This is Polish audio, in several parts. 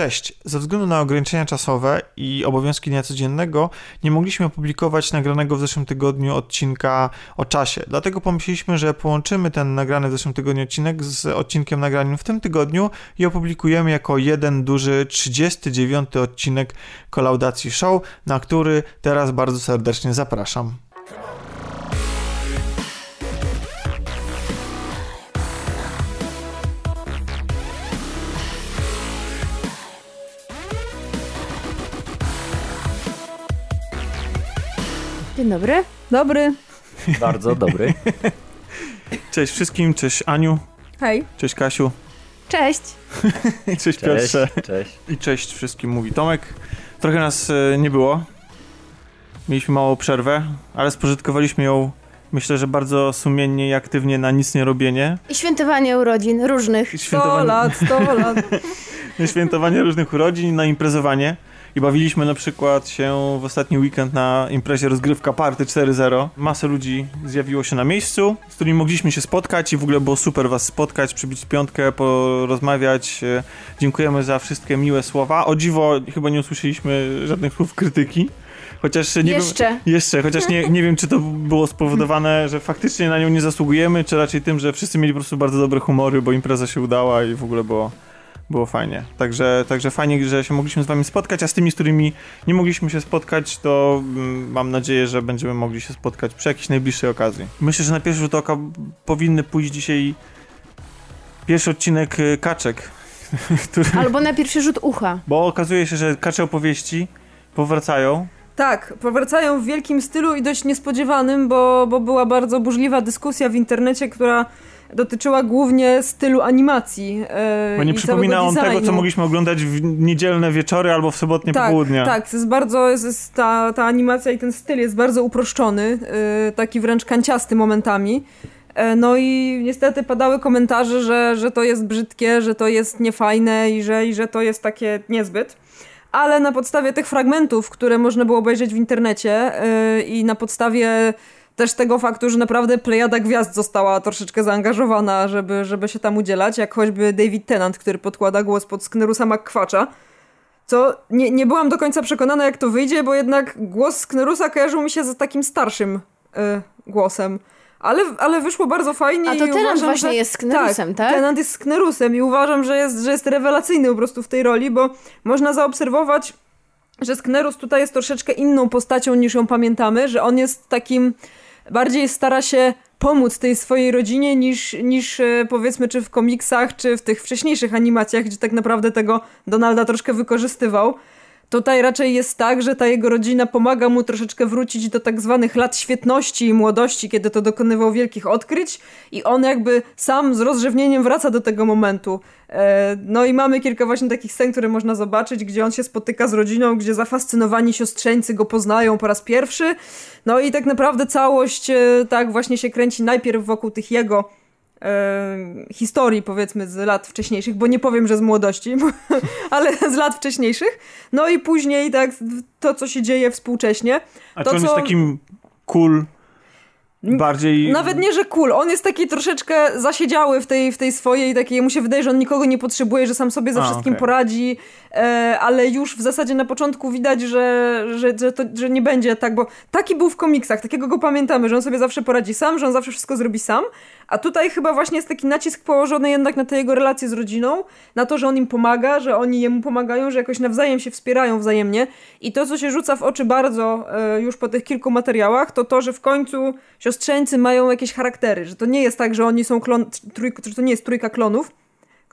Cześć. Ze względu na ograniczenia czasowe i obowiązki dnia codziennego nie mogliśmy opublikować nagranego w zeszłym tygodniu odcinka o czasie. Dlatego pomyśleliśmy, że połączymy ten nagrany w zeszłym tygodniu odcinek z odcinkiem nagranym w tym tygodniu i opublikujemy jako jeden duży 39 odcinek Kolaudacji Show, na który teraz bardzo serdecznie zapraszam. Dzień dobry. Dobry. Bardzo dobry. Cześć wszystkim, cześć Aniu, Hej. cześć Kasiu, Cześć. cześć Cześć, Piotrze cześć. i cześć wszystkim, mówi Tomek. Trochę nas e, nie było, mieliśmy małą przerwę, ale spożytkowaliśmy ją myślę, że bardzo sumiennie i aktywnie na nic nie robienie. I świętowanie urodzin różnych. 100 lat, 100 lat. świętowanie różnych urodzin, na imprezowanie. I bawiliśmy na przykład się w ostatni weekend na imprezie rozgrywka Party 4.0. Masę ludzi zjawiło się na miejscu, z którymi mogliśmy się spotkać i w ogóle było super was spotkać, przybić piątkę, porozmawiać. Dziękujemy za wszystkie miłe słowa. O dziwo chyba nie usłyszeliśmy żadnych słów krytyki. Chociaż nie Jeszcze. Wiem, jeszcze, chociaż nie, nie wiem, czy to było spowodowane, że faktycznie na nią nie zasługujemy, czy raczej tym, że wszyscy mieli po prostu bardzo dobre humory, bo impreza się udała i w ogóle było, było fajnie. Także, także fajnie, że się mogliśmy z wami spotkać, a z tymi, z którymi nie mogliśmy się spotkać, to mm, mam nadzieję, że będziemy mogli się spotkać przy jakiejś najbliższej okazji. Myślę, że na pierwszy rzut oka powinny pójść dzisiaj pierwszy odcinek y, Kaczek, który, Albo na pierwszy rzut ucha. bo okazuje się, że Kacze opowieści powracają. Tak, powracają w wielkim stylu i dość niespodziewanym, bo, bo była bardzo burzliwa dyskusja w internecie, która dotyczyła głównie stylu animacji. E, Bo nie przypomina on tego, co designu. mogliśmy oglądać w niedzielne wieczory albo w sobotnie tak, popołudnia. Tak, to jest bardzo, jest, jest ta, ta animacja i ten styl jest bardzo uproszczony, e, taki wręcz kanciasty momentami. E, No i niestety padały komentarze, że, że to jest brzydkie, że to jest niefajne i że, i że to jest takie niezbyt. Ale na podstawie tych fragmentów, które można było obejrzeć w internecie yy, i na podstawie też tego faktu, że naprawdę plejada gwiazd została troszeczkę zaangażowana, żeby, żeby się tam udzielać, jak choćby David Tennant, który podkłada głos pod Sknerusa McQuatcha, co nie, nie byłam do końca przekonana, jak to wyjdzie, bo jednak głos Sknerusa kojarzył mi się z takim starszym yy, głosem. Ale, ale wyszło bardzo fajnie A to Tennant uważam, właśnie że... jest Sknerusem, tak? Tennant jest Sknerusem i uważam, że jest, że jest rewelacyjny po prostu w tej roli, bo można zaobserwować, że Sknerus tutaj jest troszeczkę inną postacią niż ją pamiętamy, że on jest takim, bardziej stara się pomóc tej swojej rodzinie niż, niż e, powiedzmy czy w komiksach, czy w tych wcześniejszych animacjach, gdzie tak naprawdę tego Donalda troszkę wykorzystywał. Tutaj raczej jest tak, że ta jego rodzina pomaga mu troszeczkę wrócić do tak zwanych lat świetności i młodości, kiedy to dokonywał wielkich odkryć i on jakby sam z rozrzewnieniem wraca do tego momentu. E, No i mamy kilka właśnie takich scen, które można zobaczyć, gdzie on się spotyka z rodziną, gdzie zafascynowani siostrzeńcy go poznają po raz pierwszy. No i tak naprawdę całość e, tak właśnie się kręci najpierw wokół tych jego historii, powiedzmy, z lat wcześniejszych, bo nie powiem, że z młodości, bo, ale z lat wcześniejszych. No i później tak to, co się dzieje współcześnie. A to, czy on jest co- takim cool, bardziej... Nawet nie, że cool. On jest taki troszeczkę zasiedziały w tej, w tej swojej takiej, mu się wydaje, że on nikogo nie potrzebuje, że sam sobie ze A, wszystkim okej. poradzi, e, ale już w zasadzie na początku widać, że, że, że, to, że nie będzie tak, bo taki był w komiksach, takiego go pamiętamy, że on sobie zawsze poradzi sam, że on zawsze wszystko zrobi sam, a tutaj chyba właśnie jest taki nacisk położony jednak na te jego relacje z rodziną, na to, że on im pomaga, że oni jemu pomagają, że jakoś nawzajem się wspierają wzajemnie. I to, co się rzuca w oczy bardzo e, już po tych kilku materiałach, to to, że w końcu siostrzeńcy mają jakieś charaktery, że to nie jest tak, że oni są klon, że to nie jest trójka klonów,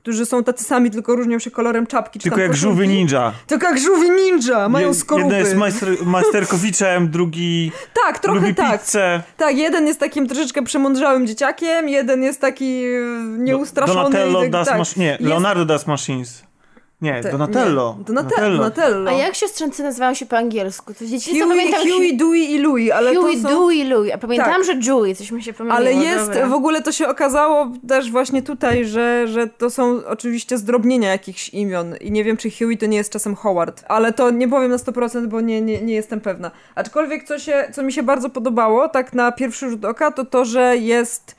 którzy są tacy sami, tylko różnią się kolorem czapki. Tylko jak koszulki. żółwy ninja. Tylko jak żółwi ninja, mają Je- skorupy. Jeden jest majster, majsterkowiczem, drugi Tak, trochę lubi tak. pizzę. Tak, jeden jest takim troszeczkę przemądrzałym dzieciakiem, jeden jest taki e, nieustraszony. Donatello tak- das tak. Nie, Jest- Leonardo das Machines. Nie, te- Donatello. Nie, Donatello. Donatello. A jak siostrzeńcy nazywają się po angielsku? To dzieci Huey, pamiętam Huey, Dewey i Louie, ale Huey, to są... Dewey, Louie. A pamiętałam, Tak. że Julie, coś mi się pomyliło. Ale jest, dobra. w ogóle to się okazało też właśnie tutaj, że, że to są oczywiście zdrobnienia jakichś imion i nie wiem, czy Huey to nie jest czasem Howard, ale to nie powiem na 100%, bo nie, nie, nie jestem pewna. Aczkolwiek co, się, co mi się bardzo podobało, tak na pierwszy rzut oka, to to, że jest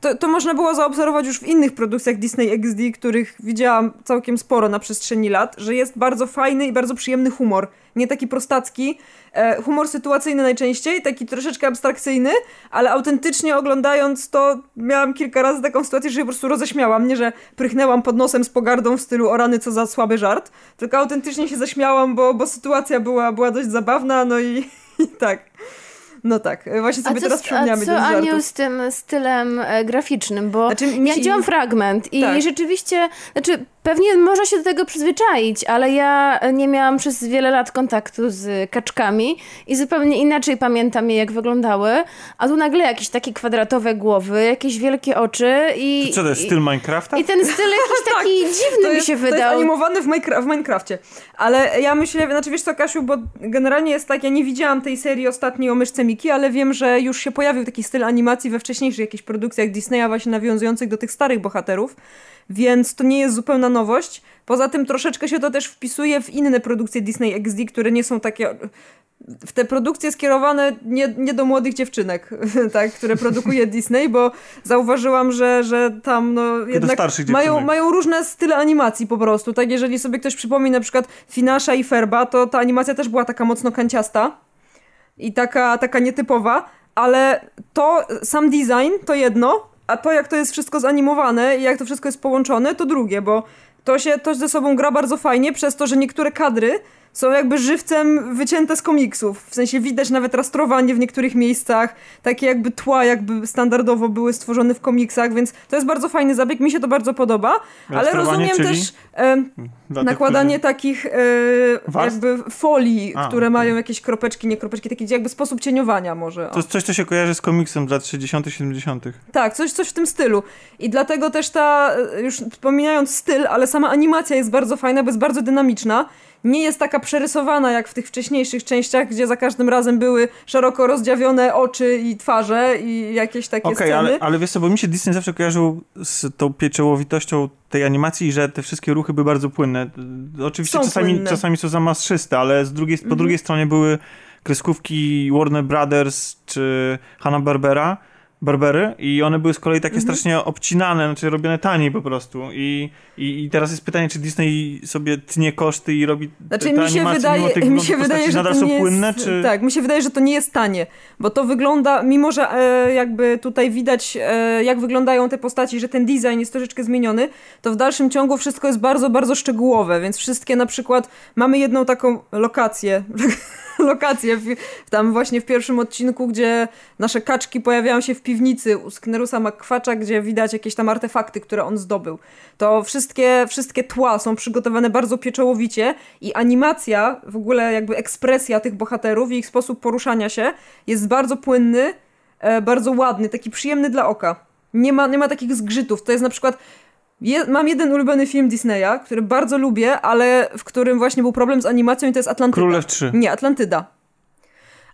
to, to można było zaobserwować już w innych produkcjach Disney XD, których widziałam całkiem sporo na przestrzeni lat, że jest bardzo fajny i bardzo przyjemny humor. Nie taki prostacki, e, humor sytuacyjny najczęściej, taki troszeczkę abstrakcyjny, ale autentycznie oglądając to miałam kilka razy taką sytuację, że się po prostu roześmiałam. Nie, że prychnęłam pod nosem z pogardą w stylu o rany, co za słaby żart, tylko autentycznie się zaśmiałam, bo, bo sytuacja była, była dość zabawna, no i, i tak. No tak, właśnie sobie co, teraz przypomniamy A co Aniu z tym stylem e, graficznym, bo znaczy, ja widziałam fragment i tak. rzeczywiście, znaczy Pewnie można się do tego przyzwyczaić, ale ja nie miałam przez wiele lat kontaktu z kaczkami i zupełnie inaczej pamiętam je, jak wyglądały. A tu nagle jakieś takie kwadratowe głowy, jakieś wielkie oczy i... To co, to jest styl Minecrafta? I ten styl jakiś tak, taki dziwny jest, mi się wydał. To jest animowany w, Minecra w Minecrafcie. Ale ja myślę, znaczy wiesz co Kasiu, bo generalnie jest tak, ja nie widziałam tej serii ostatniej o myszce Miki, ale wiem, że już się pojawił taki styl animacji we wcześniejszych jakichś produkcjach Disneya właśnie nawiązujących do tych starych bohaterów więc to nie jest zupełna nowość. Poza tym troszeczkę się to też wpisuje w inne produkcje Disney XD, które nie są takie w te produkcje skierowane nie, nie do młodych dziewczynek, tak, które produkuje Disney, bo zauważyłam, że, że tam no, jednak mają, mają różne style animacji po prostu. Tak, jeżeli sobie ktoś przypomni na przykład Finasza i Ferba, to ta animacja też była taka mocno kanciasta i taka, taka nietypowa, ale to sam design to jedno, a to jak to jest wszystko zanimowane i jak to wszystko jest połączone, to drugie, bo to się to ze sobą gra bardzo fajnie przez to, że niektóre kadry są jakby żywcem wycięte z komiksów. W sensie widać nawet rastrowanie w niektórych miejscach, takie jakby tła jakby standardowo były stworzone w komiksach, więc to jest bardzo fajny zabieg, mi się to bardzo podoba, ale rozumiem czyli? też e, nakładanie takich e, jakby folii, A, które okay. mają jakieś kropeczki, nie kropeczki, taki jakby sposób cieniowania może. To jest coś, co się kojarzy z komiksem lat 60 70 Tak, coś, coś w tym stylu. I dlatego też ta, już wspominając styl, ale sama animacja jest bardzo fajna, bo jest bardzo dynamiczna nie jest taka przerysowana jak w tych wcześniejszych częściach, gdzie za każdym razem były szeroko rozdziawione oczy i twarze i jakieś takie okay, sceny. Ale, ale wiesz co, bo mi się Disney zawsze kojarzył z tą pieczołowitością tej animacji, że te wszystkie ruchy były bardzo płynne. Oczywiście są czasami, płynne. czasami są ale z drugiej, po mhm. drugiej stronie były kreskówki Warner Brothers czy Hanna-Barbera, barbery i one były z kolei takie mhm. strasznie obcinane, znaczy robione taniej po prostu I, i, i teraz jest pytanie, czy Disney sobie tnie koszty i robi znaczy, te, te mi się wydaje, tych mi się wydaje, że nadal to są nie płynne, jest, czy... Tak, mi się wydaje, że to nie jest tanie, bo to wygląda, mimo że e, jakby tutaj widać e, jak wyglądają te postaci, że ten design jest troszeczkę zmieniony, to w dalszym ciągu wszystko jest bardzo, bardzo szczegółowe, więc wszystkie na przykład mamy jedną taką lokację lokację w, tam właśnie w pierwszym odcinku, gdzie nasze kaczki pojawiają się w piwnicy u Sknerusa McQuacza, gdzie widać jakieś tam artefakty, które on zdobył. To wszystkie, wszystkie tła są przygotowane bardzo pieczołowicie i animacja, w ogóle jakby ekspresja tych bohaterów i ich sposób poruszania się jest bardzo płynny, e, bardzo ładny, taki przyjemny dla oka. Nie ma, nie ma takich zgrzytów. To jest na przykład je, mam jeden ulubiony film Disneya, który bardzo lubię, ale w którym właśnie był problem z animacją i to jest Atlantyda. Królew 3. Nie, Atlantyda.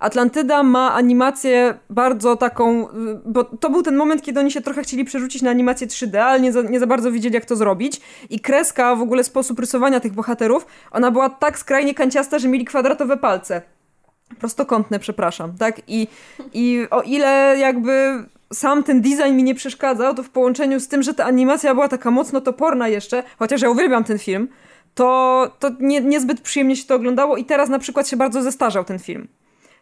Atlantyda ma animację bardzo taką, bo to był ten moment, kiedy oni się trochę chcieli przerzucić na animację 3D, ale nie za, nie za bardzo wiedzieli, jak to zrobić. I kreska, w ogóle sposób rysowania tych bohaterów, ona była tak skrajnie kanciasta, że mieli kwadratowe palce. Prostokątne, przepraszam, tak? I, i o ile jakby sam ten design mi nie przeszkadzał, to w połączeniu z tym, że ta animacja była taka mocno toporna jeszcze, chociaż ja uwielbiam ten film, to, to nie, niezbyt przyjemnie się to oglądało i teraz na przykład się bardzo zestarzał ten film.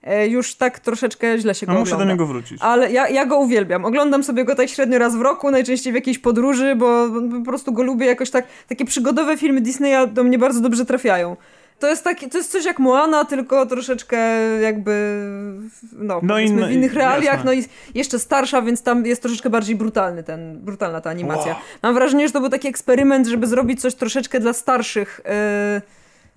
E, już tak troszeczkę źle się go no, muszę ogląda. do niego wrócić. Ale ja, ja go uwielbiam. Oglądam sobie go tak średnio raz w roku, najczęściej w jakiejś podróży, bo po prostu go lubię jakoś tak. Takie przygodowe filmy Disneya do mnie bardzo dobrze trafiają. To jest, taki, to jest coś jak Moana, tylko troszeczkę jakby no, no in, w innych realiach, jasne. no i jeszcze starsza, więc tam jest troszeczkę bardziej brutalny ten, brutalna ta animacja. Wow. Mam wrażenie, że to był taki eksperyment, żeby zrobić coś troszeczkę dla starszych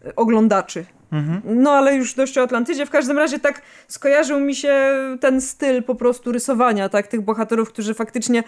yy, oglądaczy. Mhm. No ale już dość o Atlantydzie. W każdym razie tak skojarzył mi się ten styl po prostu rysowania, tak, tych bohaterów, którzy faktycznie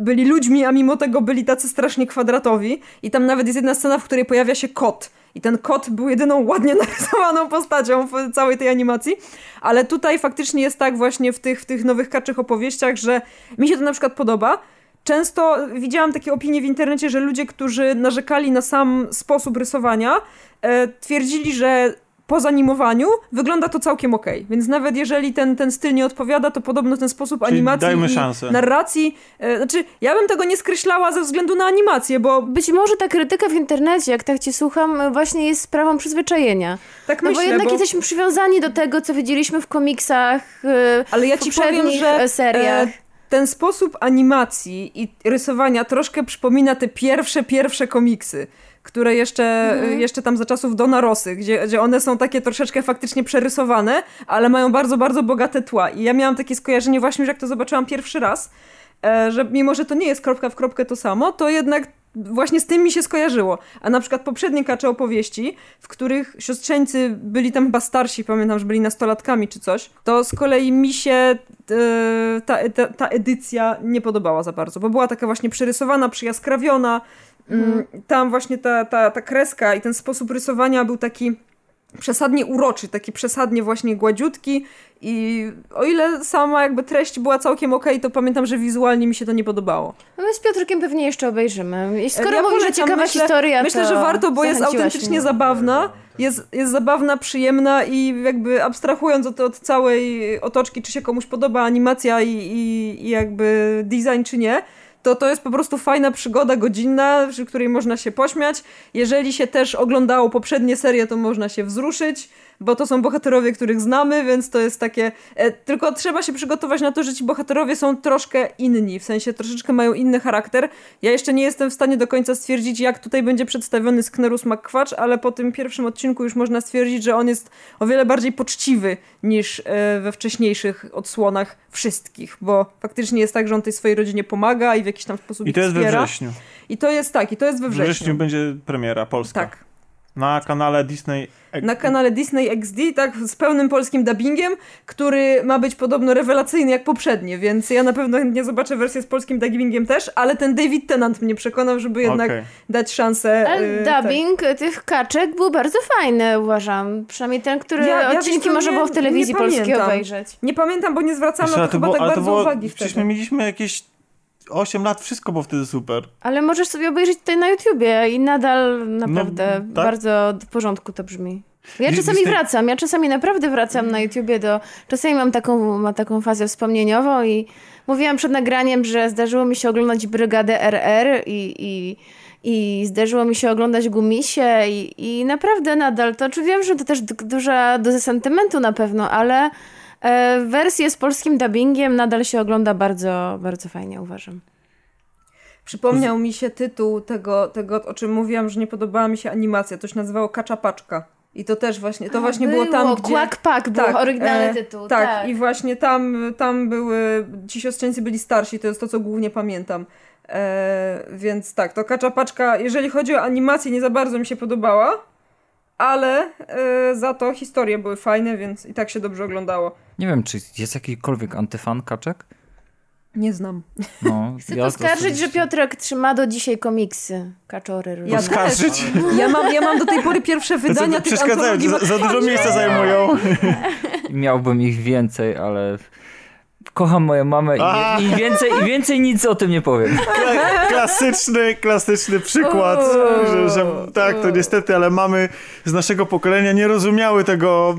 byli ludźmi, a mimo tego byli tacy strasznie kwadratowi. I tam nawet jest jedna scena, w której pojawia się kot. I ten kot był jedyną ładnie narysowaną postacią w całej tej animacji. Ale tutaj faktycznie jest tak właśnie w tych, w tych nowych kaczych opowieściach, że mi się to na przykład podoba. Często widziałam takie opinie w internecie, że ludzie, którzy narzekali na sam sposób rysowania, e, twierdzili, że po zanimowaniu wygląda to całkiem ok. Więc nawet jeżeli ten, ten styl nie odpowiada, to podobno ten sposób Czyli animacji dajmy i szansę. narracji, e, znaczy ja bym tego nie skreślała ze względu na animację, bo... Być może ta krytyka w internecie, jak tak cię słucham, właśnie jest sprawą przyzwyczajenia. Tak no myślę, bo jednak bo... jesteśmy przywiązani do tego, co widzieliśmy w komiksach, e, Ale ja ci powiem, że e, seriach. E, ten sposób animacji i rysowania troszkę przypomina te pierwsze, pierwsze komiksy które jeszcze, mhm. jeszcze tam za czasów Dona Rosy, gdzie, gdzie one są takie troszeczkę faktycznie przerysowane, ale mają bardzo, bardzo bogate tła. I ja miałam takie skojarzenie właśnie, że jak to zobaczyłam pierwszy raz, e, że mimo, że to nie jest kropka w kropkę to samo, to jednak właśnie z tym mi się skojarzyło. A na przykład poprzednie kacze opowieści, w których siostrzeńcy byli tam chyba starsi, pamiętam, że byli nastolatkami czy coś, to z kolei mi się e, ta, ta, ta edycja nie podobała za bardzo, bo była taka właśnie przerysowana, przyjaskrawiona, Mhm. Tam właśnie ta, ta, ta kreska i ten sposób rysowania był taki przesadnie uroczy, taki przesadnie właśnie gładziutki i o ile sama jakby treść była całkiem okej, okay, to pamiętam, że wizualnie mi się to nie podobało. No my z Piotrkiem pewnie jeszcze obejrzymy. I skoro ja że ciekawa myślę, historia, Myślę, że warto, bo jest autentycznie mnie. zabawna, jest, jest zabawna, przyjemna i jakby abstrahując od, od całej otoczki, czy się komuś podoba animacja i, i, i jakby design, czy nie, to to jest po prostu fajna przygoda godzinna, przy której można się pośmiać. Jeżeli się też oglądało poprzednie serie, to można się wzruszyć bo to są bohaterowie, których znamy, więc to jest takie. E, tylko trzeba się przygotować na to, że ci bohaterowie są troszkę inni, w sensie troszeczkę mają inny charakter. Ja jeszcze nie jestem w stanie do końca stwierdzić, jak tutaj będzie przedstawiony Sknerus McQuatch, ale po tym pierwszym odcinku już można stwierdzić, że on jest o wiele bardziej poczciwy niż e, we wcześniejszych odsłonach wszystkich, bo faktycznie jest tak, że on tej swojej rodzinie pomaga i w jakiś tam sposób I to jest wspiera. we wrześniu. I to jest tak, i to jest we wrześniu. We wrześniu będzie premiera polska. Tak. Na kanale Disney na kanale Disney XD, tak, z pełnym polskim dubbingiem, który ma być podobno rewelacyjny jak poprzednie, więc ja na pewno nie zobaczę wersję z polskim dubbingiem też, ale ten David Tennant mnie przekonał, żeby jednak okay. dać szansę. Ale yy, dubbing tak. tych kaczek był bardzo fajny, uważam. Przynajmniej ten, który ja, ja odcinki można było w telewizji polskiej obejrzeć. Nie pamiętam, bo nie zwracałam na to, to chyba było, tak bardzo było, uwagi wtedy. Przecież my mieliśmy jakieś 8 lat, wszystko było wtedy super. Ale możesz sobie obejrzeć tutaj na YouTubie i nadal naprawdę no, tak? bardzo w porządku to brzmi. Ja czasami wracam, ja czasami naprawdę wracam na YouTubie do... Czasami mam taką, mam taką fazę wspomnieniową i mówiłam przed nagraniem, że zdarzyło mi się oglądać Brygadę RR i, i, i zdarzyło mi się oglądać Gumisie i, i naprawdę nadal to... Czy wiem, że to też duża doza sentymentu na pewno, ale wersję z polskim dubbingiem nadal się ogląda bardzo, bardzo fajnie, uważam. Przypomniał mi się tytuł tego, tego, o czym mówiłam, że nie podobała mi się animacja. To się nazywało Kaczapaczka. I to też właśnie, to A, właśnie było, było tam, gdzie... Quack Pack był tak, oryginalny e, tytuł. Tak, tak, i właśnie tam, tam były, ci siostrzeńcy byli starsi, to jest to, co głównie pamiętam. E, więc tak, to Kacza Paczka, jeżeli chodzi o animację, nie za bardzo mi się podobała, ale e, za to historie były fajne, więc i tak się dobrze oglądało. Nie wiem, czy jest jakikolwiek antyfan Kaczek? Nie znam. No, Chcę ja poskarżyć, że Piotrek trzyma do dzisiaj komiksy Kaczory. Ja Poskarżyć? Ja mam, ja mam do tej pory pierwsze wydania tych Przeszkadzają, za, za dużo miejsca zajmują. Miałbym ich więcej, ale kocham moją mamę i, i, więcej, i więcej nic o tym nie powiem. Klasyczny, klasyczny przykład, że, że, tak, to niestety, ale mamy z naszego pokolenia nie rozumiały tego,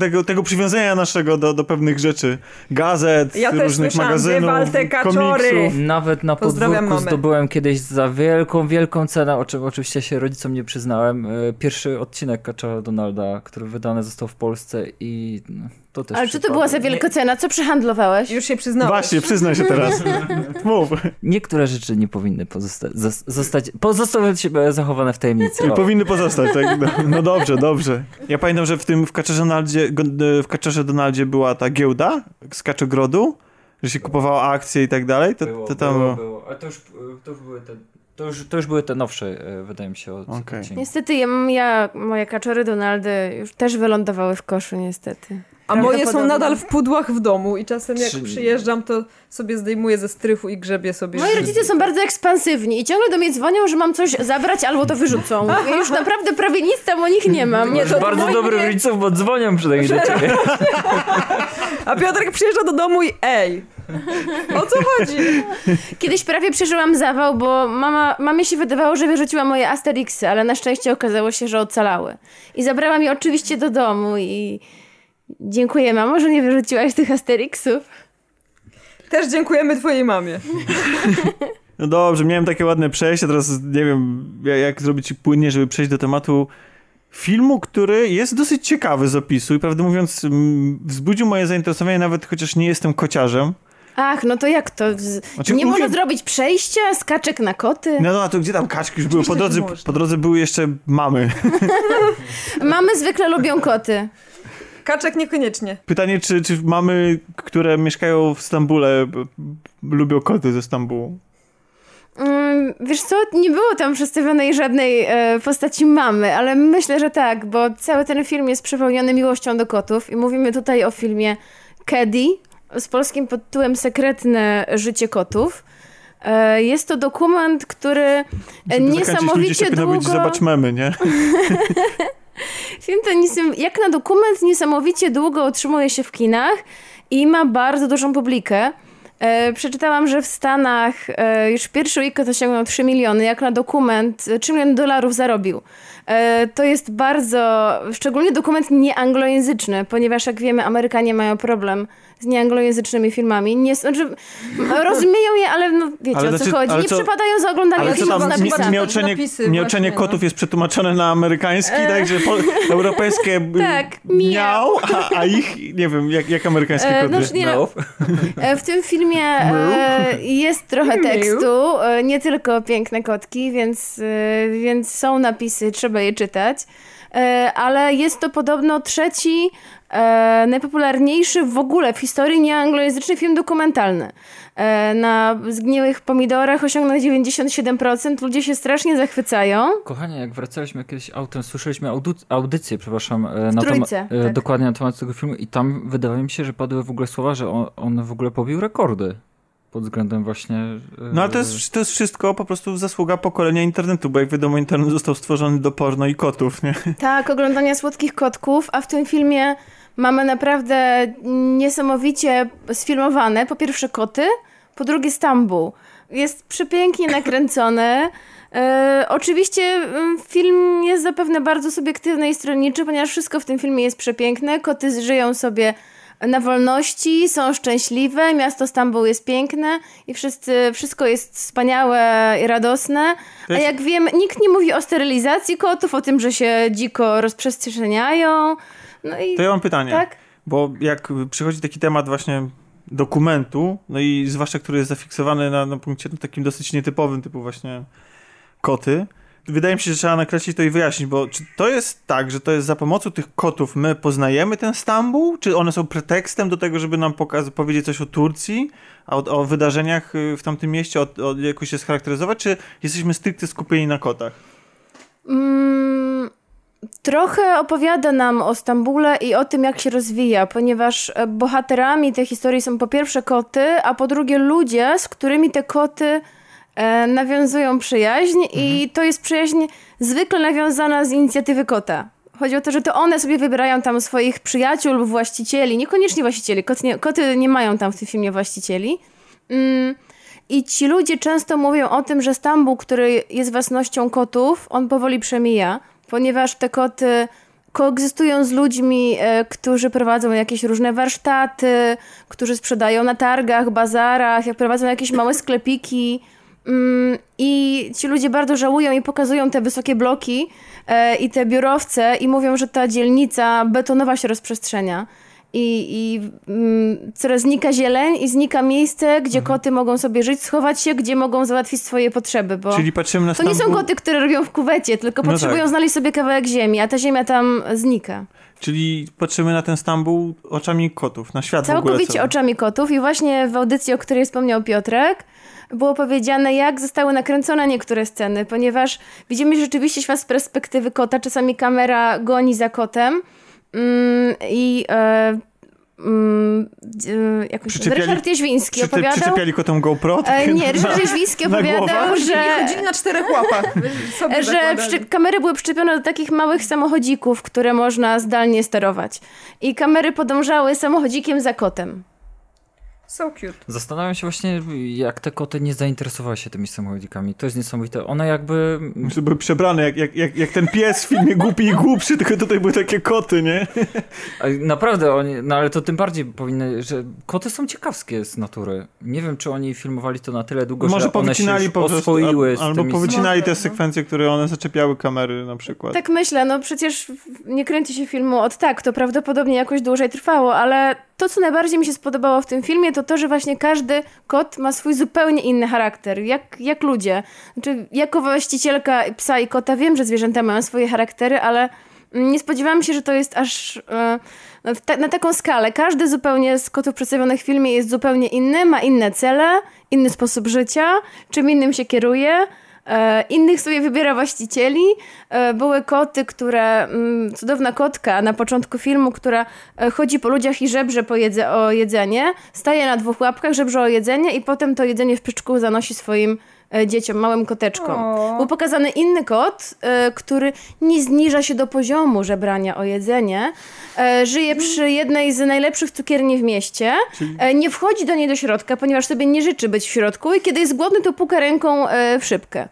tego, tego przywiązania naszego do, do pewnych rzeczy. Gazet, ja różnych magazynów, komiksów. Nawet na podwórku zdobyłem kiedyś za wielką, wielką cenę, o czym oczywiście się rodzicom nie przyznałem, e, pierwszy odcinek Kaczora Donalda, który wydany został w Polsce i no, to też Ale co to była za wielka cena? Co przehandlowałeś? Już się przyznałeś. Właśnie, przyznaj się teraz. Mów. Niektóre rzeczy nie powinny pozostać, zostać, pozostawać zachowane w tajemnicy. O. Powinny pozostać, tak? No, no, dobrze, dobrze. Ja pamiętam, że w tym w Kaczerze Donaldzie, w Kaczerze Donaldzie była ta giełda z Kaczogrodu, że się kupowało akcje i tak dalej. To, było, to tam było, było. Ale to już, to już były te to już, to już były te nowsze, e, wydaje mi się, okay. Niestety ja, ja, moje kaczory Donaldy już też wylądowały w koszu, niestety. A moje są nadal w pudłach w domu i czasem jak przyjeżdżam, to sobie zdejmuję ze strychu i grzebię sobie. Moi rodzice są bardzo ekspansywni i ciągle do mnie dzwonią, że mam coś zabrać albo to wyrzucą. Ja już naprawdę prawie nic tam o nich nie mam. Nie, to bardzo dobrych nie... rodziców, bo dzwonią przynajmniej do ciebie. A Piotrek przyjeżdża do domu i ej, o co chodzi? Kiedyś prawie przeżyłam zawał, bo mama, mamie się wydawało, że wyrzuciła moje Asterixy, ale na szczęście okazało się, że ocalały. I zabrała mi oczywiście do domu i dziękuję mamo, że nie wyrzuciłaś tych Asterixów. Też dziękujemy twojej mamie. No dobrze, miałem takie ładne przejście, teraz nie wiem jak zrobić płynnie, żeby przejść do tematu filmu, który jest dosyć ciekawy z opisu i prawdę mówiąc wzbudził moje zainteresowanie nawet chociaż nie jestem kociarzem. Ach, no to jak to? Znaczy, nie można zrobić przejścia z kaczek na koty? No, no, a to gdzie tam kaczki już były? Po drodze, po drodze były jeszcze mamy. mamy zwykle lubią koty. Kaczek niekoniecznie. Pytanie, czy, czy mamy, które mieszkają w Stambule, lubią koty ze Stambułu? Mm, wiesz co, nie było tam przedstawionej żadnej e, postaci mamy, ale myślę, że tak, bo cały ten film jest przepełniony miłością do kotów i mówimy tutaj o filmie Caddy z polskim tytułem Sekretne życie kotów. E, jest to dokument, który Żeby niesamowicie długo... Być, zobacz memy, nie? Film ten jak na dokument niesamowicie długo utrzymuje się w kinach i ma bardzo dużą publikę. E, przeczytałam, że w Stanach e, już pierwszy weekend osiągnął 3 miliony, jak na dokument 3 miliony dolarów zarobił. E, to jest bardzo, szczególnie dokument nieanglojęzyczny, ponieważ jak wiemy, Amerykanie mają problem z nieanglojęzycznymi filmami. Nie, znaczy, rozumieją je, ale no, wiecie ale o co znaczy, chodzi. Nie co, przepadają za oglądaniem filmów z napisami. Miauczenie, miauczenie no. kotów jest przetłumaczone na amerykański, e... po, europejskie tak, miał, a, a, ich, nie wiem, jak, jak amerykańskie e, koty. No, nie, no, e, w tym filmie e, jest trochę tekstu, e, nie tylko piękne kotki, więc, więc są napisy, trzeba je czytać ale jest to podobno trzeci e, najpopularniejszy w ogóle w historii nieanglojęzyczny film dokumentalny. E, na zgniłych pomidorach osiągnął 97%, ludzie się strasznie zachwycają. Kochanie, jak wracaliśmy kiedyś autem, słyszeliśmy audycję, przepraszam, e, na trójce, e, tak. dokładnie na temat tego filmu i tam wydaje mi się, że padły w ogóle słowa, że on, on w ogóle pobił rekordy pod względem właśnie... No ale to jest, to jest wszystko po prostu zasługa pokolenia internetu, bo jak wiadomo internet został stworzony do porno i kotów, nie? Tak, oglądania słodkich kotków, a w tym filmie mamy naprawdę niesamowicie sfilmowane, po pierwsze koty, po drugie Stambuł. Jest przepięknie nakręcony. E, oczywiście mm, film jest zapewne bardzo subiektywny i stronniczy, ponieważ wszystko w tym filmie jest przepiękne. Koty żyją sobie na wolności, są szczęśliwe, miasto Stambuł jest piękne i wszyscy, wszystko jest wspaniałe i radosne. A jak wiem, nikt nie mówi o sterylizacji kotów, o tym, że się dziko rozprzestrzeniają. No i, to ja mam pytanie. Tak? Bo jak przychodzi taki temat właśnie dokumentu, no i zwłaszcza, który jest zafiksowany na, na punkcie no, takim dosyć nietypowym, typu właśnie koty, wydaje mi się, że trzeba nakreślić to i wyjaśnić, bo czy to jest tak, że to jest za pomocą tych kotów my poznajemy ten Stambuł? Czy one są pretekstem do tego, żeby nam pokaz- powiedzieć coś o Turcji, o, o wydarzeniach y, w tamtym mieście, o, o jakoś się scharakteryzować, czy jesteśmy stricte skupieni na kotach? Mm, trochę opowiada nam o Stambule i o tym, jak się rozwija, ponieważ e, bohaterami tej historii są po pierwsze koty, a po drugie ludzie, z którymi te koty e, nawiązują przyjaźń mhm. i to jest przyjaźń zwykle nawiązana z inicjatywy kota. Chodzi o to, że to one sobie wybierają tam swoich przyjaciół lub właścicieli, niekoniecznie właścicieli, koty nie, koty nie mają tam w tym filmie właścicieli. Mm. I ci ludzie często mówią o tym, że Stambuł, który jest własnością kotów, on powoli przemija ponieważ te koty koegzystują z ludźmi, e, którzy prowadzą jakieś różne warsztaty, którzy sprzedają na targach, bazarach, jak prowadzą jakieś małe sklepiki. Mm, I ci ludzie bardzo żałują i pokazują te wysokie bloki e, i te biurowce i mówią, że ta dzielnica betonowa się rozprzestrzenia i, i mm, coraz znika zieleń i znika miejsce, gdzie mhm. koty mogą sobie żyć, schować się, gdzie mogą załatwić swoje potrzeby, bo Czyli patrzymy na to nie są koty, które robią w kuwecie, tylko no potrzebują tak. znaleźć sobie kawałek ziemi, a ta ziemia tam znika. Czyli patrzymy na ten Stambuł oczami kotów, na świat Całkowicie oczami kotów i właśnie w audycji, o której wspomniał Piotrek, było powiedziane, jak zostały nakręcone niektóre sceny, ponieważ widzimy rzeczywiście świat z perspektywy kota, czasami kamera goni za kotem, I e, Mm, jakoś, Ryszard Jeźwiński przy, opowiadał... Przyczepiali kotom GoPro? E, nie, Ryszard Jeźwiński opowiadał, że... chodzili na czterech łapach. że przy, kamery były przyczepione do takich małych samochodzików, które można zdalnie sterować. I kamery podążały samochodzikiem za kotem. So cute. Zastanawiam się właśnie, jak te koty nie zainteresowały się tymi samochodzikami. To jest niesamowite. One jakby... Myślę, były przebrane, jak, jak, jak, jak ten pies w filmie Głupi i Głupszy, tylko tutaj były takie koty, nie? Naprawdę, oni, no ale to tym bardziej powinny, że koty są ciekawskie z natury. Nie wiem, czy oni filmowali to na tyle długo, Może że one się już po prostu, oswoiły Albo tymi... powycinali te no. sekwencje, które one zaczepiały kamery na przykład. Tak myślę, no przecież nie kręci się filmu od tak, to prawdopodobnie jakoś dłużej trwało, ale to, co najbardziej mi się spodobało w tym filmie, to to, że właśnie każdy kot ma swój zupełnie inny charakter, jak, jak ludzie. Znaczy, jako właścicielka psa i kota wiem, że zwierzęta mają swoje charaktery, ale nie spodziewałam się, że to jest aż e, na taką skalę. Każdy zupełnie z kotów przedstawionych w filmie jest zupełnie inny, ma inne cele, inny sposób życia, czym innym się kieruje. E, innych sobie wybiera właścicieli. E, były koty, które, mm, cudowna kotka na początku filmu, która e, chodzi po ludziach i żebrze po jedze, o jedzenie, staje na dwóch łapkach, żebrze o jedzenie i potem to jedzenie w pyczku zanosi swoim dzieciom, małym koteczkom. O. Był pokazany inny kot, który nie zniża się do poziomu żebrania o jedzenie. Żyje przy jednej z najlepszych cukierni w mieście. Nie wchodzi do niej do środka, ponieważ sobie nie życzy być w środku i kiedy jest głodny, to puka ręką w szybkę.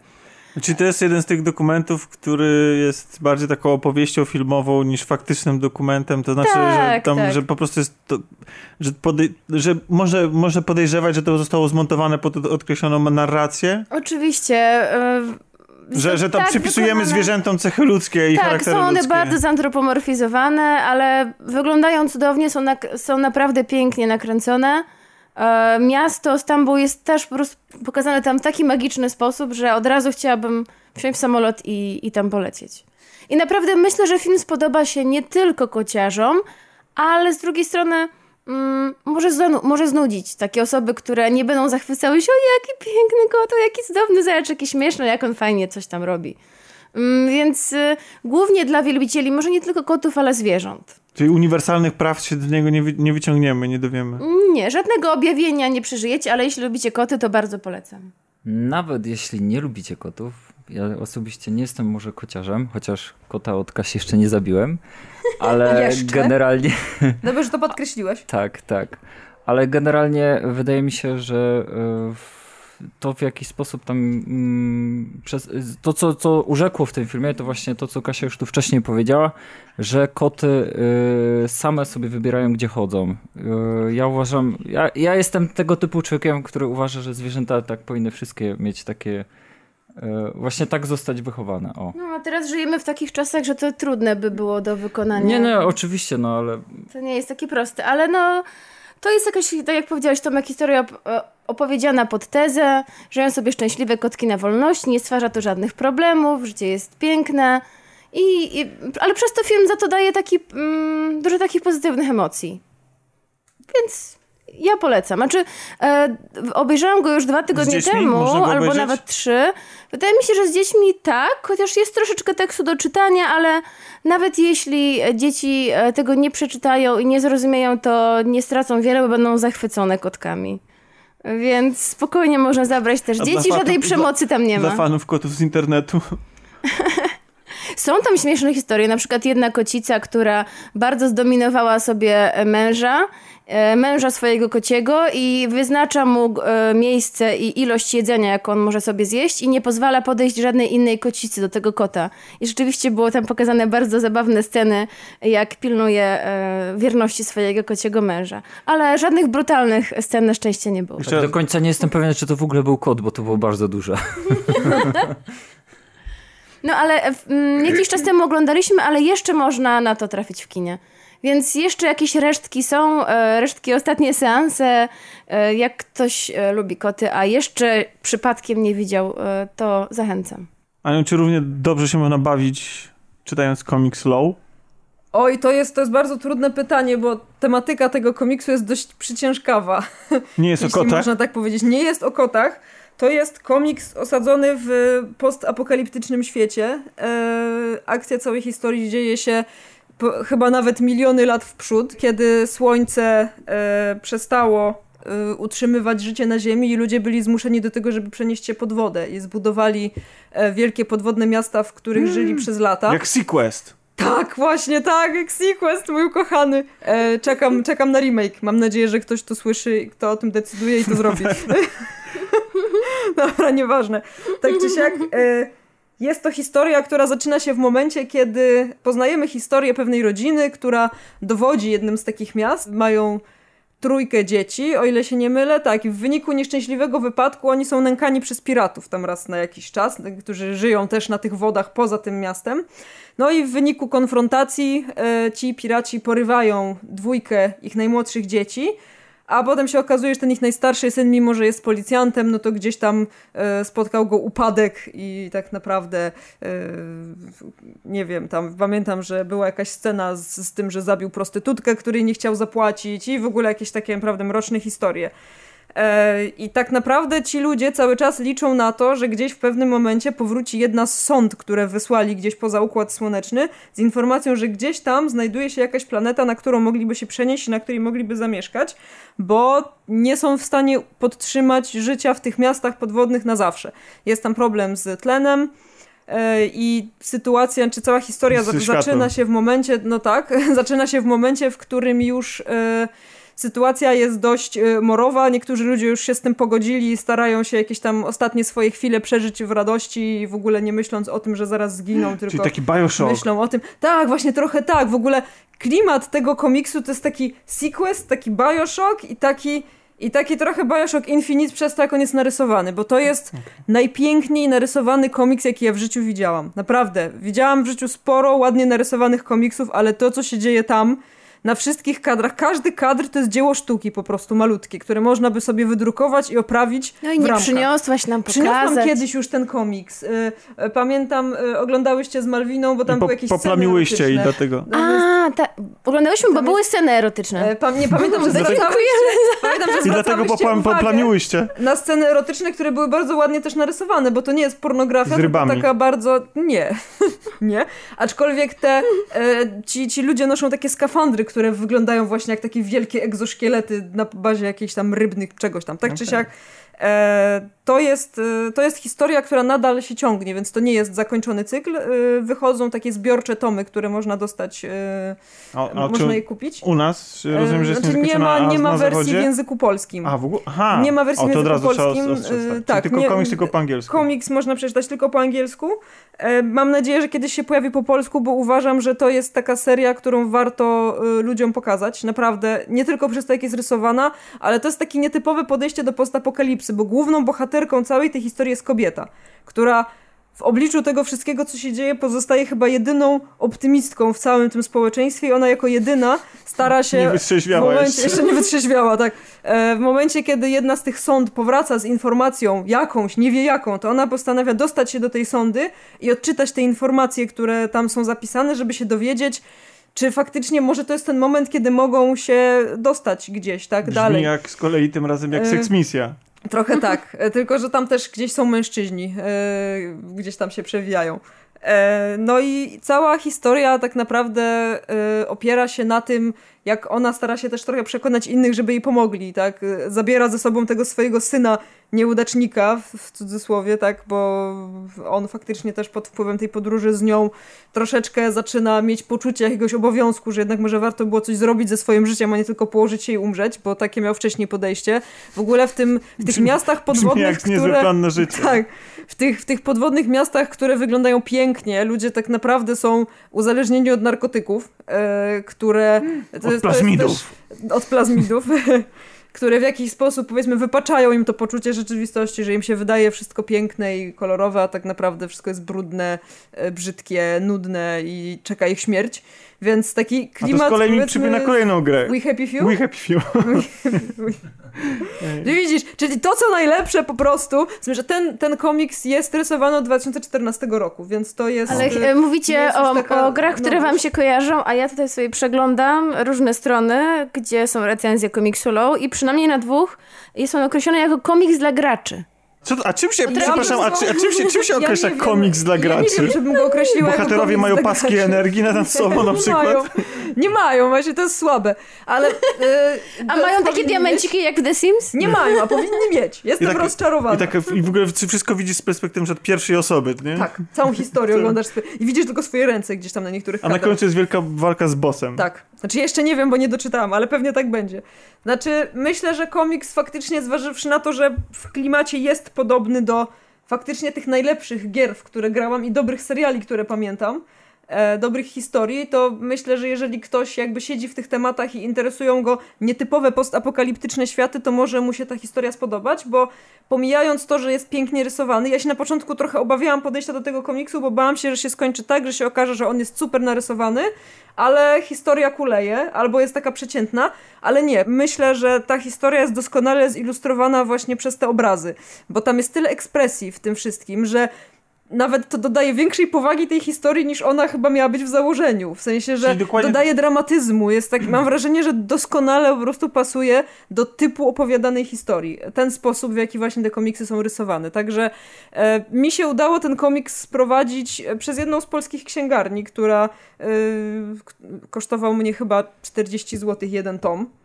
Czy to jest jeden z tych dokumentów, który jest bardziej taką opowieścią filmową niż faktycznym dokumentem? To znaczy, tak, że, tam, tak. że po prostu jest to, że, podej- że może, może podejrzewać, że to zostało zmontowane pod określoną narrację? Oczywiście. Yy, że, że tam tak przypisujemy wykonane. zwierzętom cechy ludzkie i tak, charaktery są one ludzkie. bardzo zantropomorfizowane, ale wyglądają cudownie, są, na, są naprawdę pięknie nakręcone. E, miasto Stambuł jest też po prostu pokazane tam w taki magiczny sposób, że od razu chciałabym wsiąść w samolot i, i tam polecieć. I naprawdę myślę, że film spodoba się nie tylko kociarzom, ale z drugiej strony mm, może, może znudzić takie osoby, które nie będą zachwycały się, o jaki piękny kot, o jaki cudowny zając, jaki śmieszny, jak on fajnie coś tam robi. Mm, więc y, głównie dla wielbicieli, może nie tylko kotów, ale zwierząt. Czyli uniwersalnych praw się z niego nie, wy, nie wyciągniemy, nie dowiemy. Nie, żadnego objawienia nie przeżyjecie, ale jeśli lubicie koty, to bardzo polecam. Nawet jeśli nie lubicie kotów, ja osobiście nie jestem może kociarzem, chociaż kota od Kasi jeszcze nie zabiłem, ale generalnie... Dobrze, że to podkreśliłeś. tak, tak. Ale generalnie wydaje mi się, że w to w jakiś sposób tam mm, przez, to, co, co urzekło w tym filmie, to właśnie to, co Kasia już tu wcześniej powiedziała, że koty y, same sobie wybierają, gdzie chodzą. Y, ja uważam, ja, ja jestem tego typu człowiekiem, który uważa, że zwierzęta tak powinny wszystkie mieć takie y, właśnie tak zostać wychowane. O. No a teraz żyjemy w takich czasach, że to trudne by było do wykonania. Nie, no oczywiście, no ale... To nie jest takie proste, ale no to jest jakaś, tak jak powiedziałeś, Tomek, historia opowiedziana pod tezę, żyją sobie szczęśliwe kotki na wolności, nie stwarza to żadnych problemów, życie jest piękne. I, i ale przez to film za to daje taki, mm, dużo takich pozytywnych emocji. Więc ja polecam. Znaczy, e, obejrzałam go już dwa tygodnie temu, albo nawet trzy. Wydaje mi się, że z dziećmi tak, chociaż jest troszeczkę tekstu do czytania, ale nawet jeśli dzieci e, tego nie przeczytają i nie zrozumieją, to nie stracą wiele, bo będą zachwycone kotkami. Więc spokojnie można zabrać też A dzieci, fanów, żadnej przemocy tam nie ma. Dla fanów kotów z internetu. Są tam śmieszne historie, na przykład jedna kocica, która bardzo zdominowała sobie męża męża swojego kociego i wyznacza mu e, miejsce i ilość jedzenia, jaką on może sobie zjeść i nie pozwala podejść żadnej innej kocicy do tego kota. I rzeczywiście było tam pokazane bardzo zabawne sceny, jak pilnuje e, wierności swojego kociego męża. Ale żadnych brutalnych scen na szczęście nie było. Tak do końca nie jestem pewien, czy to w ogóle był kot, bo to było bardzo duże. No ale m, jakiś czas temu oglądaliśmy, ale jeszcze można na to trafić w kinie. Więc jeszcze jakieś resztki są, e, resztki ostatnie seanse. E, jak ktoś e, lubi koty, a jeszcze przypadkiem nie widział, to zachęcam. Aniu, czy równie dobrze się można bawić czytając komiks Low? Oj, to jest, to jest bardzo trudne pytanie, bo tematyka tego komiksu jest dość przyciężkawa. Nie jest o kotach? można tak powiedzieć. Nie jest o kotach. To jest komiks osadzony w postapokaliptycznym świecie. akcja całej historii dzieje się chyba nawet miliony lat w przód, kiedy słońce e, przestało e, utrzymywać życie na Ziemi i ludzie byli zmuszeni do tego, żeby przenieść się pod wodę i zbudowali e, wielkie podwodne miasta, w których mm. żyli przez lata. Jak Sequest. Tak, właśnie tak, jak Sequest, mój ukochany. E, czekam, czekam na remake. Mam nadzieję, że ktoś to słyszy, kto o tym decyduje i to zrobi. Dobra, nieważne. Tak czy siak... E, jest to historia, która zaczyna się w momencie, kiedy poznajemy historię pewnej rodziny, która dowodzi jednym z takich miast. Mają trójkę dzieci, o ile się nie mylę, tak, i w wyniku nieszczęśliwego wypadku oni są nękani przez piratów tam raz na jakiś czas, którzy żyją też na tych wodach poza tym miastem. No i w wyniku konfrontacji e, ci piraci porywają dwójkę ich najmłodszych dzieci, a potem się okazuje, że ten ich najstarszy syn, mimo że jest policjantem, no to gdzieś tam e, spotkał go upadek i tak naprawdę e, nie wiem, tam pamiętam, że była jakaś scena z, z tym, że zabił prostytutkę, której nie chciał zapłacić i w ogóle jakieś takie naprawdę mroczne historie. E, I tak naprawdę ci ludzie cały czas liczą na to, że gdzieś w pewnym momencie powróci jedna z sąd, które wysłali gdzieś poza Układ Słoneczny, z informacją, że gdzieś tam znajduje się jakaś planeta, na którą mogliby się przenieść i na której mogliby zamieszkać, bo nie są w stanie podtrzymać życia w tych miastach podwodnych na zawsze. Jest tam problem z tlenem. E, I sytuacja, czy cała historia zaczyna się w momencie, no tak, zaczyna się w momencie, w którym już e, sytuacja jest dość y, morowa. Niektórzy ludzie już się z tym pogodzili i starają się jakieś tam ostatnie swoje chwile przeżyć w radości, w ogóle nie myśląc o tym, że zaraz zginą, tylko Czyli taki Bioshock. myślą o tym. Tak, właśnie trochę tak. W ogóle klimat tego komiksu to jest taki sequest, taki Bioshock i taki i taki trochę Bioshock Infinite przez to, jak on jest narysowany, bo to jest okay. najpiękniej narysowany komiks, jaki ja w życiu widziałam. Naprawdę. Widziałam w życiu sporo ładnie narysowanych komiksów, ale to, co się dzieje tam, na wszystkich kadrach. Każdy kadr to jest dzieło sztuki po prostu malutkie, które można by sobie wydrukować i oprawić No i nie ramkach. przyniosłaś nam pokazać. Przyniosłam kiedyś już ten komiks. Y, y, pamiętam, y, oglądałyście z Malwiną, bo tam po, były jakieś Poplamiłyście i dlatego. A, ta, oglądałyśmy, bo były sceny erotyczne. Pa, nie pamiętam, że zwracałyście, pamiętam, że I dlatego poplamiłyście. Na sceny erotyczne, które były bardzo ładnie też narysowane, bo to nie jest pornografia, to taka bardzo... Nie. nie. Aczkolwiek te, ci, ci ludzie noszą takie skafandry, które wyglądają właśnie jak takie wielkie egzoszkielety na bazie jakichś tam rybnych czegoś tam. Tak okay. czy siak to jest, e, to jest historia, która nadal się ciągnie, więc to nie jest zakończony cykl. E, wychodzą takie zbiorcze tomy, które można dostać, a, a można je kupić. U nas rozumiem, że jest znaczy, nie ma, nie ma wersji w języku polskim. A, w ogóle? Aha. Nie ma wersji o, w języku polskim. Trzeba, tak, tylko nie, komiks tylko po angielsku. Komiks można przeczytać tylko po angielsku. Mam nadzieję, że kiedyś się pojawi po polsku, bo uważam, że to jest taka seria, którą warto ludziom pokazać. Naprawdę, nie tylko przez to, jak jest rysowana, ale to jest takie nietypowe podejście do postapokalipsy bo główną bohaterką całej tej historii jest kobieta, która w obliczu tego wszystkiego, co się dzieje, pozostaje chyba jedyną optymistką w całym tym społeczeństwie i ona jako jedyna stara się... Nie wytrzeźwiała momencie, jeszcze. jeszcze. nie wytrzeźwiała, tak. E, w momencie, kiedy jedna z tych sąd powraca z informacją jakąś, nie wie jaką, to ona postanawia dostać się do tej sądy i odczytać te informacje, które tam są zapisane, żeby się dowiedzieć, czy faktycznie może to jest ten moment, kiedy mogą się dostać gdzieś, tak, Brzmi dalej. jak z kolei tym razem jak e, seksmisja. Trochę tak, e, tylko że tam też gdzieś są mężczyźni, e, gdzieś tam się przewijają. E, no i cała historia tak naprawdę opiera się na tym, jak ona stara się też trochę przekonać innych, żeby jej pomogli, tak? Zabiera ze sobą tego swojego syna, nieudacznika w cudzysłowie, tak? Bo on faktycznie też pod wpływem tej podróży z nią troszeczkę zaczyna mieć poczucie jakiegoś obowiązku, że jednak może warto było coś zrobić ze swoim życiem, a nie tylko położyć się i umrzeć, bo takie miał wcześniej podejście. W ogóle w tym, w tych brzmi, miastach podwodnych, jak które... plan na życie. Tak. W tych, w tych podwodnych miastach, które wyglądają pięknie, ludzie tak naprawdę są uzależnieni od narkotyków, e, które... To od plazmidów. Też, od plazmidów. które w jakiś sposób, powiedzmy, wypaczają im to poczucie rzeczywistości, że im się wydaje wszystko piękne i kolorowe, a tak naprawdę wszystko jest brudne, e, brzydkie, nudne i czeka ich śmierć. Więc taki klimat. A to z kolei mi przypomina kolejną grę. We Happy Few? We Happy Few. Widzisz, czyli to co najlepsze po prostu, że ten, ten komiks jest rysowany od 2014 roku, więc to jest... Ale e, mówicie o, taka, o grach, które no, wam się kojarzą, a ja tutaj sobie przeglądam różne strony, gdzie są recenzje komiksu Low i przynajmniej na dwóch jest on określony jako komiks dla graczy. Co, a czym się, przepraszam, a, czy, a czym się, czym się określa ja komiks dla graczy? Ja nie wiem, żebym go określiła Bohaterowie mają paski energii nad sobą na przykład? Mają. Nie mają, właśnie to jest słabe. Ale, yy, a mają takie diamenciki mieć? jak w The Sims? Nie mają, a powinni mieć. Jestem I tak, rozczarowany. I, tak, I w ogóle wszystko widzisz z perspektywy pierwszej osoby, nie? Tak, całą historię oglądasz i widzisz tylko swoje ręce gdzieś tam na niektórych A na końcu jest wielka walka z bossem. Tak. Znaczy jeszcze nie wiem, bo nie doczytałam, ale pewnie tak będzie. Znaczy myślę, że komiks faktycznie zważywszy na to, że w klimacie jest podobny do faktycznie tych najlepszych gier, w które grałam i dobrych seriali, które pamiętam, e, dobrych historii, to myślę, że jeżeli ktoś jakby siedzi w tych tematach i interesują go nietypowe postapokaliptyczne światy, to może mu się ta historia spodobać, bo pomijając to, że jest pięknie rysowany, ja się na początku trochę obawiałam podejścia do tego komiksu, bo bałam się, że się skończy tak, że się okaże, że on jest super narysowany, ale historia kuleje, albo jest taka przeciętna, ale nie. Myślę, że ta historia jest doskonale zilustrowana właśnie przez te obrazy, bo tam jest tyle ekspresji w tym wszystkim, że nawet to dodaje większej powagi tej historii niż ona chyba miała być w założeniu. W sensie, że dokładnie... dodaje dramatyzmu. Jest tak, mam wrażenie, że doskonale po prostu pasuje do typu opowiadanej historii. Ten sposób, w jaki właśnie te komiksy są rysowane. Także e, mi się udało ten komiks sprowadzić e, przez jedną z polskich księgarni, która e, kosztował mnie chyba 40 zł jeden tom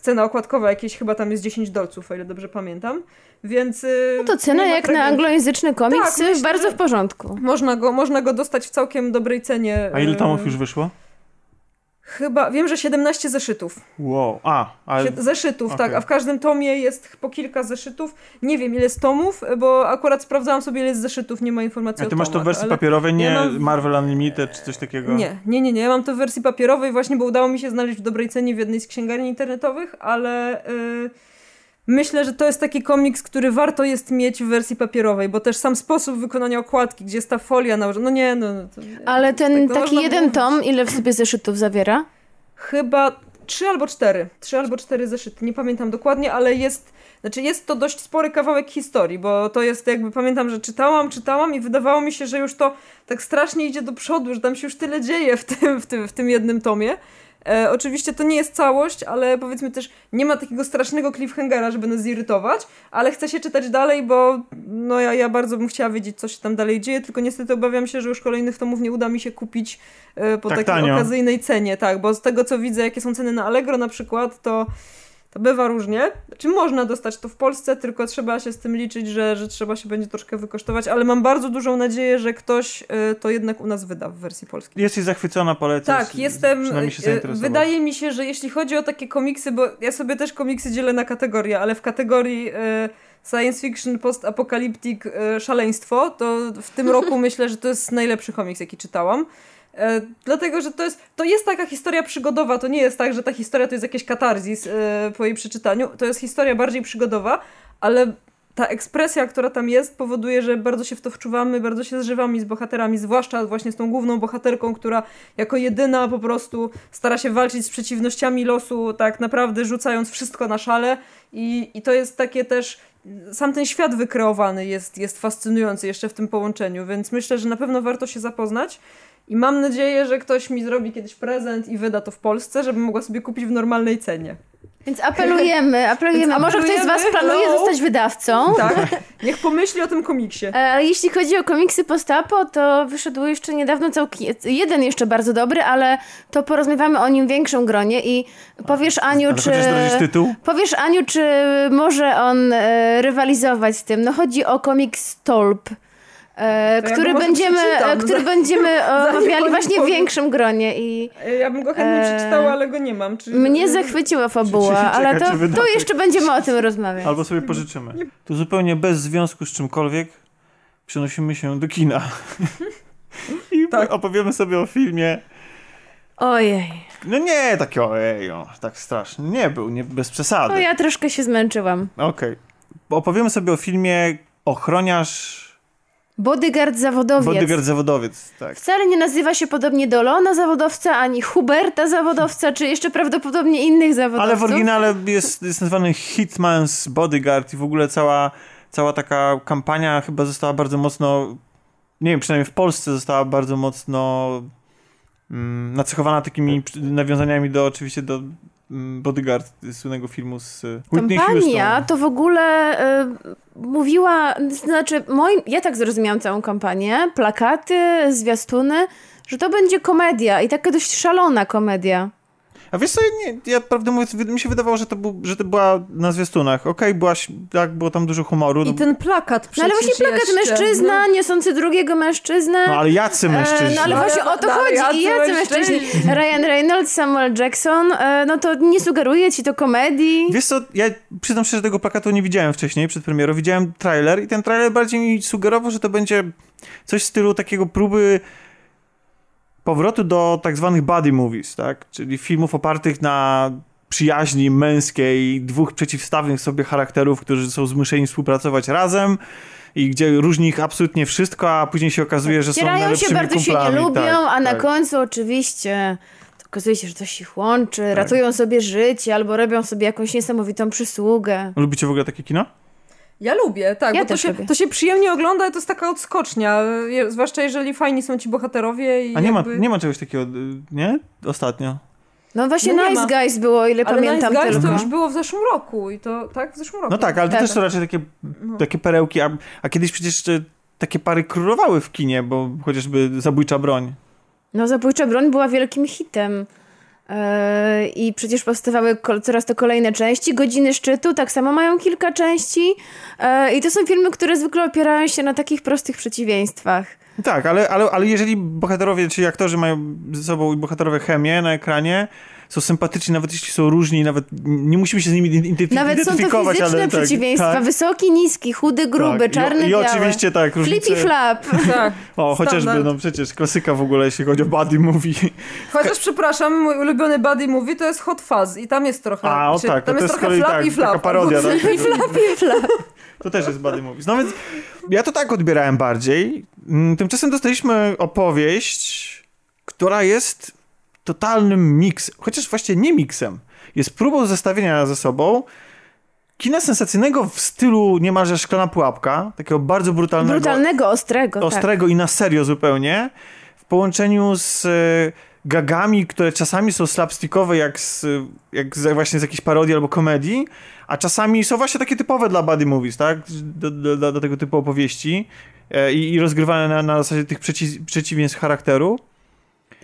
cena okładkowa jakieś chyba tam jest 10 dolców, o ile dobrze pamiętam. Więc. Y, no to cena jak na anglojęzyczny komiks tak, myślę, bardzo w porządku. Można go, można go dostać w całkiem dobrej cenie. A ile tomów już wyszło? Chyba, wiem, że 17 zeszytów. Wow, a, ale... Zeszytów, okay. tak, a w każdym tomie jest po kilka zeszytów. Nie wiem ile jest tomów, bo akurat sprawdzałam sobie ile jest zeszytów, nie ma informacji a ty masz to w wersji papierowej, nie ja mam... Marvel Unlimited czy coś takiego? Nie, nie, nie, nie, ja mam to w wersji papierowej właśnie, bo udało mi się znaleźć w dobrej cenie w jednej z księgarni internetowych, ale... Yy Myślę, że to jest taki komiks, który warto jest mieć w wersji papierowej, bo też sam sposób wykonania okładki, gdzie jest ta folia nałożona, no nie, no... no nie, Ale ten tak taki jeden mówić. tom, ile w sobie zeszytów zawiera? Chyba trzy albo cztery. Trzy albo cztery zeszyty, nie pamiętam dokładnie, ale jest... Znaczy jest to dość spory kawałek historii, bo to jest jakby, pamiętam, że czytałam, czytałam i wydawało mi się, że już to tak strasznie idzie do przodu, że tam się już tyle dzieje w tym, w tym, w tym jednym tomie. E, oczywiście to nie jest całość, ale powiedzmy też nie ma takiego strasznego cliffhangera, żeby nas zirytować, ale chcę się czytać dalej, bo no ja, ja bardzo bym chciała wiedzieć, co się tam dalej dzieje, tylko niestety obawiam się, że już kolejnych tomów nie uda mi się kupić e, po tak takiej tanio. okazyjnej cenie, tak, bo z tego co widzę, jakie są ceny na Allegro na przykład, to to bywa różnie. Czy można dostać to w Polsce, tylko trzeba się z tym liczyć, że, że trzeba się będzie troszkę wykosztować, ale mam bardzo dużą nadzieję, że ktoś y, to jednak u nas wyda w wersji polskiej. Jesteś zachwycona, polecasz? Tak, jestem. Y, wydaje mi się, że jeśli chodzi o takie komiksy, bo ja sobie też komiksy dzielę na kategorie, ale w kategorii y, science fiction, post-apokaliptik, szaleństwo, to w tym roku myślę, że to jest najlepszy komiks, jaki czytałam. E, dlatego, że to jest, to jest taka historia przygodowa, to nie jest tak, że ta historia to jest jakieś katarzis e, po jej przeczytaniu, to jest historia bardziej przygodowa, ale ta ekspresja, która tam jest, powoduje, że bardzo się w to wczuwamy, bardzo się zżywamy z bohaterami, zwłaszcza właśnie z tą główną bohaterką, która jako jedyna po prostu stara się walczyć z przeciwnościami losu, tak naprawdę rzucając wszystko na szale i, i to jest takie też sam ten świat wykreowany jest, jest fascynujący jeszcze w tym połączeniu, więc myślę, że na pewno warto się zapoznać. I mam nadzieję, że ktoś mi zrobi kiedyś prezent i wyda to w Polsce, żebym mogła sobie kupić w normalnej cenie. Więc apelujemy, apelujemy. A może ktoś z Was planuje hello? zostać wydawcą? Tak, niech pomyśli o tym komiksie. E, ale jeśli chodzi o komiksy postapo, to wyszedł jeszcze niedawno całkiem, jeden jeszcze bardzo dobry, ale to porozmawiamy o nim w większym gronie i powiesz Aniu, ale czy... tytuł? Powiesz Aniu, czy może on e, rywalizować z tym. No chodzi o komiks Stolp. E, który, ja będziemy, e, który będziemy omawiali właśnie w większym gronie. I, ja bym go chętnie e... przeczytała, ale go nie mam. Czy... Mnie zachwyciła fabuła, ale to, to jeszcze będziemy o tym rozmawiać. Albo sobie pożyczymy. Tu zupełnie bez związku z czymkolwiek przenosimy się do kina. I tak. opowiemy sobie o filmie. Ojej. No nie, takie ojej, o, tak strasznie. Nie był, nie, bez przesady. No ja troszkę się zmęczyłam. Okej. Okay. Opowiemy sobie o filmie Ochroniarz Bodyguard zawodowiec. Bodyguard zawodowiec, tak. Wcale nie nazywa się podobnie do Lona zawodowca, ani Huberta zawodowca, czy jeszcze prawdopodobnie innych zawodowców. Ale w oryginale jest, jest nazwany Hitman's Bodyguard i w ogóle cała, cała taka kampania chyba została bardzo mocno, nie wiem, przynajmniej w Polsce została bardzo mocno mm, nacechowana takimi nawiązaniami do oczywiście do Bodyguard słynnego filmu z Whitney Kampania Houston. to w ogóle y, mówiła, znaczy moim, ja tak zrozumiałam całą kampanię, plakaty, zwiastuny, że to będzie komedia i taka dość szalona komedia. A wiesz co, nie, ja prawdę mówiąc, mi się wydawało, że to, był, że to była na zwiastunach. Okej, okay, była, tak, było tam dużo humoru. I no. ten plakat przecież No ale właśnie plakat jeszcze, mężczyzna, no. niosący drugiego mężczyznę. No ale jacy mężczyźni? E, no ale No, właśnie ale- o to no, chodzi. jacy I jacy mężczyźni? mężczyźni? Ryan Reynolds, Samuel Jackson, e, no to nie sugeruje ci to komedii. Wiesz co, ja przyznam szczerze, że tego plakatu nie widziałem wcześniej, przed premierą. Widziałem trailer i ten trailer bardziej mi sugerował, że to będzie coś w stylu takiego próby powrotu do tak zwanych buddy movies, tak? Czyli filmów opartych na przyjaźni męskiej dwóch przeciwstawnych sobie charakterów, którzy są zmuszeni współpracować razem i gdzie różni ich absolutnie wszystko, a później się okazuje, że są najlepszymi się, bardzo się kumplami. nie lubią, tak, a na tak. końcu oczywiście okazuje się, że coś ich łączy, Tak. ratują sobie życie albo robią sobie jakąś niesamowitą przysługę. Lubicie w ogóle takie kino? Ja lubię, tak, Ja bo to się, lubię. to się przyjemnie ogląda, to jest taka odskocznia, zwłaszcza jeżeli fajni są ci bohaterowie i A nie ma, jakby... nie ma czegoś takiego, y, nie? Ostatnio. No właśnie No Nice ma. Guys było, o ile Ale pamiętam Nice Guys tylko. to już było w zeszłym roku i to, tak? W zeszłym roku. No tak, ale to Tak. też są raczej takie, No. takie perełki, a, a kiedyś przecież jeszcze takie pary królowały w kinie, bo chociażby Zabójcza Broń. No Zabójcza Broń była wielkim hitem. Yy, I przecież powstawały coraz to kolejne części. Godziny Szczytu tak samo mają kilka części. Yy, I to są filmy, które zwykle opierają się na takich prostych przeciwieństwach. Tak, ale, ale, ale jeżeli bohaterowie, czyli aktorzy mają ze sobą bohaterowe chemię na ekranie, są sympatyczni, nawet jeśli są różni, nawet nie musimy się z nimi identyfikować, Nawet są to fizyczne ale tak, przeciwieństwa. tak, Wysoki, niski, chudy, gruby, tak. czarny, I, I biały. oczywiście tak, różnice... Flip i flap. tak. O, chociażby, Standard. no przecież klasyka w ogóle, jeśli chodzi o buddy movie. Chociaż przepraszam, mój ulubiony buddy movie to jest Hot Fuzz i tam jest trochę... A, o czy- tak, tam to jest jest z trochę flap tak, i flap. taka parodia, tak? I flap i flap. To też jest buddy movies. No więc ja to tak odbierałem bardziej. Mm, Tymczasem dostaliśmy opowieść, która jest totalnym miksem, chociaż właściwie nie miksem. Jest próbą zestawienia ze sobą kina sensacyjnego w stylu niemalże szklana pułapka, takiego bardzo brutalnego, Brutalnego, ostrego. tak. ostrego i na serio zupełnie, w połączeniu z e, gagami, które czasami są slapstickowe, jak, z, jak z, właśnie z jakiejś parodii albo komedii, a czasami są właśnie takie typowe dla buddy movies, tak? Do, do, do, do tego typu opowieści e, i, i rozgrywane na, na zasadzie tych przeci, przeciwieństw charakteru.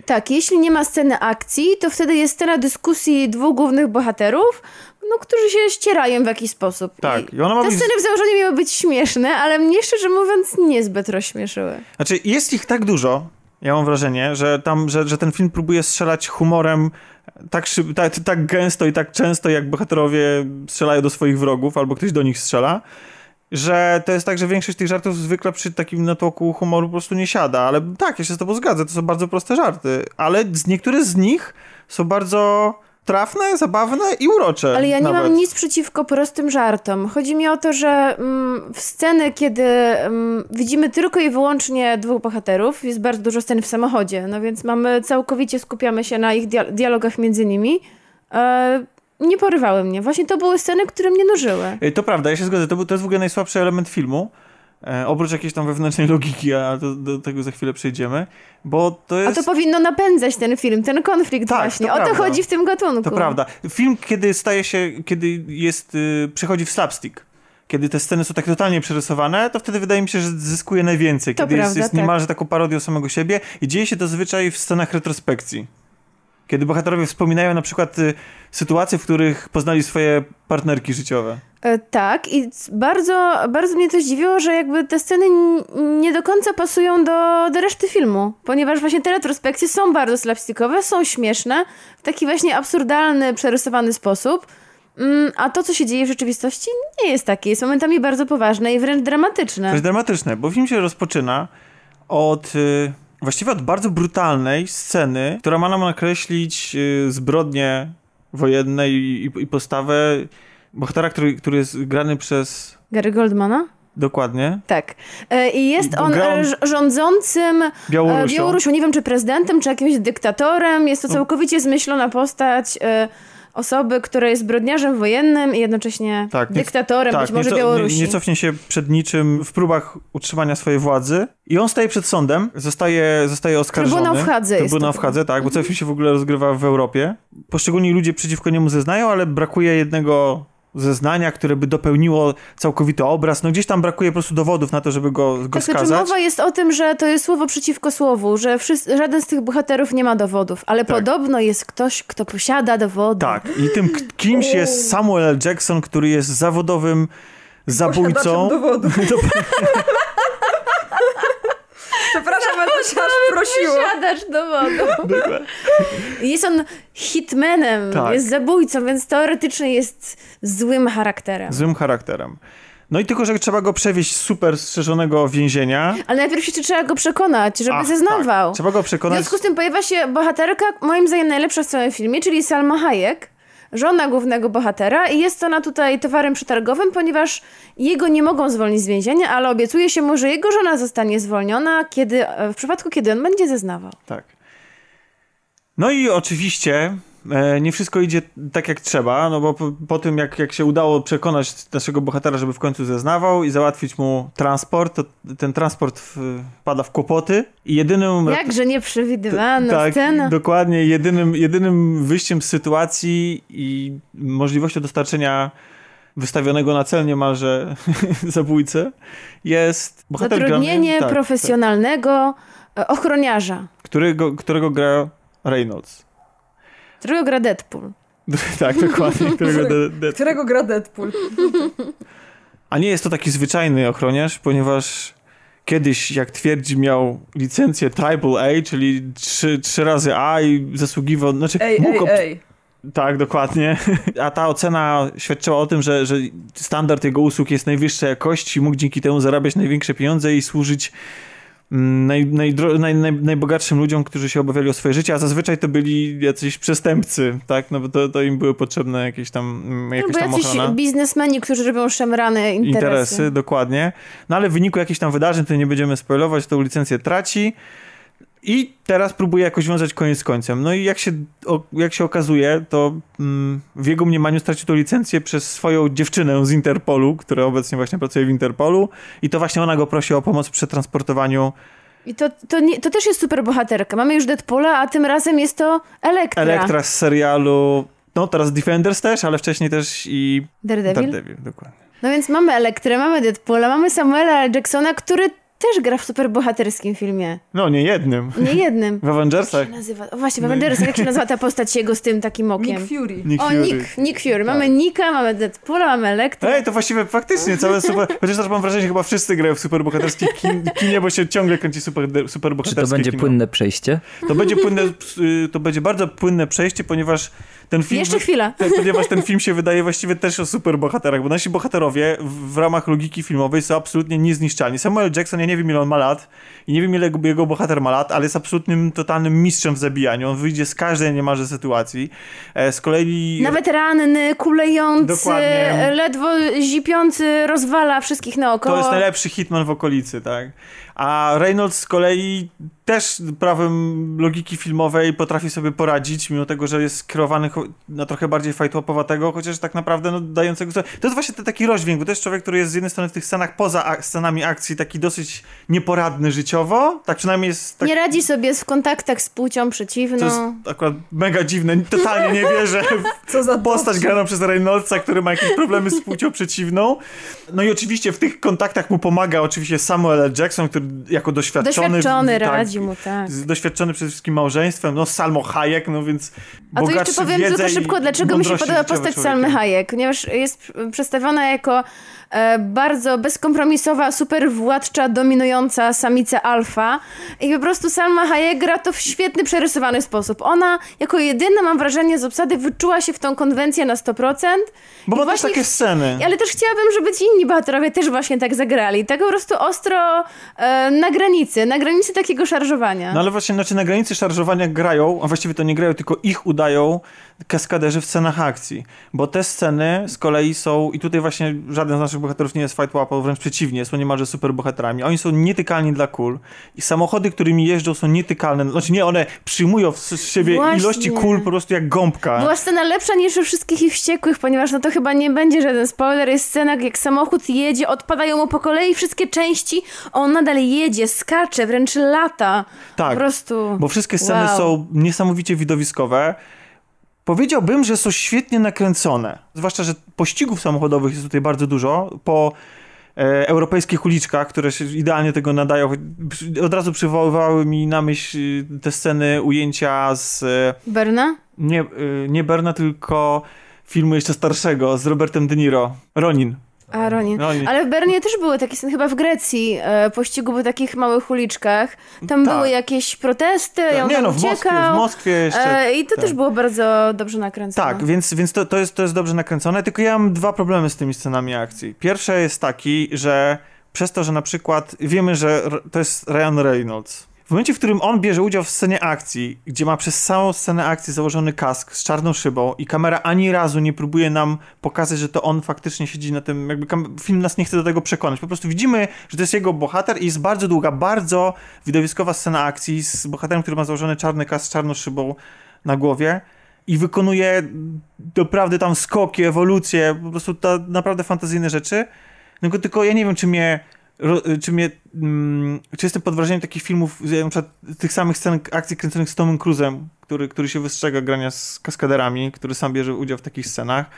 Tak, jeśli nie ma sceny akcji, to wtedy jest scena dyskusji dwóch głównych bohaterów, no, którzy się ścierają w jakiś sposób. Tak, I ona ma te być... sceny w założeniu miały być śmieszne, ale mnie szczerze mówiąc niezbyt rozśmieszyły. Znaczy, jest ich tak dużo, ja mam wrażenie, że tam, że, że ten film próbuje strzelać humorem tak, szyb, tak, tak gęsto i tak często, jak bohaterowie strzelają do swoich wrogów, albo ktoś do nich strzela, że to jest tak, że większość tych żartów zwykle przy takim natłoku humoru po prostu nie siada, ale tak, ja się z tobą zgadzam, to są bardzo proste żarty, ale z, niektóre z nich są bardzo trafne, zabawne i urocze. Ale ja nie nawet. mam nic przeciwko prostym żartom. Chodzi mi o to, że mm, w sceny, kiedy mm, widzimy tylko i wyłącznie dwóch bohaterów, jest bardzo dużo scen w samochodzie, no więc mamy, całkowicie skupiamy się na ich dia- dialogach między nimi. E, nie porywały mnie. Właśnie to były sceny, które mnie nużyły. Ej, To prawda, ja się zgodzę. To, był, to jest w ogóle najsłabszy element filmu. E, oprócz jakiejś tam wewnętrznej logiki, a do, do tego za chwilę przejdziemy. Bo to A jest. to powinno napędzać ten film, ten konflikt Tak, właśnie. to O to prawda. chodzi w tym gatunku. To prawda. Film, kiedy staje się, kiedy jest, y, przechodzi w slapstick, kiedy te sceny są tak totalnie przerysowane, to wtedy wydaje mi się, że zyskuje najwięcej. To kiedy jest, prawda, jest tak. niemalże taką parodią samego siebie i dzieje się to zazwyczaj w scenach retrospekcji. Kiedy bohaterowie wspominają na przykład y, sytuacje, w których poznali swoje partnerki życiowe. E, tak, i bardzo, bardzo mnie to zdziwiło, że jakby te sceny nie do końca pasują do, do reszty filmu, ponieważ właśnie te retrospekcje są bardzo slapstickowe, są śmieszne, w taki właśnie absurdalny, przerysowany sposób, mm, a to, co się dzieje w rzeczywistości, nie jest takie. Jest momentami bardzo poważne i wręcz dramatyczne. To jest dramatyczne, bo film się rozpoczyna od... Y, właściwie od bardzo brutalnej sceny, która ma nam nakreślić y, zbrodnie wojenne i, i, i postawę bohatera, który, który jest grany przez... Gary Goldmana? Dokładnie. Tak. E, I jest on grał- e, rządzącym Białorusią. E, Białorusią, nie wiem czy prezydentem, czy jakimś dyktatorem. Jest to No. całkowicie zmyślona postać. Osoby, która jest zbrodniarzem wojennym i jednocześnie tak, dyktatorem, tak, być może nie, Białorusi. Nie, nie cofnie się przed niczym w próbach utrzymania swojej władzy i on staje przed sądem, zostaje, zostaje oskarżony. Trybunał w Hadze Trybunał w Hadze, tak, bo cały film się w ogóle rozgrywa w Europie. Poszczególni ludzie przeciwko niemu zeznają, ale brakuje jednego zeznania, które by dopełniło całkowity obraz. No gdzieś tam brakuje po prostu dowodów na to, żeby go, go tak, skazać. Znaczy mowa jest o tym, że to jest słowo przeciwko słowu, że wszyscy, żaden z tych bohaterów nie ma dowodów, ale tak. podobno jest ktoś, kto posiada dowody. Tak, i tym kimś jest Samuel L. Jackson, który jest zawodowym zabójcą. dowodów. Ale to się aż prosiło. Posiadacz dowodu. Jest on hitmanem, tak. jest zabójcą, więc teoretycznie jest złym charakterem. Złym charakterem. No i tylko, że trzeba go przewieźć z super strzeżonego więzienia. Ale najpierw jeszcze trzeba go przekonać, żeby Ach, zeznawał. Tak. Trzeba go przekonać. W związku z tym pojawia się bohaterka, moim zdaniem najlepsza w całym filmie, czyli Salma Hayek żona głównego bohatera i jest ona tutaj towarem przetargowym, ponieważ jego nie mogą zwolnić z więzienia, ale obiecuje się mu, że jego żona zostanie zwolniona, kiedy, w przypadku kiedy on będzie zeznawał. Tak. No i oczywiście E, nie wszystko idzie tak jak trzeba, no bo po, po, tym jak, jak się udało przekonać naszego bohatera, żeby w końcu zeznawał i załatwić mu transport, to ten transport wpada w kłopoty i jedynym... Jakże nieprzewidywana tak, scena. dokładnie. Jedynym, jedynym wyjściem z sytuacji i możliwością dostarczenia wystawionego na cel niemalże zabójcę jest bohater Zatrudnienie grany, tak, profesjonalnego tak. ochroniarza. Którego, którego gra Reynolds. Którego gra Deadpool. tak, dokładnie. Którego, Deadpool. którego gra Deadpool. A nie jest to taki zwyczajny ochroniarz, ponieważ kiedyś, jak twierdzi, miał licencję AAA, czyli trzy, trzy razy A i zasługiwał... Znaczy, ej, mógł ej, ej. Tak, dokładnie. A ta ocena świadczyła o tym, że, że standard jego usług jest najwyższej jakości, mógł dzięki temu zarabiać największe pieniądze i służyć naj, naj, naj, najbogatszym ludziom, którzy się obawiali o swoje życie, a zazwyczaj to byli jacyś przestępcy, tak? No bo to, to im były potrzebne jakieś tam mm, jakieś no, tam ochrona. biznesmeni, którzy robią szemrane interesy. Interesy, dokładnie. No ale w wyniku jakichś tam wydarzeń, to nie będziemy spoilować, tą licencję traci. I teraz próbuje jakoś wiązać koniec z końcem. No i jak się, jak się okazuje, to mm, w jego mniemaniu stracił tę licencję przez swoją dziewczynę z Interpolu, która obecnie właśnie pracuje w Interpolu i to właśnie ona go prosi o pomoc w przetransportowaniu i to, to, nie, to też jest super bohaterka. Mamy już Deadpoola, a tym razem jest to Elektra. Elektra z serialu, no teraz Defenders też, ale wcześniej też i Daredevil. Daredevil, dokładnie. No więc mamy Elektrę, mamy Deadpoola, mamy Samuela. Jacksona, który też gra w superbohaterskim filmie. No, nie jednym. Nie jednym. W Avengersach. Jak się nazywa? O właśnie, w Avengersach. Jak się nazywa ta postać jego z tym takim okiem? Nick Fury. Nick o, Fury. Nick, Nick Fury. Mamy tak. Nika, mamy Deadpoola, mamy Elektra. Ej, to właściwie faktycznie całe super... Chociaż też mam wrażenie, że chyba wszyscy grają w superbohaterskie kin, kinie, bo się ciągle kręci super, superbohaterskie Czy to będzie kino. płynne przejście? To będzie płynne, y, to będzie bardzo płynne przejście, ponieważ ten film... Jeszcze chwila. Ten, ponieważ ten film się wydaje właściwie też o superbohaterach, bo nasi bohaterowie w, w ramach logiki filmowej są absolutnie niezniszczalni. Samuel Jackson, ja nie wiem ile on ma lat, i nie wiem ile jego bohater ma lat, ale jest absolutnym, totalnym mistrzem w zabijaniu. On wyjdzie z każdej niemalże sytuacji. E, z kolei... Nawet ranny, kulejący, Dokładnie. ledwo zipiący, rozwala wszystkich naokoło. To jest najlepszy hitman w okolicy, tak? A Reynolds z kolei też prawem logiki filmowej potrafi sobie poradzić, mimo tego, że jest skierowany na trochę bardziej fajtłapowatego, chociaż tak naprawdę no, dającego... To jest właśnie ten taki rozdźwięk, bo to jest człowiek, który jest z jednej strony w tych scenach poza scenami akcji taki dosyć nieporadny życiowo, tak przynajmniej jest... Tak... Nie radzi sobie w kontaktach z płcią przeciwną. To jest akurat mega dziwne, totalnie nie wierzę w Co za postać graną przez Reynoldsa, który ma jakieś problemy z płcią przeciwną. No i oczywiście w tych kontaktach mu pomaga oczywiście Samuel L. Jackson, który jako doświadczony... Doświadczony tak, radzi mu, tak. Doświadczony przede wszystkim małżeństwem, no Salmo Hayek, no więc A to jeszcze powiem tylko szybko, dlaczego mi się podoba postać Salmy Hayek, ponieważ jest przedstawiona jako bardzo bezkompromisowa, super władcza, dominująca samica alfa i po prostu Salma Hayek gra to w świetny, przerysowany sposób. Ona jako jedyna, mam wrażenie, z obsady wyczuła się w tą konwencję na 100%. Bo ma też takie sceny. Ale też chciałabym, żeby ci inni bohaterowie też właśnie tak zagrali. Tak po prostu ostro... E, e, na granicy, na granicy takiego szarżowania. No ale właśnie, znaczy na granicy szarżowania grają, a właściwie to nie grają, tylko ich udają kaskaderzy w scenach akcji. Bo te sceny z kolei są, i tutaj właśnie żaden z naszych bohaterów nie jest fight łapą, wręcz przeciwnie, są niemalże super bohaterami. Oni są nietykalni dla kul i samochody, którymi jeżdżą są nietykalne. Znaczy nie, one przyjmują w siebie właśnie. ilości kul po prostu jak gąbka. Była scena lepsza niż u wszystkich ich wściekłych, ponieważ no to chyba nie będzie żaden spoiler. Jest scena, jak samochód jedzie, odpadają mu po kolei wszystkie części, on nadal jedzie, skacze, wręcz lata. Tak, po prostu. bo wszystkie sceny wow. są niesamowicie widowiskowe. Powiedziałbym, że są świetnie nakręcone. Zwłaszcza, że pościgów samochodowych jest tutaj bardzo dużo. Po e, europejskich uliczkach, które się idealnie tego nadają. Od razu przywoływały mi na myśl y, te sceny ujęcia z... E, Berna? Nie, y, nie Berna, tylko filmu jeszcze starszego z Robertem De Niro. Ronin. A, Ronin. Ronin. Ale w Bernie też były takie sceny, chyba w Grecji, e, pościgu po takich małych uliczkach. Tam tak. były jakieś protesty, tak. Nie no, w Moskwie, w Moskwie jeszcze. E, I to tak. też było bardzo dobrze nakręcone. Tak, więc, więc to, to, jest, to jest dobrze nakręcone, tylko ja mam dwa problemy z tymi scenami akcji. Pierwszy jest taki, że przez to, że na przykład wiemy, że to jest Ryan Reynolds, w momencie, w którym on bierze udział w scenie akcji, gdzie ma przez całą scenę akcji założony kask z czarną szybą i kamera ani razu nie próbuje nam pokazać, że to on faktycznie siedzi na tym, jakby film nas nie chce do tego przekonać. Po prostu widzimy, że to jest jego bohater i jest bardzo długa, bardzo widowiskowa scena akcji z bohaterem, który ma założony czarny kask z czarną szybą na głowie i wykonuje naprawdę tam skoki, ewolucje, po prostu naprawdę fantazyjne rzeczy. No tylko ja nie wiem, czy mnie czy mnie, mm, czy jestem pod wrażeniem takich filmów, na przykład tych samych scen akcji kręconych z Tomem Cruzem, który, który się wystrzega grania z kaskaderami, który sam bierze udział w takich scenach.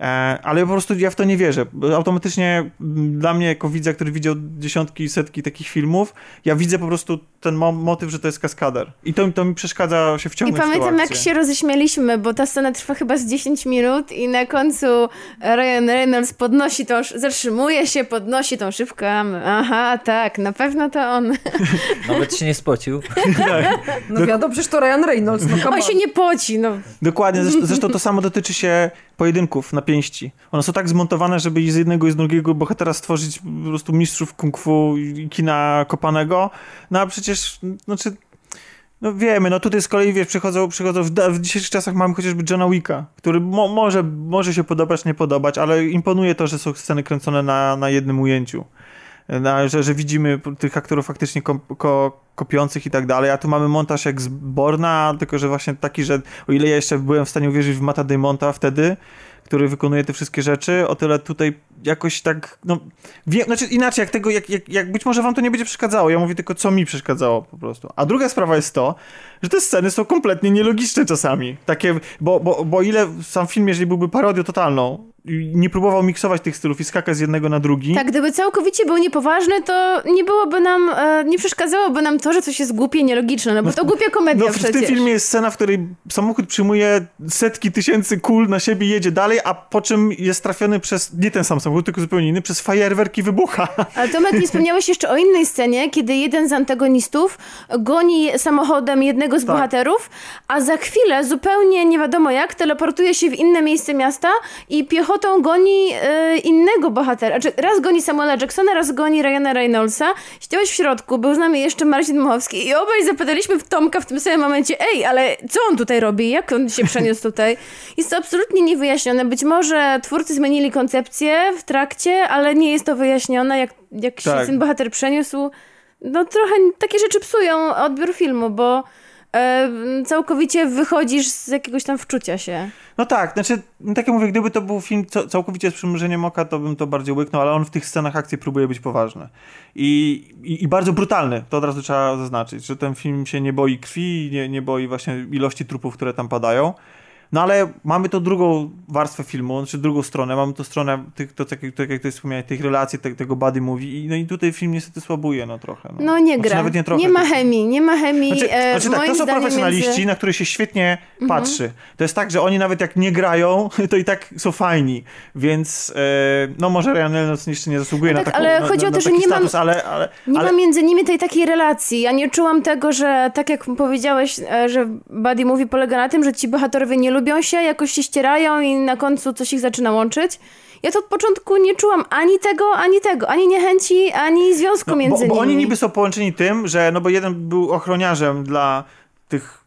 E, ale po prostu ja w to nie wierzę. Automatycznie dla mnie, jako widza, który widział dziesiątki, setki takich filmów, ja widzę po prostu ten motyw, że to jest kaskader. I to, to mi przeszkadza się wciągnąć I pamiętam, jak się roześmialiśmy, bo ta scena trwa chyba z 10 minut i na końcu Ryan Reynolds podnosi tą, zatrzymuje się, podnosi tą szybkę. Aha, tak, na pewno to on. Nawet się nie spocił. No wiadomo, przecież to Ryan Reynolds. No on się nie poci, no. Dokładnie, zresztą, zresztą to samo dotyczy się pojedynków na pięści. One są tak zmontowane, żeby z jednego i z drugiego bohatera stworzyć po prostu mistrzów kung fu i kina kopanego. No a przecież, znaczy, no wiemy, no tutaj z kolei, wiesz, przychodzą, przychodzą w, w dzisiejszych czasach mamy chociażby Johna Wicka, który mo, może, może się podobać, nie podobać, ale imponuje to, że są sceny kręcone na, na jednym ujęciu. Na, że, że widzimy tych aktorów faktycznie ko, ko, kopiących i tak dalej, a tu mamy montaż jak z Borna, tylko że właśnie taki, że o ile ja jeszcze byłem w stanie uwierzyć w Mata Damonta wtedy, który wykonuje te wszystkie rzeczy, o tyle tutaj jakoś tak, no, znaczy inaczej, jak tego, jak, jak, jak być może wam to nie będzie przeszkadzało, ja mówię tylko, co mi przeszkadzało po prostu. A druga sprawa jest to, że te sceny są kompletnie nielogiczne czasami. Takie, bo, bo, bo ile sam film, jeżeli byłby parodią totalną, nie próbował miksować tych stylów i skakać z jednego na drugi. Tak, gdyby całkowicie był niepoważny, to nie byłoby nam, e, nie przeszkadzałoby nam to, że coś jest głupie, nielogiczne, no bo no, to głupia komedia no, w, w tym filmie jest scena, w której samochód przyjmuje setki tysięcy kul na siebie jedzie dalej, a po czym jest trafiony przez, nie ten sam samochód, tylko zupełnie inny, przez fajerwerki wybucha. Ale Tomek, nie wspomniałeś jeszcze o innej scenie, kiedy jeden z antagonistów goni samochodem jednego z tak. bohaterów, a za chwilę zupełnie nie wiadomo jak teleportuje się w inne miejsce miasta i piechotą goni y, innego bohatera. Znaczy, raz goni Samuela Jacksona, raz goni Ryana Reynoldsa. Siedziałeś w środku, był z nami jeszcze Marcin Dmuchowski i obaj zapytaliśmy w Tomka w tym samym momencie, ej, ale co on tutaj robi? Jak on się przeniósł tutaj? Jest to absolutnie niewyjaśnione. Być może twórcy zmienili koncepcję w trakcie, ale nie jest to wyjaśnione, jak, jak tak. się ten bohater przeniósł. No trochę takie rzeczy psują odbiór filmu, bo e, całkowicie wychodzisz z jakiegoś tam wczucia się. No tak, znaczy, tak jak mówię, gdyby to był film całkowicie z przymrużeniem oka, to bym to bardziej łyknął, ale on w tych scenach akcji próbuje być poważny. I, i, i bardzo brutalny, to od razu trzeba zaznaczyć, że ten film się nie boi krwi, nie, nie boi właśnie ilości trupów, które tam padają. No ale mamy to drugą warstwę filmu, znaczy drugą stronę, mamy to stronę, tych, to, tak, tak jak ty wspomniałeś, tych relacji, te, tego body movie i, no i tutaj film niestety słabuje, no trochę. No, no nie znaczy, gra, nie, trochę, nie ma chemii, nie ma chemii. Znaczy, e, znaczy tak, to są profesjonaliści, między... na których się świetnie mhm. patrzy. To jest tak, że oni nawet jak nie grają, to i tak są fajni, więc e, no może Ryan Reynolds jeszcze nie zasługuje no tak, na taką ale na, chodzi na, o to, że nie status, ale, ale, nie ale... ma między nimi tej takiej relacji. Ja nie czułam tego, że tak jak powiedziałeś, e, że body movie polega na tym, że ci bohaterowie nie lubią lubią się, jakoś się ścierają i na końcu coś ich zaczyna łączyć. Ja to od początku nie czułam ani tego, ani tego, ani niechęci, ani związku no, między bo, nimi. Bo oni niby są połączeni tym, że no bo jeden był ochroniarzem dla tych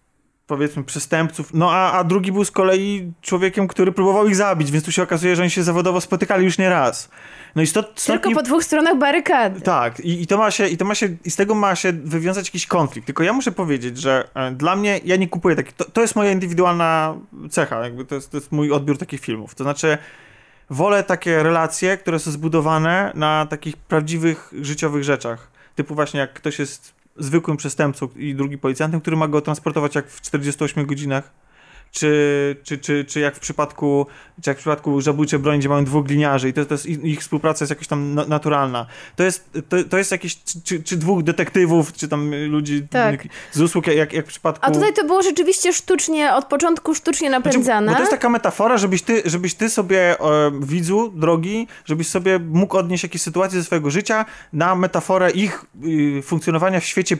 powiedzmy przestępców, no a, a drugi był z kolei człowiekiem, który próbował ich zabić, więc tu się okazuje, że oni się zawodowo spotykali już nie raz. No i stot Tylko nie... po dwóch stronach barykady. Tak, i, i, to ma się, i to ma się, i z tego ma się wywiązać jakiś konflikt. Tylko ja muszę powiedzieć, że e, dla mnie, ja nie kupuję takich, to, to jest moja indywidualna cecha, jakby to jest, to jest mój odbiór takich filmów. To znaczy, wolę takie relacje, które są zbudowane na takich prawdziwych, życiowych rzeczach. Typu właśnie jak ktoś jest zwykłym przestępcą i drugi policjantem, który ma go transportować jak w 48 godzinach czy, czy, czy, czy jak w przypadku czy jak w przypadku zabójczej broni, gdzie mamy dwóch gliniarzy i to, to jest, ich współpraca jest jakoś tam naturalna. To jest, to, to jest jakieś, czy, czy dwóch detektywów, czy tam ludzi tak. z usług, jak, jak w przypadku... A tutaj to było rzeczywiście sztucznie, od początku sztucznie napędzane. Znaczy, to jest taka metafora, żebyś ty, żebyś ty sobie, e, widzu, drogi, żebyś sobie mógł odnieść jakieś sytuacje ze swojego życia na metaforę ich y, funkcjonowania w świecie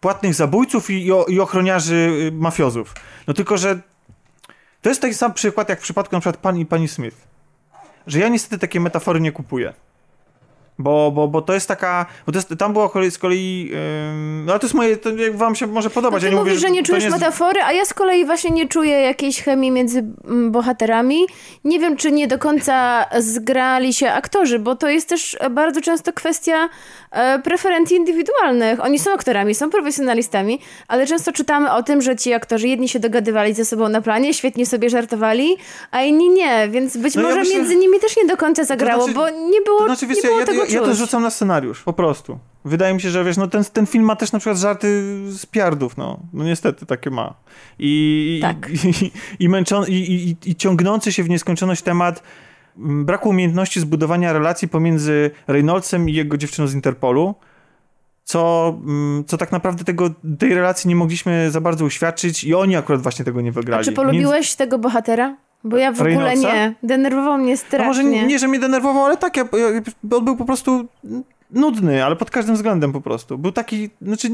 płatnych zabójców i, i, ochroniarzy y, mafiozów. No tylko, że to jest taki sam przykład, jak w przypadku na przykład pani i pani Smith. Że ja niestety takie metafory nie kupuję. Bo, bo, bo to jest taka. Bo jest, tam było z kolei. Yy, no ale to jest moje. To jak wam się może podobać. No ty ja nie mówisz, mówię, że nie czujesz nie jest... metafory, a ja z kolei właśnie nie czuję jakiejś chemii między mm, bohaterami. Nie wiem, czy nie do końca zgrali się aktorzy, bo to jest też bardzo często kwestia preferencji indywidualnych. Oni są aktorami, są profesjonalistami, ale często czytamy o tym, że ci aktorzy jedni się dogadywali ze sobą na planie, świetnie sobie żartowali, a inni nie, więc być no może ja myślę... między nimi też nie do końca zagrało, to znaczy, bo nie było, to znaczy, wiesz, nie było ja, tego ja, ja to rzucam na scenariusz, po prostu. Wydaje mi się, że wiesz, no ten, ten film ma też na przykład żarty z piardów, no. No niestety, takie ma. I, tak. i, i, i, męczon, i, i, i ciągnący się w nieskończoność temat braku umiejętności zbudowania relacji pomiędzy Reynoldsem i jego dziewczyną z Interpolu, co, mm, co tak naprawdę tego, tej relacji nie mogliśmy za bardzo uświadczyć i oni akurat właśnie tego nie wygrali. A czy polubiłeś Między... tego bohatera? Bo ja w ogóle nie. Denerwował mnie strasznie. No może nie, że mnie denerwował, ale tak, ja, ja, on był po prostu nudny, ale pod każdym względem po prostu. Był taki, znaczy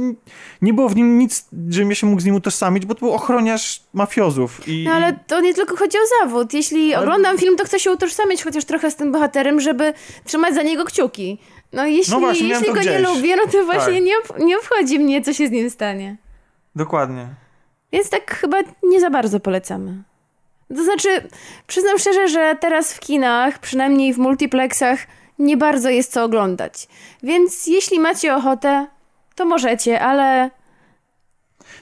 nie było w nim nic, żebym ja się mógł z nim utożsamić, bo to był ochroniarz mafiozów. I, no ale to nie tylko chodzi o zawód. Jeśli ale... oglądam film, to chcę się utożsamić chociaż trochę z tym bohaterem, żeby trzymać za niego kciuki. No jeśli, no właśnie, jeśli go gdzieś. nie lubię, no to właśnie tak. nie, nie obchodzi mnie, co się z nim stanie. Dokładnie. Więc tak chyba nie za bardzo polecamy. To znaczy, przyznam szczerze, że teraz w kinach, przynajmniej w multiplexach, nie bardzo jest co oglądać. Więc jeśli macie ochotę, to możecie, ale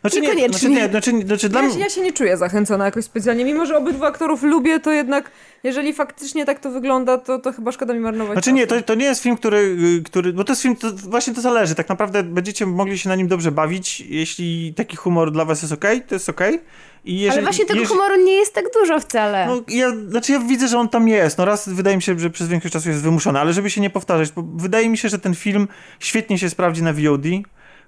znaczy nie, znaczy nie, znaczy, znaczy dla ja, ja się nie czuję zachęcona jakoś specjalnie. Mimo, że obydwu aktorów lubię, to jednak jeżeli faktycznie tak to wygląda, to, to chyba szkoda mi marnować Znaczy nie, to, to nie jest film, który, który bo to jest film, to właśnie to zależy. Tak naprawdę będziecie mogli się na nim dobrze bawić. Jeśli taki humor dla was jest ok, to jest ok. Jeżeli, Ale właśnie tego jeżeli... humoru nie jest tak dużo wcale. No, ja, znaczy ja widzę, że on tam jest. No raz wydaje mi się, że przez większość czasu jest wymuszony, ale żeby się nie powtarzać, bo wydaje mi się, że ten film świetnie się sprawdzi na VOD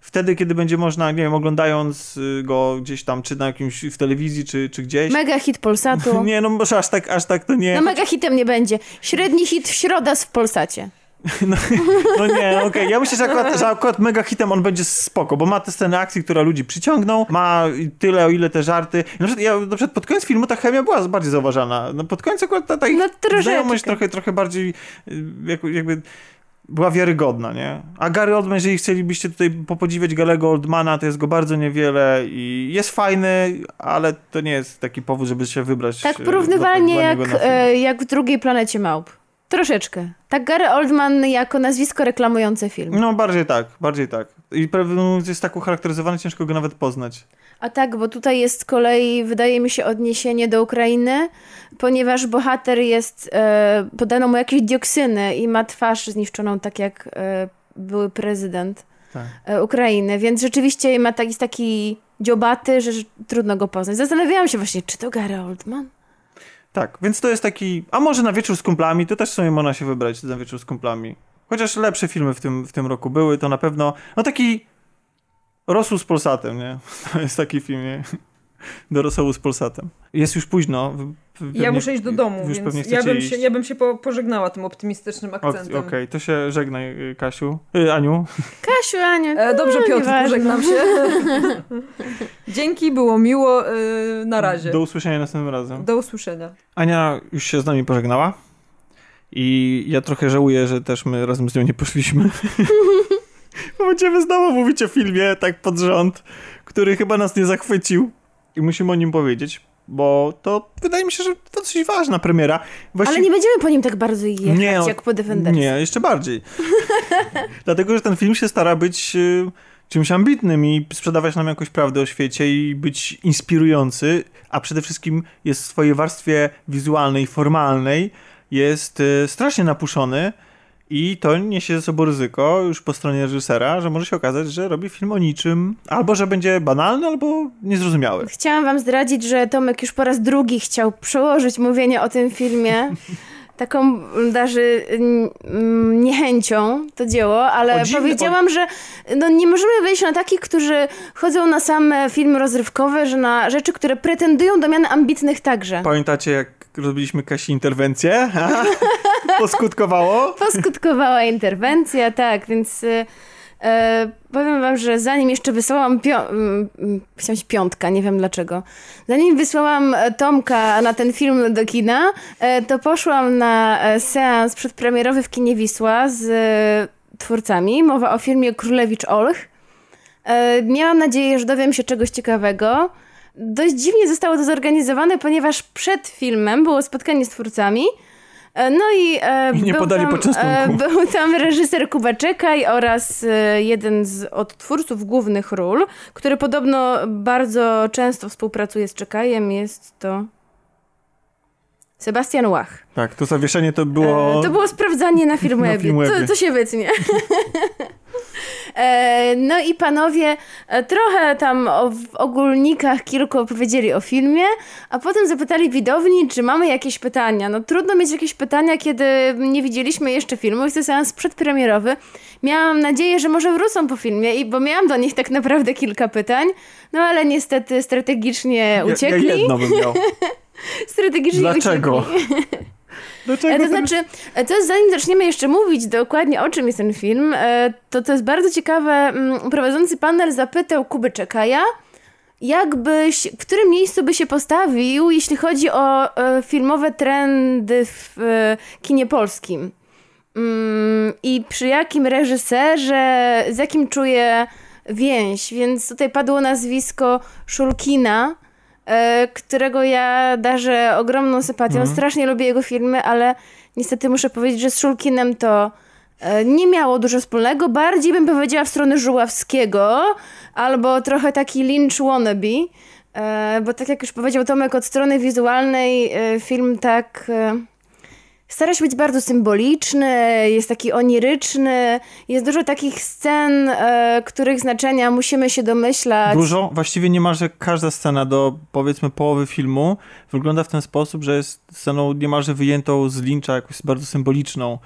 wtedy, kiedy będzie można, nie wiem, oglądając y, go gdzieś tam, czy na jakimś, w telewizji, czy, czy gdzieś. Mega hit Polsatu. nie, no może aż tak, aż tak to nie. No mega hitem nie będzie. Średni hit w środa w Polsacie. No, no nie, okej. Okay. Ja myślę, że akurat, że akurat mega hitem on będzie spoko, bo ma te sceny akcji, które ludzi przyciągną, ma tyle, o ile te żarty. Na przykład, ja, na przykład pod koniec filmu ta chemia była bardziej zauważana. No pod koniec akurat ta, ta ich no, znajomość trochę, trochę bardziej y, jakby była wiarygodna, nie? A Gary Oldman, jeżeli chcielibyście tutaj popodziwiać Galego Oldmana, to jest go bardzo niewiele i jest fajny, ale to nie jest taki powód, żeby się wybrać. Tak porównywalnie jak, e, jak w drugiej planecie małp. Troszeczkę. Tak Gary Oldman jako nazwisko reklamujące film. No bardziej tak, bardziej tak. I prawdę jest tak ucharakteryzowany, ciężko go nawet poznać. A tak, bo tutaj jest z kolei, wydaje mi się, odniesienie do Ukrainy, ponieważ bohater jest, e, podano mu jakieś dioksyny i ma twarz zniszczoną, tak jak e, były prezydent tak. e, Ukrainy, więc rzeczywiście ma taki, jest taki dziobaty, że, że trudno go poznać. Zastanawiałam się właśnie, czy to Gary Oldman? Tak, więc to jest taki, a może na wieczór z kumplami, to też sobie można się wybrać na wieczór z kumplami. Chociaż lepsze filmy w tym, w tym roku były, to na pewno, no taki Rosół z Polsatem, nie? To jest taki film, nie? Do rosołu z Polsatem. Jest już późno, Pewnie, ja muszę iść do domu, więc ja bym, się, ja bym się po, pożegnała tym optymistycznym akcentem. Okej, okay, to się żegnaj, y, Kasiu. Y, Aniu. Kasiu, Aniu. E, dobrze, Piotr, pożegnam się. Dzięki, było miło. Y, na razie. Do usłyszenia następnym razem. Do usłyszenia. Ania już się z nami pożegnała. I ja trochę żałuję, że też my razem z nią nie poszliśmy. Bo będziemy znowu mówić o filmie tak pod rząd, który chyba nas nie zachwycił. I musimy o nim powiedzieć bo to wydaje mi się, że to dosyć ważna premiera. Właściwie... Ale nie będziemy po nim tak bardzo jechać, nie, jak po Defenders. Nie, jeszcze bardziej. Dlatego, że ten film się stara być y, czymś ambitnym i sprzedawać nam jakąś prawdę o świecie i być inspirujący, a przede wszystkim jest w swojej warstwie wizualnej, formalnej, jest y, strasznie napuszony i to niesie ze sobą ryzyko już po stronie reżysera, że może się okazać, że robi film o niczym, albo że będzie banalny, albo niezrozumiały. Chciałam wam zdradzić, że Tomek już po raz drugi chciał przełożyć mówienie o tym filmie. taką darzy niechęcią to dzieło, ale powiedziałam, o... że no, nie możemy wejść na takich, którzy chodzą na same filmy rozrywkowe, że na rzeczy, które pretendują do mian ambitnych także. Pamiętacie, jak robiliśmy Kasi interwencję? Poskutkowało? Poskutkowała interwencja, tak, więc... E, powiem wam, że zanim jeszcze wysłałam pio- mm, piątka, nie wiem dlaczego. Zanim wysłałam e, Tomka na ten film do kina, e, to poszłam na e, seans przedpremierowy w kinie Wisła z twórcami. Mowa o filmie Królewicz Olch. Miałam nadzieję, że dowiem się czegoś ciekawego. Dość dziwnie zostało to zorganizowane, ponieważ przed filmem było spotkanie z twórcami. E, no i, e, I nie podali tam. E, był tam reżyser Kuba Czekaj oraz e, jeden z odtwórców głównych ról, który podobno bardzo często współpracuje z Czekajem. Jest to Sebastian Łach. Tak, to zawieszenie to było... E, to było sprawdzanie na Filmwebie. To, to się wytnie. E, no i panowie e, trochę tam w ogólnikach kilku opowiedzieli o filmie, a potem zapytali widowni, czy mamy jakieś pytania. No trudno mieć jakieś pytania, kiedy nie widzieliśmy jeszcze filmu. Jest to seans przedpremierowy. Miałam nadzieję, że może wrócą po filmie, bo miałam do nich tak naprawdę kilka pytań, no ale niestety strategicznie uciekli. Ja, ja jedno bym miał. strategicznie Dlaczego? uciekli. Dlaczego e, to znaczy, e, to zanim zaczniemy jeszcze mówić dokładnie o czym jest ten film, e, to to jest bardzo ciekawe. Mm, prowadzący panel zapytał Kuby Czekaja, jakbyś, w którym miejscu by się postawił, jeśli chodzi o filmowe trendy w kinie polskim. Mm, I przy jakim reżyserze, z jakim czuje więź. Więc tutaj padło nazwisko Szulkina, którego ja darzę ogromną sympatią. Mhm. Strasznie lubię jego filmy, ale niestety muszę powiedzieć, że z Szulkinem to e, nie miało dużo wspólnego. Bardziej bym powiedziała w stronę Żuławskiego, albo trochę taki Lynch wannabe. E, bo tak jak już powiedział Tomek, od strony wizualnej film tak stara się być bardzo symboliczny, jest taki oniryczny, jest dużo takich scen, e, których znaczenia musimy się domyślać. Dużo? Właściwie niemalże każda scena do powiedzmy połowy filmu wygląda w ten sposób, że jest sceną niemalże wyjętą z lincza, jakąś bardzo symboliczną.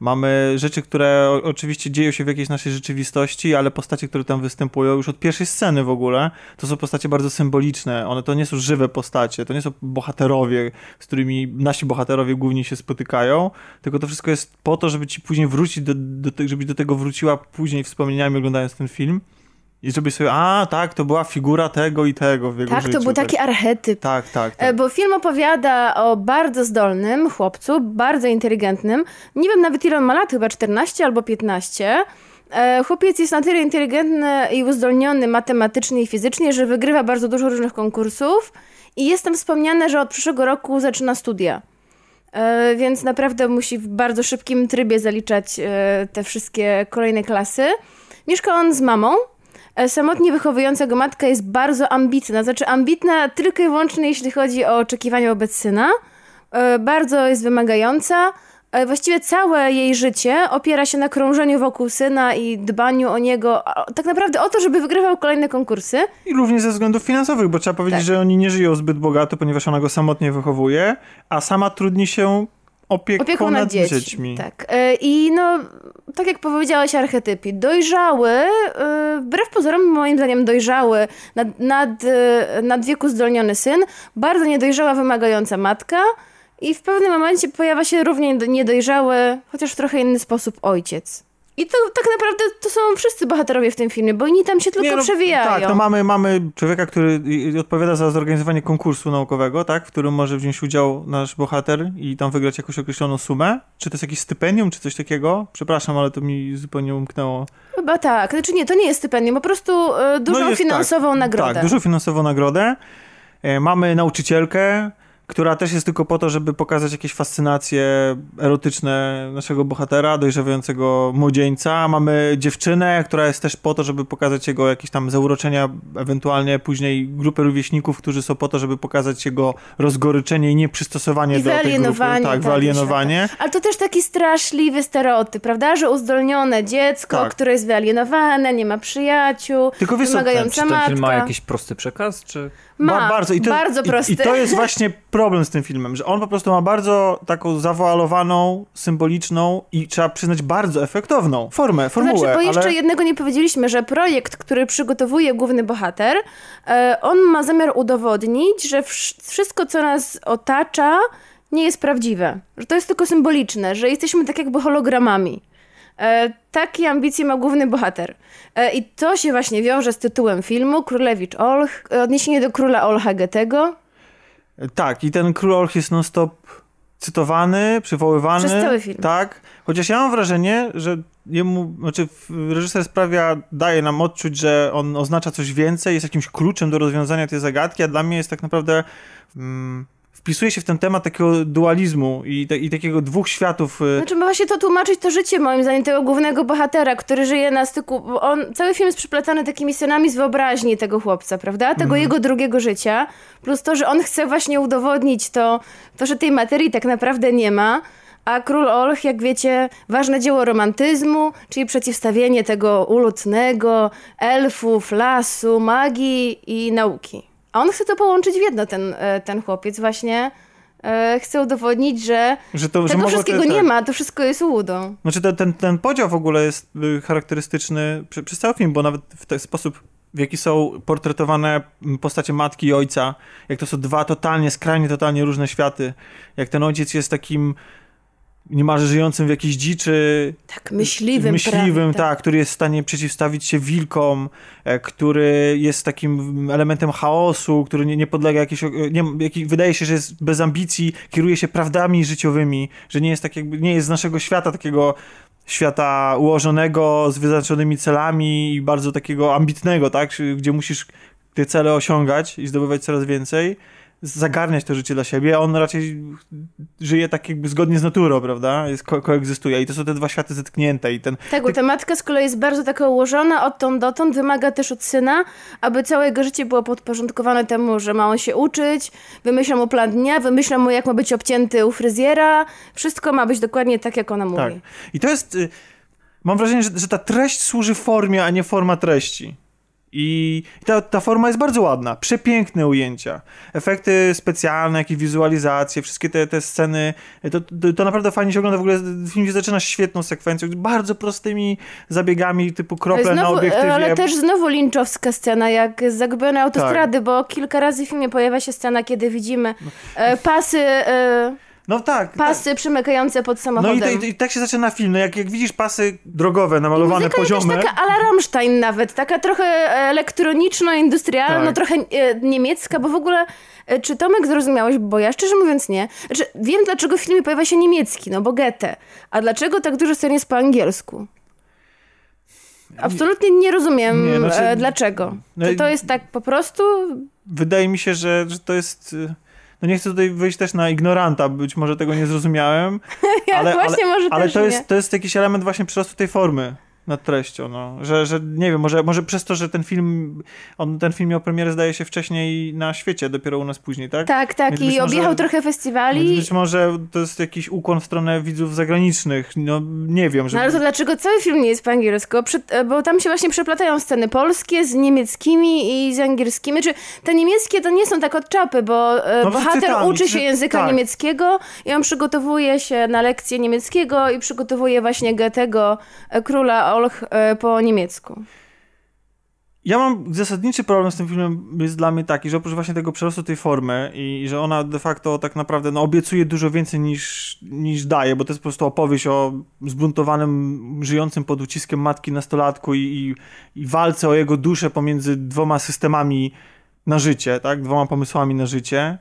Mamy rzeczy, które oczywiście dzieją się w jakiejś naszej rzeczywistości, ale postacie, które tam występują już od pierwszej sceny w ogóle, to są postacie bardzo symboliczne. One to nie są żywe postacie, to nie są bohaterowie, z którymi nasi bohaterowie głównie się spotykają, tylko to wszystko jest po to, żeby ci później wrócić, do, do, żeby do tego wróciła później wspomnieniami oglądając ten film. I żeby sobie, a tak, to była figura tego i tego w jego tak, życiu. Tak, to był taki archetyp. Tak, tak, tak. Bo film opowiada o bardzo zdolnym chłopcu, bardzo inteligentnym. Nie wiem nawet ile on ma lat, chyba 14 albo 15. E, chłopiec jest na tyle inteligentny i uzdolniony matematycznie i fizycznie, że wygrywa bardzo dużo różnych konkursów i jest tam wspomniane, że od przyszłego roku zaczyna studia. E, więc naprawdę musi w bardzo szybkim trybie zaliczać te wszystkie kolejne klasy. Mieszka on z mamą, E, samotnie wychowująca go matka jest bardzo ambitna. Znaczy ambitna tylko i wyłącznie jeśli chodzi o oczekiwania wobec syna. E, bardzo jest wymagająca. E, właściwie całe jej życie opiera się na krążeniu wokół syna i dbaniu o niego, tak naprawdę o to, żeby wygrywał kolejne konkursy. I również ze względów finansowych, bo trzeba powiedzieć, tak. że oni nie żyją zbyt bogato, ponieważ ona go samotnie wychowuje, a sama trudni się opieką, opieką nad, nad dziećmi. dziećmi. Tak. E, I no, tak jak powiedziałaś, archetypi. Dojrzały, e, wbrew pozorom, moim zdaniem dojrzały, nad, nad, e, nad wieku zdolniony syn, bardzo niedojrzała, wymagająca matka i w pewnym momencie pojawia się równie niedojrzały, chociaż w trochę inny sposób ojciec. I to tak naprawdę to są wszyscy bohaterowie w tym filmie, bo oni tam się tylko nie, no, przewijają. Tak, to mamy, mamy człowieka, który odpowiada za zorganizowanie konkursu naukowego, tak, w którym może wziąć udział nasz bohater i tam wygrać jakąś określoną sumę. Czy to jest jakieś stypendium, czy coś takiego? Przepraszam, ale to mi zupełnie umknęło. Chyba tak. Znaczy nie, to nie jest stypendium, po prostu e, dużą no jest, finansową tak, nagrodę. Tak, dużą finansową nagrodę. E, mamy nauczycielkę, która też jest tylko po to, żeby pokazać jakieś fascynacje erotyczne naszego bohatera, dojrzewającego młodzieńca. Mamy dziewczynę, która jest też po to, żeby pokazać jego jakieś tam zauroczenia, ewentualnie później grupę rówieśników, którzy są po to, żeby pokazać jego rozgoryczenie i nieprzystosowanie I do tej grupy. Tak, tak wyalienowanie. Ale to też taki straszliwy stereotyp, prawda? Że uzdolnione dziecko, tak. które jest wyalienowane, nie ma przyjaciół, Tylko wymagająca czy ten matka. film ma jakiś prosty przekaz, czy... Ma, ba bardzo, i to, bardzo prosty. I, I to jest właśnie problem z tym filmem, że on po prostu ma bardzo taką zawoalowaną, symboliczną i trzeba przyznać bardzo efektowną formę, formułę. To znaczy, bo jeszcze ale... jednego nie powiedzieliśmy, że projekt, który przygotowuje główny bohater, e, on ma zamiar udowodnić, że wszystko, co nas otacza, nie jest prawdziwe. Że to jest tylko symboliczne, że jesteśmy tak jakby hologramami. E, takie ambicje ma główny bohater. E, I to się właśnie wiąże z tytułem filmu Królewicz Olch, odniesienie do króla Olcha Goethego. Tak, i ten król Olch jest non-stop cytowany, przywoływany. Przez cały film. Tak, chociaż ja mam wrażenie, że jemu, znaczy reżyser sprawia, daje nam odczuć, że on oznacza coś więcej, jest jakimś kluczem do rozwiązania tej zagadki, a dla mnie jest tak naprawdę... Mm, wpisuje się w ten temat takiego dualizmu i, te, i takiego dwóch światów. Y, znaczy, ma właśnie to tłumaczyć to życie, moim zdaniem, tego głównego bohatera, który żyje na styku. Bo on, cały film jest przyplatany takimi scenami z wyobraźni tego chłopca, prawda? Tego mm. jego drugiego życia. Plus to, że on chce właśnie udowodnić to, to, że tej materii tak naprawdę nie ma. A Król Olch, jak wiecie, ważne dzieło romantyzmu, czyli przeciwstawienie tego ulotnego, elfów, lasu, magii i nauki. A on chce to połączyć w jedno, ten, e, ten chłopiec właśnie. E, chce udowodnić, że, że to, tego że wszystkiego te, nie tak. ma, to wszystko jest łudą. Znaczy ten, ten, ten podział w ogóle jest y, charakterystyczny przy, przez cały film, bo nawet w ten sposób, w jaki są portretowane postacie matki i ojca, jak to są dwa totalnie, skrajnie totalnie różne światy, jak ten ojciec jest takim niemalże żyjącym w jakiejś dziczy. Tak, myśliwym. Myśliwym, prawie, tak. tak. który jest w stanie przeciwstawić się wilkom, e, który jest takim elementem chaosu, który nie, nie podlega jakiejś, nie, wydaje się, że jest bez ambicji, kieruje się prawdami życiowymi, że nie jest tak jakby, nie jest z naszego świata takiego świata ułożonego, z wyznaczonymi celami i bardzo takiego ambitnego, tak, gdzie musisz te cele osiągać i zdobywać coraz więcej zagarniać to życie dla siebie, on raczej żyje tak jakby zgodnie z naturą, prawda? Jest, ko koegzystuje i to są te dwa światy zetknięte i ten... Tak, bo ta matka z kolei jest bardzo taka ułożona odtąd dotąd, wymaga też od syna, aby całe jego życie było podporządkowane temu, że ma on się uczyć, wymyśla mu plan dnia, wymyśla mu jak ma być obcięty u fryzjera, wszystko ma być dokładnie tak, jak ona mówi. Tak. I to jest... Y, mam wrażenie, że, że ta treść służy formie, a nie forma treści. I ta, ta forma jest bardzo ładna, przepiękne ujęcia, efekty specjalne, jakieś wizualizacje, wszystkie te, te sceny, to, to, to, naprawdę fajnie się ogląda, w ogóle film się zaczyna świetną sekwencją, bardzo prostymi zabiegami typu krople na obiektywie. Ale też znowu linczowska scena, jak z zagubionej autostrady, tak. bo kilka razy w filmie pojawia się scena, kiedy widzimy e, pasy... E, no tak. Pasy tak. przymykające pod samochodem. No i, i, i, tak się zaczyna film. No jak, jak widzisz pasy drogowe namalowane I poziome. taka ala Rammstein nawet, taka trochę elektroniczno-industrialna, tak. trochę e, niemiecka, bo w ogóle e, czy Tomek zrozumiałeś, bo ja szczerze mówiąc nie. Znaczy, wiem dlaczego w filmie pojawia się niemiecki, no bo Goethe. A dlaczego tak dużo scen jest po angielsku? Absolutnie nie rozumiem nie, znaczy, e, dlaczego. No, czy to jest tak po prostu? Wydaje mi się, że, że to jest no nie chcę tutaj wyjść też na ignoranta, być może tego nie zrozumiałem, ale, ale, ale to, jest, to jest jakiś element właśnie przyrostu tej formy. Nad treścią, no. Że, że nie wiem, może, może przez to, że ten film, on, ten film miał premierę zdaje się wcześniej na świecie, dopiero u nas później, tak? Tak, tak Więc i objechał trochę festiwali. Być może to jest jakiś ukłon w stronę widzów zagranicznych, no nie wiem. Żeby... No ale to dlaczego cały film nie jest po angielsku? Bo tam się właśnie przeplatają sceny polskie z niemieckimi i z angielskimi. Czy te niemieckie to nie są tak od czapy, bo e, no, bohater uczy się języka tak. niemieckiego i on przygotowuje się na lekcję niemieckiego i przygotowuje właśnie Goethego, e, króla E, po niemiecku. Ja mam zasadniczy problem z tym filmem, jest dla mnie taki, że oprócz właśnie tego przerostu tej formy i że ona de facto tak naprawdę no, obiecuje dużo więcej niż, niż daje, bo to jest po prostu opowieść o zbuntowanym, żyjącym pod uciskiem matki nastolatku i, i, i walce o jego duszę pomiędzy dwoma systemami na życie, tak? Dwoma pomysłami na życie.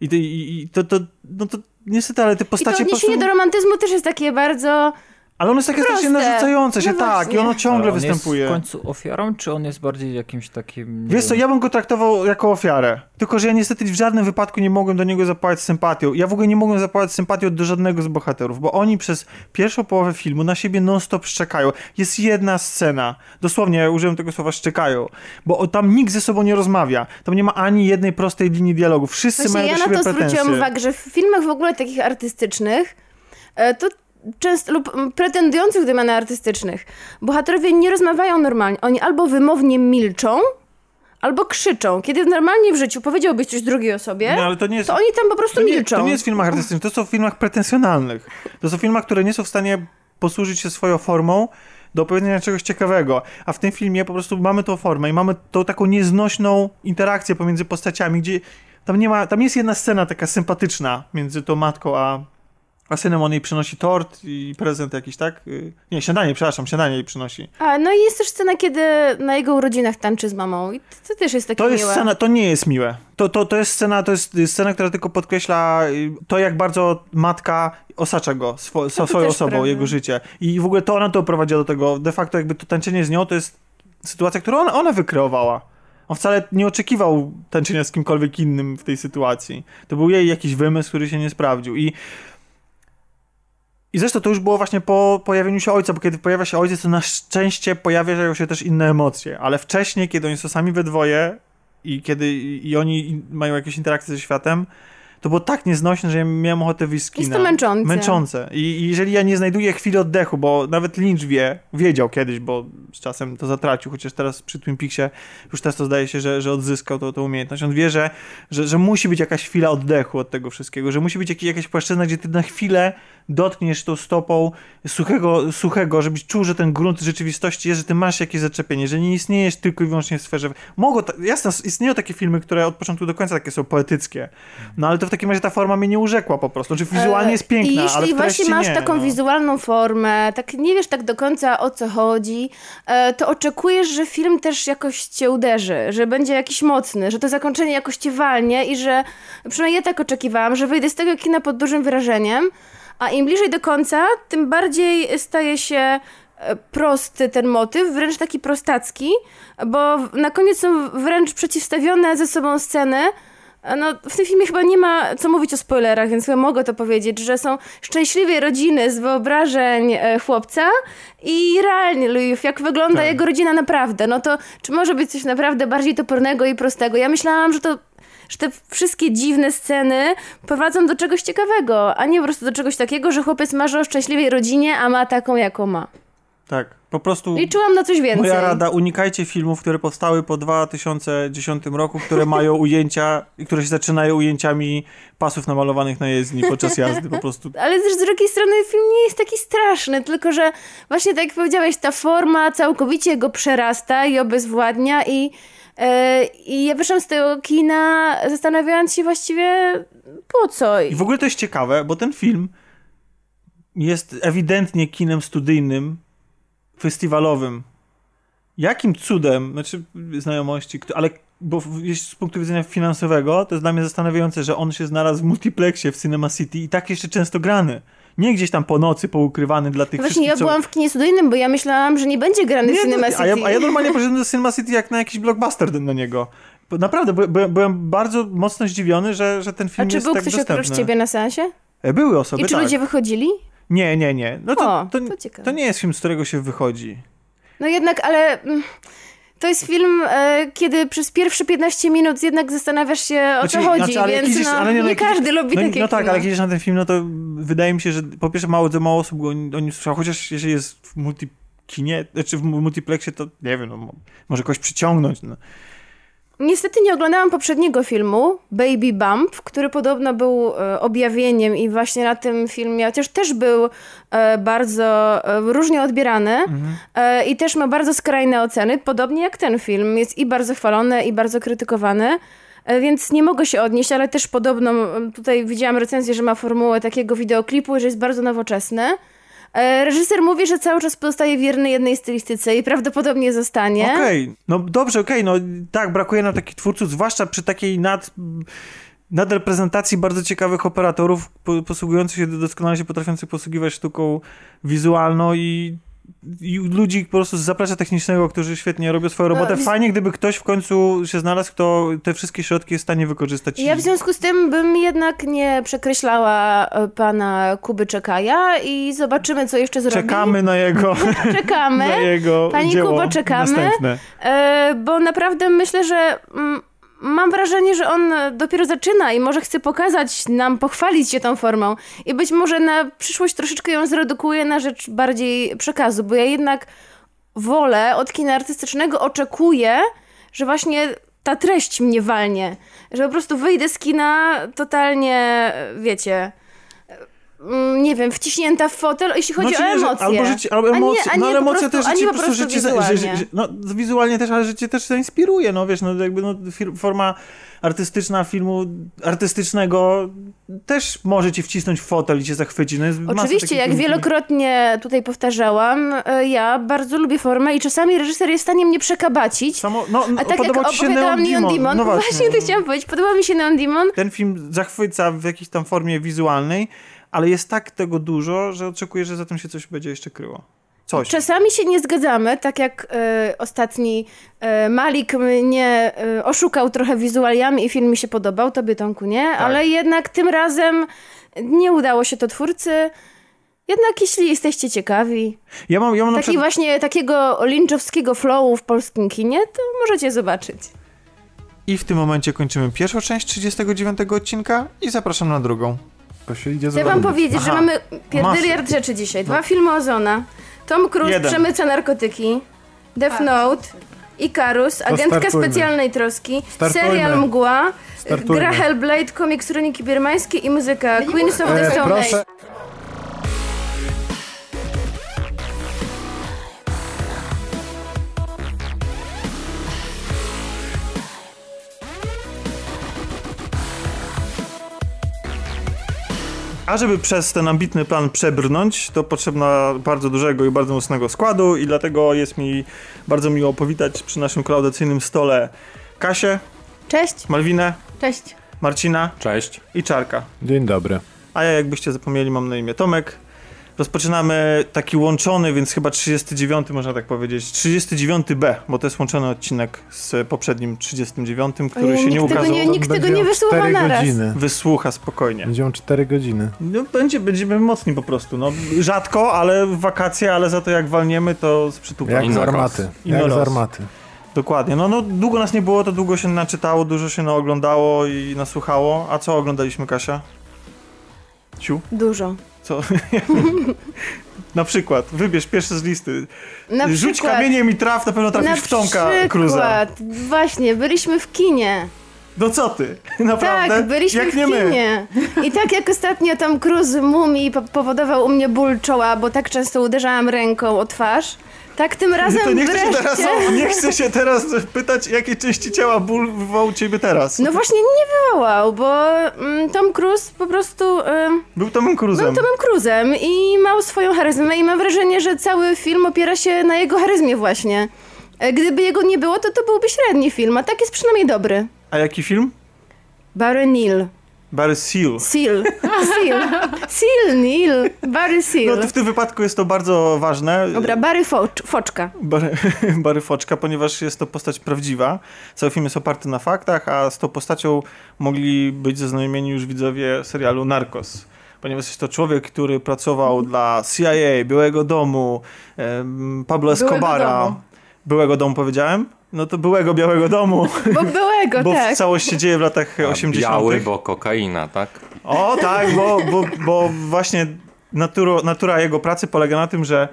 I, i, i to, to, no to niestety, ale te postacie... I to odniesienie prostu... do romantyzmu też jest takie bardzo ale ono jest takie strasznie narzucające się, no tak, i ono ciągle on występuje. jest w końcu ofiarą, czy on jest bardziej jakimś takim... Wiesz co, ja bym go traktował jako ofiarę. Tylko, że ja niestety w żadnym wypadku nie mogłem do niego zapałać sympatią. Ja w ogóle nie mogłem zapałać sympatią do żadnego z bohaterów, bo oni przez pierwszą połowę filmu na siebie non-stop szczekają. Jest jedna scena, dosłownie użyłem tego słowa szczekają, bo tam nikt ze sobą nie rozmawia. Tam nie ma ani jednej prostej linii dialogu. Wszyscy Właśnie mają ja do siebie pretensje. Ja na to zwróciłam uwagę, że w filmach w ogóle takich artystycznych e, to często lub pretendujących do mian artystycznych bohaterowie nie rozmawiają normalnie. Oni albo wymownie milczą, albo krzyczą. Kiedy normalnie w życiu powiedziałbyś coś drugiej osobie, no, to, jest, to, oni tam po prostu to nie, milczą. To nie jest w filmach artystycznych, to są w filmach pretensjonalnych. To są filmach, które nie są w stanie posłużyć się swoją formą do opowiedzenia czegoś ciekawego. A w tym filmie po prostu mamy tą formę i mamy tą taką nieznośną interakcję pomiędzy postaciami, gdzie tam nie ma, tam jest jedna scena taka sympatyczna między tą matką a a synem on jej przynosi tort i prezent jakiś, tak? Y, nie, śniadanie, przepraszam, śniadanie jej przynosi. A, no i jest też scena, kiedy na jego urodzinach tańczy z mamą i to, też jest takie to jest miłe. Scena, to nie jest miłe. To, to, to jest scena, to jest scena, która tylko podkreśla y, to, jak bardzo matka osacza go swo, no swoją osobą, jego życie. I w ogóle to ona to prowadziła do tego, de facto jakby to tańczenie z nią to jest sytuacja, którą ona, ona wykreowała. On wcale nie oczekiwał tańczenia z kimkolwiek innym w tej sytuacji. To był jej jakiś wymysł, który się nie sprawdził. I i zresztą to już było właśnie po pojawieniu się ojca, bo kiedy pojawia się ojciec, to na szczęście pojawiają się też inne emocje, ale wcześniej, kiedy oni są sami we dwoje i kiedy i oni mają jakieś interakcje ze światem, to było tak nieznośne, że ja miałem ochotę wyjść Jest to męczące. Męczące. I, I, jeżeli ja nie znajduję chwili oddechu, bo nawet Lynch wie, wiedział kiedyś, bo z czasem to zatracił, chociaż teraz przy Twin Peaksie już teraz to zdaje się, że, że odzyskał tą, umiejętność. On wie, że, że, że musi być jakaś chwila oddechu od tego wszystkiego, że musi być jakiś, jakaś płaszczyzna, gdzie ty na chwilę dotkniesz tą stopą suchego, suchego, żebyś czuł, że ten grunt rzeczywistości jest, że ty masz jakieś zaczepienie, że nie istniejesz tylko i wyłącznie w sferze... Mogło, jasne, istnieją takie filmy, które od początku do końca takie są poetyckie, no ale to w takim razie ta forma mnie nie urzekła po prostu. Znaczy wizualnie jest piękna, I jeśli ale właśnie masz nie, taką no. wizualną formę, tak nie wiesz tak do końca o co chodzi, e, to oczekujesz, że film też jakoś cię uderzy, że będzie jakiś mocny, że to zakończenie jakoś cię walnie i że przynajmniej ja tak oczekiwałam, że wyjdę z tego kina pod dużym wrażeniem, a im bliżej do końca, tym bardziej staje się e, prosty ten motyw, wręcz taki prostacki, bo na koniec są wręcz przeciwstawione ze sobą sceny, no, w tym filmie chyba nie ma co mówić o spoilerach, więc chyba mogę to powiedzieć, że są szczęśliwe rodziny z wyobrażeń e, chłopca i realnie Louis, jak wygląda tak. jego rodzina naprawdę. No to czy może być coś naprawdę bardziej topornego i prostego? Ja myślałam, że to że te wszystkie dziwne sceny prowadzą do czegoś ciekawego, a nie po prostu do czegoś takiego, że chłopiec marzy o szczęśliwej rodzinie, a ma taką, jaką ma. Tak, po prostu. Liczyłam na coś więcej. Moja rada, unikajcie filmów, które powstały po 2010 roku, które mają ujęcia, które się zaczynają ujęciami pasów namalowanych na jezdni podczas jazdy, po prostu. Ale też z drugiej strony film nie jest taki straszny, tylko że właśnie tak jak powiedziałeś, ta forma całkowicie go przerasta i obezwładnia i E, I ja wyszłam z tego kina zastanawiając się właściwie po co. I w ogóle to jest ciekawe, bo ten film jest ewidentnie kinem studyjnym, festiwalowym. Jakim cudem, znaczy znajomości, ale bo z punktu widzenia finansowego, to jest dla mnie zastanawiające, że on się znalazł w multiplexie w Cinema City i tak jeszcze często grany nie gdzieś tam po nocy poukrywany dla tych no Właśnie ja byłam w kinie studyjnym, bo ja myślałam, że nie będzie grany nie, w Cinema City. A ja, a ja normalnie poszedłem do Cinema City jak na jakiś blockbuster na niego. Naprawdę, byłem, byłem bardzo mocno zdziwiony, że, że ten film jest tak dostępny. A czy był ktoś oprócz ciebie na sensie? E, były osoby, I czy tak. ludzie wychodzili? Nie, nie, nie. No to, o, to, to, nie jest film, z którego się wychodzi. No jednak, ale... Mm, to jest film, e, kiedy przez pierwsze 15 minut jednak zastanawiasz się o znaczy, co chodzi, znaczy, więc no, nie, no, nie każdy lubi no, takie No tak, ale jak jedziesz na ten film, no to wydaje mi się, że po pierwsze mało, to mało osób go o nim słyszało, chociaż jeżeli jest w multikinie, czy znaczy w multiplexie, to nie wiem, no, może kogoś przyciągnąć. No. Niestety nie oglądałam poprzedniego filmu, Baby Bump, który podobno był e, objawieniem i właśnie na tym filmie, chociaż też był e, bardzo e, różnie odbierany mhm. i też ma bardzo skrajne oceny, podobnie jak ten film. Jest i bardzo chwalony, i bardzo krytykowany. Więc nie mogę się odnieść, ale też podobno tutaj widziałam recenzję, że ma formułę takiego wideoklipu, że jest bardzo nowoczesny. E, reżyser mówi, że cały czas pozostaje wierny jednej stylistyce i prawdopodobnie zostanie. Okej, okay. no dobrze, okej, okay. no tak, brakuje nam takich twórców, zwłaszcza przy takiej nad nadreprezentacji bardzo ciekawych operatorów posługujących się, doskonale się potrafiących posługiwać sztuką wizualną i i ludzi po prostu z zaplecza technicznego, którzy świetnie robią swoją robotę. No, Fajnie, gdyby ktoś w końcu się znalazł, kto te wszystkie środki jest w stanie wykorzystać. Ja w związku z tym bym jednak nie przekreślała e, pana Kuby Czekaja i zobaczymy, co jeszcze zrobi. Czekamy na jego Czekamy. na jego Pani dzieło Kuba, czekamy. Następne. E, bo naprawdę myślę, że mm, mam wrażenie, że on dopiero zaczyna i może chce pokazać nam, pochwalić się tą formą. I być może na przyszłość troszeczkę ją zredukuje na rzecz bardziej przekazu, bo ja jednak wolę od kina artystycznego oczekuję, że właśnie ta treść mnie walnie. Że po prostu wyjdę z kina totalnie, wiecie, nie wiem, wciśnięta w fotel, jeśli chodzi znaczy, o emocje. Albo życie, albo emocje, a nie, a nie no ale emocje też życie po prostu, życie, wizualnie. No wizualnie też, ale życie też zainspiruje, no wiesz, no jakby no, forma artystyczna filmu artystycznego też może cię wcisnąć w fotel i cię zachwyci. No Oczywiście, jak wielokrotnie tutaj powtarzałam, e, ja bardzo lubię formę i czasami reżyser jest w stanie mnie przekabacić. Samo, no, a tak jak opowiadałam Neon Demon, Demon no właśnie, właśnie to chciałam powiedzieć, podoba mi się Neon Demon. Ten film zachwyca w jakiejś tam formie wizualnej, ale jest tak tego dużo, że oczekuję, że za tym się coś będzie jeszcze kryło. Coś. Czasami się nie zgadzamy, tak jak y, ostatni y, Malik mnie y, oszukał trochę wizualiami i film mi się podobał, tobie Tomku nie, tak. ale jednak tym razem nie udało się to twórcy. Jednak jeśli jesteście ciekawi, ja mam, ja mam taki właśnie takiego linczowskiego flowu w polskim kinie, to możecie zobaczyć. I w tym momencie kończymy pierwszą część 39 odcinka i zapraszam na drugą. Chcę wam powiedzieć, Aha. że mamy pierdyliard rzeczy dzisiaj. Dwa no. filmy Ozona, Tom Cruise Jeden. przemyca narkotyki, Death Note, Icarus, Agentka Specjalnej Troski, Startujmy. serial Mgła, Startujmy. gra Hellblade, komiks Kroniki Birmańskie i muzyka Queens of the Stone Age. A żeby przez ten ambitny plan przebrnąć, to potrzebna bardzo dużego i bardzo mocnego składu i dlatego jest mi bardzo miło powitać przy naszym klaudacyjnym stole Kasię. Cześć. Malwinę. Cześć. Marcina. Cześć. I Czarka. Dzień dobry. A ja jakbyście zapomnieli mam na imię Tomek. Rozpoczynamy taki łączony, więc chyba 39 można tak powiedzieć. 39B, bo to jest łączony odcinek z poprzednim 39, który Ojej, się nie ukazał. Tego nie, nikt tego nie wysłucha naraz. Godziny. Wysłucha spokojnie. Będziemy 4 godziny. No, będzie, będziemy mocni po prostu. No, rzadko, ale w wakacje, ale za to jak walniemy, to z przytupem. Jak z armaty. Jak z armaty. Dokładnie. No, no, długo nas nie było, to długo się naczytało, dużo się naoglądało i nasłuchało. A co oglądaliśmy, Kasia? Ciu? Dużo. Co? na przykład, wybierz pierwszy z listy. Na Rzuć przykład, kamieniem i traf, na pewno trafisz w Tomka Cruza. Właśnie, byliśmy w kinie. No co ty? Naprawdę? Tak, byliśmy jak w kinie. My. I tak jak ostatnio tam Cruz mumi powodował u mnie ból czoła, bo tak często uderzałam ręką o twarz, tak tym razem to nie chcę, się teraz, nie chcę się teraz pytać, jakie części ciała ból wywołał ciebie teraz. No właśnie nie wywołał, bo mm, Tom Cruise po prostu... był Tomem Cruise'em. Był Tomem Cruise'em i miał swoją charyzmę i mam wrażenie, że cały film opiera się na jego charyzmie właśnie. E, gdyby jego nie było, to to byłby średni film, a tak jest przynajmniej dobry. A jaki film? Barry Neal. Barry Seal. Seal. Seal. Seal, Neil. Barry Seal. No to w tym wypadku jest to bardzo ważne. Dobra, Barry Focz, Foczka. Barry, Barry Foczka, ponieważ jest to postać prawdziwa. Cały film jest oparty na faktach, a z tą postacią mogli być zaznajomieni już widzowie serialu Narcos. ponieważ jest to człowiek, który pracował dla CIA, Białego Domu, Pablo Escobara. Byłego domu, byłego domu powiedziałem? No to byłego Białego Domu. Bo byłego, bo tak. Bo całość się dzieje w latach A 80. Biały, bo kokaina, tak? O tak, bo, bo, bo właśnie natura, natura jego pracy polega na tym, że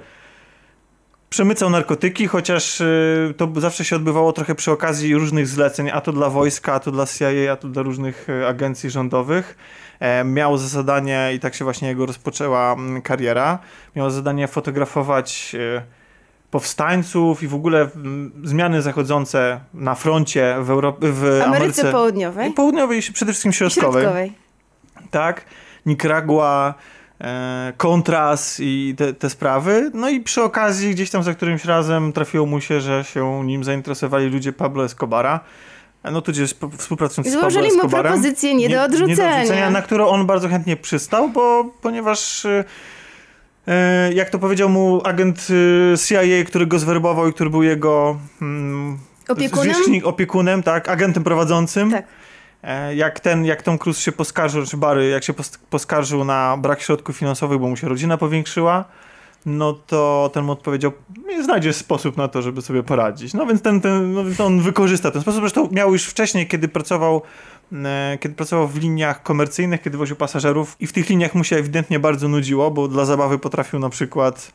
przemycał narkotyki, chociaż y, to zawsze się odbywało trochę przy okazji różnych zleceń, a to dla wojska, a to dla CIA, a to dla różnych y, agencji rządowych. E, miał za zadanie, i tak się właśnie jego rozpoczęła mm, kariera, miał za zadanie fotografować y, powstańców i w ogóle mm, zmiany zachodzące na froncie w, Europie, w Ameryce Ameryce Południowej. Południowej i przede wszystkim środkowej. środkowej. Tak. Nicaragua, e, kontras i te, te, sprawy. No i przy okazji gdzieś tam za którymś razem trafiło mu się, że się nim zainteresowali ludzie Pablo Escobara. E, no tudzież współpracując z Pablo Escobarem. mu propozycję nie, nie, do odrzucenia. Nie do odrzucenia, na którą on bardzo chętnie przystał, bo ponieważ e jak to powiedział mu agent e, CIA, który go zwerbował i który był jego mm, opiekunem? opiekunem, tak, agentem prowadzącym. Tak E, jak ten, jak Tom Cruise się poskarżył, czy Barry, jak się poskarżył na brak środków finansowych, bo mu się rodzina powiększyła, no to ten mu odpowiedział, znajdzie sposób na to, żeby sobie poradzić. No więc ten, ten no, on wykorzysta ten sposób. Zresztą miał już wcześniej, kiedy pracował e, kiedy pracował w liniach komercyjnych, kiedy woził pasażerów i w tych liniach mu się ewidentnie bardzo nudziło, bo dla zabawy potrafił na przykład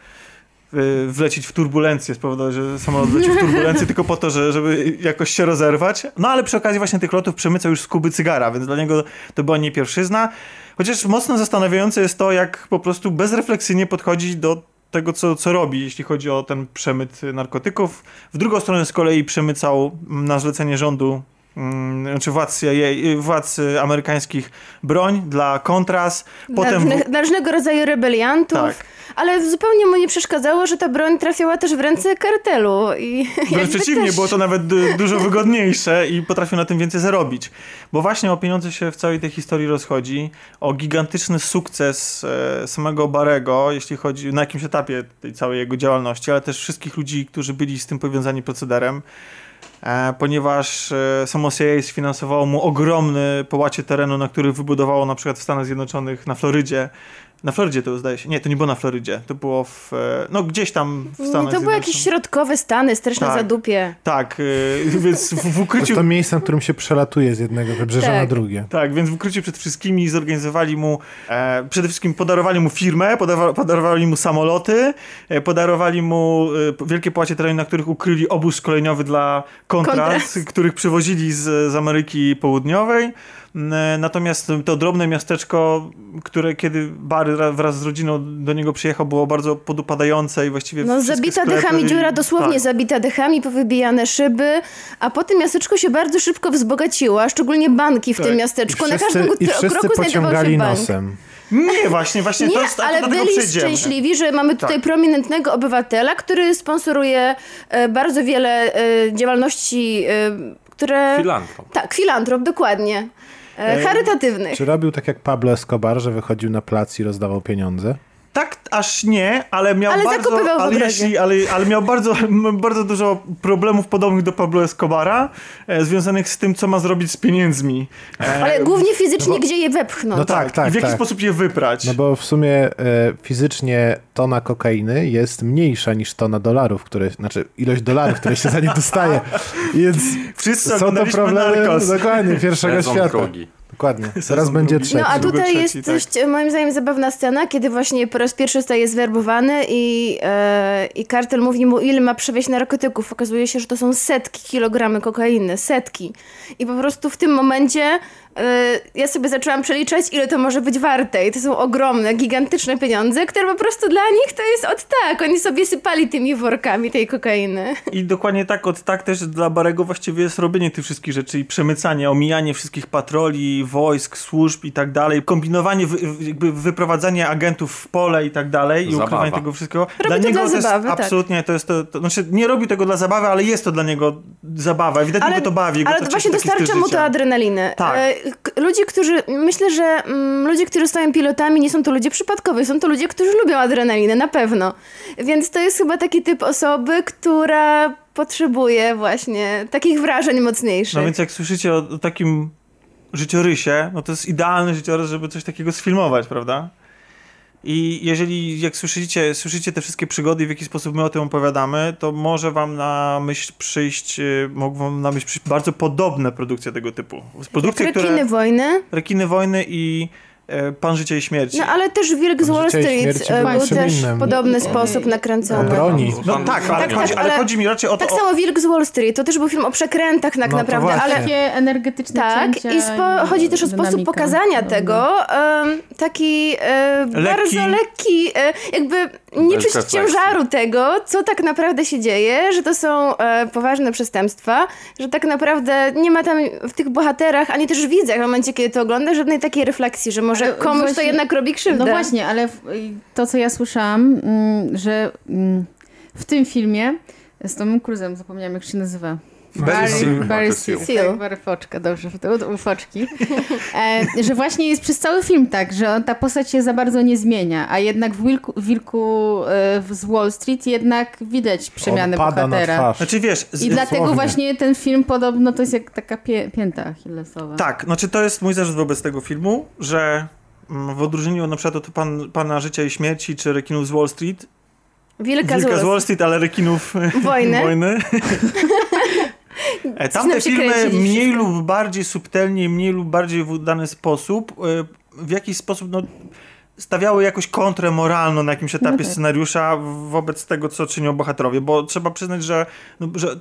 Y, wlecieć w turbulencję, spowodować, że samolot wlecił w turbulencję tylko po to, że, żeby jakoś się rozerwać. No ale przy okazji właśnie tych lotów przemycał już z Kuby cygara, więc dla niego to była nie pierwszyzna. Chociaż mocno zastanawiające jest to, jak po prostu bezrefleksyjnie podchodzi do tego, co, co robi, jeśli chodzi o ten przemyt narkotyków. W drugą stronę z kolei przemycał na zlecenie rządu znaczy władz, władz amerykańskich broń dla kontras. Potem dla, dla różnego rodzaju rebeliantów. Tak ale zupełnie mu nie przeszkadzało, że ta broń trafiała też w ręce kartelu. I Wręcz przeciwnie, też... było to nawet dużo wygodniejsze i potrafił na tym więcej zarobić. Bo właśnie o pieniądze się w całej tej historii rozchodzi, o gigantyczny sukces e, samego Barego, jeśli chodzi na jakimś etapie tej całej jego działalności, ale też wszystkich ludzi, którzy byli z tym powiązani procederem ponieważ e, samo CIA sfinansowało mu ogromny połacie terenu, na który wybudowało na przykład w Stanach Zjednoczonych, na Florydzie, na Florydzie to zdaje się. Nie, to nie było na Florydzie. To było w. E, no gdzieś tam w Stanach. To były jakieś środkowe Stany, straszne tak, zadupie. Tak, yy, więc w, w ukryciu. To, to miejsce, na którym się przelatuje z jednego wybrzeża tak. na drugie. Tak, więc w ukryciu przed wszystkimi zorganizowali mu. E, przede wszystkim podarowali mu firmę, podarowali, podarowali mu samoloty, e, podarowali mu e, wielkie płacie terenu, na których ukryli obóz szkoleniowy dla kontrast, kontrast. których przywozili z, z Ameryki Południowej. E, natomiast to drobne miasteczko, które kiedy Barry wraz z rodziną do niego przyjechał, było bardzo podupadające i właściwie No zabita dechami dziura, dosłownie tak. zabita dechami, powybijane szyby, a potem miasteczko się bardzo szybko wzbogaciło, a szczególnie banki w tak. tym miasteczku. I wszyscy, Na każdym kroku znajdował się bank. nosem. Nie, właśnie, właśnie nie, to jest ale byli szczęśliwi, że mamy tutaj tak. prominentnego obywatela, który sponsoruje e, bardzo wiele e, działalności, które... Filantrop. Tak, filantrop, dokładnie. E, charytatywnych. Czy robił tak jak Pablo Escobar, że wychodził na plac i rozdawał pieniądze? Tak, aż nie, ale miał ale bardzo, ale, jeśli, ale, ale miał bardzo, bardzo dużo problemów podobnych do Pablo Escobara, e, związanych z tym, co ma zrobić z pieniędzmi. E, ale głównie fizycznie, no bo, gdzie je wepchnąć. No tak, tak. I w jaki tak. sposób je wyprać. No bo w sumie e, fizycznie tona kokainy jest mniejsza niż tona dolarów, które, znaczy ilość dolarów, które się za nie dostaje. Więc Wszyscy są to problemy, dokładnie, pierwszego świata. Dokładnie. Teraz będzie trzeci. No a tutaj jest trzeci, tak. moim zdaniem zabawna scena, kiedy właśnie po raz pierwszy zostaje zwerbowany i, e, i kartel mówi mu, ile ma przewieźć narkotyków. Okazuje się, że to są setki kilogramy kokainy, setki. I po prostu w tym momencie ja sobie zaczęłam przeliczać, ile to może być warte. I to są ogromne, gigantyczne pieniądze, które po prostu dla nich to jest od tak. Oni sobie sypali tymi workami tej kokainy. I dokładnie tak, od tak też dla Barego właściwie jest robienie tych wszystkich rzeczy i przemycanie, omijanie wszystkich patroli, wojsk, służb i tak dalej, kombinowanie, jakby wyprowadzanie agentów w pole i tak dalej i ukrywanie tego wszystkiego. Robi dla to niego dla zabawy, jest, tak. absolutnie to jest to, to, znaczy nie robi tego dla zabawy, ale jest to dla niego zabawa. Ewidentnie ale, go to bawi. Ale to właśnie dostarcza mu to adrenaliny. Tak. Ludzie, którzy, myślę, że mm, ludzie, którzy stają pilotami, nie są to ludzie przypadkowi, są to ludzie, którzy lubią adrenalinę, na pewno. Więc to jest chyba taki typ osoby, która potrzebuje właśnie takich wrażeń mocniejszych. No więc jak słyszycie o, o takim życiorysie, no to jest idealny życiorys, żeby coś takiego sfilmować, prawda? I jeżeli, jak słyszycie, słyszycie te wszystkie przygody i w jaki sposób my o tym opowiadamy, to może wam na myśl przyjść, y, mogą na myśl przyjść bardzo podobne produkcje tego typu. Produkcje, Rekiny które, wojny. Rekiny wojny i Pan Życia i Śmierci. No ale też Wilk z Wall Street e, był też w podobny sposób nakręcony. O broni. No tak, ale, tak, chodzi, tak, ale, chodzi mi raczej o to... Tak samo Wilk z Wall Street, to też był film o przekrętach tak no, naprawdę, ale... Takie energetyczne Tak, i spo, chodzi też o sposób pokazania tego, um, taki um, lekki. bardzo lekki, um, jakby nie czuć ciężaru tego, co tak naprawdę się dzieje, że to są e, poważne przestępstwa, że tak naprawdę nie ma tam w tych bohaterach, ani też widzach w momencie, kiedy to ogląda, żadnej takiej refleksji, że może komuś właśnie, to jednak robi krzywdę. No właśnie, ale to, co ja słyszałam, mm, że mm, w tym filmie z Tomem Cruzem, zapomniałam jak się nazywa. Barry, Barry Seal. Barry Foczka, dobrze, u Foczki. E, że właśnie jest przez cały film tak, że ta postać się za bardzo nie zmienia, a jednak w Wilku, Wilku e, z Wall Street jednak widać przemiany bohatera. Znaczy wiesz... Z, I dlatego właśnie ten film podobno to jest jak taka pie, pięta achillesowa. Tak, znaczy to jest mój zarzut wobec tego filmu, że mm, w odróżnieniu na przykład od pan, Pana Życia i Śmierci czy Rekinów z Wall Street Wilka, Wilka z Wall Street, ale rekinów wojny. wojny. E, tamte filmy mniej lub bardziej subtelnie, mniej lub bardziej w dany sposób, e, w jakiś sposób no, stawiały jakąś kontrę moralną na jakimś etapie no tak. scenariusza wobec tego, co czynią bohaterowie, bo trzeba przyznać, że, no, że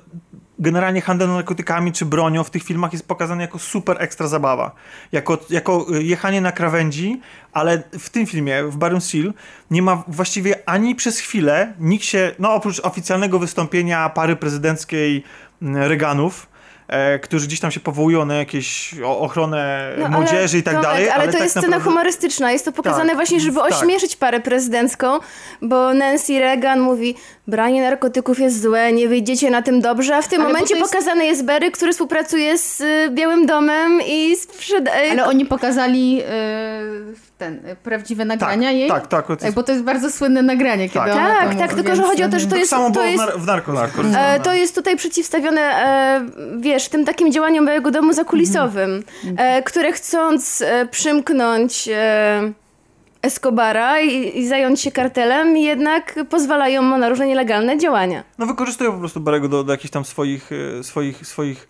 generalnie handel narkotykami czy bronią w tych filmach jest pokazany jako super ekstra zabawa. Jako, jako jechanie na krawędzi, ale w tym filmie, w Baron Seal, nie ma właściwie ani przez chwilę nikt się, no oprócz oficjalnego wystąpienia pary prezydenckiej Reganów, e, którzy gdzieś tam się powołują na jakieś ochronę no, młodzieży i tak Tomek, dalej. Ale, ale to tak jest naprawdę... scena humorystyczna. Jest to pokazane tak, właśnie, żeby tak. ośmieszyć parę prezydencką, bo Nancy Reagan mówi branie narkotyków jest złe, nie wyjdziecie na tym dobrze, a w tym ale momencie jest... pokazany jest Berry, który współpracuje z y, Białym Domem i sprzeda... Ale oni pokazali yy, ten, y, prawdziwe nagrania tak, jej? Tak, tak. tak bo to jest bardzo słynne nagranie, kiedy tak. Tak, tak, tak tylko że chodzi o to, że to jest... samo to jest, w narko, narko, e, To jest tutaj przeciwstawione, e, wiesz, tym takim działaniom Białego Domu zakulisowym, mm. e, które chcąc e, przymknąć e, Escobara i, i, zająć się kartelem, jednak pozwalają mu na różne nielegalne działania. No wykorzystują po prostu Barego do, do jakichś tam swoich, e, swoich, swoich,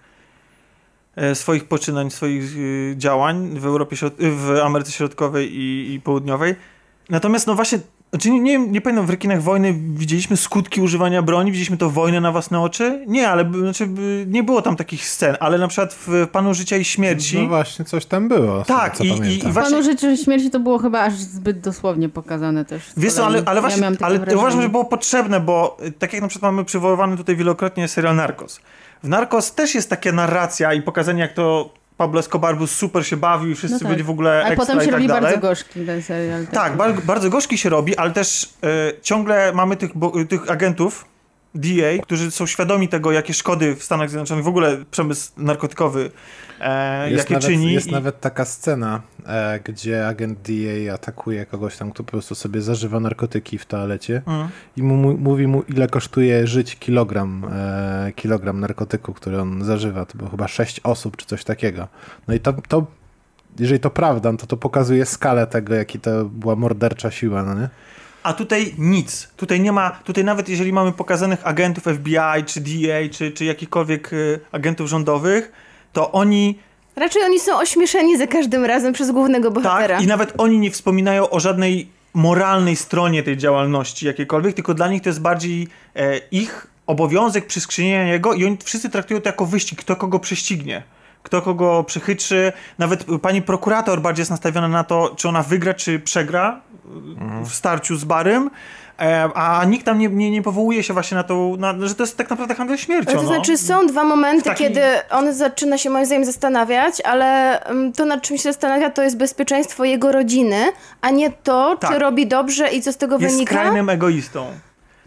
e, swoich poczynań, swoich e, działań w Europie, w Ameryce Środkowej i, i Południowej. Natomiast no właśnie znaczy, nie, nie, nie pamiętam, w rekinach wojny widzieliśmy skutki używania broni, widzieliśmy to wojnę na własne oczy? Nie, ale znaczy, nie było tam takich scen, ale na przykład w Panu Życia i Śmierci... No właśnie, coś tam było. Tak, i, i, i właśnie... Panu Życia i Śmierci to było chyba aż zbyt dosłownie pokazane też. Wiesz co, ale, ale właśnie, ja ale uważam, że było potrzebne, bo tak jak na przykład mamy przywoływany tutaj wielokrotnie serial Narcos. W Narcos też jest taka narracja i pokazanie, jak to Pablo Escobar był super, się bawił i wszyscy no tak. byli w ogóle A potem się tak robi dalej. bardzo gorzki ten serial. Tak, tak bardzo, bardzo gorzki się robi, ale też y, ciągle mamy tych, bo, tych agentów, DA, którzy są świadomi tego, jakie szkody w Stanach Zjednoczonych, w ogóle przemysł narkotykowy, e, jakie nawet, czyni. Jest i... nawet taka scena, e, gdzie agent DA atakuje kogoś tam, kto po prostu sobie zażywa narkotyki w toalecie mm. i mu, mówi mu, ile kosztuje żyć kilogram, e, kilogram narkotyku, który on zażywa. To było chyba sześć osób, czy coś takiego. No i to, to jeżeli to prawda, no to to pokazuje skalę tego, jaki to była mordercza siła, no nie? A tutaj nic. Tutaj nie ma, tutaj nawet jeżeli mamy pokazanych agentów FBI, czy DA, czy, czy jakichkolwiek y, agentów rządowych, to oni Raczej oni są ośmieszeni za każdym razem przez głównego bohatera. Tak, i nawet oni nie wspominają o żadnej moralnej stronie tej działalności jakiejkolwiek, tylko dla nich to jest bardziej e, ich obowiązek przyskrzynienia jego i oni wszyscy traktują to jako wyścig, kto kogo prześcignie kto kogo przychytrzy. Nawet pani prokurator bardziej jest nastawiona na to, czy ona wygra, czy przegra mhm. w starciu z Barym. E, a nikt tam nie, nie, nie powołuje się właśnie na to, na, że to jest tak naprawdę handel śmiercią. To no. znaczy są dwa momenty, taki... kiedy on zaczyna się moim zdaniem zastanawiać, ale mm, to nad czym się zastanawia to jest bezpieczeństwo jego rodziny, a nie to, tak. czy robi dobrze i co z tego jest wynika. Jest skrajnym egoistą.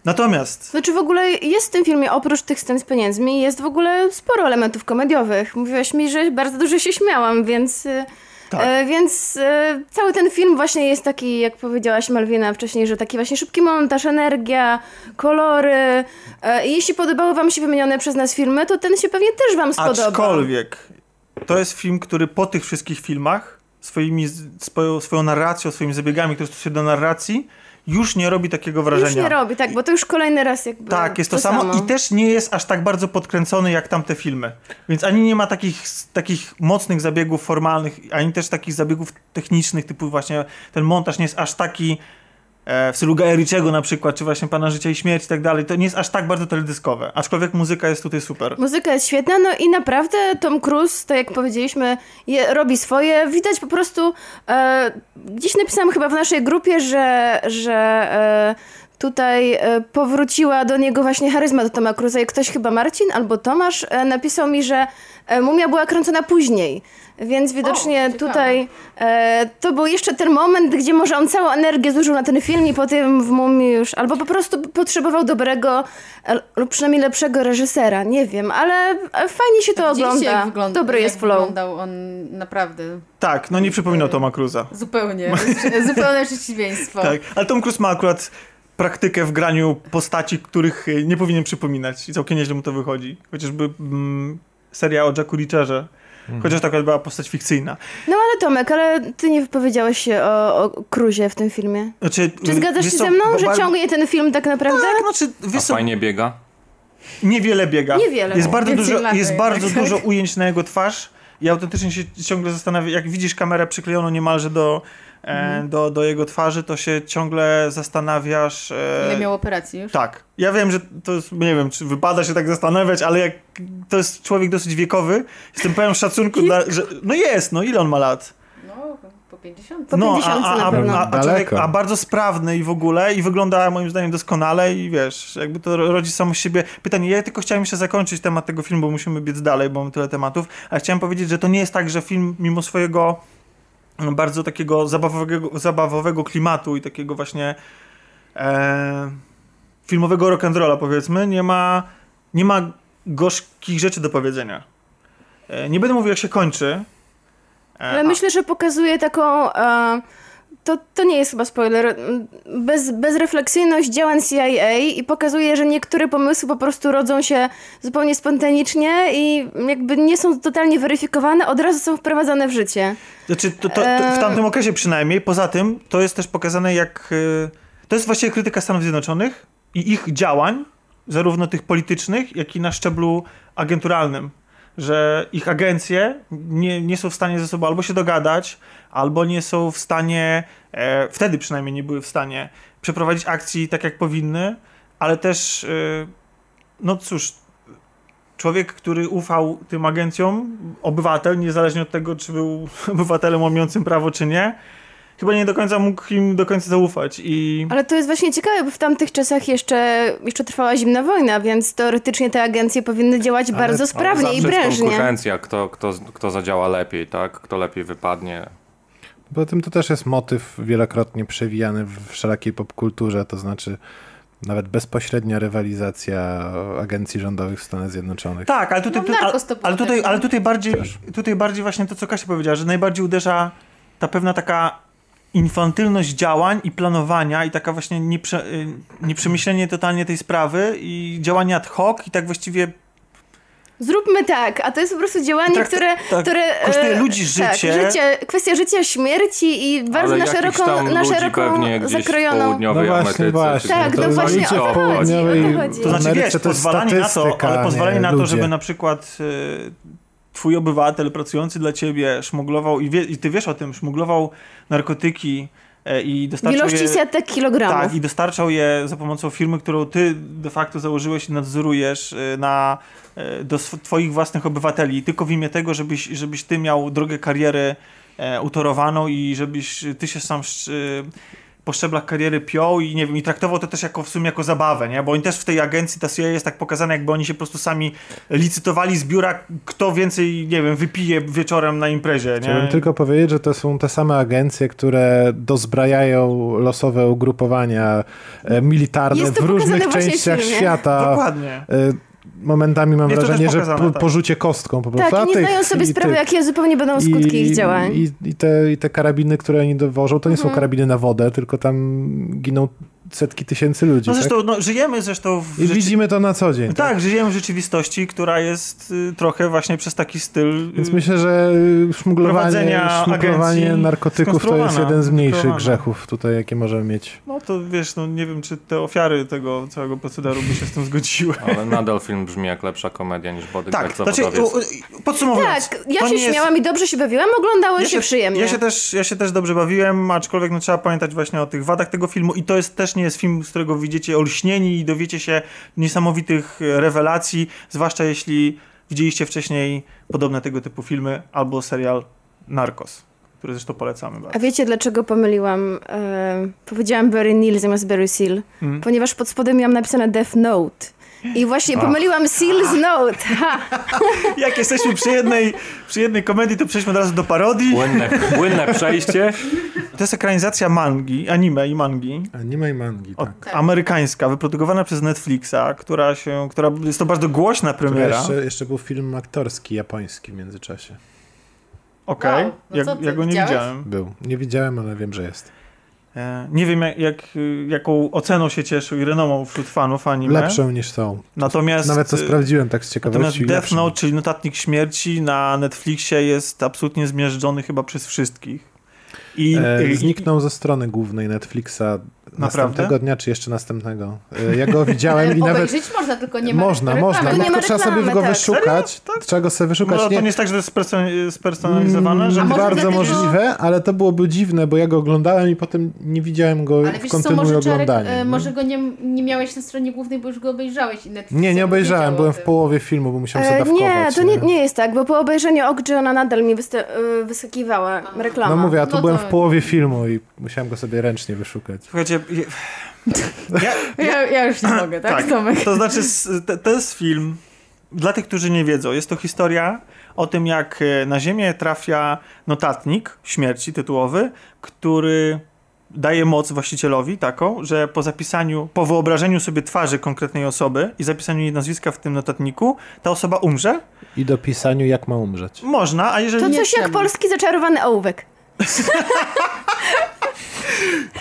Natomiast... Znaczy w ogóle jest w tym filmie, oprócz tych scen z pieniędzmi, jest w ogóle sporo elementów komediowych. Mówiłaś mi, że bardzo dużo się śmiałam, więc... Y, tak. E, więc e, cały ten film właśnie jest taki, jak powiedziałaś Malwina wcześniej, że taki właśnie szybki montaż, energia, kolory. E, jeśli podobały wam się wymienione przez nas filmy, to ten się pewnie też wam spodoba. Aczkolwiek to jest film, który po tych wszystkich filmach swoimi, swoją, swoją narracją, swoimi zabiegami, które stosuje do narracji, już nie robi takiego wrażenia. Już nie robi, tak, bo to już kolejny raz jakby Tak, jest to, to samo. samo. i też nie jest aż tak bardzo podkręcony jak tamte filmy. Więc ani nie ma takich, takich mocnych zabiegów formalnych, ani też takich zabiegów technicznych, typu właśnie ten montaż nie jest aż taki w stylu Gaericzego na przykład, czy właśnie Pana Życia i Śmierć i tak dalej, to nie jest aż tak bardzo teledyskowe, aczkolwiek muzyka jest tutaj super. Muzyka jest świetna, no i naprawdę Tom Cruise, tak jak powiedzieliśmy, je, robi swoje. Widać po prostu, e, gdzieś napisałam chyba w naszej grupie, że, że e, tutaj e, powróciła do niego właśnie charyzma do Toma Cruza i ktoś chyba Marcin albo Tomasz e, napisał mi, że e, Mumia była kręcona później. Więc widocznie o, tutaj e, to był jeszcze ten moment, gdzie może on całą energię zużył na ten film i potem w Mumii już, albo po prostu potrzebował dobrego lub przynajmniej lepszego reżysera, nie wiem, ale fajnie się to ogląda. Jak wygląda. Dobry jest flow. wyglądał on naprawdę. Tak, no nie przypominał Toma Cruza. Zupełnie, zupełne przeciwieństwo. Tak, ale Tom Cruise ma akurat praktykę w graniu postaci, których nie powinien przypominać i całkiem nieźle mu to wychodzi. Chociażby mm, seria o Jacku Reacherze Mhm. Chociaż taka była postać fikcyjna. No ale Tomek, ale ty nie wypowiedziałeś się o, o Cruzie w tym filmie. Znaczy, Czy zgadzasz się ze mną, że ciągnie ten film tak naprawdę? Tak, znaczy, wiesz A fajnie biega? Niewiele biega. Niewiele. Jest bardzo, dużo, jest bardzo tak. dużo ujęć na jego twarz i autentycznie się ciągle zastanawia, jak widzisz kamerę przyklejoną niemalże do Mhm. do, do jego twarzy, to się ciągle zastanawiasz. E... Ile miał operacji już? Tak. Ja wiem, że to jest, nie wiem, czy wypada się tak zastanawiać, ale jak to jest człowiek dosyć wiekowy, jestem pełen szacunku, dla, że no jest, no ile on ma lat? No, po 50. Po no, 50 a, a, a, a, człowiek, a bardzo sprawny i w ogóle i wygląda moim zdaniem doskonale i wiesz, jakby to rodzi samo siebie pytanie. Ja tylko chciałem jeszcze zakończyć temat tego filmu, bo musimy biec dalej, bo mam tyle tematów, ale chciałem powiedzieć, że to nie jest tak, że film mimo swojego bardzo takiego zabawowego, zabawowego klimatu i takiego właśnie e, filmowego rock'n'rolla powiedzmy, nie ma, nie ma gorzkich rzeczy do powiedzenia. E, nie będę mówił jak się kończy. E, Ale a... myślę, że pokazuje taką e, to, to nie jest chyba spoiler, bez, bezrefleksyjność działań CIA i pokazuje, że niektóre pomysły po prostu rodzą się zupełnie spontanicznie i jakby nie są totalnie weryfikowane, od razu są wprowadzane w życie. Znaczy, to, to, to w tamtym okresie przynajmniej, poza tym, to jest też pokazane jak... Y, to jest właściwie krytyka Stanów Zjednoczonych i ich działań, zarówno tych politycznych, jak i na szczeblu agenturalnym że ich agencje nie, nie są w stanie ze sobą albo się dogadać, albo nie są w stanie, e, wtedy przynajmniej nie były w stanie przeprowadzić akcji tak jak powinny, ale też, e, no cóż, człowiek, który ufał tym agencjom, obywatel, niezależnie od tego, czy był obywatelem łamiącym prawo, czy nie, chyba nie do końca mógł im do końca zaufać. I... Ale to jest właśnie ciekawe, bo w tamtych czasach jeszcze, jeszcze trwała zimna wojna, więc teoretycznie te agencje powinny działać ale, bardzo sprawnie i prężnie. konkurencja, kto, kto, kto zadziała lepiej, tak? Kto lepiej wypadnie. Poza tym to też jest motyw wielokrotnie przewijany w wszelakiej popkulturze, to znaczy nawet bezpośrednia rywalizacja agencji rządowych w Stanach Zjednoczonych. Tak, ale tutaj, no, ale, ale, tutaj, ale tutaj, bardziej, tutaj bardziej właśnie to, co Kasia powiedziała, że najbardziej uderza ta pewna taka infantylność działań i planowania i taka właśnie nieprze, y, nieprzemyślenie totalnie tej sprawy i działanie ad hoc i tak właściwie Zróbmy tak, a to jest po prostu działanie, tak, które, tak, które... Kosztuje e, ludzi tak, życie. Tak, życie. Kwestia życia, śmierci i bardzo na szeroką, na szeroką zakrojoną... No właśnie, właśnie. Tak, no właśnie o to chodzi. To znaczy, wiesz, to pozwalanie na to, ale pozwalanie na to, żeby na przykład y, twój obywatel pracujący dla ciebie szmuglował, i, wie, i ty wiesz o tym, szmuglował narkotyki i dostarczał Ilości je, setek kilogramów. Tak, i dostarczał je za pomocą firmy, którą ty de facto założyłeś i nadzorujesz e, na, e, do twoich własnych obywateli, tylko w imię tego, żebyś, żebyś ty miał drogę kariery utorowaną i żebyś ty się sam po szczeblach kariery piął i nie wiem, i traktował to też jako w sumie jako zabawę, nie? Bo oni też w tej agencji, ta CIA jest tak pokazane, jakby oni się po prostu sami licytowali z biura, kto więcej, nie wiem, wypije wieczorem na imprezie, nie? Chciałbym tylko powiedzieć, że to są te same agencje, które dozbrajają losowe ugrupowania e, militarne w różnych częściach świata. Dokładnie. Momentami mam wrażenie, że po, tak. porzucie kostką po prostu. Tak, i nie zdają sobie sprawy, jakie zupełnie będą skutki I, ich działań. I, i, te, I te karabiny, które oni dowożą, to nie mhm. są karabiny na wodę, tylko tam giną setki tysięcy ludzi. No zresztą tak? no, żyjemy zresztą w I rzeczy... widzimy to na co dzień. Tak, tak, żyjemy w rzeczywistości, która jest y, trochę właśnie przez taki styl. Y, Więc myślę, że szmuglowanie, szmuglowanie narkotyków to jest jeden z mniejszych grzechów tutaj, jakie możemy mieć. No to wiesz, no nie wiem, czy te ofiary tego całego procederu by się z tym zgodziły. Ale nadal film brzmi jak lepsza komedia niż Bodyguard tak, znaczy, podsumowując. Tak, ja się śmiałam jest... i dobrze się bawiłam, oglądałeś ja się, się przyjemnie. Ja się, też, ja się też dobrze bawiłem, aczkolwiek no, trzeba pamiętać właśnie o tych wadach tego filmu i to jest też nie jest film, z którego widzicie olśnieni i dowiecie się niesamowitych rewelacji, zwłaszcza jeśli widzieliście wcześniej podobne tego typu filmy albo serial Narcos który zresztą polecamy bardzo. A wiecie, dlaczego pomyliłam? E, powiedziałam Barry Neal zamiast Barry Seal. Mm. Ponieważ pod spodem miałam napisane Death Note. I właśnie pomyliłam Seal's Note. Ha. Jak jesteśmy przy jednej, przy jednej komedii, to przejdźmy od razu do parodii. Płynne, płynne przejście. To jest ekranizacja mangi, anime i mangi. Anime i mangi, tak. tak. Amerykańska, wyprodukowana przez Netflixa, która się, która jest to bardzo głośna premiera. Jeszcze, jeszcze był film aktorski japoński w międzyczasie. Okej, okay. wow. no ja, ja go nie widziałem. Był. Nie widziałem, ale wiem, że jest. E, nie wiem, jak, jak, jaką oceną się cieszył i renomą wśród fanów anime. Lepszą niż są. Natomiast, Nawet to sprawdziłem tak z ciekawości. Natomiast Death Note, czyli Notatnik Śmierci na Netflixie jest absolutnie zmierzczony chyba przez wszystkich. I, e, zniknął i, ze strony głównej Netflixa następnego dnia, czy jeszcze następnego. E, ja go widziałem i nawet... Obejrzeć można, tylko nie ma Można, można, nie tylko trzeba sobie go tak. wyszukać. Tak? Trzeba go sobie wyszukać. No, to nie jest tak, że to jest spersonalizowane? Że... Mm, bardzo możliwe, ale to byłoby dziwne, bo ja go oglądałem i potem nie widziałem go ale w kontynuuj oglądaniu. E, może go nie, nie miałeś na stronie głównej, bo już go obejrzałeś. I nie, nie obejrzałem, byłem w połowie filmu, bo musiałem sobie dawkować. Nie, to nie, nie jest tak, bo po obejrzeniu Okji ona nadal mi wyskakiwała reklama. No mówię, a tu no byłem w połowie filmu i musiałem go sobie ręcznie wyszukać. Słuchajcie, ja, ja, ja już nie mogę, tak? tak Tomek? To znaczy, to jest film, dla tych, którzy nie wiedzą, jest to historia o tym, jak e, na Ziemię trafia notatnik śmierci tytułowy, który daje moc właścicielowi taką, że po zapisaniu, po wyobrażeniu sobie twarzy konkretnej osoby i zapisaniu jej nazwiska w tym notatniku, ta osoba umrze. I dopisaniu, jak ma umrzeć. Można, a jeżeli To nie... coś jak polski zaczarowany ołówek.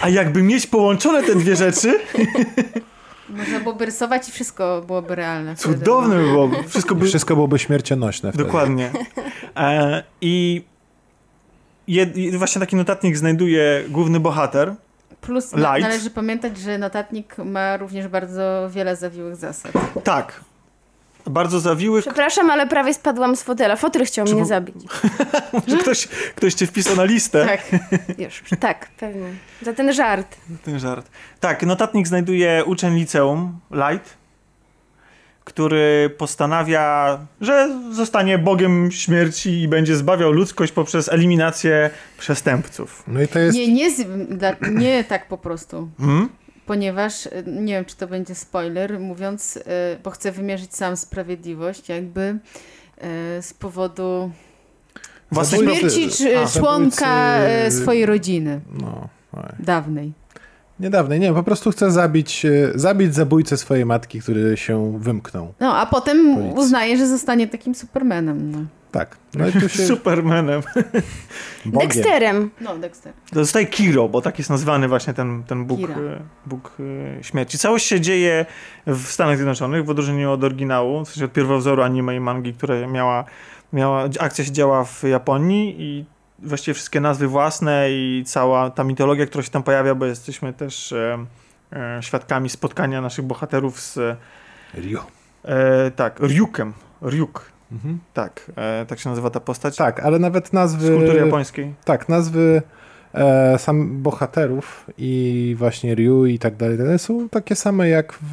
A jakby mieć połączone te dwie rzeczy... Można byłoby rysować i wszystko byłoby realne. Cudowne by byłoby. Wszystko, by... wszystko byłoby śmiercionośne. Wtedy. Dokładnie. E, I jed, właśnie taki notatnik znajduje główny bohater. Plus Light. należy pamiętać, że notatnik ma również bardzo wiele zawiłych zasad. Tak, bardzo zawiłych. Przepraszam, ale prawie spadłam z fotela. Fotel chciał Czy... mnie zabić. Może ktoś, ktoś cię wpisał na listę. Tak, już, tak, pewnie. Za ten żart. Za ten żart. Tak, notatnik znajduje uczeń liceum, Light, który postanawia, że zostanie bogiem śmierci i będzie zbawiał ludzkość poprzez eliminację przestępców. No i to jest... Nie, nie, nie tak po prostu. Hmm? Ponieważ e, nie wiem, czy to będzie spoiler, mówiąc, e, bo chcę wymierzyć sam sprawiedliwość, jakby e, z powodu Własnej śmierci członka swojej rodziny. No, dawnej. Niedawnej, nie, po prostu chce zabić, zabić zabójcę swojej matki, który się wymknął. No, a potem Policji. uznaje, że zostanie takim supermanem. No. Tak. No i tu się... Supermanem. Dexterem. No, Dexter. Zostaje Kiro, bo tak jest nazwany właśnie ten, ten Bóg, e, Bóg e, śmierci. Całość się dzieje w Stanach Zjednoczonych, w odróżnieniu od oryginału, w sensie od pierwowzoru anime i mangi, które miała, miała akcja się działa w Japonii i właściwie wszystkie nazwy własne i cała ta mitologia, która się tam pojawia, bo jesteśmy też e, e, świadkami spotkania naszych bohaterów z... Ryu. E, tak, Ryukiem. Ryuk, Mhm. Tak, e, tak się nazywa ta postać. Tak, ale nawet nazwy... Z kultury japońskiej. Tak, nazwy e, sam bohaterów i właśnie Ryu i tak dalej są takie same jak w,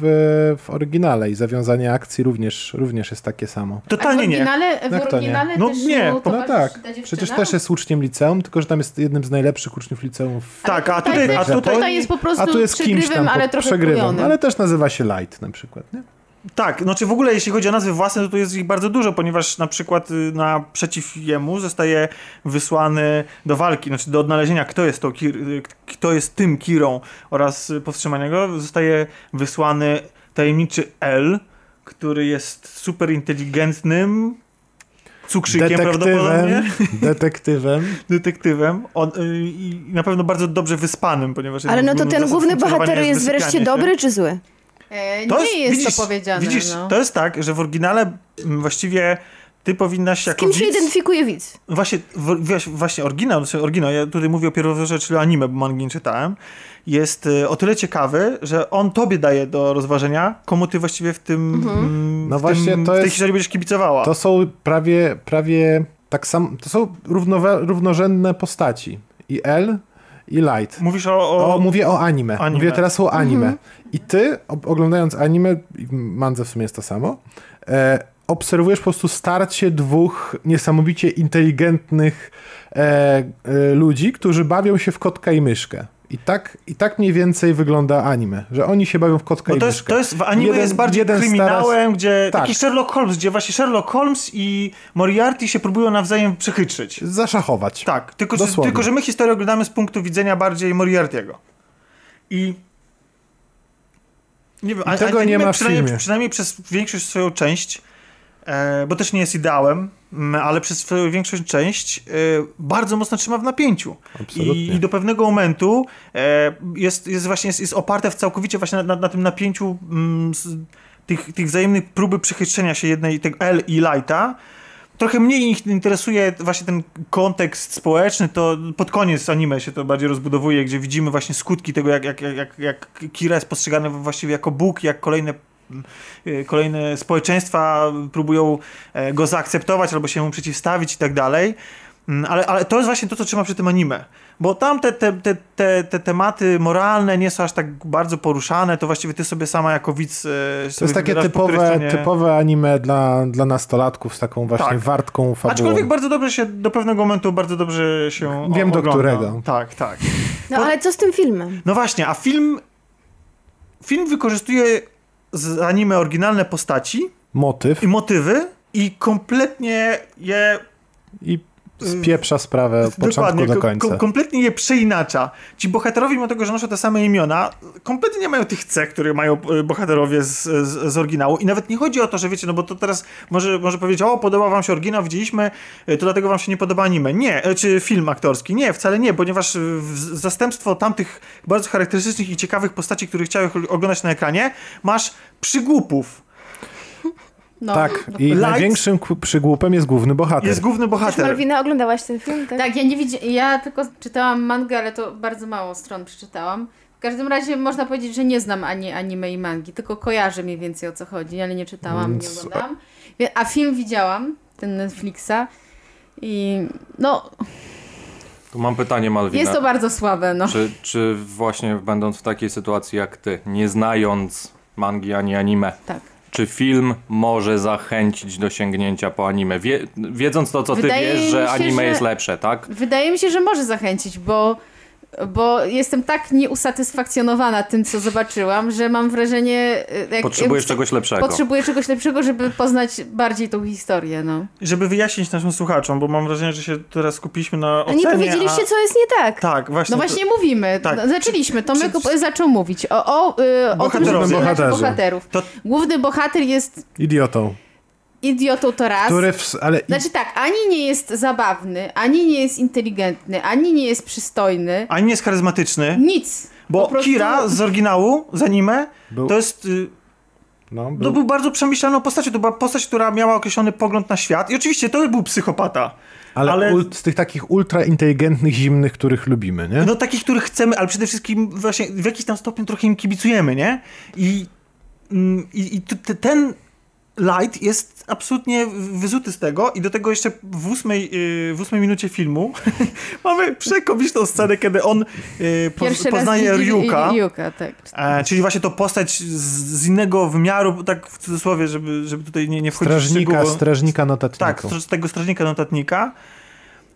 w oryginale i zawiązanie akcji również, również jest takie samo. Totalnie nie. W oryginale nie? No nie, no tak. Przecież też jest uczniem liceum, tylko że tam jest jednym z najlepszych uczniów liceumów. Tak, a tutaj, a tutaj, tutaj jest po prostu a tu jest kimś tam ale trochę przegrywem, ale też nazywa się Light na przykład, nie? Tak, znaczy w ogóle jeśli chodzi o nazwy własne, to tu jest ich bardzo dużo, ponieważ na przykład y, naprzeciw jemu zostaje wysłany do walki, znaczy do odnalezienia, kto jest, to, y, kto jest tym Kirą oraz powstrzymania go, zostaje wysłany tajemniczy L, który jest super inteligentnym cukrzykiem detektywem, prawdopodobnie. Detektywem. detektywem. On, y, I na pewno bardzo dobrze wyspanym, ponieważ... Ale no to ten główny bohater jest, jest wreszcie się. dobry czy zły? E, to nie jest, widzisz, to powiedziane. Widzisz, no. to jest tak, że w oryginale właściwie ty powinnaś jako Z kim widz... się identyfikuje widz? Właśnie, właśnie oryginał, znaczy oryginał, ja tutaj mówię o pierwowzorze, czyli anime, bo mangi nie czytałem, jest y, o tyle ciekawy, że on tobie daje do rozważenia, komu ty właściwie w tym, mhm. Mm, no w właśnie tym, to w tej jest, historii będziesz kibicowała. To są prawie, prawie tak samo, to są równowe, równorzędne postaci. I L, i Light. Mówisz o... o... o mówię o anime. anime. Mówię teraz o anime. Mhm. I ty, oglądając anime, mandze w sumie jest to samo, e, obserwujesz po prostu starcie dwóch niesamowicie inteligentnych e, e, ludzi, którzy bawią się w kotka i myszkę. I tak, I tak mniej więcej wygląda anime, że oni się bawią w kotka no to i jest. To jest, w anime jeden, jest bardziej kryminałem, staras... gdzie tak. taki Sherlock Holmes, gdzie właśnie Sherlock Holmes i Moriarty się próbują nawzajem przechytrzyć. Zaszachować. Tak, tylko że, tylko że my historię oglądamy z punktu widzenia bardziej Moriarty'ego. I nie wiem, I tego anime, nie ma w przynajmniej, filmie. przynajmniej przez większość swoją część E, bo też nie jest ideałem, ale przez swoją większość część e, bardzo mocno trzyma w napięciu. I, I, do pewnego momentu e, jest, jest właśnie jest, jest oparte w całkowicie właśnie na, na, na tym napięciu mm, tych, tych wzajemnych próby przechytrzenia się jednej, tego L i Lighta. Trochę mniej ich interesuje właśnie ten kontekst społeczny, to pod koniec anime się to bardziej rozbudowuje, gdzie widzimy właśnie skutki tego, jak, jak, jak, jak Kira jest postrzegany właściwie jako Bóg, jak kolejne Y, kolejne społeczeństwa próbują e, go zaakceptować albo się mu przeciwstawić i tak dalej. Mm, ale, ale to jest właśnie to, co trzyma przy tym anime. Bo tam te, te, te, te, te tematy moralne nie są aż tak bardzo poruszane, to właściwie ty sobie sama jako widz. E, to jest takie typowe, typowe anime dla, dla nastolatków z taką właśnie tak. wartką fabułą. Aczkolwiek bardzo dobrze się, do pewnego momentu bardzo dobrze się Wiem ogląda. do którego. Tak, tak. No ale co z tym filmem? No właśnie, a film film wykorzystuje z anime oryginalne postaci. Motyw. I motywy. I kompletnie je... I spieprza sprawę od początku do końca. Kom kompletnie je przeinacza. Ci bohaterowie, mimo tego, że noszą te same imiona, kompletnie nie mają tych cech, które mają e, bohaterowie z, z, z, oryginału. I nawet nie chodzi o to, że wiecie, no bo to teraz może, może powiedzieć, o, podoba wam się oryginał, widzieliśmy, e, to dlatego wam się nie podoba anime. Nie, e, czy film aktorski. Nie, wcale nie, ponieważ zastępstwo tamtych bardzo charakterystycznych i ciekawych postaci, których chciałeś oglądać na ekranie, masz przygłupów no, tak, i Light... największym przygłupem jest główny bohater. Jest główny bohater. Malwina, oglądałaś ten film? Tak, tak ja nie widziałam, ja tylko czytałam mangę, ale to bardzo mało stron przeczytałam. W każdym razie można powiedzieć, że nie znam ani anime i mangi, tylko kojarzę mniej więcej o co chodzi, ale nie czytałam, Więc... nie oglądałam. A film widziałam, ten Netflixa i no... Tu mam pytanie, Malwina. Jest to bardzo słabe, no. Czy, czy właśnie będąc w takiej sytuacji jak ty, nie znając mangi ani anime, tak czy film może zachęcić do sięgnięcia po anime? Wie, wiedząc to, co Wydaje ty wiesz, że anime że... jest lepsze, tak? Wydaje mi się, że może zachęcić, bo bo jestem tak nieusatysfakcjonowana tym, co zobaczyłam, że mam wrażenie... Jak, Potrzebujesz czegoś lepszego. Potrzebuję czegoś lepszego, żeby poznać bardziej tą historię, no. Żeby wyjaśnić naszym słuchaczom, bo mam wrażenie, że się teraz skupiliśmy na ocenie, A nie powiedzieliście, a... co jest nie tak. Tak, właśnie. No właśnie to... mówimy. Tak. No, zaczęliśmy. Tomek czy... zaczął mówić o, o, o, o tym, że bohaterów. To... Główny bohater jest... Idiotą idiotą to raz. Który w, ale... Znaczy tak, ani nie jest zabawny, ani nie jest inteligentny, ani nie jest przystojny. Ani nie jest charyzmatyczny. Nic. Bo prostu... Kira z oryginału, z anime, był... to jest... Y, no, był... To był bardzo przemyślaną postacią. To była postać, która miała określony pogląd na świat. I oczywiście to był psychopata. Ale, ale... z tych takich ultra inteligentnych, zimnych, których lubimy, nie? No takich, których chcemy, ale przede wszystkim właśnie w jakiś tam stopniu trochę im kibicujemy, nie? I, mm, i, i ten Light jest absolutnie wyzuty z tego i do tego jeszcze w ósmej, y, w ósmej minucie filmu mamy przekomiczną scenę, kiedy on y, po, poznaje Ryuka, Ryuka tak. E, czyli właśnie to postać z, z, innego wymiaru, tak w cudzysłowie, żeby, żeby tutaj nie, nie wchodzić strażnika, w Strażnika notatnika. Tak, tego strażnika notatnika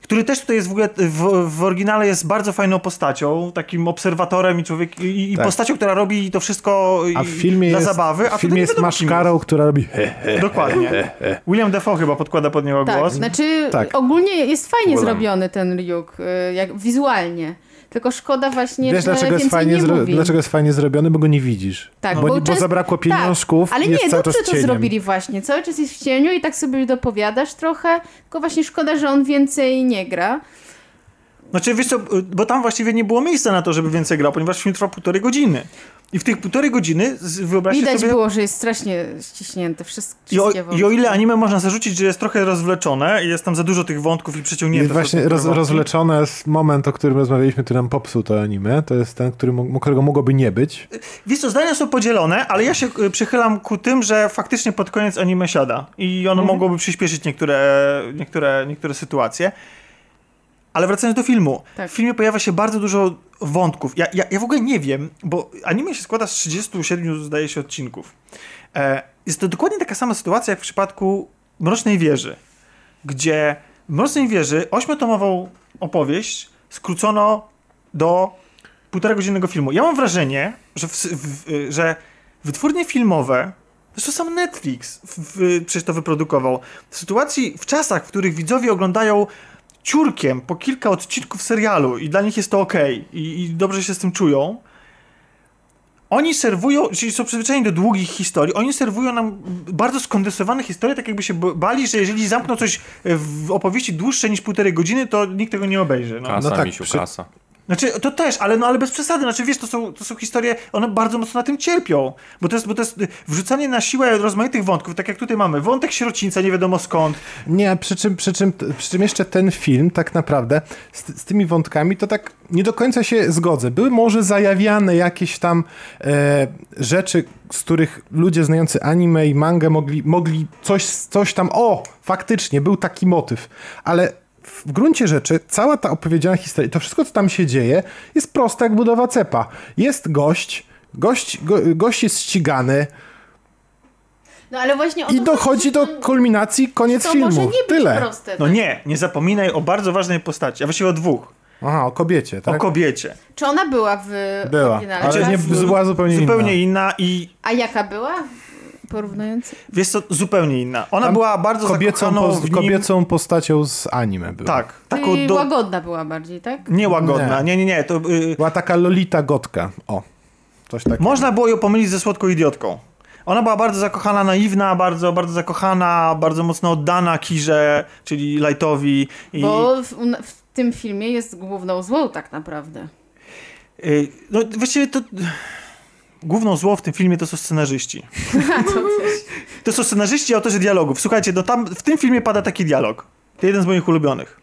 który też tutaj jest w ogóle w, w oryginale jest bardzo fajną postacią, takim obserwatorem i człowiek i, i tak. postacią, która robi to wszystko a w filmie dla jest, zabawy. A w filmie jest maszkarą, która robi he, he, Dokładnie. He, he. William Defoe chyba podkłada pod niego tak, głos. Znaczy tak. ogólnie jest fajnie zrobiony ten Ryuk, y, jak wizualnie. Tylko szkoda właśnie, Wiesz, że dlaczego jest, fajnie nie mówi. dlaczego jest fajnie zrobiony? Bo go nie widzisz. Tak, bo, bo, bo zabrakło pieniążków tak, ale jest nie, cały dobrze czas to zrobili właśnie. Cały czas jest w cieniu i tak sobie dopowiadasz trochę, tylko właśnie szkoda, że on więcej nie gra. Znaczy, wiesz co, bo tam właściwie nie było miejsca na to, żeby więcej grał, ponieważ film trwa półtorej godziny. I w tych półtorej godziny wyobraźcie Widać sobie... było, że jest strasznie ściśnięte wszystkie I o, wątki. I o ile anime można zarzucić, że jest trochę rozwleczone i jest tam za dużo tych wątków i przeciągnięte. Jest właśnie roz, rozwleczone jest moment, o którym rozmawialiśmy, który nam popsuł to anime. To jest ten, który, którego mogłoby nie być. Wiesz co, zdania są podzielone, ale ja się y, przychylam ku tym, że faktycznie pod koniec anime siada. I ono mhm. mogłoby przyspieszyć niektóre, niektóre, niektóre sytuacje. Ale wracając do filmu. Tak. W filmie pojawia się bardzo dużo wątków. Ja, ja, ja w ogóle nie wiem, bo anime się składa z 37, zdaje się, odcinków. E, jest to dokładnie taka sama sytuacja jak w przypadku Mrocznej Wieży, gdzie w Mrocznej Wieży ośmiotomową opowieść skrócono do półtora godzinnego filmu. Ja mam wrażenie, że, w, w, że wytwórnie filmowe Zresztą sam Netflix w, w, przecież to wyprodukował. W sytuacji, w czasach, w których widzowie oglądają ciurkiem po kilka odcinków serialu i dla nich jest to ok i, i dobrze się z tym czują, oni serwują, czyli są przyzwyczajeni do długich historii, oni serwują nam bardzo skondensowane historie, tak jakby się bali, że jeżeli zamkną coś w opowieści dłuższe niż półtorej godziny, to nikt tego nie obejrzy. No. Kasa, no tak, misiu, przy... kasa. Znaczy, to też, ale, no, ale bez przesady. Znaczy, wiesz, to są, to są historie, one bardzo mocno na tym cierpią. Bo to, jest, bo to jest wrzucanie na siłę rozmaitych wątków, tak jak tutaj mamy. Wątek sierocińca, nie wiadomo skąd. Nie, przy czym, przy czym, przy czym jeszcze ten film tak naprawdę z, z tymi wątkami to tak nie do końca się zgodzę. Były może zajawiane jakieś tam e, rzeczy, z których ludzie znający anime i mangę mogli, mogli coś, coś tam, o, faktycznie, był taki motyw. Ale w gruncie rzeczy cała ta opowiedziana historia, to wszystko, co tam się dzieje, jest proste jak budowa cepa. Jest gość, gość, go, gość jest ścigany, no, ale właśnie I dochodzi do kulminacji, koniec to filmu. Może nie być Tyle. Proste, tak? No nie, nie zapominaj o bardzo ważnej postaci, a właściwie o dwóch. Aha, o kobiecie, tak? O kobiecie. Czy ona była w Była, oryginale? ale nie, była zupełnie, zupełnie inna. inna i... A jaka była? Porównując? Wiesz co, zupełnie inna. Ona Tam była bardzo kobiecą, w nim... kobiecą postacią z anime była. Tak. Taką Czyli do... łagodna była bardziej, tak? Nie łagodna, nie, nie, nie. To, yy... Była taka Lolita Gotka. O, coś takiego. Można było ją pomylić ze słodką idiotką. Ona była bardzo zakochana, naiwna, bardzo, bardzo zakochana, bardzo mocno oddana Kirze, czyli Lightowi. I... Bo w, w tym filmie jest główną złą tak naprawdę. Yy, no właściwie to główną zło w tym filmie to są scenarzyści. to, są scenarzyści i autorzy dialogów. Słuchajcie, no tam w tym filmie pada taki dialog. To jeden z moich ulubionych.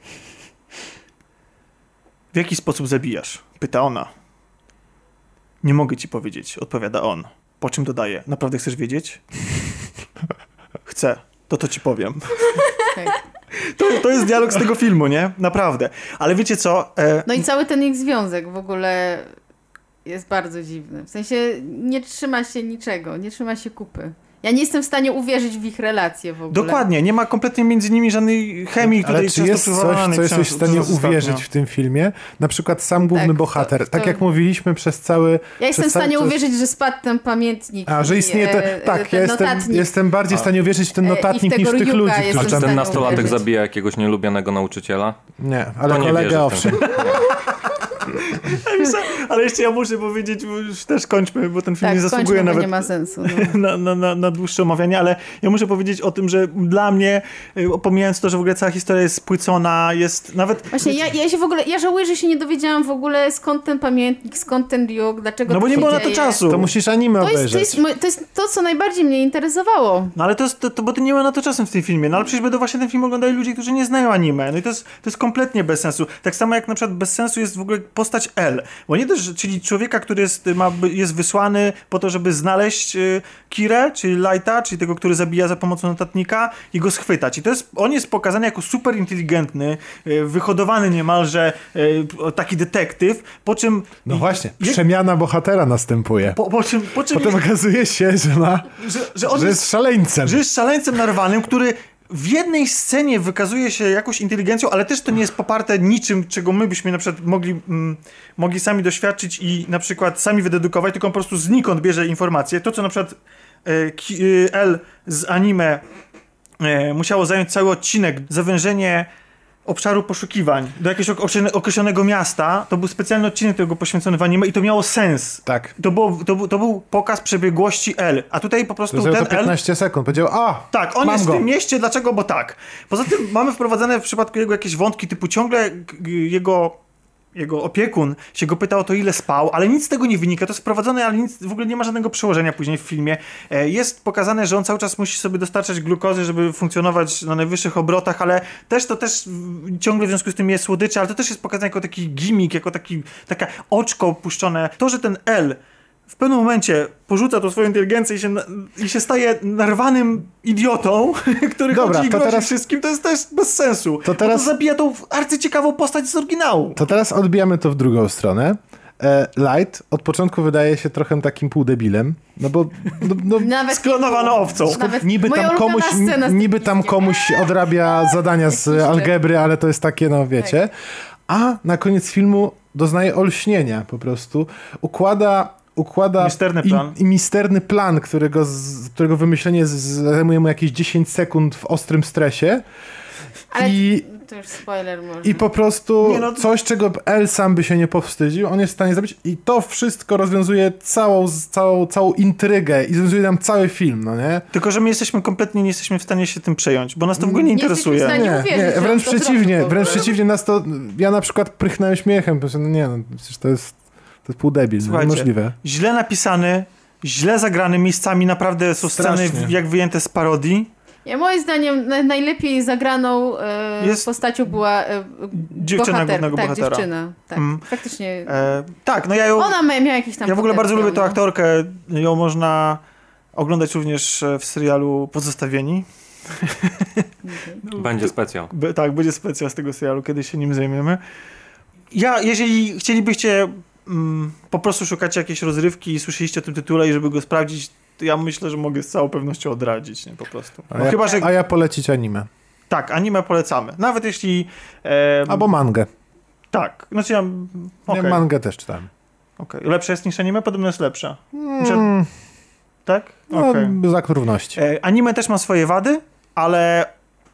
W jaki sposób zabijasz? Pyta ona. Nie mogę ci powiedzieć, odpowiada on. Po czym dodaje, naprawdę chcesz wiedzieć? Chcę, to to ci powiem. To, to jest dialog z tego filmu, nie? Naprawdę. Ale wiecie co? E... No i cały ten ich związek w ogóle jest bardzo dziwny. W sensie nie trzyma się niczego, nie trzyma się kupy. Ja nie jestem w stanie uwierzyć w ich relacje w ogóle. Dokładnie, nie ma kompletnie między nimi żadnej chemii, Ale czy jest coś, co jesteś w stanie uwierzyć w tym filmie? Na przykład sam główny tak, bohater. To, to... Tak jak mówiliśmy przez cały... Ja jestem w stanie czas... uwierzyć, że spadł ten pamiętnik. A, że istnieje to... E, tak, ten ja jestem, jestem bardziej w stanie uwierzyć w ten e, notatnik niż w tych ludzi. A czy ten nastolatek zabija jakiegoś nielubianego nauczyciela? Nie, ale kolega owszem. Ale jeszcze ja muszę powiedzieć, już też kończmy, bo ten film tak, nie zasługuje kończmy, nawet nie ma sensu, no. na, na, na, na, dłuższe omawianie, ale ja muszę powiedzieć o tym, że dla mnie, y, pomijając to, że w ogóle cała historia jest spłycona, jest nawet... Właśnie, ja, ja się w ogóle, ja żałuję, że się nie dowiedziałam w ogóle skąd ten pamiętnik, skąd ten diog, dlaczego No bo nie było na to czasu. To musisz anime to obejrzeć. Jest, to, jest, to jest to, co najbardziej mnie interesowało. No ale to jest, to, to, bo ty nie ma na to czasem w tym filmie, no ale przecież będą właśnie ten film oglądali ludzie, którzy nie znają anime, no i to jest, to jest kompletnie bez sensu. Tak samo jak na przykład bez sensu jest w ogóle postać L, bo nie też, czyli człowieka, który jest, ma, jest wysłany po to, żeby znaleźć y, Kirę, czyli Lighta, czyli tego, który zabija za pomocą notatnika i go schwytać. I to jest, on jest pokazany jako super inteligentny, y, wyhodowany niemalże y, taki detektyw, po czym... No właśnie, przemiana bohatera następuje. Po, po czym, po czym Potem okazuje się, że ma, że, że, on że jest, jest szaleńcem. Że jest szaleńcem narwanym, który w jednej scenie wykazuje się jakąś inteligencją, ale też to nie jest poparte niczym, czego my byśmy na przykład mogli, mm, mogli sami doświadczyć i na przykład sami wydedukować, tylko on po prostu znikąd bierze informacje. To, co na przykład e, L z anime e, musiało zająć cały odcinek, zawężenie obszaru poszukiwań, do jakiegoś określonego miasta, to był specjalny odcinek tego poświęcony w anime i to miało sens. Tak. To, było, to, był, to był pokaz przebiegłości L, a tutaj po prostu ten to 15 L... sekund, powiedział, a, Tak, on jest go. w tym mieście, dlaczego? Bo tak. Poza tym mamy wprowadzane w przypadku jego jakieś wątki typu ciągle jego jego opiekun się go pytał to, ile spał, ale nic z tego nie wynika. To jest wprowadzone, ale nic, w ogóle nie ma żadnego przełożenia później w filmie. E, jest pokazane, że on cały czas musi sobie dostarczać glukozy, żeby funkcjonować na najwyższych obrotach, ale też to też ciągle w związku z tym jest słodycze, ale to też jest pokazane jako taki gimmick, jako taki, taka oczko opuszczone. To, że ten L w pewnym momencie porzuca tą swoją inteligencję i się, i się staje narwanym idiotą, który Dobra, chodzi i grozi teraz... wszystkim, to jest też bez sensu. To teraz... to zabija tą arcyciekawą postać z oryginału. To teraz odbijamy to w drugą stronę. E, Light od początku wydaje się trochę takim półdebilem, no bo no, no, Nawet sklonowaną owcą. Nawet niby tam komuś, niby tam komuś odrabia zadania z algebry, ale to jest takie, no wiecie. Tak. A na koniec filmu doznaje olśnienia po prostu. Układa układa misterny plan. I, i misterny plan, którego, z, którego wymyślenie zajmuje mu jakieś 10 sekund w ostrym stresie. Ale I, to już spoiler może. I po prostu nie, no, coś, czego El sam by się nie powstydził, on jest w stanie zrobić i to wszystko rozwiązuje całą, całą, całą intrygę i rozwiązuje nam cały film, no nie? Tylko, że my jesteśmy kompletnie nie jesteśmy w stanie się tym przejąć, bo nas to w ogóle nie, nie interesuje. Nie, nie, wręcz przeciwnie, wręcz przeciwnie, nas to, ja na przykład prychnąłem śmiechem, no nie no, przecież to jest to jest pół debil, Słuchajcie, niemożliwe. Źle napisany, źle zagrany, miejscami naprawdę są Strasznie. sceny jak wyjęte z parodii. Ja, moim zdaniem najlepiej zagraną e, jest postacią była e, dziewczyna bohater, głównego tak, bohatera. dziewczyna. Tak, mm. faktycznie. E, tak, no ja ją... Ona miała jakiś tam Ja w ogóle bardzo lubię tę aktorkę. Ją można oglądać również w serialu Pozostawieni. Będzie specjal. tak, będzie specjal z tego serialu, kiedy się nim zajmiemy. Ja, jeżeli chcielibyście mm, po prostu szukacie jakiejś rozrywki i słyszeliście o tym tytule i żeby go sprawdzić, to ja myślę, że mogę z całą pewnością odradzić, nie, po prostu. A, ja, chyba, że... a ja polecić anime. Tak, anime polecamy. Nawet jeśli... E... Albo mangę. Tak, znaczy ja... Okay. Ja mangę też czytałem. Okay. Lepsze jest niż anime? Podobno jest lepsza. Mm. Tak? Okay. No, równości. E, anime też ma swoje wady, ale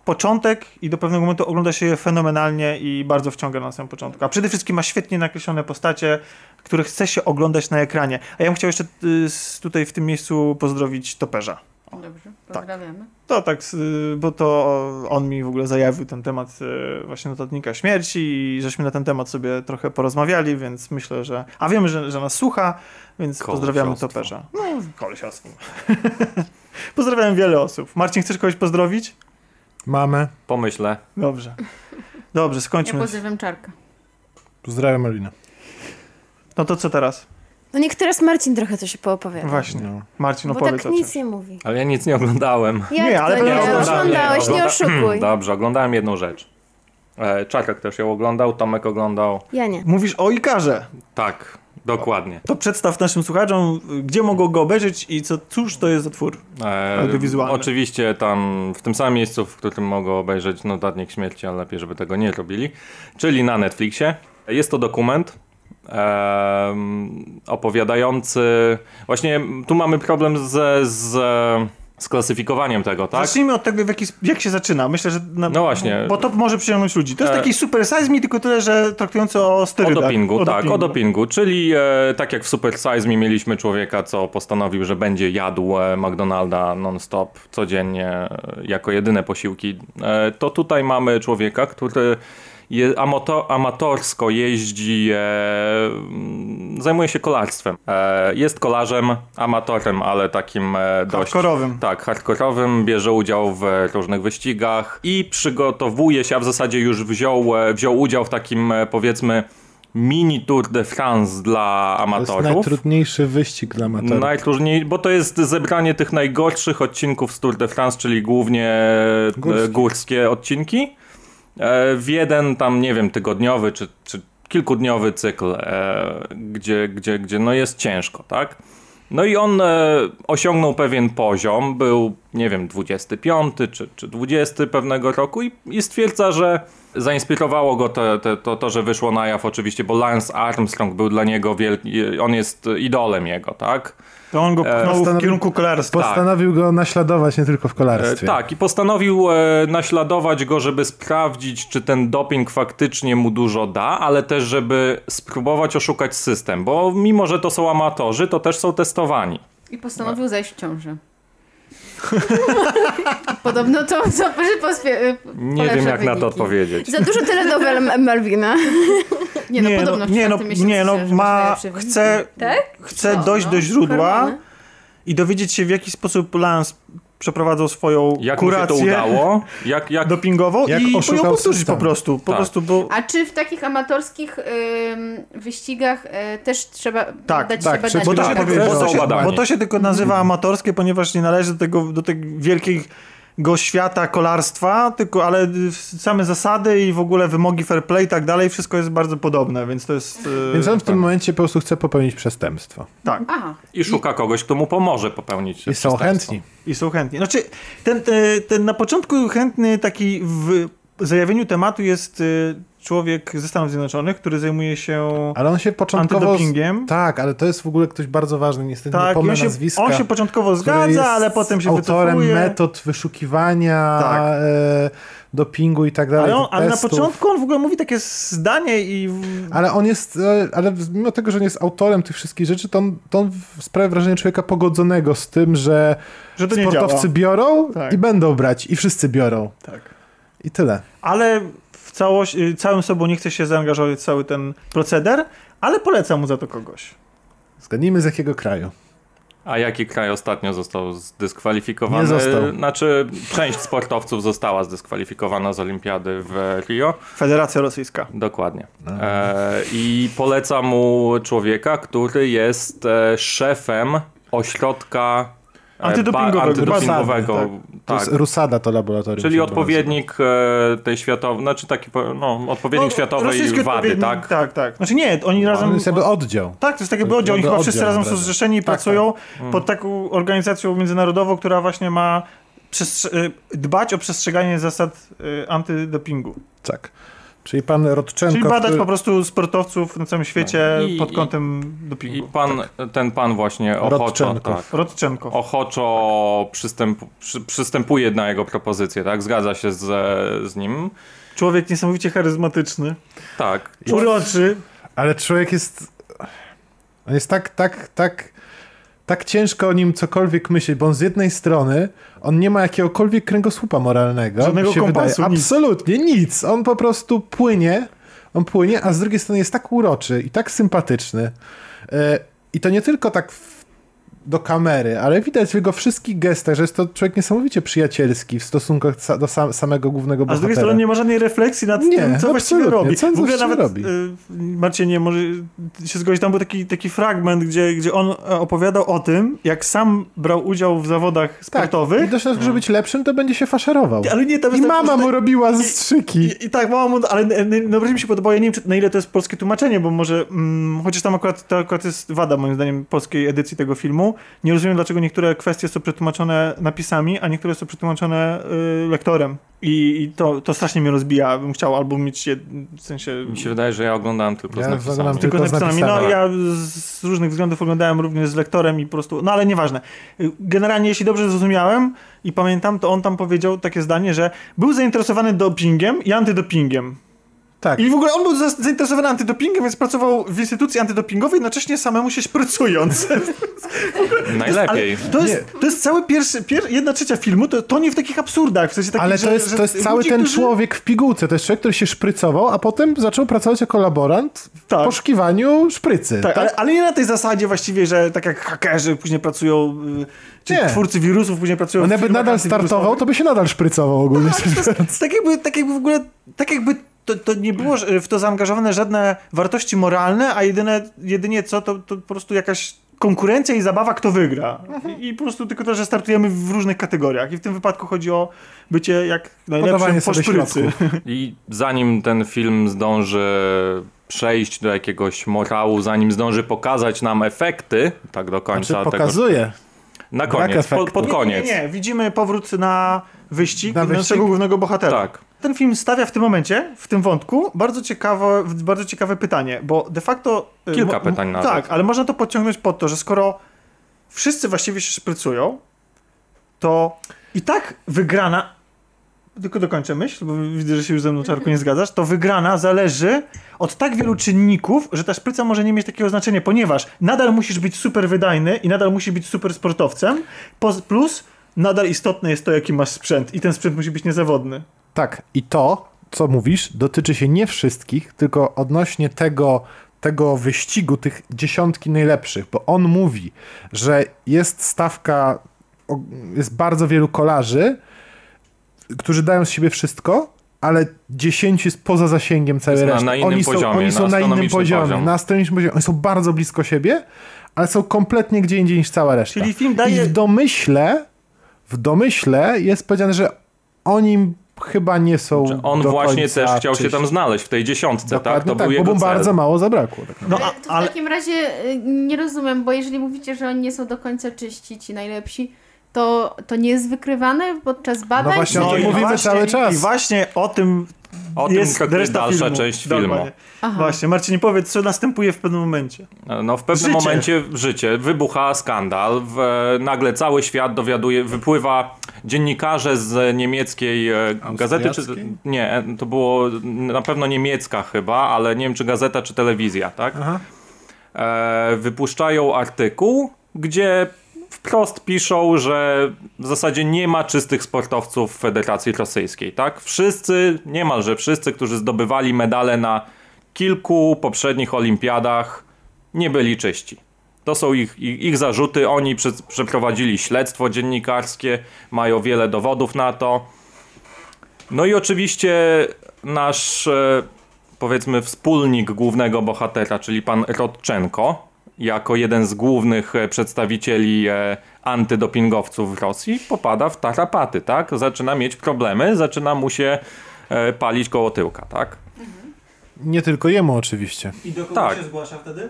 początek i do pewnego momentu ogląda się je fenomenalnie i bardzo wciąga na samym początku. A przede wszystkim ma świetnie nakreślone postacie, które chce się oglądać na ekranie. A ja bym chciał jeszcze y, tutaj w tym miejscu pozdrowić Toperza. Dobrze, tak. pozdrawiamy. Tak. To tak, bo to on mi w ogóle zajawił ten temat y, właśnie notatnika śmierci i żeśmy na ten temat sobie trochę porozmawiali, więc myślę, że... A wiemy, że, że nas słucha, więc pozdrawiamy Toperza. No, kolesiostwo. Pozdrawiam wiele osób. Marcin, chcesz kogoś pozdrowić? Mamę. Pomyślę. Dobrze. Dobrze, skończmy. Ja pozdrawiam Czarka. Pozdrawiam Alina. No to co teraz? No niech teraz Marcin trochę coś poopowiada. Właśnie, no. Marcin opowiedz Bo tak nic nie mówi. Ale ja nic nie oglądałem. Jak nie, ale nie, oglądałeś, nie, nie oszukuj. Dobrze, oglądałem jedną rzecz. E, Czarek też ją oglądał, Tomek oglądał. Ja nie. Mówisz o Ikarze. Tak. Dokładnie. To przedstaw naszym słuchaczom, gdzie mogą go obejrzeć i co, cóż to jest za twór e, audiowizualny. Oczywiście tam w tym samym miejscu, w którym mogą obejrzeć Notatnik Śmierci, ale lepiej, żeby tego nie robili, czyli na Netflixie. Jest to dokument opowiadający... Właśnie tu mamy problem ze... z z klasyfikowaniem tego, tak? Zacznijmy od tego, jaki, jak się zaczyna. Myślę, że. Na, no właśnie. Bo to może przyciągnąć ludzi. To jest e... taki super size me, tylko tyle, że traktujący o sterydach. O dopingu, o tak, dopingu. o dopingu. Czyli e, tak jak w super size me mieliśmy człowieka, co postanowił, że będzie jadł e, McDonalda non-stop codziennie e, jako jedyne posiłki. E, to tutaj mamy człowieka, który je, amator, amatorsko jeździ, e, zajmuje się kolarstwem. E, jest kolarzem, amatorem, ale takim e, dość... Hardkorowym. Tak, hardkorowym, bierze udział w różnych wyścigach i przygotowuje się, a w zasadzie już wziął, e, wziął udział w takim e, powiedzmy mini Tour de France dla amatorów. To jest najtrudniejszy wyścig dla amatorów. Najtrudniej, bo to jest zebranie tych najgorszych odcinków z Tour de France, czyli głównie e, górskie, górskie odcinki w jeden tam, nie wiem, tygodniowy czy, czy kilkudniowy cykl, e, gdzie, gdzie, gdzie no jest ciężko, tak? No i on e, osiągnął pewien poziom, był nie wiem, 25 czy, czy 20 pewnego roku i, i stwierdza, że zainspirowało go to, to, że wyszło na jaw oczywiście, bo Lance Armstrong był dla niego wielki, on jest idolem jego, tak? To on go e, pchnął w kierunku kolarstwa. Postanowił go naśladować nie tylko w kolarstwie. E, tak, i postanowił e, naśladować go, żeby sprawdzić, czy ten doping faktycznie mu dużo da, ale też, żeby spróbować oszukać system, bo mimo, że to są amatorzy, to też są testowani. I postanowił zajść w ciąży. Podobno to co pospie- Nie wiem, jak wyniki. na to odpowiedzieć. Za dużo telenowel Malwina. Nie, no, nie, no, podobno no, nie, no, nie, no ma, chce, tak? chce dojść do źródła i dowiedzieć się, w jaki sposób Lance przeprowadzał swoją jak kurację się to udało? Jak, jak, dopingową jak i ją powtórzyć po prostu. Po tak. prostu bo... A czy w takich amatorskich ym, wyścigach y, też trzeba tak, dać tak, się badać? Bo to się, bo, to się, bo to się tylko nazywa amatorskie, ponieważ nie należy do, tego, do tej wielkiej go świata kolarstwa, tylko, ale same zasady i w ogóle wymogi fair play i tak dalej, wszystko jest bardzo podobne, więc to jest... E, więc on w tym tak. momencie po prostu chce popełnić przestępstwo. Tak. Aha. I szuka kogoś, kto mu pomoże popełnić I są chętni. I są chętni. Znaczy, ten, ten, ten na początku chętny taki w zajawieniu tematu jest y, człowiek ze Stanów Zjednoczonych, który zajmuje się ale on się początkowo antydopingiem. Tak, ale to jest w ogóle ktoś bardzo ważny, niestety tak, nie pomnę on się, nazwiska. On się początkowo zgadza, ale potem się autorem wycofuje. metod wyszukiwania tak. e, dopingu i tak dalej. Ale, on, ale na początku on w ogóle mówi takie zdanie i... Ale on jest, e, ale mimo tego, że nie jest autorem tych wszystkich rzeczy, to on, to on sprawia wrażenie człowieka pogodzonego z tym, że, że sportowcy biorą tak. i będą brać i wszyscy biorą. Tak. I tyle. Ale całość, y, całym sobą nie chce się zaangażować w cały ten proceder, ale polecam mu za to kogoś. Zgadnijmy z jakiego kraju. A jaki kraj ostatnio został zdyskwalifikowany? Nie został. Znaczy, część sportowców została zdyskwalifikowana z olimpiady w Rio. Federacja Rosyjska. Dokładnie. E, I poleca mu człowieka, który jest e, szefem ośrodka Antydopingowego. antydopingowego tak. To jest Rusada to laboratorium. Czyli odpowiednik e, tej światowej, znaczy taki, no, odpowiednik no, światowej wady, tak? Tak, tak. Znaczy nie, oni razem... To jest jakby oddział. Tak, to jest taki oddział. Oni chyba wszyscy razem są zrzeszeni i tak, pracują tak. pod taką organizacją międzynarodową, która właśnie ma e, dbać o przestrzeganie zasad e, antydopingu. Tak. Czyli pan Rodczenko... Czyli badać który... po prostu sportowców na całym świecie no. I, pod kątem i, dopingu. I pan, tak. ten pan właśnie ochoczo, tak, Rodczenko. ochoczo przystęp, przy, przystępuje na jego propozycję, tak? Zgadza się z, z nim. Człowiek niesamowicie charyzmatyczny. Tak. Uroczy. Ale człowiek jest... On jest tak, tak, tak tak ciężko o nim cokolwiek myśleć, bo on z jednej strony on nie ma jakiegokolwiek kręgosłupa moralnego. Żadnego się kompasu, wydaje. Nic. Absolutnie nic. On po prostu płynie, on płynie, a z drugiej strony jest tak uroczy i tak sympatyczny. E, I to nie tylko tak do kamery, ale widać w jego wszystkich gestach, że jest to człowiek niesamowicie przyjacielski w stosunku do sam, samego głównego bohatera. A z drugiej strony nie ma żadnej refleksji nad nie, tym, co właściwie robi. Co w ogóle nawet robi? Y, nie może się zgodzić, tam był taki, taki fragment, gdzie, gdzie on opowiadał o tym, jak sam brał udział w zawodach tak, sportowych. Tak, i dość, żeby być lepszym, to będzie się faszerował. Ale nie, tam I mama mu robiła zastrzyki. I, i, tak, mama mu, ale najbardziej mi się podobało, ja nie wiem, na ile to jest polskie tłumaczenie, bo może, mm, chociaż tam akurat, to akurat jest wada, moim zdaniem, polskiej edycji tego filmu, nie rozumiem, dlaczego niektóre kwestie są przetłumaczone napisami, a niektóre są przetłumaczone y, lektorem. I, I, to, to strasznie mnie rozbija. Bym chciał albo mieć je, w sensie... Mi się wydaje, że ja oglądałem tylko ja z napisami. Tylko, tylko z napisami. No ja z różnych względów oglądałem również z lektorem i po prostu... No ale nieważne. Generalnie, jeśli dobrze zrozumiałem i pamiętam, to on tam powiedział takie zdanie, że był zainteresowany dopingiem i antydopingiem. Tak. I w ogóle on był zainteresowany antydopingiem, więc pracował w instytucji antydopingowej, jednocześnie samemu się szprycując. Najlepiej. To jest, to jest cały pierwszy, pier, jedna trzecia filmu, to, to nie w takich absurdach. W sensie takich, ale to jest, że, to jest cały ludzi, ten którzy... człowiek w pigułce. To jest człowiek, który się szprycował, a potem zaczął pracować jako laborant w tak. poszukiwaniu szprycy. Tak, tak? Ale, ale, nie na tej zasadzie właściwie, że tak jak hakerzy później pracują... Y, czy nie. twórcy wirusów później pracują On jakby nadal startował, to by się nadal szprycował ogólnie. No, tak, jakby, tak jakby w ogóle, tak jakby to, to nie było w to zaangażowane żadne wartości moralne, a jedyne, jedynie co, to, to po prostu jakaś konkurencja i zabawa, kto wygra. Mhm. I po prostu tylko to, że startujemy w różnych kategoriach. I w tym wypadku chodzi o bycie jak najlepszym po szprycy. I zanim ten film zdąży przejść do jakiegoś morału, zanim zdąży pokazać nam efekty, tak do końca. Znaczy, pokazuje. Tego, Na koniec, pod, pod koniec. Nie, nie, nie, widzimy powrót na wyścig na naszego głównego bohatera. Tak. Ten film stawia w tym momencie, w tym wątku, bardzo ciekawe, bardzo ciekawe pytanie, bo de facto... Y, Kilka pytań nawet. Tak, ale można to podciągnąć pod to, że skoro wszyscy właściwie się szprycują, to i tak wygrana tylko dokończę myśl, bo widzę, że się już ze mną czarko nie zgadzasz, to wygrana zależy od tak wielu czynników, że ta szpryca może nie mieć takiego znaczenia, ponieważ nadal musisz być super wydajny i nadal musisz być super sportowcem, plus nadal istotne jest to, jaki masz sprzęt i ten sprzęt musi być niezawodny. Tak, i to, co mówisz, dotyczy się nie wszystkich, tylko odnośnie tego, tego wyścigu, tych dziesiątki najlepszych, bo on mówi, że jest stawka, jest bardzo wielu kolarzy, którzy dają z siebie wszystko, ale 10 jest poza zasięgiem całej reszty. Na, na oni są, poziomie, oni są na, innym poziomie, poziom. na astronomicznym poziomie. Oni są bardzo blisko siebie, ale są kompletnie gdzie indziej niż cała reszta. Czyli film daje... I w domyśle, w domyśle jest powiedziane, że oni chyba nie są że On właśnie też chciał się tam znaleźć w tej dziesiątce, tak? Dokładnie tak? To tak, był bo mu bardzo mało zabrakło. Tak no, ale, to w takim razie y, nie rozumiem, bo jeżeli mówicie, że oni nie są do końca czyści, ci najlepsi, to, to nie jest wykrywane podczas badań? No właśnie o tym mówimy właśnie, cały czas. I właśnie o tym o jest tym dalsza filmu. część filmu. Właśnie, Marcin, powiedz, co następuje w pewnym momencie. No w pewnym życie. momencie życie, wybucha skandal, w, nagle cały świat dowiaduje, wypływa dziennikarze z niemieckiej e, gazety, czy nie, to było na pewno niemiecka chyba, ale nie wiem czy gazeta, czy telewizja, tak? E, wypuszczają artykuł, gdzie wprost piszą, że w zasadzie nie ma czystych sportowców w Federacji Rosyjskiej, tak? Wszyscy, niemalże wszyscy, którzy zdobywali medale na kilku poprzednich olimpiadach, nie byli czyści. To są ich, ich, ich zarzuty. Oni prze, przeprowadzili śledztwo dziennikarskie, mają wiele dowodów na to. No i oczywiście nasz, e, powiedzmy, wspólnik głównego bohatera, czyli pan Rodczenko, jako jeden z głównych e, przedstawicieli e, antydopingowców w Rosji, popada w tarapaty, tak? Zaczyna mieć problemy, zaczyna mu się e, palić koło tyłka, tak? Nie tylko jemu oczywiście. I do kogo tak. się zgłasza wtedy?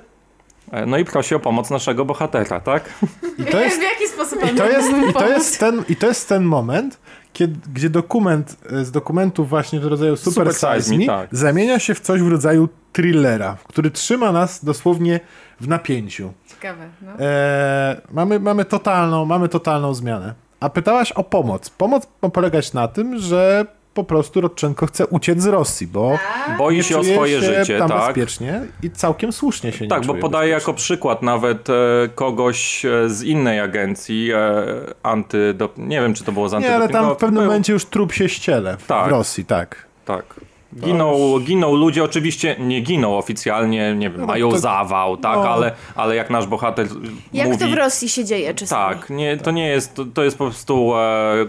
No i prosi o pomoc naszego bohatera, tak? I to jest, w jaki sposób i to jest, i to jest ten I to jest ten moment, kiedy, gdzie dokument z dokumentów właśnie w rodzaju Super, Super Size Me tak. zamienia się w coś w rodzaju thrillera, który trzyma nas dosłownie w napięciu. Ciekawe. No. E, mamy, mamy, totalną, mamy totalną zmianę. A pytałaś o pomoc. Pomoc ma polegać na tym, że po prostu Rodczenko chce uciec z Rosji, bo boi się o swoje się życie, tam tak? bezpiecznie i całkiem słusznie się Tak, bo podaje jako przykład nawet e, kogoś e, z innej agencji e, anty, nie wiem czy to było z Nie, ale tam w pewnym momencie już trup się ściele w, tak. w Rosji, tak. Tak. Giną, giną ludzie, oczywiście nie giną oficjalnie, nie wiem, no, mają to, zawał, tak, no. ale, ale jak nasz bohater Jak mówi, to w Rosji się dzieje czasami. Tak, nie, to nie jest, to, to jest po prostu, e,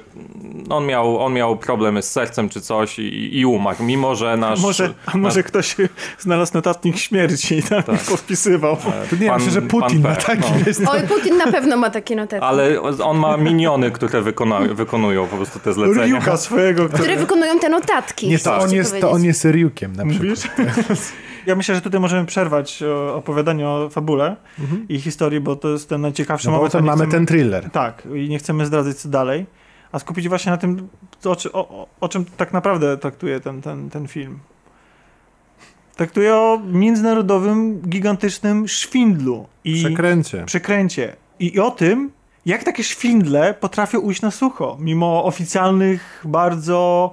on, miał, on miał problemy z sercem czy coś i, i umarł, mimo że nasz... Może, a może nasz, ktoś znalazł notatnik śmierci i tam tak. podpisywał. To nie, myślę, że Putin ma taki no. jest. Oj, Putin na pewno ma takie notatki. Ale on ma miniony, które wykona, wykonują po prostu te zlecenia. Ryuka swojego. Które, które wykonują te notatki. Nie, to on jest, to on jest Ryukiem na przykład. Ja myślę, że tutaj możemy przerwać opowiadanie o fabule mhm. i historii, bo to jest ten najciekawszy no moment. Bo mamy chcemy, ten thriller. Tak, i nie chcemy zdradzać co dalej, a skupić właśnie na tym, o, o, o czym tak naprawdę traktuje ten, ten, ten film. Traktuje o międzynarodowym, gigantycznym szwindlu. I przekręcie. Przekręcie. I, I o tym, jak takie szwindle potrafią ujść na sucho, mimo oficjalnych, bardzo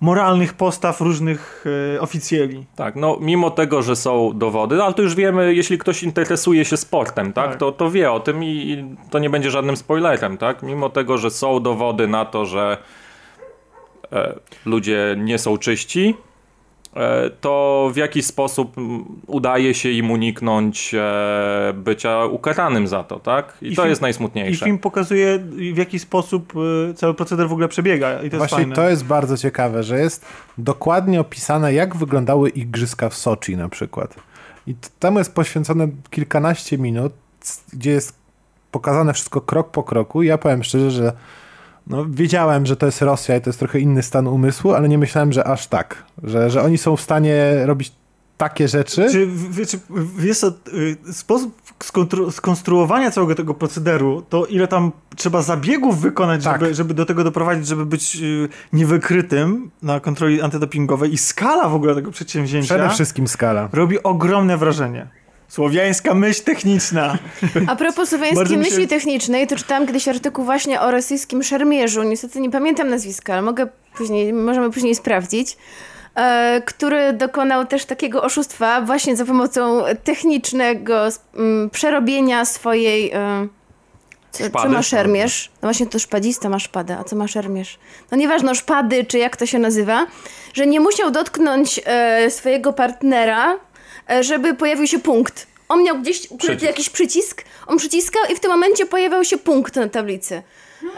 moralnych postaw różnych e, oficjeli. Tak, no mimo tego, że są dowody, ale to już wiemy, jeśli ktoś interesuje się sportem, tak, tak. To, to wie o tym i, i, to nie będzie żadnym spoilerem, tak? Mimo tego, że są dowody na to, że e, ludzie nie są czyści, to w jakiś sposób udaje się im uniknąć e, bycia ukaranym za to, tak? I, I to film, jest najsmutniejsze. I film pokazuje, w jaki sposób e, cały proceder w ogóle przebiega. I to Właśnie jest to jest bardzo ciekawe, że jest dokładnie opisane, jak wyglądały igrzyska w Soczi na przykład. I temu jest poświęcone kilkanaście minut, gdzie jest pokazane wszystko krok po kroku. I ja powiem szczerze, że no, wiedziałem, że to jest Rosja i to jest trochę inny stan umysłu, ale nie myślałem, że aż tak. Że, że oni są w stanie robić takie rzeczy. Czy, jest to y, sposób, skonstruowania całego tego procederu, to ile tam trzeba zabiegów wykonać, tak. żeby, żeby do tego doprowadzić, żeby być y, niewykrytym na kontroli antydopingowej i skala w ogóle tego przedsięwzięcia. Przede wszystkim skala. Robi ogromne wrażenie. Słowiańska myśl techniczna. A propos słowiańskiej myśli się... technicznej, to czytałam kiedyś artykuł właśnie o rosyjskim szermierzu. Niestety nie pamiętam nazwiska, ale mogę później, możemy później sprawdzić. E, który dokonał też takiego oszustwa właśnie za pomocą technicznego m, przerobienia swojej... E, co, co, ma szermierz? No właśnie to szpadzista ma szpadę, a co ma szermierz? No nieważne, szpady czy jak to się nazywa, że nie musiał dotknąć e, swojego partnera, żeby pojawił się punkt. On miał gdzieś ukryty przycisk. jakiś przycisk, on przyciskał i w tym momencie pojawiał się punkt na tablicy.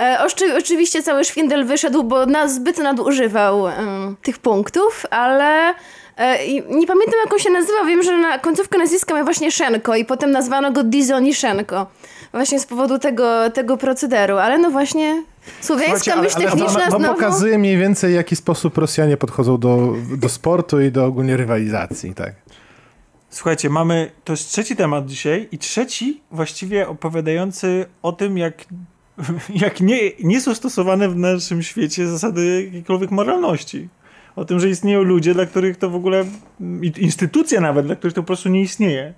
E, oczy, oczywiście cały szwindel wyszedł, bo na, zbyt nadużywał e, tych punktów, ale e, nie pamiętam jak on się nazywa, wiem, że na końcówkę nazwiska miał właśnie Szenko i potem nazwano go Dizoniszenko. Właśnie z powodu tego, tego procederu, ale no właśnie Słowiańska myśl techniczna znowu... pokazuje mniej więcej, w jaki sposób Rosjanie podchodzą do, do sportu i do ogólnie rywalizacji, tak. Słuchajcie, mamy, to jest trzeci temat dzisiaj i trzeci właściwie opowiadający o tym, jak jak nie, nie są stosowane w naszym świecie zasady jakiejkolwiek moralności. O tym, że istnieją ludzie, dla których to w ogóle, instytucja nawet, dla których to po prostu nie istnieje.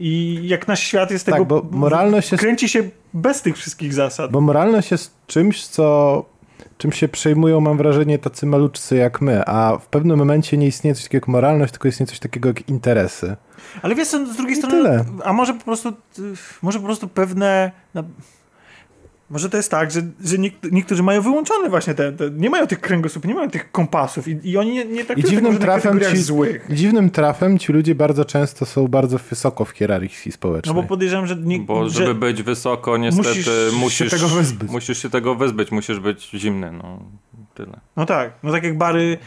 I jak nasz świat jest tak, tego, bo moralność jest, kręci się bez tych wszystkich zasad. Bo moralność jest czymś, co czym się przejmują, mam wrażenie, tacy maluczcy jak my, a w pewnym momencie nie istnieje coś takiego jak moralność, tylko istnieje coś takiego jak interesy. Ale wiesz, z drugiej I strony, tyle. a może po prostu, może po prostu pewne może to jest tak, że, że niektórzy mają wyłączone właśnie te, te, nie mają tych kręgosłupów, nie mają tych kompasów i, i oni nie, nie traktują I dziwnym trafem ci, złych. Dziwnym trafem ci ludzie bardzo często są bardzo wysoko w hierarchii społecznej. No bo podejrzewam, że... Nie, bo żeby że być wysoko niestety musisz, musisz, się tego wyzbyć. musisz się tego wyzbyć, musisz być zimny, no tyle. No tak, no tak jak Bary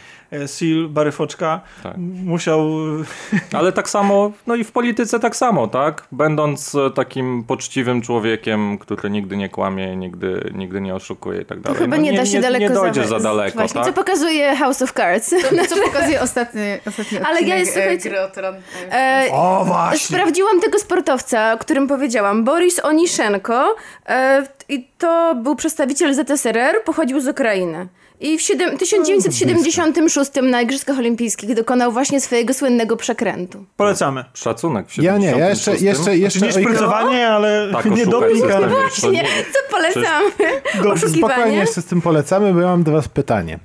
Seal, Bary Foczka tak. musiał... Ale tak samo, no i w polityce tak samo, tak? Będąc e, takim poczciwym człowiekiem, który nigdy nie kłamie, nigdy, nigdy nie oszukuje i tak dalej. To chyba no, nie, nie, da się nie, daleko Nie dojdzie za daleko, Właśnie, tak? co pokazuje House of Cards. To, co pokazuje ostatni, ostatni Ale ja jest, słuchajcie, e, O, właśnie! Sprawdziłam tego sportowca, o którym powiedziałam. Boris Oniszenko e, i to był przedstawiciel ZSRR, pochodził z Ukrainy. I w 1976 na Igrzyskach Olimpijskich dokonał właśnie swojego słynnego przekrętu. Polecamy. Szacunek. W ja nie, ja jeszcze... jeszcze, jeszcze nie szprycowanie, ale tak, nie doping. No właśnie, co polecamy? Przez... Spokojnie jeszcze z tym polecamy, bo ja mam do was pytanie.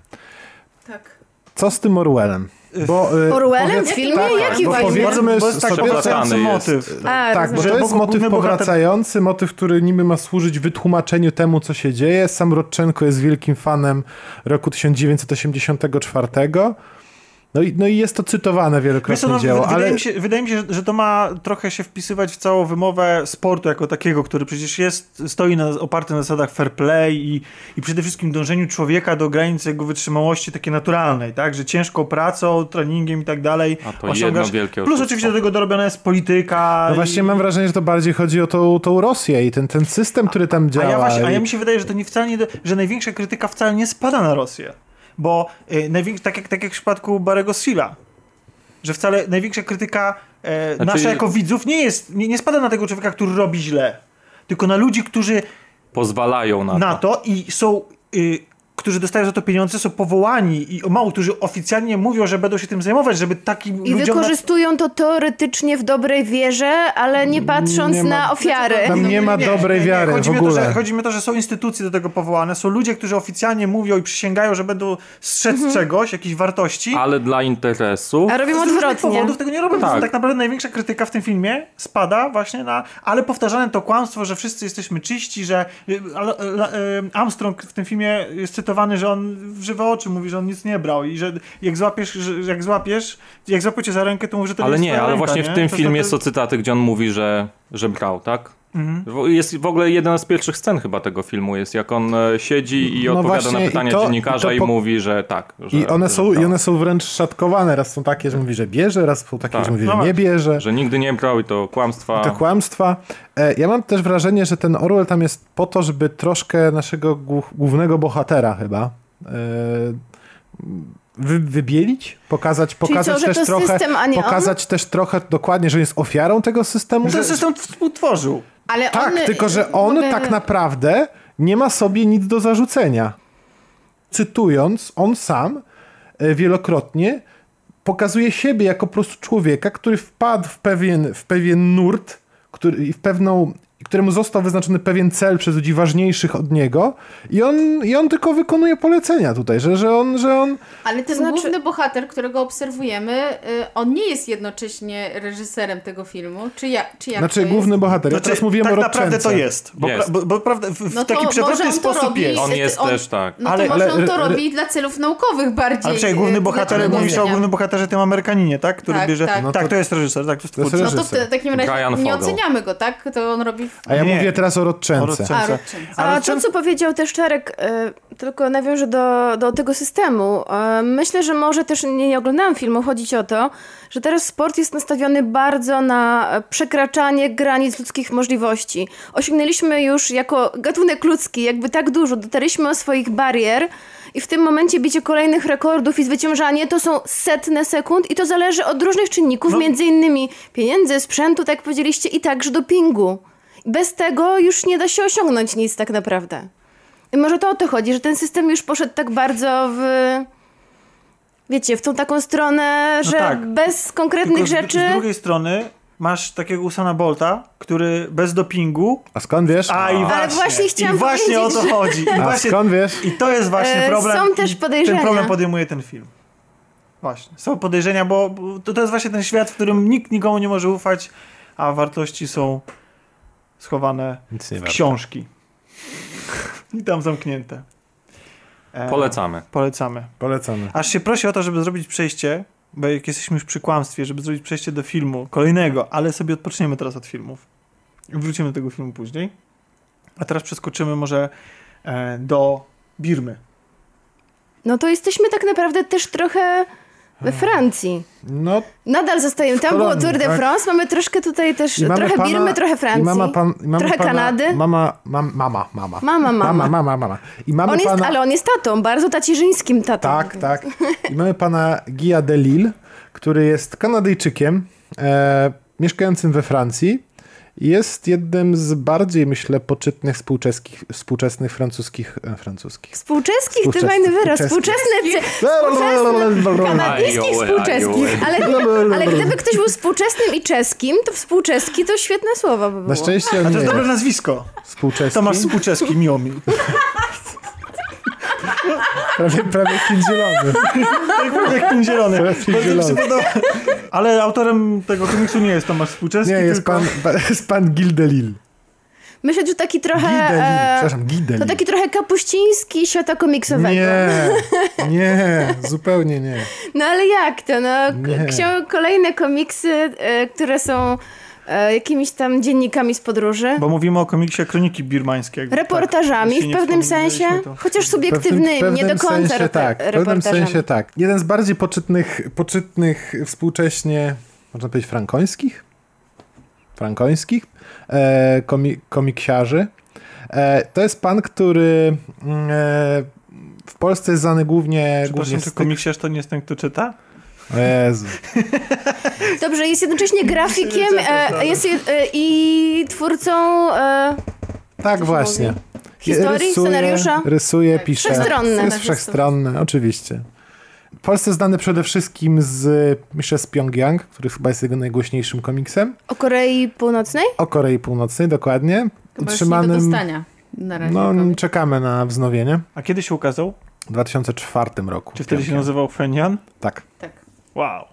Tak. Co z tym Orwellem? Bo, y, Orwellem w filmie? Tak, Jaki właśnie? Powiedzmy, bo jest tak powracający motyw. A, tak, bo to jest motyw powracający, motyw, który niby ma służyć wytłumaczeniu temu, co się dzieje. Sam Rodczenko jest wielkim fanem roku 1984 no i, no i jest to cytowane wielokrotnie no, dzieło, wydaje ale... Mi się, wydaje mi się, że to ma trochę się wpisywać w całą wymowę sportu jako takiego, który przecież jest, stoi na, oparty na zasadach fair play i, i przede wszystkim dążeniu człowieka do granicy jego wytrzymałości takiej naturalnej, tak? Że ciężką pracą, treningiem i tak dalej A to osiągasz... jedno wielkie Plus oczywiście do tego dorobiona jest polityka. No i... właśnie mam wrażenie, że to bardziej chodzi o tą, tą Rosję i ten, ten system, który tam działa. A ja, właśnie, a ja mi się wydaje, że to nie wcale nie, że największa krytyka wcale nie spada na Rosję bo y, największy, tak, jak, tak jak w przypadku Barego Sila, że wcale największa krytyka e, znaczy... nasza jako widzów nie jest, nie, nie spada na tego człowieka, który robi źle, tylko na ludzi, którzy pozwalają na, na to. to i są y, którzy dostają za to pieniądze, są powołani i mało którzy oficjalnie mówią, że będą się tym zajmować, żeby takim I ludziom... I wykorzystują to teoretycznie w dobrej wierze, ale nie patrząc nie ma, na ofiary. Tam nie ma dobrej nie, wiary chodzi w ogóle. Mi to, że, chodzi mi o to, że są instytucje do tego powołane, są ludzie, którzy oficjalnie mówią i przysięgają, że będą strzec mhm. czegoś, jakiejś wartości. Ale dla interesu. A robią odwrotnie. powodów tego nie robią. Tak. tak naprawdę największa krytyka w tym filmie spada właśnie na, ale powtarzane to kłamstwo, że wszyscy jesteśmy czyści, że y, y, Armstrong w tym filmie jest cytowany, że on w żywe oczy mówi, że on nic nie brał i że jak złapiesz, że jak złapiesz, jak złapię cię za rękę, to mówi, że to ale nie jest Ale nie, ale właśnie nie? w tym to filmie to... są cytaty, gdzie on mówi, że, że brał, tak? Mhm. Jest w ogóle jedna z pierwszych scen chyba tego filmu jest, jak on e, siedzi i no odpowiada na pytania to, dziennikarza i, po... i, mówi, że tak. Że, I, one są, I one są wręcz szatkowane. Raz są takie, że mówi, że bierze, raz są takie, tak. że mówi, że no nie bierze. Że nigdy nie brał i to kłamstwa. I to kłamstwa. E, ja mam też wrażenie, że ten Orwell tam jest po to, żeby troszkę naszego głównego bohatera chyba e, wy, wybielić, pokazać, pokazać co, też trochę, system, pokazać on? też trochę dokładnie, że jest ofiarą tego systemu. Ten system współtworzył. Ale Tak, on, tylko że on tak naprawdę nie ma sobie nic do zarzucenia. Cytując, on sam e, wielokrotnie pokazuje siebie jako po prostu człowieka, który wpadł w pewien, w pewien nurt, który, i w pewną, któremu został wyznaczony pewien cel przez ludzi ważniejszych od niego i on, i on tylko wykonuje polecenia tutaj, że, że on, że on Ale ten znaczy- główny bohater, którego obserwujemy, y, on nie jest jednocześnie reżyserem tego filmu. Czy, ja, czy jak znaczy główny jest? bohater. Ja Znaczy, teraz mówiłem tak o naprawdę Rodczence. to jest. Bo, Jest. pra- bo, bo prawda, w, No taki może przewrotny sposób robi- jest. On jest on- też tak. No Ale- to może ale- on to robi dla celów naukowych bardziej. Ale przecież główny y, bohater, dla mówisz o głównym bohaterze tym Amerykaninie, tak? Który Tak, bierze... tak. Tak, No to- to jest reżyser, tak? To jest twórca. No to w takim razie nie oceniamy go, tak? To on robi... A ja Nie. mówię teraz o O Rodczence. Rodczence. A, Ale A to, czym- co powiedział też Czarek, y, tylko nawiążę do, do tego systemu. Y, myślę, że może też, nie, nie oglądałam filmu, chodzić o to, że teraz sport jest nastawiony bardzo na przekraczanie granic ludzkich możliwości. Osiągnęliśmy już jako gatunek ludzki jakby tak dużo, dotarliśmy o swoich barier i w tym momencie bicie kolejnych rekordów i zwyciężanie to są setne sekund i to zależy od różnych czynników, No. między innymi pieniędzy, sprzętu, tak jak powiedzieliście, i także dopingu. Bez tego już nie da się osiągnąć nic tak naprawdę. I może to o to chodzi, że ten system już poszedł tak bardzo w... Wiecie, w tą taką stronę, No że tak. bez konkretnych Tylko z, rzeczy... z drugiej strony masz takiego Usana Bolta, który bez dopingu... A skąd wiesz? A i właśnie, właśnie chciałam i właśnie o to chodzi. I A właśnie, skąd wiesz? I to jest właśnie E, problem. są też podejrzenia. Ten problem podejmuje ten film. Właśnie. Są podejrzenia, bo bo to, to jest właśnie ten świat, w którym nikt nikomu nie może ufać, a wartości są schowane Nic nie w książki. I tam zamknięte. E, Polecamy. Polecamy. Polecamy. Aż się prosi o to, żeby zrobić przejście, bo jak jesteśmy już przy kłamstwie, żeby zrobić przejście do filmu kolejnego, ale sobie odpoczniemy teraz od filmów. Wrócimy do tego filmu później. A teraz przeskoczymy może e, do Birmy. No to jesteśmy tak naprawdę też trochę we Francji. No, Nadal zostajemy. Tam było Tour de tak. France, mamy troszkę tutaj też, mamy trochę pana, Birmy, trochę Francji. mama pan, i mamy trochę pana, Kanady. Mama, mam, mama, mama. Mama, mama. Mama, mama, mama. I mamy On jest, pana... ale on jest tatą, bardzo tacierzyńskim tatą. Tak, tak. I mamy pana Guya Delisle, który jest Kanadyjczykiem, e, mieszkającym we Francji. Jest jednym z bardziej, myślę, poczytnych współczeskich, współczesnych francuskich... E, francuskich. Współczeskich, to Współczesnych, fajny wyraz. Współczesne, kanadyjskich współczeskich. Ale, ale gdyby ktoś był współczesnym i czeskim, to współczeski to świetne słowo by było. Na szczęście A to jest dobre nazwisko. współczeski. Tomasz Współczeski, miło mi. Prawie, prawie film zielony. Jak, jak ten zielony. Prawie film Bardzo mi się zielony. podoba. Ale autorem tego komiksu nie jest Tomasz Współczeski, Nie, jest tylko... pan, pan- jest pan Gil Delisle. Myślę, że taki trochę... Guy Delisle, e, przepraszam, Guy to taki trochę kapuściński świata komiksowego. Nie, nie, zupełnie nie. No ale jak to? No, Nie. kolejne komiksy, e, które są jakimiś tam dziennikami z podróży. Bo mówimy o komiksie Kroniki Birmańskie. jakby Reportażami tak, w pewnym sensie, to- chociaż subiektywnymi, pewnym- nie do pewnym końca sensie tak, w pewnym sensie tak. Jeden z bardziej poczytnych, poczytnych współcześnie, można powiedzieć frankońskich? Frankońskich e, komi, komiksiarzy. E, to jest pan, który mm, e, w Polsce jest znany głównie... Przepraszam, głównie czy komiksiarz to nie jest ten, kto czyta? Jezu. Dobrze, jest jednocześnie grafikiem e, jest je- e, i twórcą e, Tak się właśnie. historii, Rysuje, scenariusza. Rysuje, pisze. Wszechstronny. Jest wszechstronny, oczywiście. W Polsce znany przede wszystkim z, myślę, z Pyongyang, który chyba jest jego najgłośniejszym komiksem. O Korei Północnej? O Korei Północnej, dokładnie. Chyba już nie do Utrzymanym. dostania na razie. No, komiks. czekamy na wznowienie. A kiedy się ukazał? W 2004 roku. Czy wtedy się Pyongyang. nazywał Fenian? Tak. Tak. Wow.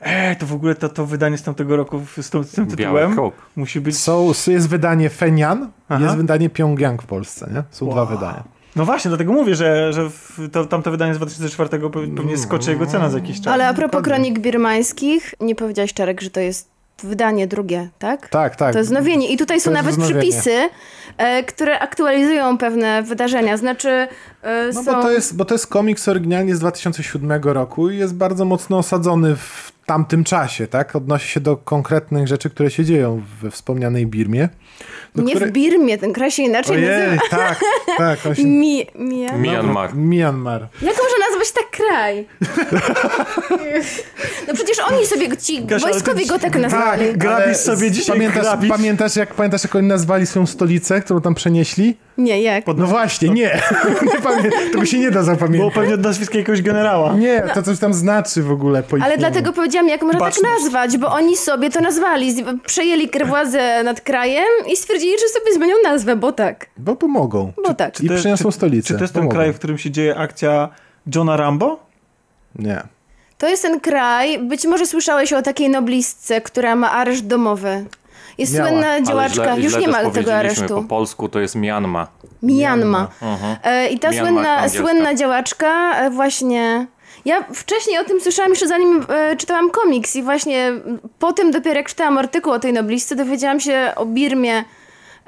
Ej, to w ogóle to, to wydanie z tamtego roku z, tą, z tym tytułem musi być... Są, jest wydanie Fenian, Aha. jest wydanie Pyongyang w Polsce, nie? Są Wow. dwa wydania. No właśnie, dlatego mówię, że, że to, tamto wydanie z 2004 pe- pewnie skoczy jego cena za jakiś czas. Ale a propos kronik birmańskich, nie powiedziałeś Czarek, że to jest wydanie drugie, tak? Tak, tak. To jest wznowienie. I tutaj są nawet wznowienie. przypisy, e, które aktualizują pewne wydarzenia. Znaczy, e, No są... bo to, jest, bo to jest komiks oryginalnie z 2007 roku i jest bardzo mocno osadzony w tamtym czasie, tak? Odnosi się do konkretnych rzeczy, które się dzieją we wspomnianej Birmie. Nie w Birmie, ten kraj się inaczej Ojej, nazywa. tak, tak. On się... Mi, Myanmar. Myanmar. Jak można nazwać tak kraj? no przecież oni sobie, ci Gosia, wojskowi go tak nazwali. Tak, grabisz sobie dzisiaj pamiętasz, grabisz? Pamiętasz jak, pamiętasz, jak oni nazwali swoją stolicę, którą tam przenieśli? Nie, jak? No właśnie, nie. nie pamię... Tego się nie da zapamiętać. Było pewnie od nazwiska jakiegoś generała. Nie, to coś tam znaczy w ogóle. Po Ale dlatego powiedziałam, jak można tak nazwać, bo oni sobie to nazwali. Przejęli władzę nad krajem i stwierdzili, że sobie zmienią nazwę, bo tak. Bo pomogą. Bo tak. I przyniosą stolicę. Czy to jest ten pomogą. kraj, w którym się dzieje akcja Johna Rambo? Nie. To jest ten kraj, być może słyszałeś o takiej noblistce, która ma areszt domowy. Jest Miała. słynna działaczka, źle, już źle nie ma tego aresztu. po polsku to jest Myanma. Myanma. E, I ta słynna, słynna działaczka e, właśnie... Ja wcześniej o tym słyszałam jeszcze zanim e, czytałam komiks i właśnie po tym dopiero jak czytałam artykuł o tej noblistce dowiedziałam się o Birmie,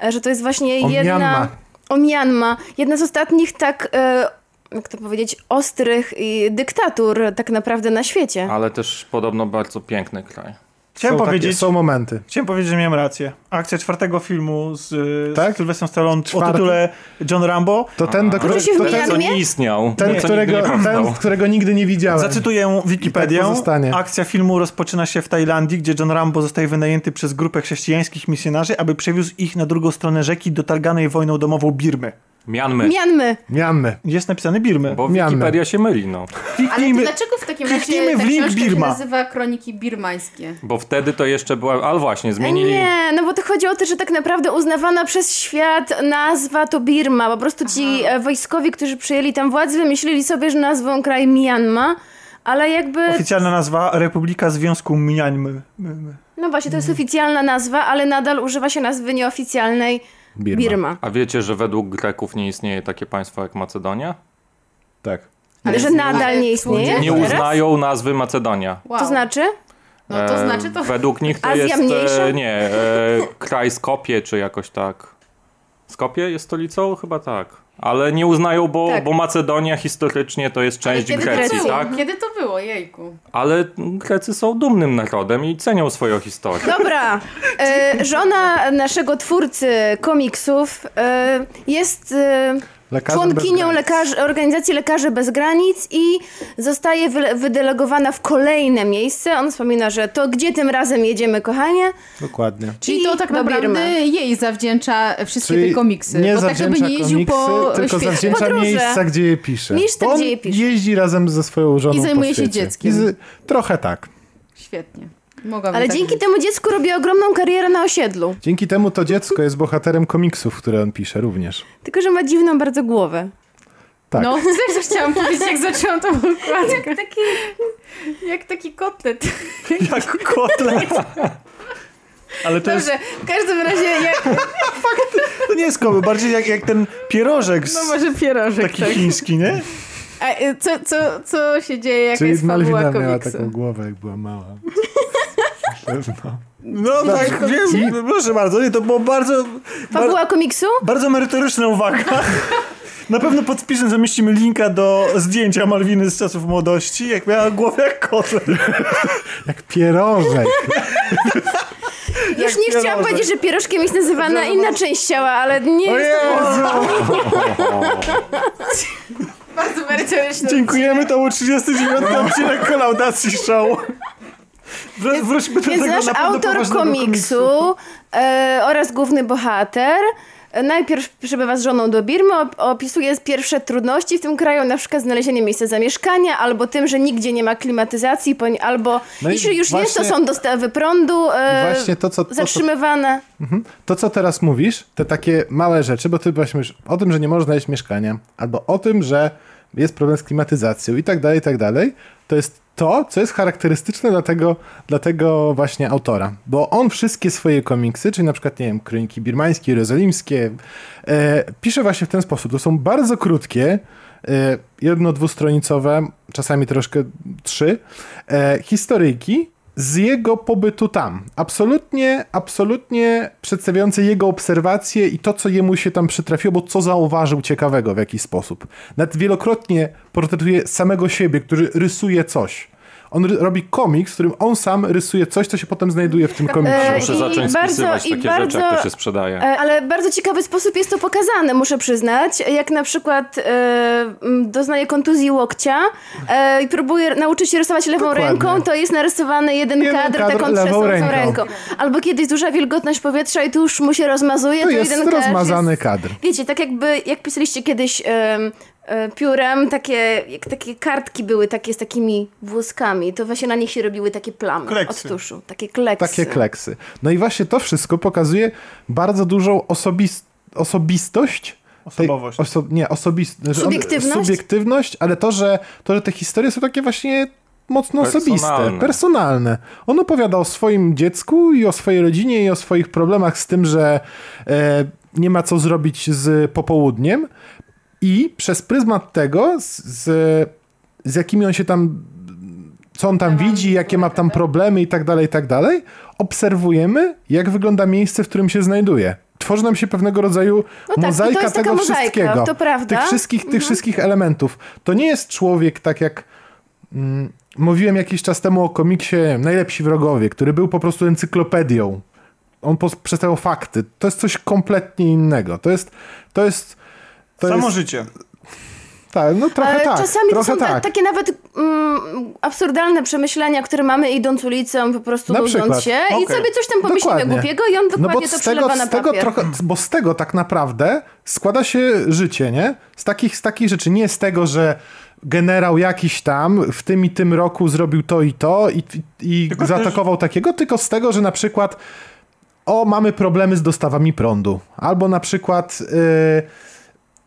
e, że to jest właśnie o jedna... Myanma. O Myanma. Jedna z ostatnich tak... E, jak to powiedzieć, ostrych dyktatur tak naprawdę na świecie. Ale też podobno bardzo piękny kraj. Chciałem są powiedzieć, takie, są momenty. Chciałem powiedzieć, że miałem rację. Akcja czwartego filmu z, tak? z Sylwestrem Stallone Czwarty? o tytule John Rambo. To ten, do którego to ten, nie istniał. Ten, nie, którego, ten, którego nigdy nie widziałem. Zacytuję Wikipedię. Tak Akcja filmu rozpoczyna się w Tajlandii, gdzie John Rambo zostaje wynajęty przez grupę chrześcijańskich misjonarzy, aby przewiózł ich na drugą stronę rzeki do targanej wojną domową Birmy. Mianmy. Mianmy. Mianmy. Jest napisane Birmy. Bo Mianmy. Wikipedia się myli, no. Ale dlaczego w takim razie w link Birma. się nazywa Kroniki Birmańskie? Bo wtedy to jeszcze była... Ale właśnie, zmienili... Nie, no bo to chodzi o to, że tak naprawdę uznawana przez świat nazwa to Birma. Po prostu ci Aha. E, wojskowi, którzy przejęli tam władzę, wymyślili sobie, że nazwą kraj Myanmar, ale jakby... Oficjalna nazwa Republika Związku Myanmar. No właśnie, to jest oficjalna nazwa, ale nadal używa się nazwy nieoficjalnej Birma. Birma. A wiecie, że według Greków nie istnieje takie państwo jak Macedonia? Tak. Ale że nadal nie istnieje? Nie uznają nazwy Macedonia. Wow. To znaczy? No to znaczy to... Według nich to Azja jest... Mniejsza? Nie, e, kraj Skopie czy jakoś tak. Skopie jest stolicą? Chyba tak. Ale nie uznają, bo, tak. bo Macedonia historycznie to jest część Grecji, tak? Kiedy to było, jejku? Ale Grecy są dumnym narodem i cenią swoją historię. Dobra. E, żona naszego twórcy komiksów e, jest... E, Lekarzem członkinią lekarzy, organizacji Lekarzy Bez Granic i zostaje wy, wydelegowana w kolejne miejsce. On wspomina, że to gdzie tym razem jedziemy, kochanie? Dokładnie. Czyli to tak naprawdę jej zawdzięcza wszystkie Czyli te komiksy. Nie bo tak, żeby nie jeździł komiksy, po tylko świecie. zawdzięcza Podróże. miejsca, gdzie je pisze. Miejsce, gdzie je pisze. jeździ razem ze swoją żoną I zajmuje się dzieckiem. Z... Trochę tak. Świetnie. Mogłabym Ale tak dzięki temu dziecku robi ogromną karierę na osiedlu. Dzięki temu to dziecko jest bohaterem komiksów, które on pisze również. Tylko, że ma dziwną bardzo głowę. Tak. No, też chciałam powiedzieć, jak zaczęłam tą układkę. Jak taki, jak taki kotlet. Jak kotlet. Ale to Dobrze, jest... w każdym razie jak... to nie jest komy, bardziej jak, jak ten pierożek. Z... No może pierożek, Taki tak. chiński, nie? A y, co, co, co się dzieje, jaka Czyli jest fabuła komiksu? miała taką głowę, jak była mała. Pewno. No tak, wiem, proszę bardzo, nie, to było bardzo... Fabuła bar komiksu? Bardzo merytoryczna uwaga. Na pewno pod wpisem zamieścimy linka do zdjęcia Malwiny z czasów młodości, jak miała głowę jak kotlet. jak pierożek. Już nie chciałam powiedzieć, że pierożkiem jest nazywana inna część ciała, ale nie o jest to... Bardzo merytoryczne. Dziękujemy, to był 39 odcinek kolaudacji show. Wróćmy do Jest tego nasz autor komiksu, komiksu. E, oraz główny bohater. Najpierw przybywa z żoną do Birmy, opisuje pierwsze trudności w tym kraju, na przykład znalezienie miejsca zamieszkania, albo tym, że nigdzie nie ma klimatyzacji, albo no jeśli już właśnie, jest, to są dostawy prądu e, właśnie to, co, to, zatrzymywane. To, mhm. to, co teraz mówisz, te takie małe rzeczy, bo ty właśnie mówisz o tym, że nie można znaleźć mieszkania, albo o tym, że jest problem z klimatyzacją i tak dalej, i tak dalej, to jest to, co jest charakterystyczne dla tego, dla tego właśnie autora. Bo on wszystkie swoje komiksy, czyli na przykład, nie wiem, Kroniki Birmańskie, Jerozolimskie, e, pisze właśnie w ten sposób. To są bardzo krótkie, e, jedno, dwustronicowe, czasami troszkę trzy, e, historyjki, z jego pobytu tam. Absolutnie, absolutnie przedstawiające jego obserwacje i to, co jemu się tam przytrafiło, bo co zauważył ciekawego w jakiś sposób. Nawet wielokrotnie portretuje samego siebie, który rysuje coś. On robi komiks, w którym on sam rysuje coś, co się potem znajduje w tym komiksie. E, Muszę zacząć bardzo, spisywać takie bardzo, rzeczy, jak to się sprzedaje. E, ale bardzo ciekawy sposób jest to pokazane, muszę przyznać. Jak na przykład e, doznaje kontuzji łokcia e, i próbuje nauczyć się rysować lewą Dokładnie. ręką, to jest narysowany jeden, jeden kadr, kadr taką trzęsącą ręką. ręką. Albo kiedyś duża wilgotność powietrza i tuż mu się rozmazuje, to, to jest jeden rozmazany jest, kadr. Wiecie, tak jakby, jak pisaliście kiedyś E, piórem, takie, jak takie kartki były takie z takimi włoskami, to właśnie na nich się robiły takie plamy kleksy. od tuszu, takie kleksy. Takie kleksy. No i właśnie to wszystko pokazuje bardzo dużą osobist osobistość Osobowość. Oso nie, osobist subiektywność? subiektywność, ale to że, to, że te historie są takie właśnie mocno personalne. osobiste, personalne. On opowiada o swoim dziecku i o swojej rodzinie i o swoich problemach z tym, że e, nie ma co zrobić z popołudniem. I przez pryzmat tego, z, z jakimi on się tam, co on tam widzi, jakie ma tam problemy i tak dalej, i tak dalej, obserwujemy, jak wygląda miejsce, w którym się znajduje. Tworzy nam się pewnego rodzaju no tak, mozaika tego mozaika, wszystkiego. To prawda. Tych wszystkich, tych mhm. wszystkich elementów. To nie jest człowiek tak jak. Mm, mówiłem jakiś czas temu o komiksie Najlepsi Wrogowie, który był po prostu encyklopedią. On przedstawiał fakty. To jest coś kompletnie innego. To jest, to jest to Samo jest... życie. Tak, no trochę tak. Czasami trochę to są tak. takie nawet mm, absurdalne przemyślenia, które mamy idąc ulicą, po prostu nudząc się okay. i sobie coś tam pomyślimy dokładnie. głupiego i on dokładnie no bo to przelewa tego, na papier. Tego trochę, bo z tego tak naprawdę składa się życie, nie? Z takich, z takich rzeczy. Nie z tego, że generał jakiś tam w tym i tym roku zrobił to i to i, i zaatakował też... takiego, tylko z tego, że na przykład o, mamy problemy z dostawami prądu. Albo na przykład... Yy,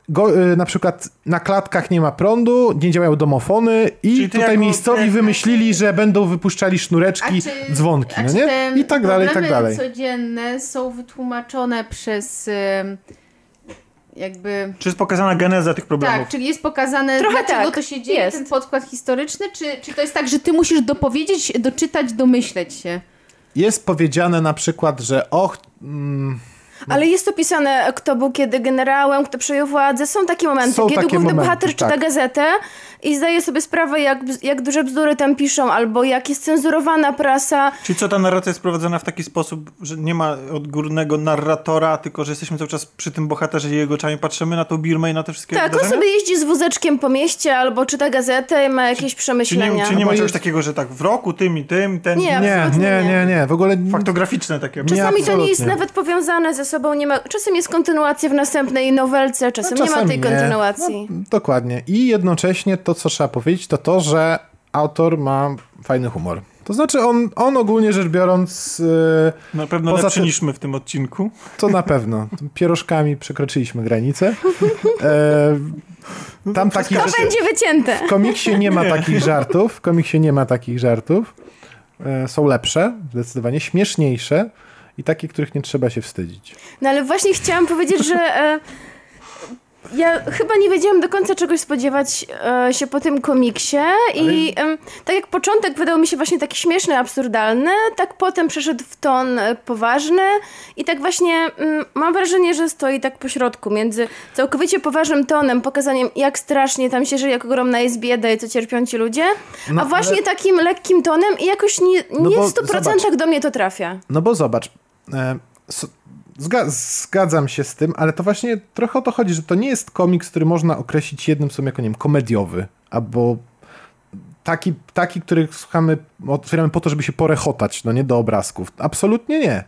Go, y, na przykład na klatkach nie ma prądu, nie działają domofony i tutaj miejscowi wymyślili, że będą wypuszczali sznureczki, czy, dzwonki, no nie? I tak dalej, i tak dalej. codzienne są wytłumaczone przez jakby... Czy jest pokazana geneza tych problemów? Tak, czyli jest pokazane, Trochę dlaczego tak, to się dzieje, jest. ten podkład historyczny, czy, czy to jest tak, że ty musisz dopowiedzieć, doczytać, domyśleć się? Jest powiedziane na przykład, że och... Mm, ale jest opisane, kto był kiedy generałem, kto przejął władzę. Są takie momenty, Są kiedy takie główny momenty, bohater tak. czyta gazetę i zdaje sobie sprawę, jak, jak duże bzdury tam piszą, albo jak jest cenzurowana prasa. Czyli co, ta narracja jest prowadzona w taki sposób, że nie ma odgórnego narratora, tylko że jesteśmy cały czas przy tym bohaterze i jego oczami patrzymy na tą Birmę i na te wszystkie Tak, wydarzenia? on sobie jeździ z wózeczkiem po mieście, albo czyta gazetę i ma jakieś czy, przemyślenia. Czy nie, czy nie ma czegoś takiego, że tak w roku tym i tym, ten... Nie, nie, nie, nie, nie, w ogóle... Faktograficzne takie. Czasami to nie jest nawet powiązane ze sobą, nie ma... Czasem jest kontynuacja w następnej nowelce, czasem, no, czasem nie ma tej nie. kontynuacji. No, dokładnie. I jednocześnie to, co trzeba powiedzieć, to to, że autor ma fajny humor. To znaczy on, on ogólnie rzecz biorąc... Yy, na pewno poza lepszy niż my w tym odcinku. To na pewno. Pierożkami przekroczyliśmy granicę. E, tam taki, to będzie wycięte. W komiksie nie ma nie. takich żartów. W komiksie nie ma takich żartów. E, są lepsze, zdecydowanie śmieszniejsze i takie, których nie trzeba się wstydzić. No ale właśnie chciałam powiedzieć, że e, ja chyba nie wiedziałam do końca czegoś spodziewać e, się po tym komiksie i e, tak jak początek wydał mi się właśnie taki śmieszny, absurdalny, tak potem przeszedł w ton poważny i tak właśnie mm, mam wrażenie, że stoi tak po środku między całkowicie poważnym tonem, pokazaniem jak strasznie tam się żyje, jak ogromna jest bieda i co cierpią ci ludzie, no, a właśnie ale... takim lekkim tonem i jakoś nie, no nie no w 100% zobacz, do mnie to trafia. No bo zobacz, Zgadzam się z tym, ale to właśnie trochę o to chodzi, że to nie jest komiks, który można określić jednym słowem jako, nie wiem, komediowy, albo taki, taki który słuchamy, otwieramy po to, żeby się porechotać, no nie do obrazków. Absolutnie nie.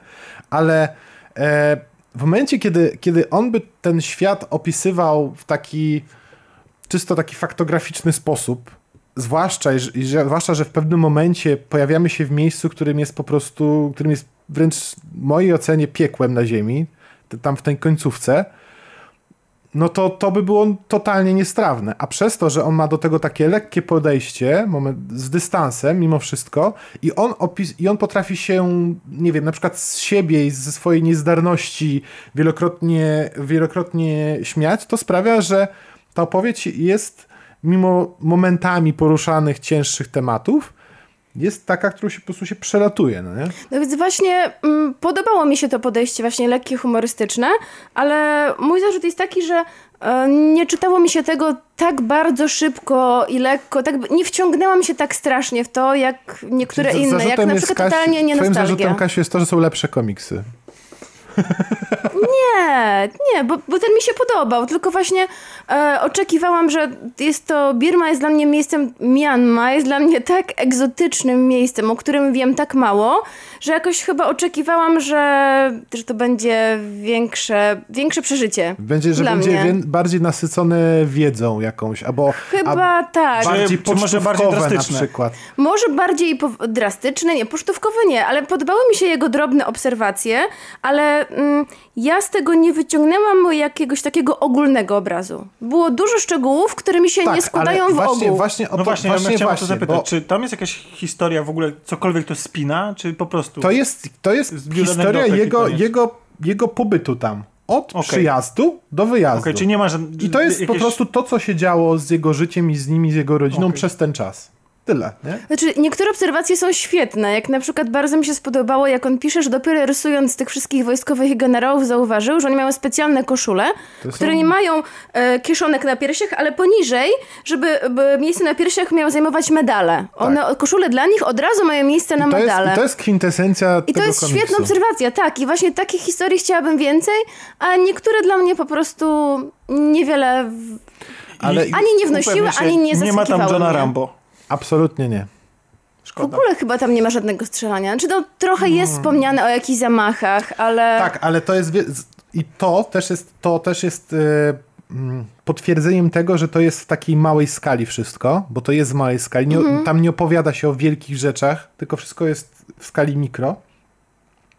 Ale e, w momencie, kiedy, kiedy on by ten świat opisywał w taki czysto taki faktograficzny sposób, zwłaszcza, zwłaszcza, że w pewnym momencie pojawiamy się w miejscu, którym jest po prostu, którym jest wręcz w mojej ocenie piekłem na ziemi, tam w tej końcówce, no to to by było totalnie niestrawne. A przez to, że on ma do tego takie lekkie podejście, moment, z dystansem mimo wszystko i on, opis, i on potrafi się, nie wiem, na przykład z siebie i ze swojej niezdarności wielokrotnie, wielokrotnie śmiać, to sprawia, że ta opowieść jest mimo momentami poruszanych cięższych tematów, jest taka, którą się po prostu się przelatuje, no nie? No więc właśnie mm, podobało mi się to podejście właśnie lekkie, humorystyczne, ale mój zarzut jest taki, że E, nie czytało mi się tego tak bardzo szybko i lekko, tak, nie wciągnęłam się tak strasznie w to, jak niektóre Czyli inne, jak na przykład Kasi, totalnie nie Twoim zarzutem, Kasiu, jest to, że są lepsze komiksy. Nie, nie, bo, bo ten mi się podobał, tylko właśnie e, oczekiwałam, że jest to, Birma jest dla mnie miejscem, Myanmar jest dla mnie tak egzotycznym miejscem, o którym wiem tak mało, że jakoś chyba oczekiwałam, że, że to będzie większe, większe przeżycie Będzie, że dla będzie mnie. bardziej nasycone wiedzą jakąś, albo chyba tak. bardziej czy, może bardziej drastyczne. na przykład. Może bardziej drastyczne, nie, pocztówkowe nie, ale podobały mi się jego drobne obserwacje, ale mm, ja z tego nie wyciągnęłam jakiegoś takiego ogólnego obrazu. Było dużo szczegółów, które mi się tak, nie składają w właśnie, ogół. Właśnie, o no właśnie, właśnie, ja chciałem właśnie, to zapytać, bo... czy tam jest jakaś historia w ogóle, cokolwiek to spina, czy po prostu... To jest, to jest historia jego, jego, jego pobytu tam. Od okay. przyjazdu do wyjazdu. Okay, czyli nie ma I to jest jakieś... po prostu to, co się działo z jego życiem i z nimi, z jego rodziną okay. przez ten czas. Tyle, nie? Znaczy, niektóre obserwacje są świetne. Jak na przykład bardzo mi się spodobało, jak on pisze, że dopiero rysując tych wszystkich wojskowych generałów zauważył, że oni mają specjalne koszule, są... które nie mają e, kieszonek na piersiach, ale poniżej, żeby miejsce na piersiach miało zajmować medale. One, tak. Koszule dla nich od razu mają miejsce na I medale. Jest, I to jest kwintesencja I to jest komiksu. świetna obserwacja, tak. I właśnie takich historii chciałabym więcej, a niektóre dla mnie po prostu niewiele... Ale ani nie wnosiły, ani nie zaskakiwały Nie ma tam Johna mnie. Rambo. Absolutnie nie. Szkoda. W ogóle chyba tam nie ma żadnego strzelania. Znaczy to trochę jest hmm. wspomniane o jakichś zamachach, ale... Tak, ale to jest... I to też jest, to też jest yy, potwierdzeniem tego, że to jest w takiej małej skali wszystko, bo to jest w małej skali. Nie, mhm. Tam nie opowiada się o wielkich rzeczach, tylko wszystko jest w skali mikro.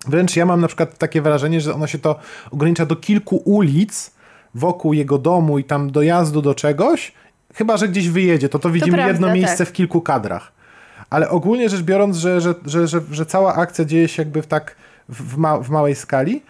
Wręcz ja mam na przykład takie wrażenie, że ono się to ogranicza do kilku ulic wokół jego domu i tam dojazdu do czegoś Chyba, że gdzieś wyjedzie, to to widzimy to prawda, jedno miejsce tak. w kilku kadrach. Ale ogólnie rzecz biorąc, że, że, że, że, że cała akcja dzieje się jakby w tak w, ma, w małej skali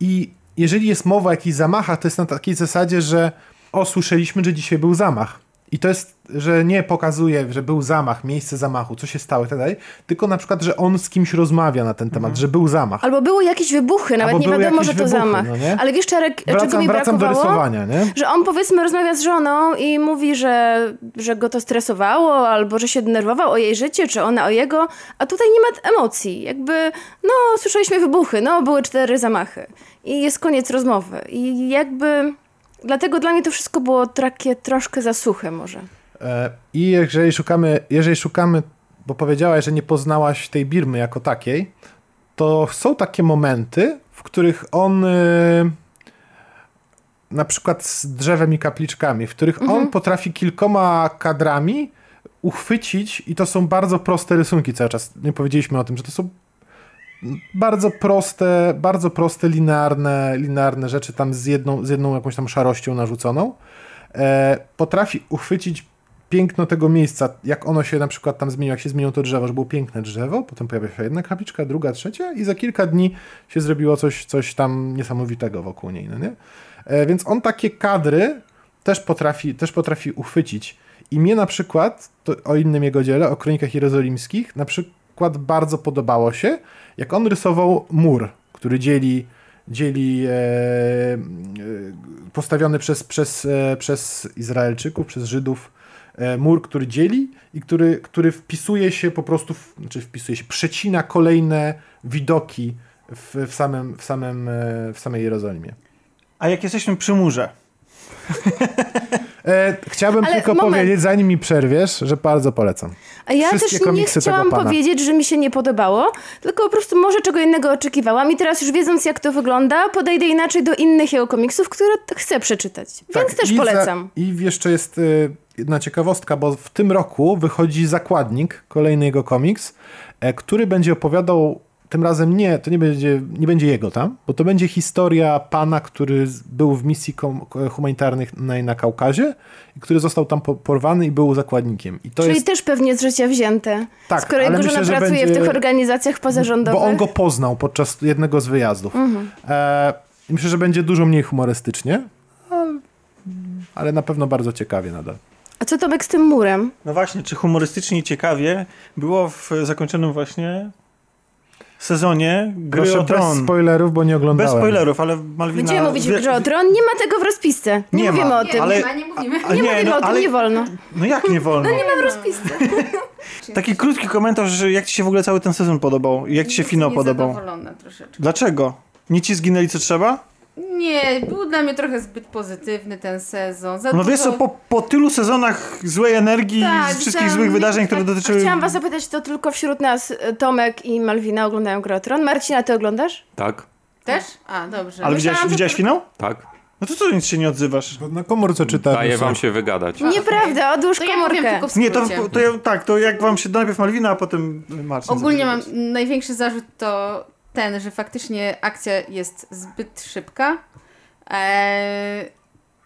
i jeżeli jest mowa o jakichś zamachach, to jest na takiej zasadzie, że o, słyszeliśmy, że dzisiaj był zamach. I to jest, że nie pokazuje, że był zamach, miejsce zamachu, co się stało i tak dalej, tylko na przykład, że on z kimś rozmawia na ten temat, mhm. że był zamach. Albo były jakieś wybuchy, nawet Albo nie wiadomo, że to wybuchy, zamach. No Ale wiesz, Czarek, wracam, czego mi wracam brakowało? do rysowania, nie? Że on powiedzmy rozmawia z żoną i mówi, że, że go to stresowało, albo że się denerwował o jej życie, czy ona o jego, a tutaj nie ma emocji. Jakby, no, słyszeliśmy wybuchy, no, były cztery zamachy. I jest koniec rozmowy. I jakby Dlatego dla mnie to wszystko było takie troszkę za suche może. E, I jeżeli szukamy, jeżeli szukamy, bo powiedziałaś, że nie poznałaś tej Birmy jako takiej, to są takie momenty, w których on y, na przykład z drzewem i kapliczkami, w których mhm. on potrafi kilkoma kadrami uchwycić i to są bardzo proste rysunki cały czas. Nie powiedzieliśmy o tym, że to są bardzo proste, bardzo proste, linearne, linearne rzeczy tam z jedną, z jedną jakąś tam szarością narzuconą. E, potrafi uchwycić piękno tego miejsca, jak ono się na przykład tam zmieniło, jak się zmieniło to drzewo, że było piękne drzewo, potem pojawia się jedna kapliczka, druga, trzecia i za kilka dni się zrobiło coś, coś tam niesamowitego wokół niej, no nie? E, więc on takie kadry też potrafi, też potrafi uchwycić. I mnie na przykład, o innym jego dziele, o kronikach jerozolimskich, na przykład bardzo podobało się, jak on rysował mur, który dzieli, dzieli e, e, postawiony przez, przez, e, przez Izraelczyków, przez Żydów e, mur, który dzieli i który, który wpisuje się po prostu, w, znaczy wpisuje się, przecina kolejne widoki w, w, samym, w, samym, w samej Jerozolimie. A jak jesteśmy przy murze, E, chciałbym Ale tylko moment. powiedzieć, zanim mi przerwiesz, że bardzo polecam. A ja Wszystkie też nie chciałam powiedzieć, że mi się nie podobało, tylko po prostu może czego innego oczekiwałam i teraz już wiedząc jak to wygląda, podejdę inaczej do innych jego komiksów, które chcę przeczytać. Tak, Więc też i polecam. Za, I jeszcze jest y, jedna ciekawostka, bo w tym roku wychodzi Zakładnik, kolejny jego komiks, e, który będzie opowiadał tym razem nie, to nie będzie, nie będzie jego tam, bo to będzie historia pana, który był w misji humanitarnej na Kaukazie i który został tam porwany i był zakładnikiem. I to Czyli jest... też pewnie z życia wzięte. Tak, skoro jego żona myślę, pracuje będzie... w tych organizacjach pozarządowych. Bo on go poznał podczas jednego z wyjazdów. Mhm. E, myślę, że będzie dużo mniej humorystycznie, ale, ale na pewno bardzo ciekawie nadal. A co Tomek z tym murem? No właśnie, czy humorystycznie ciekawie było w zakończonym właśnie sezonie gry Proszę o Tron. bez spoilerów, bo nie oglądałem. Bez spoilerów, ale Malwina... Będziemy mówić w grze o Tron, nie ma tego w rozpisce. Nie, Nie mówimy ma, o tym. ale- Nie, ma, nie mówimy. A nie, nie, mówimy no, o tym, ale- nie wolno. No jak nie wolno? Nie ma w rozpisce. Taki krótki komentarz, że jak ci się w ogóle cały ten sezon podobał? Jak ci się finał podobał? Dlaczego? Nie ci zginęli co trzeba? Nie, był dla mnie trochę zbyt pozytywny ten sezon. Za No dużo... wiesz co, po, po tylu sezonach złej energii Tak, z wszystkich za- złych wydarzeń, które dotyczyły... Chciałam was zapytać, to tylko wśród nas e, Tomek i Malwina oglądają grę o Tron. Marcina, ty oglądasz? Tak, Też? A, dobrze. Ale widziałeś to- finał? tak. No to co nic się nie odzywasz? Bo na komórce czytałem. Daję wam się wygadać. Nieprawda, odłóż To ja komórkę. tylko w Nie, to, to ja, tak, to jak wam się najpierw Malwina, a potem Marcin. Ogólnie mam największy zarzut to ten, że faktycznie akcja jest zbyt szybka. Eee,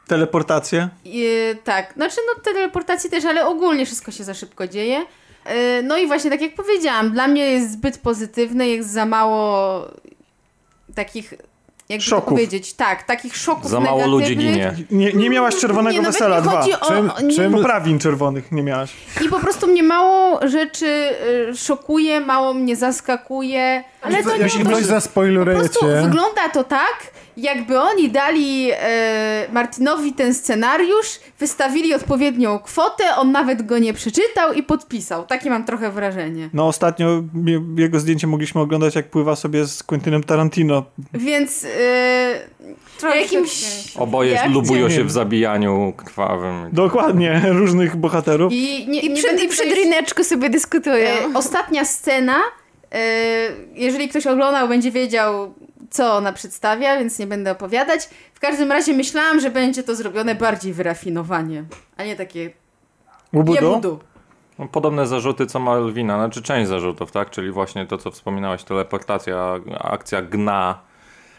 Teleportację? i, tak, znaczy no teleportacji też, ale ogólnie wszystko się za szybko dzieje. Eee, no i właśnie tak jak powiedziałam, dla mnie jest zbyt pozytywne, jest za mało takich, jakby to Szoków. powiedzieć, tak, takich szoków Za mało ludzi ginie. Nie, nie miałaś czerwonego Nie, nawet wesela dwa. o... Czym- nie, czym- Poprawin czerwonych nie miałaś. I po prostu mnie mało rzeczy y, szokuje, mało mnie zaskakuje. Ale to nie Jeśli to, coś Po prostu zaspoilerujecie... wygląda to tak, jakby oni dali e, Martinowi ten scenariusz, wystawili odpowiednią kwotę, on nawet go nie przeczytał i podpisał. Takie mam trochę wrażenie. No ostatnio je- jego zdjęcie mogliśmy oglądać, jak pływa sobie z Quentinem Tarantino. Więc e, trochę Jakimś- Oboje Jak lubują się w zabijaniu krwawym. Dokładnie, różnych bohaterów. I, nie, I nie przy, będę i drineczku sobie dyskutują. E, ostatnia scena, e, jeżeli ktoś oglądał, będzie wiedział, co ona przedstawia, więc nie będę opowiadać. W każdym razie myślałam, że będzie to zrobione bardziej wyrafinowanie, a nie takie Łubudu? jebudu. No, Podobne zarzuty co Malwina, znaczy część zarzutów, tak? Czyli właśnie to, co wspominałeś, teleportacja, akcja gna.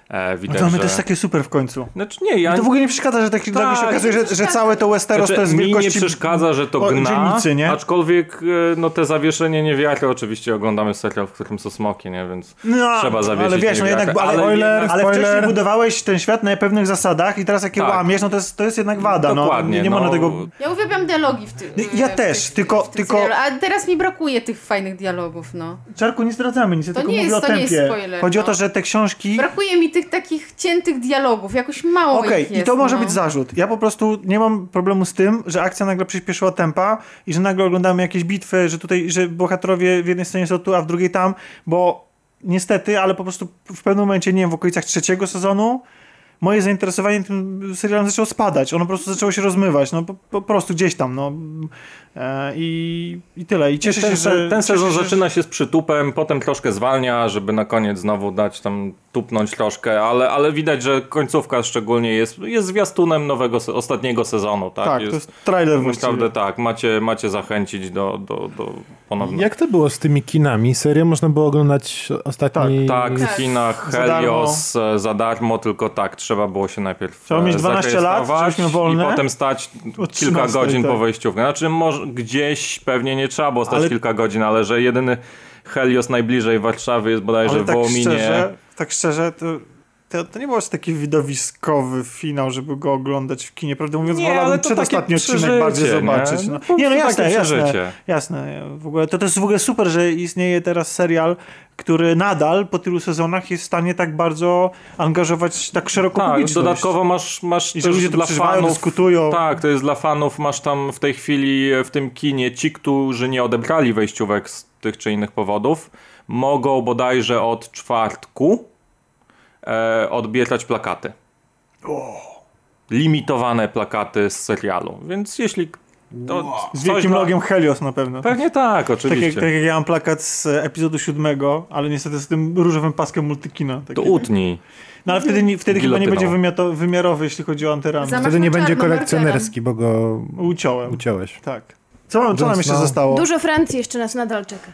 E, No widać, to mamy że... też takie super w końcu. Znaczy nie, ja... I to w ogóle nie przeszkadza, że tak, nagle się Tak. okazuje, że, że całe to Westeros Znaczy, to jest mi wielkości... nie przeszkadza, że to gna, dzielnicy, nie? aczkolwiek e, no, te zawieszenie niewiary oczywiście oglądamy serial, w którym są smoki, nie? Więc No, trzeba zawiesić ale wiesz, no jednak, ale, Ale ale, jednak- ale spoiler. wcześniej budowałeś ten świat na pewnych zasadach i teraz jak je Tak. łamiesz, no to jest, to jest jednak wada. Dokładnie, no, nie nie no. można tego... Ja uwielbiam dialogi w tym. Ja w też, tych- tylko- tylko- serialu, A teraz mi brakuje tych fajnych dialogów, no. Czarku, nie zdradzamy nic, ja To tylko nie mówię jest- o to nie jest tempie. spoiler, Chodzi o no. to, że te książki... Brakuje mi tych takich ciętych dialogów, jakoś mało Okej, jest. i to może no. być zarzut. Ja po prostu nie mam problemu z tym, że akcja nagle przyspieszyła tempa i że nagle oglądamy jakieś bitwy, że tutaj, że bohaterowie w jednej scenie są tu, a w drugiej tam, bo niestety, ale po prostu w pewnym momencie, nie wiem, w okolicach trzeciego sezonu moje zainteresowanie tym serialem zaczęło spadać. Ono po prostu zaczęło się rozmywać, no po, po prostu gdzieś tam, no. E, i, I tyle. I cieszę ten, się, że... ten sezon się, zaczyna się z przytupem, potem troszkę zwalnia, żeby na koniec znowu dać tam tupnąć troszkę, ale, ale widać, że końcówka szczególnie jest, jest zwiastunem nowego, ostatniego sezonu, tak? Tak, to jest trailer. Naprawdę tak, macie, macie zachęcić do, do, do ponownego. Jak to było z tymi kinami? Serię można było oglądać ostatni... Tak, w Tak. kinach Za darmo. Helios e, za darmo, tylko tak, trzeba było się najpierw Trzeba e, mieć 12 lat, zarejestrować żebyśmy wolne. i potem stać kilka 13, godzin tak. po wejściówkę. Znaczy może gdzieś pewnie nie trzeba było stać Ale- kilka godzin, ale że jedyny Helios najbliżej Warszawy jest bodajże Ale w tak Wołominie. szczerze, tak szczerze, to, to, to nie był aż taki widowiskowy finał, żeby go oglądać w kinie. Prawdę mówiąc, Nie, wolałbym przedostatni odcinek bardziej nie? zobaczyć. No No, nie, no jasne, jasne, jasne. W ogóle to, to jest w ogóle super, że istnieje teraz serial, który nadal po tylu sezonach jest w stanie tak bardzo angażować tak szeroko Tak, publiczność. dodatkowo masz, masz I też dla fanów, dyskutują. Tak, to jest dla fanów, masz tam w tej chwili w tym kinie ci, którzy nie odebrali wejściówek z tych czy innych powodów, mogą bodajże od czwartku e, odbierać plakaty. Limitowane plakaty z serialu, więc jeśli... To Z wielkim dla- logiem Helios na pewno. Pewnie tak, Tak jak, oczywiście. tak jak ja mam plakat z epizodu siódmego, ale niestety z tym różowym paskiem multikina. To Taki. utnij. No ale wtedy, wtedy chyba nie będzie wymiarowy, jeśli chodzi o antyramy. Wtedy nie będzie kolekcjonerski, bo go Uciąłem. uciąłeś. Tak. Co, nam- co nam jeszcze Snow. zostało? Dużo Francji jeszcze nas nadal czeka.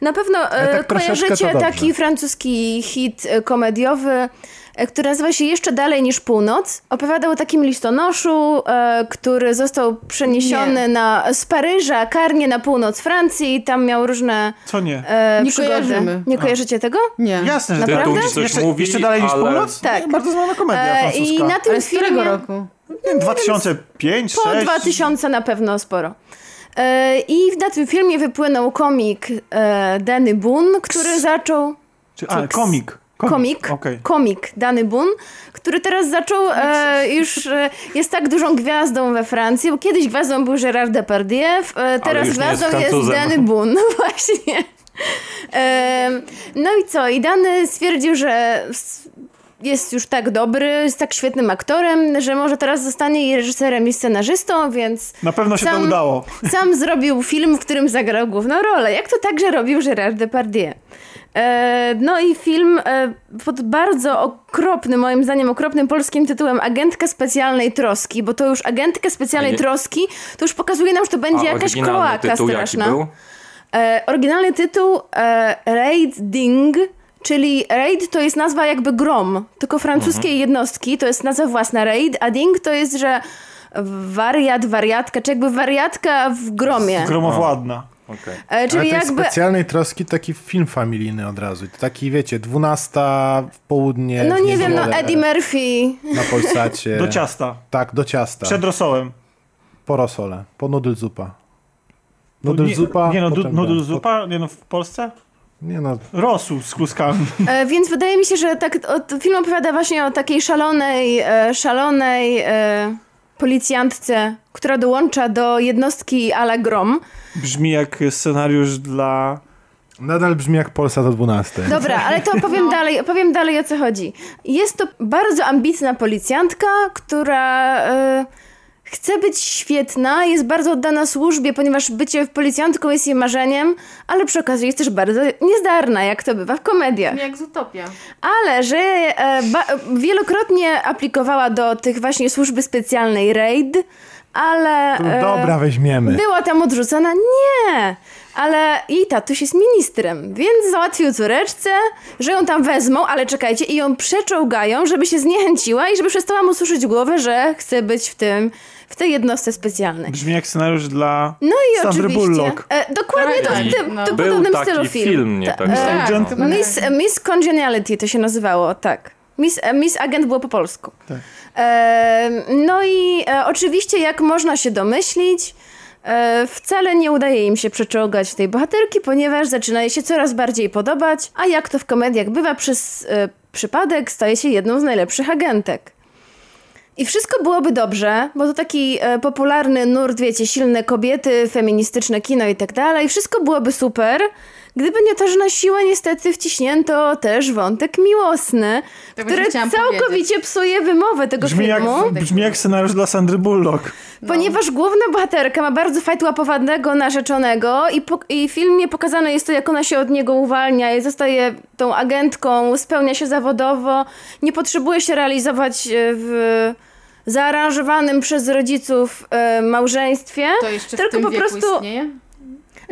Na pewno e, tak kojarzycie taki francuski hit e, komediowy, e, który nazywa się Jeszcze dalej niż północ. Opowiadał o takim listonoszu, który został przeniesiony Nie. na, z Paryża karnie na północ Francji i tam miał różne Co nie? e, Nie przygody. kojarzymy. Nie kojarzycie tego? Nie. Jasne, że Naprawdę? Tytuł ci coś jeszcze, mówi, jeszcze dalej niż ale- północ? Tak. Bardzo znana komedia francuska. I na tym Ale z którego filmie... roku? Nie, 2005, Po 2006. 2000 na pewno sporo. E, I na tym filmie wypłynął komik Danny Boone, który zaczął... Czy, a, komik. Komik, okay. komik Dany Boon, który teraz zaczął, e, już e, jest tak dużą gwiazdą we Francji, bo kiedyś gwiazdą był Gérard Depardieu, e, teraz gwiazdą jest, jest Dany no właśnie. E, no i co? I Dany stwierdził, że jest już tak dobry, jest tak świetnym aktorem, że może teraz zostanie i reżyserem i scenarzystą, więc... Na pewno się sam, to udało. Sam zrobił film, w którym zagrał główną rolę, jak to także robił Gérard Depardieu. E, no i film e, pod bardzo okropnym, moim zdaniem okropnym polskim tytułem Agentka Specjalnej Troski, bo to już Agentka Specjalnej Troski to już pokazuje nam, że to będzie A jakaś kołaka straszna. E, oryginalny tytuł e, Raid Ding Czyli raid to jest nazwa jakby grom, tylko francuskiej mhm. jednostki, to jest nazwa własna raid, a ding to jest, że wariat, wariatka, czy jakby wariatka w gromie. Gromowładna. Okay. E, czyli Ale jakby... specjalnej troski taki film familijny od razu. Taki, wiecie, dwunasta w południe. No nie wiem, no Eddie Murphy. Na Polsacie. Do ciasta. Tak, do ciasta. Przed rosołem. Po rosole. Po nudel zupa. Nudel zupa. Nie, no, nudel zupa? Nie no, w Polsce? Nie no. Rosół z kluskami. E, więc wydaje mi się, że tak, o, film opowiada właśnie o takiej szalonej, e, szalonej e, policjantce, która dołącza do jednostki Ala Grom. Brzmi jak scenariusz dla... Nadal brzmi jak Polsa do 12. Dobra, ale to powiem, no. dalej, powiem dalej o co chodzi. Jest to bardzo ambitna policjantka, która... E, Chce być świetna, jest bardzo oddana służbie, ponieważ bycie policjantką jest jej marzeniem, ale przy okazji jest też bardzo niezdarna, jak to bywa w komediach. Jak z Utopia. Ale że e, wielokrotnie aplikowała do tych właśnie służby specjalnej RAID, ale... E, dobra, weźmiemy. Była tam odrzucona. Nie! ale jej tatuś jest ministrem, więc załatwił córeczce, że ją tam wezmą, ale czekajcie, i ją przeczołgają, żeby się zniechęciła i żeby przestała mu suszyć głowę, że chce być w tym w tej jednostce specjalnej. Brzmi jak scenariusz dla no i Sandry oczywiście, Bullock. E, dokładnie to w tym no. podobnym stylu film. film nie tak. tak. Miss, Miss Congeniality to się nazywało, tak. Miss, Miss Agent było po polsku. Tak. E, no i e, oczywiście, jak można się domyślić, e, wcale nie udaje im się przeczołgać tej bohaterki, ponieważ zaczyna jej się coraz bardziej podobać, a jak to w komediach bywa, przez e, przypadek staje się jedną z najlepszych agentek. I wszystko byłoby dobrze, bo to taki e, popularny nurt, wiecie, silne kobiety, feministyczne kino i tak dalej. Wszystko byłoby super, gdyby nie to, że na siłę niestety wciśnięto też wątek miłosny, to który całkowicie powiedzieć. psuje wymowę tego brzmi filmu. Jak, brzmi jak scenariusz dla Sandry Bullock. No. Ponieważ główna bohaterka ma bardzo fajtłapowanego narzeczonego i, po, i w filmie pokazane jest to, jak ona się od niego uwalnia i zostaje tą agentką, spełnia się zawodowo, nie potrzebuje się realizować e, w zaaranżowanym przez rodziców e, małżeństwie. To jeszcze tylko w tym po prostu istnieje?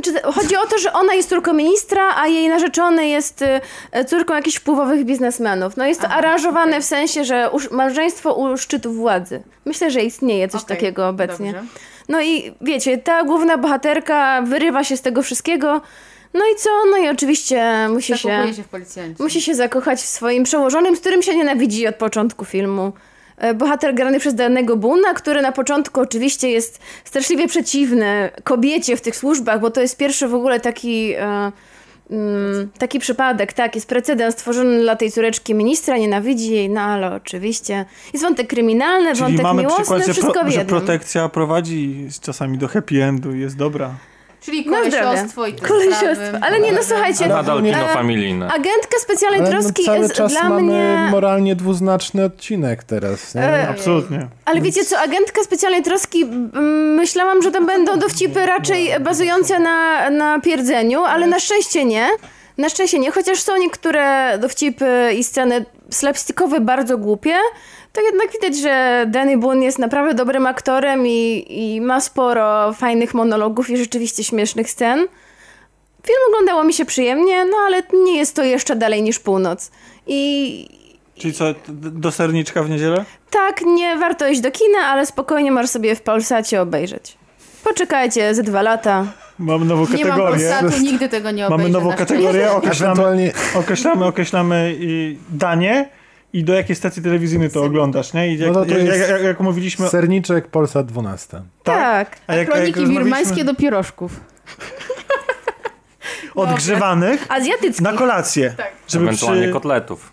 Znaczy, chodzi o to, że ona jest córką ministra, a jej narzeczony jest e, córką jakichś wpływowych biznesmenów. No jest to Aha, aranżowane okay. w sensie, że u, małżeństwo u szczytu władzy. Myślę, że istnieje coś okay, takiego obecnie. Dobrze. No i wiecie, ta główna bohaterka wyrywa się z tego wszystkiego. No i co? No i oczywiście musi się, się musi się zakochać w swoim przełożonym, z którym się nienawidzi od początku filmu. E, bohater grany przez danego Buna, który na początku oczywiście jest straszliwie przeciwny kobiecie w tych służbach, bo to jest pierwszy w ogóle taki... E, mm, taki przypadek, tak, jest precedens stworzony dla tej córeczki ministra, nienawidzi jej, no ale oczywiście jest wątek kryminalny, Czyli wątek mamy miłosny, przykład, wszystko że, pro, że protekcja prowadzi czasami do happy endu, jest dobra. Czyli kolesiostwo i te Kolesiostwo. Ale nie, no słuchajcie. Nadal kino familijne. Agentka specjalnej ale troski no cały jest czas dla mamy mnie... moralnie dwuznaczny odcinek teraz. Nie? E, Absolutnie. Ale wiecie co, agentka specjalnej troski, myślałam, że to będą dowcipy raczej bazujące na, na pierdzeniu, ale na szczęście nie. Na szczęście nie, chociaż są niektóre dowcipy i sceny slapstickowe bardzo głupie, to jednak widać, że Danny Boone jest naprawdę dobrym aktorem i, i ma sporo fajnych monologów i rzeczywiście śmiesznych scen. Film oglądało mi się przyjemnie, no ale nie jest to jeszcze dalej niż północ. I... Czyli co, do serniczka w niedzielę? Tak, nie warto iść do kina, ale spokojnie możesz sobie w Polsacie obejrzeć. Poczekajcie ze dwa lata. Mamy nową kategorię. Nie mam Polsatu, nigdy tego nie obejrzę. Mamy nową kategorię, określamy, określamy, określamy danie i do jakiej stacji telewizyjnej to oglądasz, nie? I jak, no to jak, jak, jak, jak mówiliśmy... Serniczek, Polsat 12. Tak. A, jak, Kroniki birmańskie do pierożków. odgrzewanych Azjatyckich. na kolację. Tak. Żeby Ewentualnie przy... kotletów.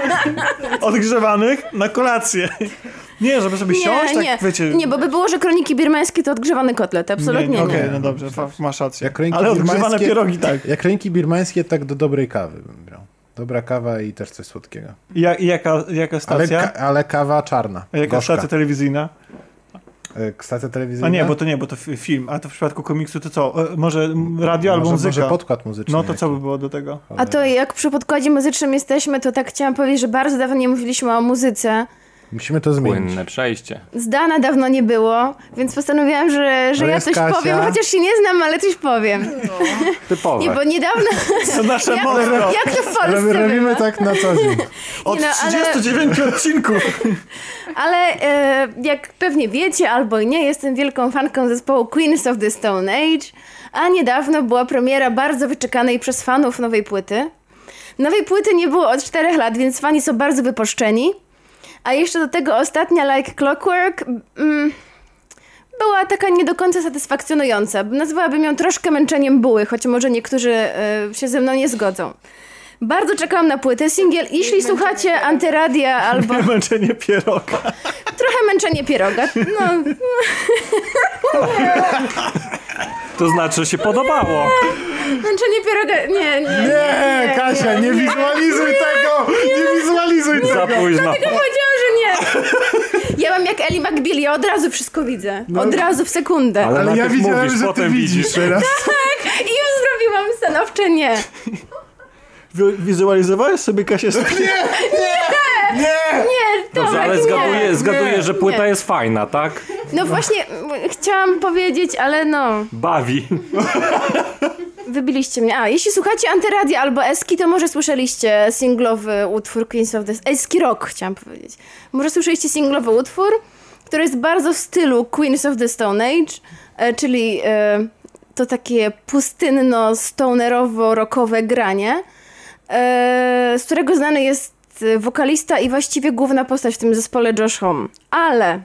odgrzewanych na kolację. Nie, żeby sobie nie, siąść, tak nie. wiecie... Nie, bo by było, że kroniki birmańskie to odgrzewany kotlet, absolutnie nie. nie. Okej, okay, no dobrze, masz rację. Ale odgrzewane pierogi tak. Jak kroniki birmańskie, tak do dobrej kawy. Dobra kawa i też coś słodkiego. I, i jaka, jaka stacja? Ale, ka ale, kawa czarna. A jaka gorzka. stacja telewizyjna? E, stacja telewizyjna? A nie, bo to nie, bo to film. A to w przypadku komiksu to co? E, może radio może, albo muzyka? Może podkład muzyczny. No to co by było do tego? A to jak przy podkładzie muzycznym jesteśmy, to tak chciałam powiedzieć, że bardzo dawno nie mówiliśmy o muzyce. Musimy to zmienić. Płynne przejście. Zdana dawno nie było, więc postanowiłam, że, że ja coś Kasia. powiem, chociaż się nie znam, ale coś powiem. No. Typowe. Nie, bo niedawno... To nasze jak, motto. Jak to w Polsce Robimy tak na co dzień. Od no, 39 ale... odcinków. Ale e, jak pewnie wiecie, albo i nie, jestem wielką fanką zespołu Queens of the Stone Age, a niedawno była premiera bardzo wyczekanej przez fanów nowej płyty. Nowej płyty nie było od 4 lat, więc fani są bardzo wyposzczeni. A jeszcze do tego ostatnia Like Clockwork mm, była taka nie do końca satysfakcjonująca. Nazwałabym ją troszkę męczeniem buły, choć może niektórzy y, się ze mną nie zgodzą. Bardzo czekałam na płytę singiel. Jeśli słuchacie Antyradia albo... Męczenie pieroga. Trochę męczenie pieroga. No. To znaczy, że się podobało. Męczenie pieroga... Nie, nie, nie. Nie, nie Kasia, nie, wizualizuj tego! Nie, wizualizuj Za tego! późno. Dlatego powiedziałam, że nie. Ja mam jak Ellie McBeal, ja od razu wszystko widzę. No. Od razu w sekundę. Ale, Ale ja widziałem, mówisz, że potem ty widzisz teraz. Tak, i już zrobiłam stanowcze nie. Wizualizowałeś sobie Kasię Nie! Nie! Nie! Nie, Dobrze, Tomek, ale zgaduję, nie. zgaduję że płyta Nie. jest fajna, tak? No właśnie, chciałam powiedzieć, ale no, Bawi. wybiliście mnie. A, jeśli słuchacie Antyradia albo Eski, to może słyszeliście singlowy utwór Queens of the... Eski Rock, chciałam powiedzieć. Może słyszeliście singlowy utwór, który jest bardzo w stylu Queens of the Stone Age, e, czyli e, to takie pustynno-stonerowo-rockowe granie, z którego znany jest wokalista i właściwie główna postać w tym zespole Josh Homme. Ale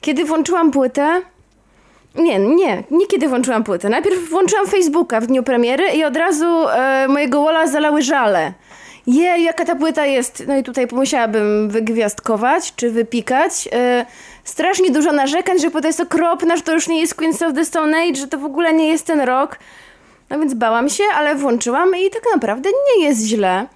kiedy włączyłam płytę, nie, nie, nie kiedy włączyłam płytę. Najpierw włączyłam Facebooka w dniu premiery i od razu e, mojego walla zalały żale. Je, jaka ta płyta jest. No i tutaj musiałabym wygwiazdkować, czy wypikać. E, strasznie dużo narzekań, że płyta jest okropna, że to już nie jest Queens of the Stone Age, że to w ogóle nie jest ten rok. No więc bałam się, ale włączyłam i tak naprawdę nie jest źle.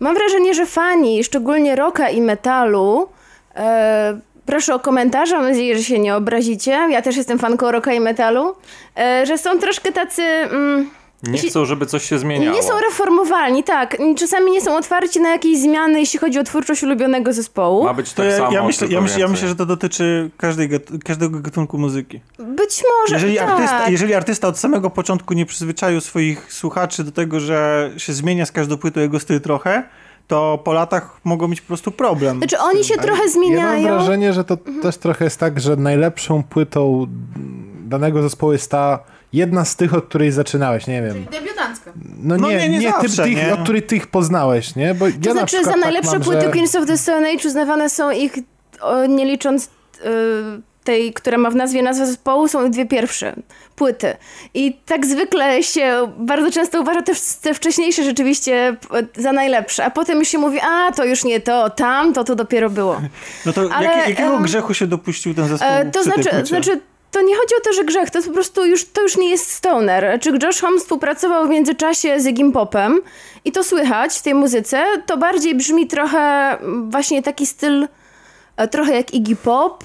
Mam wrażenie, że fani, szczególnie rocka i metalu, e, proszę o komentarze, mam nadzieję, że się nie obrazicie. Ja też jestem fanką rocka i metalu, e, że są troszkę tacy... Mm, nie chcą, żeby coś się zmieniało. Nie są reformowalni, tak. Czasami nie są otwarci na jakieś zmiany, jeśli chodzi o twórczość ulubionego zespołu. Ma być tak ja, samo. Ja myślę, ja, myślę, ja myślę, że to dotyczy każdej, każdego gatunku muzyki. Być może, jeżeli tak. Artysta, jeżeli artysta od samego początku nie przyzwyczaił swoich słuchaczy do tego, że się zmienia z każdą płytą jego styl trochę, to po latach mogą mieć po prostu problem. Znaczy oni się trochę zmieniają. Ja mam wrażenie, że to mhm. też trochę jest tak, że najlepszą płytą danego zespołu jest ta jedna z tych, od której zaczynałeś, nie wiem. Czyli debiutancka. No, no nie, nie, nie, nie zawsze, tych, nie? od której ty ich poznałeś, nie? Bo to ja znaczy za tak najlepsze mam, płyty że... Queens of the Stone Age uznawane są ich, o, nie licząc y, tej, która ma w nazwie nazwę zespołu, są dwie pierwsze płyty. I tak zwykle się bardzo często uważa też te wcześniejsze rzeczywiście za najlepsze, a potem już się mówi, a to już nie to, tam, to to dopiero było. No to Ale, jak, jakiego um, grzechu się dopuścił ten zespół e, To znaczy, znaczy to nie chodzi o to, że grzech, to jest po prostu już, to już nie jest stoner. Czy Josh Homme współpracował w międzyczasie z Iggy Popem i to słychać w tej muzyce, to bardziej brzmi trochę właśnie taki styl, trochę jak Iggy Pop,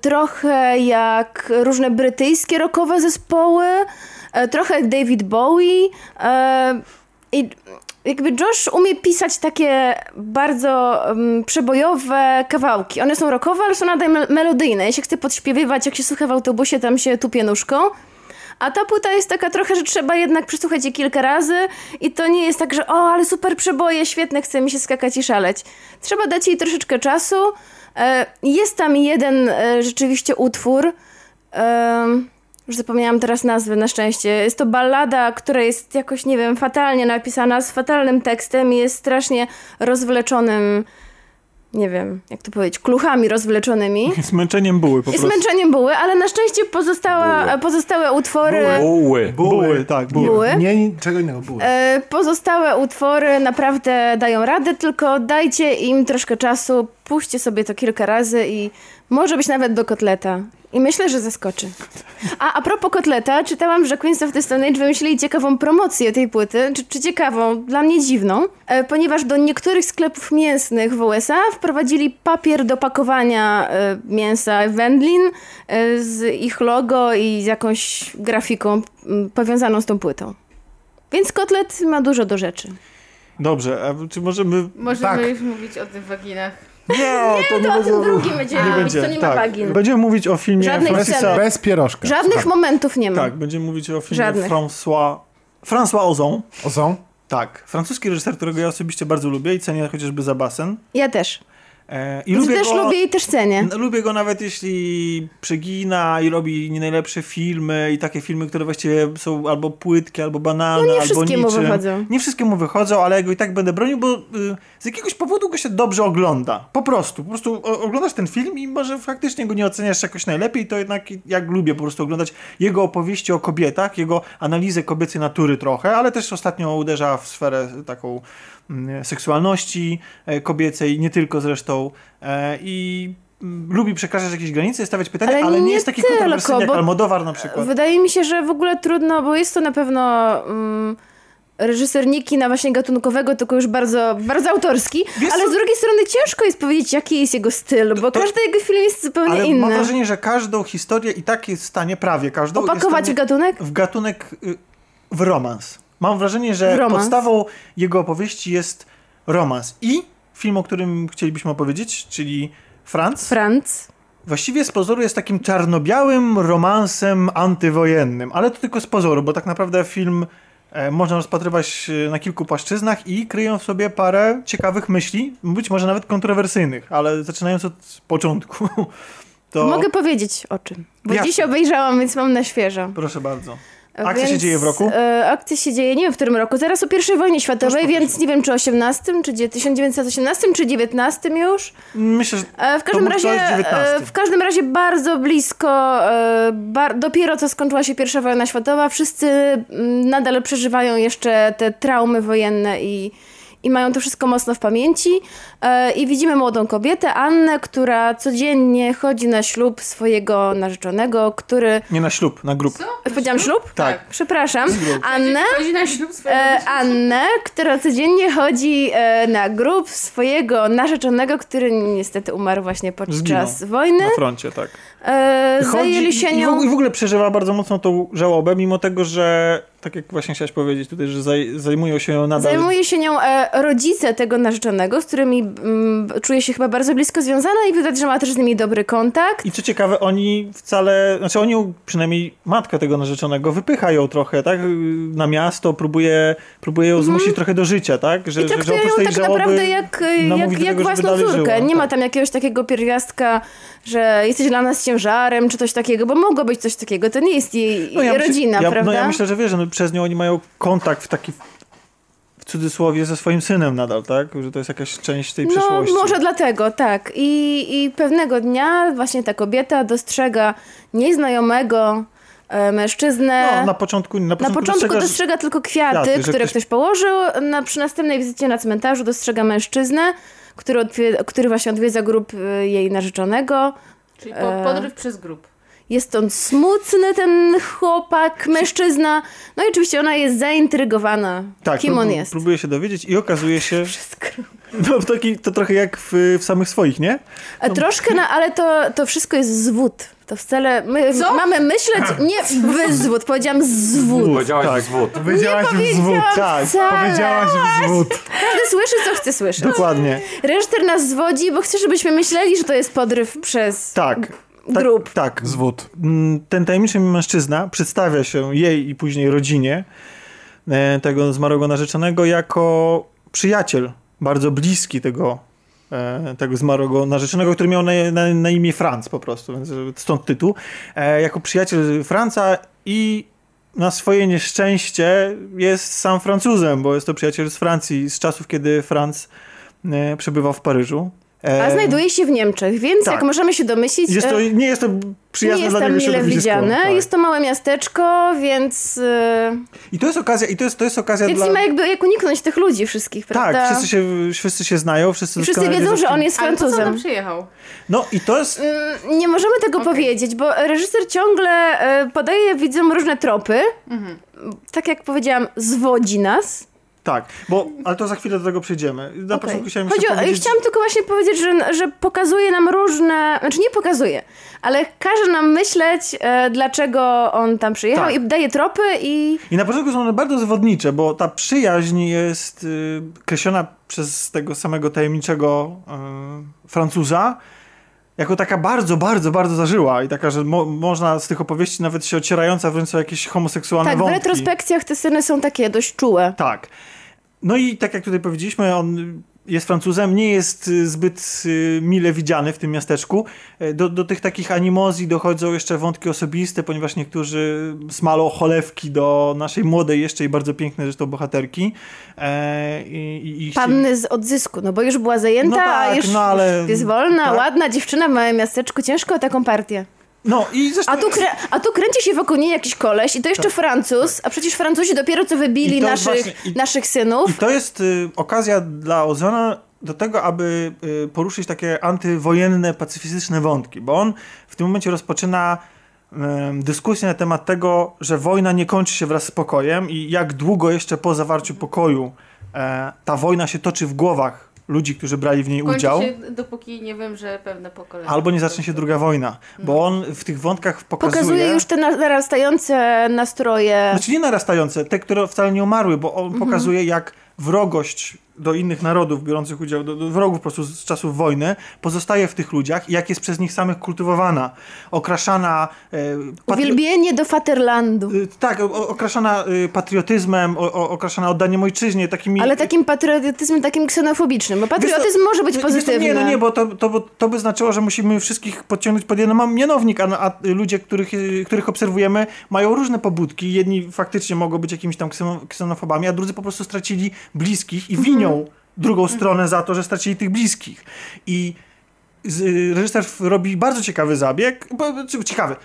trochę jak różne brytyjskie rockowe zespoły, trochę jak David Bowie. I jakby Josh umie pisać takie bardzo um, przebojowe kawałki. One są rockowe, ale są nadal me melodyjne. Ja się chcę podśpiewywać, jak się słucha w autobusie, tam się tupie nóżką. A ta płyta jest taka trochę, że trzeba jednak przesłuchać je kilka razy i to nie jest tak, że o, ale super przeboje, świetne, chce mi się skakać i szaleć. Trzeba dać jej troszeczkę czasu. Jest tam jeden rzeczywiście utwór, już zapomniałam teraz nazwy na szczęście. Jest to ballada, która jest jakoś, nie wiem, fatalnie napisana, z fatalnym tekstem i jest strasznie rozwleczonym nie wiem, jak to powiedzieć, kluchami rozwleczonymi. Zmęczeniem buły po prostu. I zmęczeniem buły, ale na szczęście pozostała, buły. pozostałe utwory... Buły. Buły, buły tak, buły. buły. Nie, niczego innego, buły. E, pozostałe utwory naprawdę dają radę, tylko dajcie im troszkę czasu, puśćcie sobie to kilka razy i może być nawet do kotleta. I myślę, że zaskoczy. A a propos kotleta, czytałam, że Queens of the Stone Age wymyślili ciekawą promocję tej płyty, czy, czy ciekawą, dla mnie dziwną, e, ponieważ do niektórych sklepów mięsnych w USA wprowadzili papier do pakowania e, mięsa wędlin e, z ich logo i z jakąś grafiką m, powiązaną z tą płytą. Więc kotlet ma dużo do rzeczy. Dobrze, a czy możemy... Możemy tak. już mówić o tych waginach. Nie, to nie, to o tym drugim będziemy mówić, będzie, to nie tak. ma bagin. Będziemy mówić o filmie Francisa... Bez pierożka. Żadnych Słucham. momentów nie ma. Tak, będziemy mówić o filmie Żadnych. François... François Ozon. Ozon? Tak. Francuski reżyser, którego ja osobiście bardzo lubię i cenię chociażby za basen. Ja też. E, I lubię też go, lubię i też cenię. Lubię go nawet jeśli przegina i robi nie najlepsze filmy i takie filmy, które właściwie są albo płytkie, albo banalne, no nie albo niczym. mu wychodzą. Nie wszystkie mu wychodzą, ale ja go i tak będę bronił, bo y, z jakiegoś powodu go się dobrze ogląda. Po prostu. Po prostu oglądasz ten film i może faktycznie go nie oceniasz jakoś najlepiej, to jednak jak lubię po prostu oglądać jego opowieści o kobietach, jego analizę kobiecej natury trochę, ale też ostatnio uderza w sferę taką seksualności e, kobiecej, nie tylko zresztą. E, I mm, lubi przekraczać jakieś granice, stawiać pytania, ale, ale nie, nie, jest taki kontrowersyjny jak Almodowar na przykład. Wydaje mi się, że w ogóle trudno, bo jest to na pewno... Um reżyser nie kina właśnie gatunkowego, tylko już bardzo, bardzo autorski, Wiesz, ale z drugiej strony ciężko jest powiedzieć, jaki jest jego styl, bo to, każdy jego film jest zupełnie ale inny. mam wrażenie, że każdą historię i tak jest w stanie, prawie każdą... Opakować w gatunek? W gatunek, y, w romans. Mam wrażenie, że romans. podstawą jego opowieści jest romans. I film, o którym chcielibyśmy opowiedzieć, czyli Franz. Franz. Właściwie z pozoru jest takim czarno-białym romansem antywojennym, ale to tylko z pozoru, bo tak naprawdę film e, można rozpatrywać e, na kilku płaszczyznach i kryją w sobie parę ciekawych myśli, być może nawet kontrowersyjnych, ale zaczynając od początku. To... Mogę powiedzieć o czym, bo Jasne. dziś obejrzałam, więc mam na świeżo. Proszę bardzo. Akcja więc, się dzieje w roku? E, akcja się dzieje, nie wiem w którym roku, zaraz o I wojnie światowej, więc nie wiem czy 18, czy 1918, czy 19 już. Myślę, że e, w każdym razie, e, W każdym razie bardzo blisko, e, bar, dopiero co skończyła się I wojna światowa, wszyscy mm, nadal przeżywają jeszcze te traumy wojenne i i mają to wszystko mocno w pamięci. E, I widzimy młodą kobietę, Annę, która codziennie chodzi na ślub swojego narzeczonego, który... Nie na ślub, na grup. Co? Powiedziałam ślub? Tak. Przepraszam. Annę, chodzi na ślub swojego e, Annę, która codziennie chodzi e, na grup swojego narzeczonego, który niestety umarł właśnie podczas Zginął. wojny. Na froncie, tak. E, zajęli się nią... I w ogóle przeżywa bardzo mocno tą żałobę, mimo tego, że tak jak właśnie chciałaś powiedzieć tutaj, że zaj, zajmują się nią nadal... Zajmuje się nią e, rodzice tego narzeczonego, z którymi mm, czuje się chyba bardzo blisko związana i widać, że ma też z nimi dobry kontakt. I co ciekawe, oni wcale, znaczy oni, przynajmniej matka tego narzeczonego, wypycha ją trochę, tak, na miasto, próbuje, próbuje ją zmusić mm trochę do życia, tak? Że, I traktują że, tak naprawdę jak, jak, jak tego, własną córkę. Żyła, Nie tak. ma tam jakiegoś takiego pierwiastka, że jesteś dla nas ciężarem, czy coś takiego, bo mogło być coś takiego. To nie jest jej, no ja rodzina, myśl, ja, prawda? No ja myślę, że wiesz, że no, przez nią oni mają kontakt w taki w cudzysłowie ze swoim synem nadal, tak? Że to jest jakaś część tej no, przeszłości. No może dlatego, tak. I, I pewnego dnia właśnie ta kobieta dostrzega nieznajomego e, mężczyznę. No, na początku, na początku, na początku dostrzega tylko kwiaty, kwiaty które ktoś... ktoś położył. Na, przy następnej wizycie na cmentarzu dostrzega mężczyznę, który, który właśnie odwiedza grup e, jej narzeczonego. Czyli po, podryw e... przez grup. Jest on smutny, ten chłopak, mężczyzna. No i oczywiście ona jest zaintrygowana, tak, kim on jest. Próbuje się dowiedzieć i okazuje się... No taki, to trochę jak w, w samych swoich, nie? E, no. Troszkę, no, ale to, to wszystko jest zwód. To wcale. My Co? mamy myśleć. Nie wyzwód, powiedziałam zwód. Powiedziałaś tak. zwód. Powiedziałaś zwód. Tak, wcale. powiedziałaś zwód. Każdy słyszy, co chce słyszeć. Dokładnie. Reżyser nas zwodzi, bo chce, żebyśmy myśleli, że to jest podryw przez. Tak grup. Tak, tak. Zwód. Mm, ten tajemniczy mężczyzna przedstawia się jej i później rodzinie e, tego zmarłego narzeczonego jako przyjaciel, bardzo bliski tego, e, tego zmarłego narzeczonego, który miał na, na, na imię Franz po prostu, więc stąd tytuł. E, jako przyjaciel Franca i na swoje nieszczęście jest sam Francuzem, bo jest to przyjaciel z Francji z czasów, kiedy Franz przebywał w Paryżu. A znajduje się w Niemczech, więc tak. jak możemy się domyślić... Jest to, nie jest to przyjazne nie jest dla tam mile widziane. Tak. Jest to małe miasteczko, więc... I to jest okazja, i to jest, to jest okazja więc dla... nie ma jakby jak uniknąć tych ludzi wszystkich, tak, prawda? Tak, wszyscy się, wszyscy się znają, wszyscy I wszyscy wiedzą, że on jest Francuzem. Ale po co przyjechał? No i to jest... Mm, nie możemy tego okay. powiedzieć, bo reżyser ciągle e, podaje widzom różne tropy. Mhm. Tak jak powiedziałam, zwodzi nas. Tak, bo, ale to za chwilę do tego przejdziemy. Na okay. początku chciałem Chodzi o, powiedzieć... Chciałam tylko właśnie powiedzieć, że, że pokazuje nam różne, znaczy nie pokazuje, ale każe nam myśleć, e, dlaczego on tam przyjechał tak. i daje tropy i... I na początku są one bardzo zwodnicze, bo ta przyjaźń jest y, kreślona przez tego samego tajemniczego y, Francuza, jako taka bardzo, bardzo, bardzo zażyła i taka, że mo można z tych opowieści nawet się ocierająca wręcz o jakieś homoseksualne tak, wątki. Tak, w retrospekcjach te sceny są takie dość czułe. Tak. No i tak jak tutaj powiedzieliśmy, on jest Francuzem, nie jest y, zbyt y, mile widziany w tym miasteczku. E, do, do tych takich animozji dochodzą jeszcze wątki osobiste, ponieważ niektórzy smalą cholewki do naszej młodej jeszcze i bardzo pięknej zresztą bohaterki. E, i, i Panny z odzysku, no bo już była zajęta, no tak, już, no ale, jest wolna, tak. ładna dziewczyna w małym miasteczku, ciężko o taką partię. No i zresztą... a, tu krę- a tu kręci się wokół niej jakiś koleś i to jeszcze tak, Francuz, tak. a przecież Francuzi dopiero co wybili naszych, właśnie, i, naszych synów. I to jest y, okazja dla Ozona do tego, aby y, poruszyć takie antywojenne, pacyfistyczne wątki, bo on w tym momencie rozpoczyna y, dyskusję na temat tego, że wojna nie kończy się wraz z pokojem i jak długo jeszcze po zawarciu pokoju e, ta wojna się toczy w głowach ludzi, którzy brali w niej Kończy udział. Się, dopóki nie wiem, że pewne pokolenie. Albo nie zacznie się druga wojna, bo no. on w tych wątkach pokazuje... Pokazuje już te narastające nastroje. Znaczy nie narastające, te, które wcale nie umarły, bo on mhm. pokazuje jak wrogość do innych narodów biorących udział, do, do, wrogów po prostu z czasów wojny, pozostaje w tych ludziach i jak jest przez nich samych kultywowana, okraszana... E, Uwielbienie do Faterlandu. E, tak, o, okraszana e, patriotyzmem, o, o, okraszana oddaniem ojczyźnie, takimi... Ale takim patriotyzmem takim ksenofobicznym, bo patriotyzm to, może być pozytywny. nie, no nie, bo to, to, to by znaczyło, że musimy wszystkich podciągnąć pod jeden mianownik, a, a ludzie, których, których obserwujemy, mają różne pobudki. Jedni faktycznie mogą być jakimiś tam ksenofobami, a drudzy po prostu stracili bliskich i winią winią drugą stronę za to, że stracili tych bliskich. I reżyser robi bardzo ciekawy zabieg, ciekawy,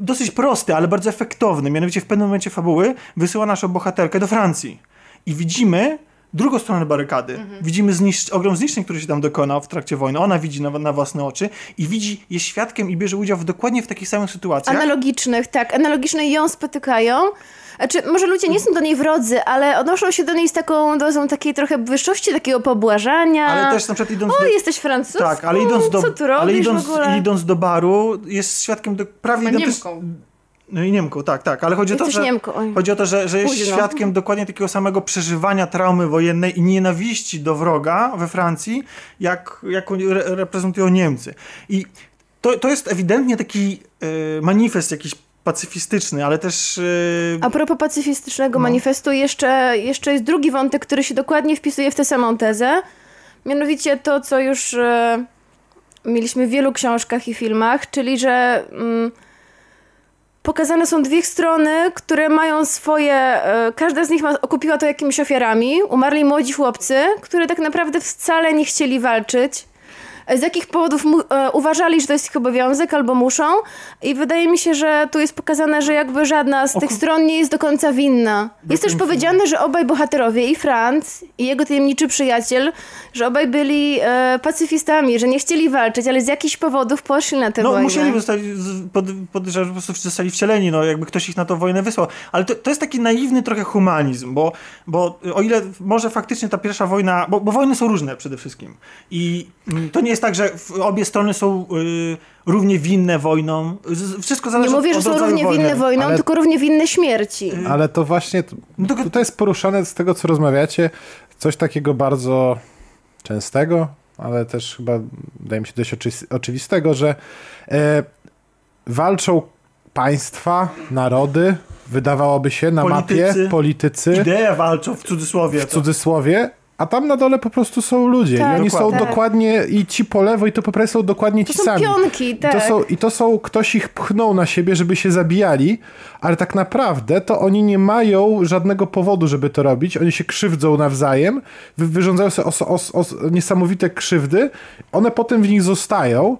dosyć prosty, ale bardzo efektowny. Mianowicie w pewnym momencie fabuły wysyła naszą bohaterkę do Francji. I widzimy drugą stronę barykady. Mhm. Widzimy zniszcz ogrom zniszczeń, który się tam dokonał w trakcie wojny. Ona widzi na, na, własne oczy i widzi, jest świadkiem i bierze udział w dokładnie w takich samych sytuacjach. Analogicznych, tak. Analogiczne ją spotykają znaczy, może ludzie nie są do niej wrodzy, ale odnoszą się do niej z taką dozą takiej trochę wyższości, takiego pobłażania. Ale też na przykład idąc O, do... jesteś Francuz? Tak, ale idąc do, co tu ale idąc, idąc do baru jest świadkiem do prawie identycznego... No i Niemką, tak, tak, ale chodzi o to, że, chodzi o to, że, że jest Późno. świadkiem dokładnie takiego samego przeżywania traumy wojennej i nienawiści do wroga we Francji, jak, jak re reprezentują Niemcy. I to, to jest ewidentnie taki y, manifest jakiś pacyfistyczny, ale też... Yy... A propos pacyfistycznego no. manifestu, jeszcze, jeszcze jest drugi wątek, który się dokładnie wpisuje w tę samą tezę. Mianowicie to, co już yy, mieliśmy w wielu książkach i filmach, czyli że yy, pokazane są dwie strony, które mają swoje... Y, każda z nich ma, okupiła to jakimiś ofiarami. Umarli młodzi chłopcy, które tak naprawdę wcale nie chcieli walczyć z jakich powodów e, uważali, że to jest ich obowiązek albo muszą. I wydaje mi się, że tu jest pokazane, że jakby żadna z tych stron nie jest do końca winna. Jest też powiedziane, że obaj bohaterowie, i Franz, i jego tajemniczy przyjaciel, że obaj byli e, pacyfistami, że nie chcieli walczyć, ale z jakichś powodów poszli na tę no, wojnę. No musieli, zostali, pod, podejrzewam, że po prostu zostali wcieleni, no jakby ktoś ich na tą wojnę wysłał. Ale to, to jest taki naiwny trochę humanizm, bo, bo o ile może faktycznie ta pierwsza wojna, bo, bo wojny są różne przede wszystkim. I mm, to nie jest jest tak, że obie strony są y, równie winne wojną. Wszystko zależy Nie mówię, że są równie wojny. winne wojną, ale... tylko równie winne śmierci. Y, ale to właśnie, no to... tutaj jest poruszane z tego, co rozmawiacie, coś takiego bardzo częstego, ale też chyba, wydaje mi się, dość oczywistego, że e, walczą państwa, narody, wydawałoby się na politycy, mapie, politycy. Idee walczą w cudzysłowie. W cudzysłowie, a tam na dole po prostu są ludzie. Tak, I oni dokładnie. są dokładnie, i ci po lewo, i to po prawej są dokładnie to ci sami. Są pionki, tak. I to są, I to są, ktoś ich pchnął na siebie, żeby się zabijali, ale tak naprawdę to oni nie mają żadnego powodu, żeby to robić. Oni się krzywdzą nawzajem, wyrządzają sobie os, os, os, niesamowite krzywdy, one potem w nich zostają,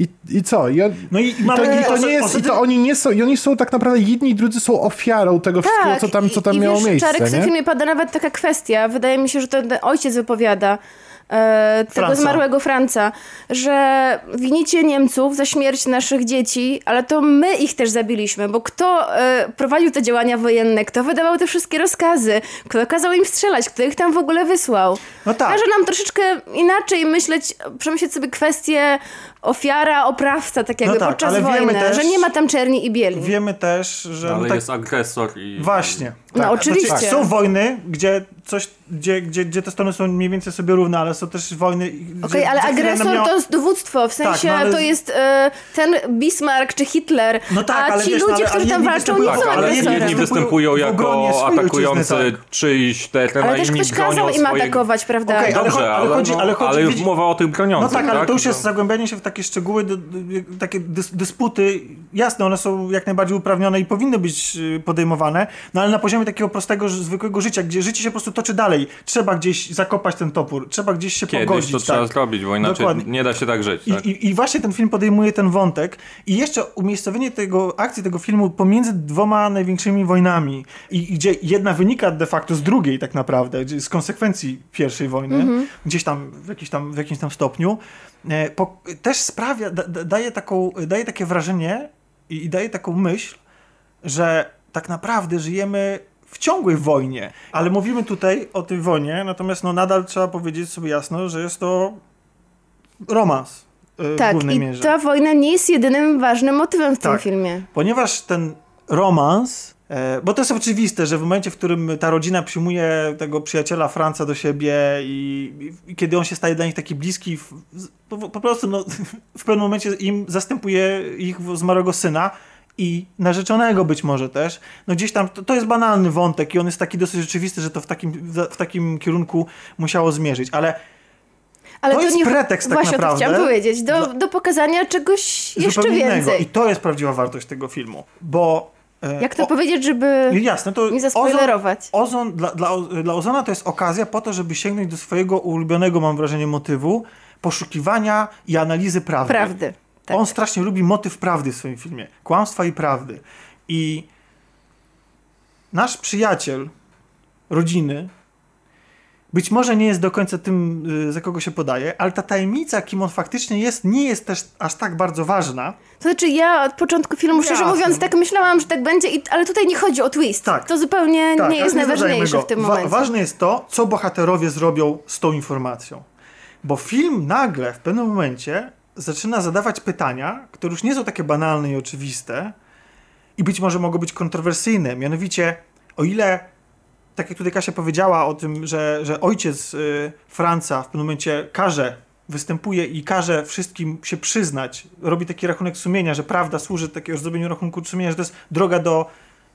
i, I co? I, on, no i, i, to, i to, nie jest, i to oni nie są, i oni są tak naprawdę jedni i drudzy są ofiarą tego tak, wszystkiego, co tam, co tam i, miało wiesz, miejsce. Czarek, w filmie pada nawet taka kwestia, wydaje mi się, że ten ojciec wypowiada, e, tego Franca. zmarłego Franca, że winicie Niemców za śmierć naszych dzieci, ale to my ich też zabiliśmy, bo kto e, prowadził te działania wojenne, kto wydawał te wszystkie rozkazy, kto kazał im strzelać, kto ich tam w ogóle wysłał. No tak. Każe nam troszeczkę inaczej myśleć, przemyśleć sobie kwestie ofiara, oprawca, tak jakby no tak, podczas wojny, też, że nie ma tam czerni i bieli. Wiemy też, że... No, ale no tak, jest agresor i... Właśnie. No tak. oczywiście. Znaczy, są wojny, gdzie coś, gdzie, gdzie, gdzie te strony są mniej więcej sobie równe, ale są też wojny... Okej, okay, ale agresor miała... to jest dowództwo, w sensie tak, no, ale... to jest e, ten Bismarck czy Hitler, no tak, a ci wiesz, no ludzie, którzy tam walczą, nie są ale jedni występują jako atakujący tak. czyjś teren, Ale też ktoś kazał im atakować, prawda? Okay, Dobrze, ale, chodzi, ale, chodzi, ale mowa o tych broniących, No tak, ale to już jest zagłębianie się w takie szczegóły, takie dys, dysputy, jasne, one są jak najbardziej uprawnione i powinny być y, podejmowane, no ale na poziomie takiego prostego, zwykłego życia, gdzie życie się po prostu toczy dalej. Trzeba gdzieś zakopać ten topór, trzeba gdzieś się Kiedyś pogodzić. to tak. trzeba zrobić, bo inaczej Dokładnie. nie da się tak żyć. Tak? I, I, I, właśnie ten film podejmuje ten wątek i jeszcze umiejscowienie tego akcji tego filmu pomiędzy dwoma największymi wojnami i gdzie jedna wynika de facto z drugiej tak naprawdę, z konsekwencji pierwszej wojny, -hmm. gdzieś tam w, jakiś tam w jakimś tam stopniu, też sprawia, da, daje, taką, daje takie wrażenie i, i daje taką myśl, że tak naprawdę żyjemy w ciągłej wojnie. Ale mówimy tutaj o tej wojnie, natomiast no nadal trzeba powiedzieć sobie jasno, że jest to romans. Yy, tak, w i mierze. ta wojna nie jest jedynym ważnym motywem w tak, tym filmie. Ponieważ ten romans E, bo to jest oczywiste, że w momencie, w którym ta rodzina przyjmuje tego przyjaciela Franca do siebie i, i kiedy on się staje dla nich taki bliski, po, po prostu no, w pewnym momencie im zastępuje ich zmarłego syna i narzeczonego być może też, no gdzieś tam, to, to, jest banalny wątek i on jest taki dosyć rzeczywisty, że to w takim, w takim kierunku musiało zmierzyć, ale ale to, to jest nie... pretekst tak Właśnie naprawdę. Chciałam powiedzieć, do, do pokazania czegoś jeszcze więcej. Innego. I to jest prawdziwa wartość tego filmu, bo E, Jak to o, powiedzieć, żeby jasne, to nie zaspoilerować? Ozon, ozon dla, dla, dla Ozona to jest okazja po to, żeby sięgnąć do swojego ulubionego, mam wrażenie, motywu poszukiwania i analizy prawdy. Prawdy. Tak. On strasznie lubi motyw prawdy w swoim filmie. Kłamstwa i prawdy. I nasz przyjaciel rodziny być może nie jest do końca tym, y, za kogo się podaje, ale ta tajemnica, kim on faktycznie jest, nie jest też aż tak bardzo ważna. To znaczy, ja od początku filmu, szczerze Jasne. mówiąc, tak myślałam, że tak będzie, i, ale tutaj nie chodzi o twist. Tak. To zupełnie tak, nie jest najważniejsze w tym momencie. Wa ważne jest to, co bohaterowie zrobią z tą informacją. Bo film nagle w pewnym momencie zaczyna zadawać pytania, które już nie są takie banalne i oczywiste i być może mogą być kontrowersyjne. Mianowicie, o ile tak jak tutaj Kasia powiedziała o tym, że, że ojciec y, Franca w pewnym momencie każe, występuje i każe wszystkim się przyznać, robi taki rachunek sumienia, że prawda służy takiego zrobieniu rachunku sumienia, że to jest droga do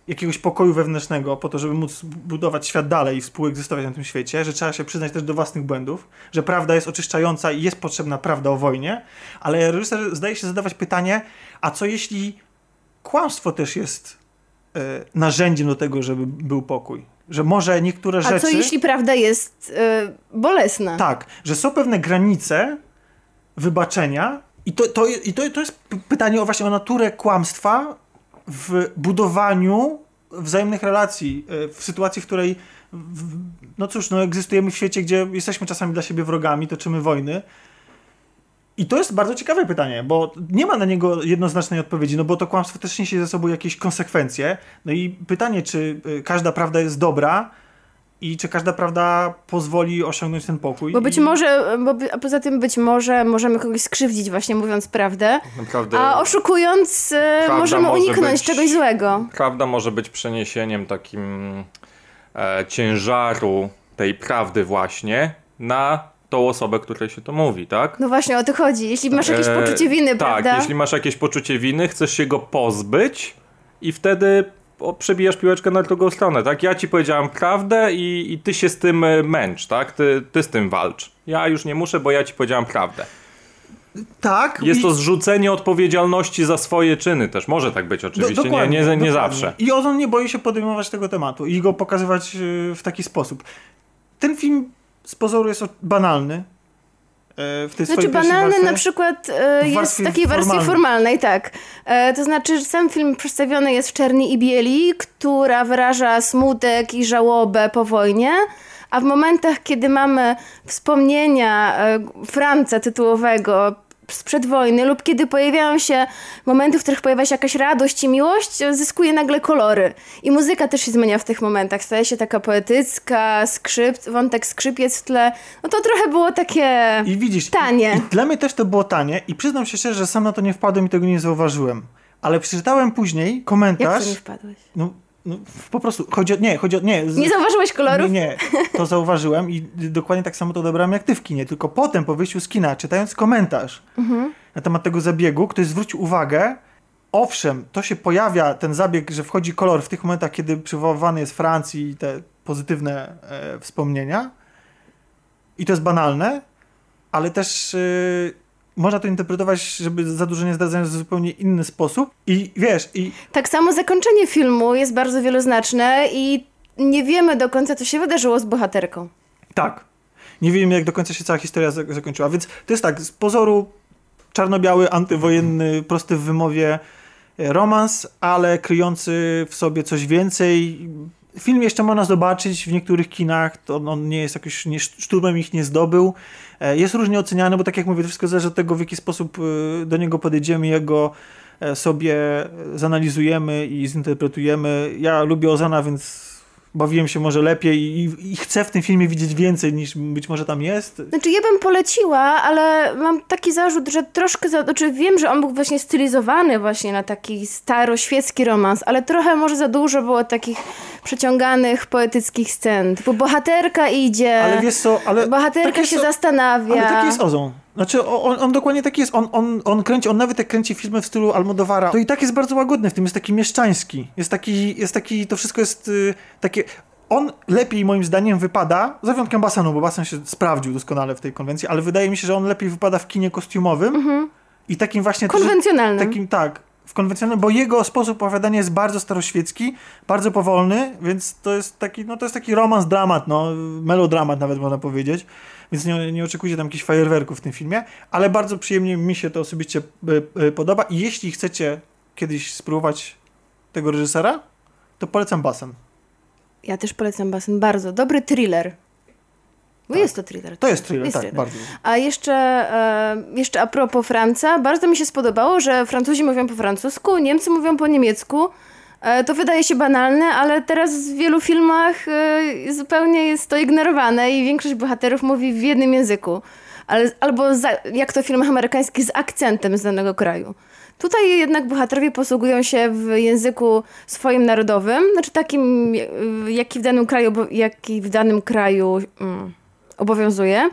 jakiegoś pokoju wewnętrznego po to, żeby móc budować świat dalej i współegzystować na tym świecie, że trzeba się przyznać też do własnych błędów, że prawda jest oczyszczająca i jest potrzebna prawda o wojnie, ale reżyser zdaje się zadawać pytanie, a co jeśli kłamstwo też jest y, narzędziem do tego, żeby był pokój? Że może niektóre rzeczy... A co jeśli prawda jest yy, bolesna? Tak, że są pewne granice wybaczenia i to, to, i to, to jest pytanie o właśnie o naturę kłamstwa w budowaniu wzajemnych relacji, y, w sytuacji, w której w, no cóż, no egzystujemy w świecie, gdzie jesteśmy czasami dla siebie wrogami, toczymy wojny, i to jest bardzo ciekawe pytanie, bo nie ma na niego jednoznacznej odpowiedzi, no bo to kłamstwo też niesie ze sobą jakieś konsekwencje. No i pytanie, czy y, każda prawda jest dobra i czy każda prawda pozwoli osiągnąć ten pokój. Bo być I... może, bo a poza tym być może możemy kogoś skrzywdzić właśnie mówiąc prawdę, Naprawdę a oszukując y, możemy uniknąć być, czegoś złego. Prawda może być przeniesieniem takim e, ciężaru tej prawdy właśnie na tą osobę, której się to mówi, tak? No właśnie o to chodzi. Jeśli masz jakieś e, poczucie winy, tak, prawda? Tak, jeśli masz jakieś poczucie winy, chcesz się go pozbyć i wtedy przebijasz piłeczkę na drugą stronę, tak? Ja ci powiedziałem prawdę i, i ty się z tym e, męcz, tak? Ty, ty z tym walcz. Ja już nie muszę, bo ja ci powiedziałem prawdę. Tak. Jest to zrzucenie odpowiedzialności za swoje czyny też. Może tak być oczywiście, do, nie, nie, nie zawsze. I on nie boi się podejmować tego tematu i go pokazywać y, w taki sposób. Ten film z pozoru jest banalny, w tej znaczy banalny warstwie, na przykład e, jest w takiej wersji formalnej, formalnej tak. E, to znaczy, że sam film przedstawiony jest w czerni i bieli, która wyraża smutek i żałobę po wojnie, a w momentach, kiedy mamy wspomnienia e, Franca tytułowego sprzed wojny lub kiedy pojawiają się momenty, w których pojawia się jakaś radość i miłość, zyskuje nagle kolory. I muzyka też się zmienia w tych momentach. Staje się taka poetycka, skrzyp, wątek skrzypiec w tle. No to trochę było takie I widzisz, tanie. I, i dla mnie też to było tanie i przyznam się szczerze, że sam na to nie wpadłem i tego nie zauważyłem. Ale przeczytałem później komentarz. Jak to nie wpadłeś? No, no, po prostu, chodzi o, nie, chodzi o, nie. Z, nie zauważyłeś kolorów? Nie, nie, to zauważyłem i dokładnie tak samo to odebrałem jak ty w kinie, tylko potem po wyjściu z kina, czytając komentarz mhm. na temat tego zabiegu, ktoś zwrócił uwagę, owszem, to się pojawia, ten zabieg, że wchodzi kolor w tych momentach, kiedy przywoływany jest Francji i te pozytywne e, wspomnienia i to jest banalne, ale też... E, można to interpretować, żeby za dużo nie zdradzając, w zupełnie inny sposób. I wiesz, i... Tak samo zakończenie filmu jest bardzo wieloznaczne i nie wiemy do końca, co się wydarzyło z bohaterką. Tak. Nie wiemy, jak do końca się cała historia zakończyła. Więc to jest tak, z pozoru czarno-biały, antywojenny, prosty w wymowie e, romans, ale kryjący w sobie coś więcej. Film jeszcze można zobaczyć w niektórych kinach, to on nie jest jakoś, nie, szturmem ich nie zdobył. E, jest różnie oceniany, bo tak jak mówię, to wszystko zależy od tego, w jaki sposób e, do niego podejdziemy, jego e, sobie zanalizujemy i zinterpretujemy. Ja lubię Ozana, więc bawiłem się może lepiej i, i, chcę w tym filmie widzieć więcej niż być może tam jest. Znaczy ja bym poleciła, ale mam taki zarzut, że troszkę, za, znaczy wiem, że on był właśnie stylizowany właśnie na taki staroświecki romans, ale trochę może za dużo było takich przeciąganych poetyckich scen. Bo bohaterka idzie, ale wiesz co, ale bohaterka tak się zastanawia. Ale taki jest Ozon. Znaczy, on, on dokładnie taki jest. On, on, on kręci, on nawet jak kręci filmy w stylu Almodovara, to i tak jest bardzo łagodny w tym, jest taki mieszczański. Jest taki, jest taki to wszystko jest y, takie... On lepiej moim zdaniem wypada, za wyjątkiem basenu, bo basen się sprawdził doskonale w tej konwencji, ale wydaje mi się, że on lepiej wypada w kinie kostiumowym mhm. i takim właśnie... Konwencjonalnym. Takim, tak, w konwencjonalnym, bo jego sposób opowiadania jest bardzo staroświecki, bardzo powolny, więc to jest taki, no to jest taki romans, dramat, no, melodramat nawet można powiedzieć więc nie, nie oczekujcie tam jakichś fajerwerków w tym filmie, ale bardzo przyjemnie mi się to osobiście e, e, podoba i jeśli chcecie kiedyś spróbować tego reżysera, to polecam Basen. Ja też polecam Basen, bardzo. Dobry thriller. Bo tak. jest to thriller. To jest thriller, jest tak, thriller. bardzo. A jeszcze, e, jeszcze a propos Franca, bardzo mi się spodobało, że Francuzi mówią po francusku, Niemcy mówią po niemiecku, to wydaje się banalne, ale teraz w wielu filmach e, zupełnie jest to ignorowane i większość bohaterów mówi w jednym języku. Ale, albo za, jak to w filmach amerykańskich z akcentem z danego kraju. Tutaj jednak bohaterowie posługują się w języku swoim narodowym, znaczy takim, e, jaki w danym kraju, jaki w danym kraju mm, obowiązuje.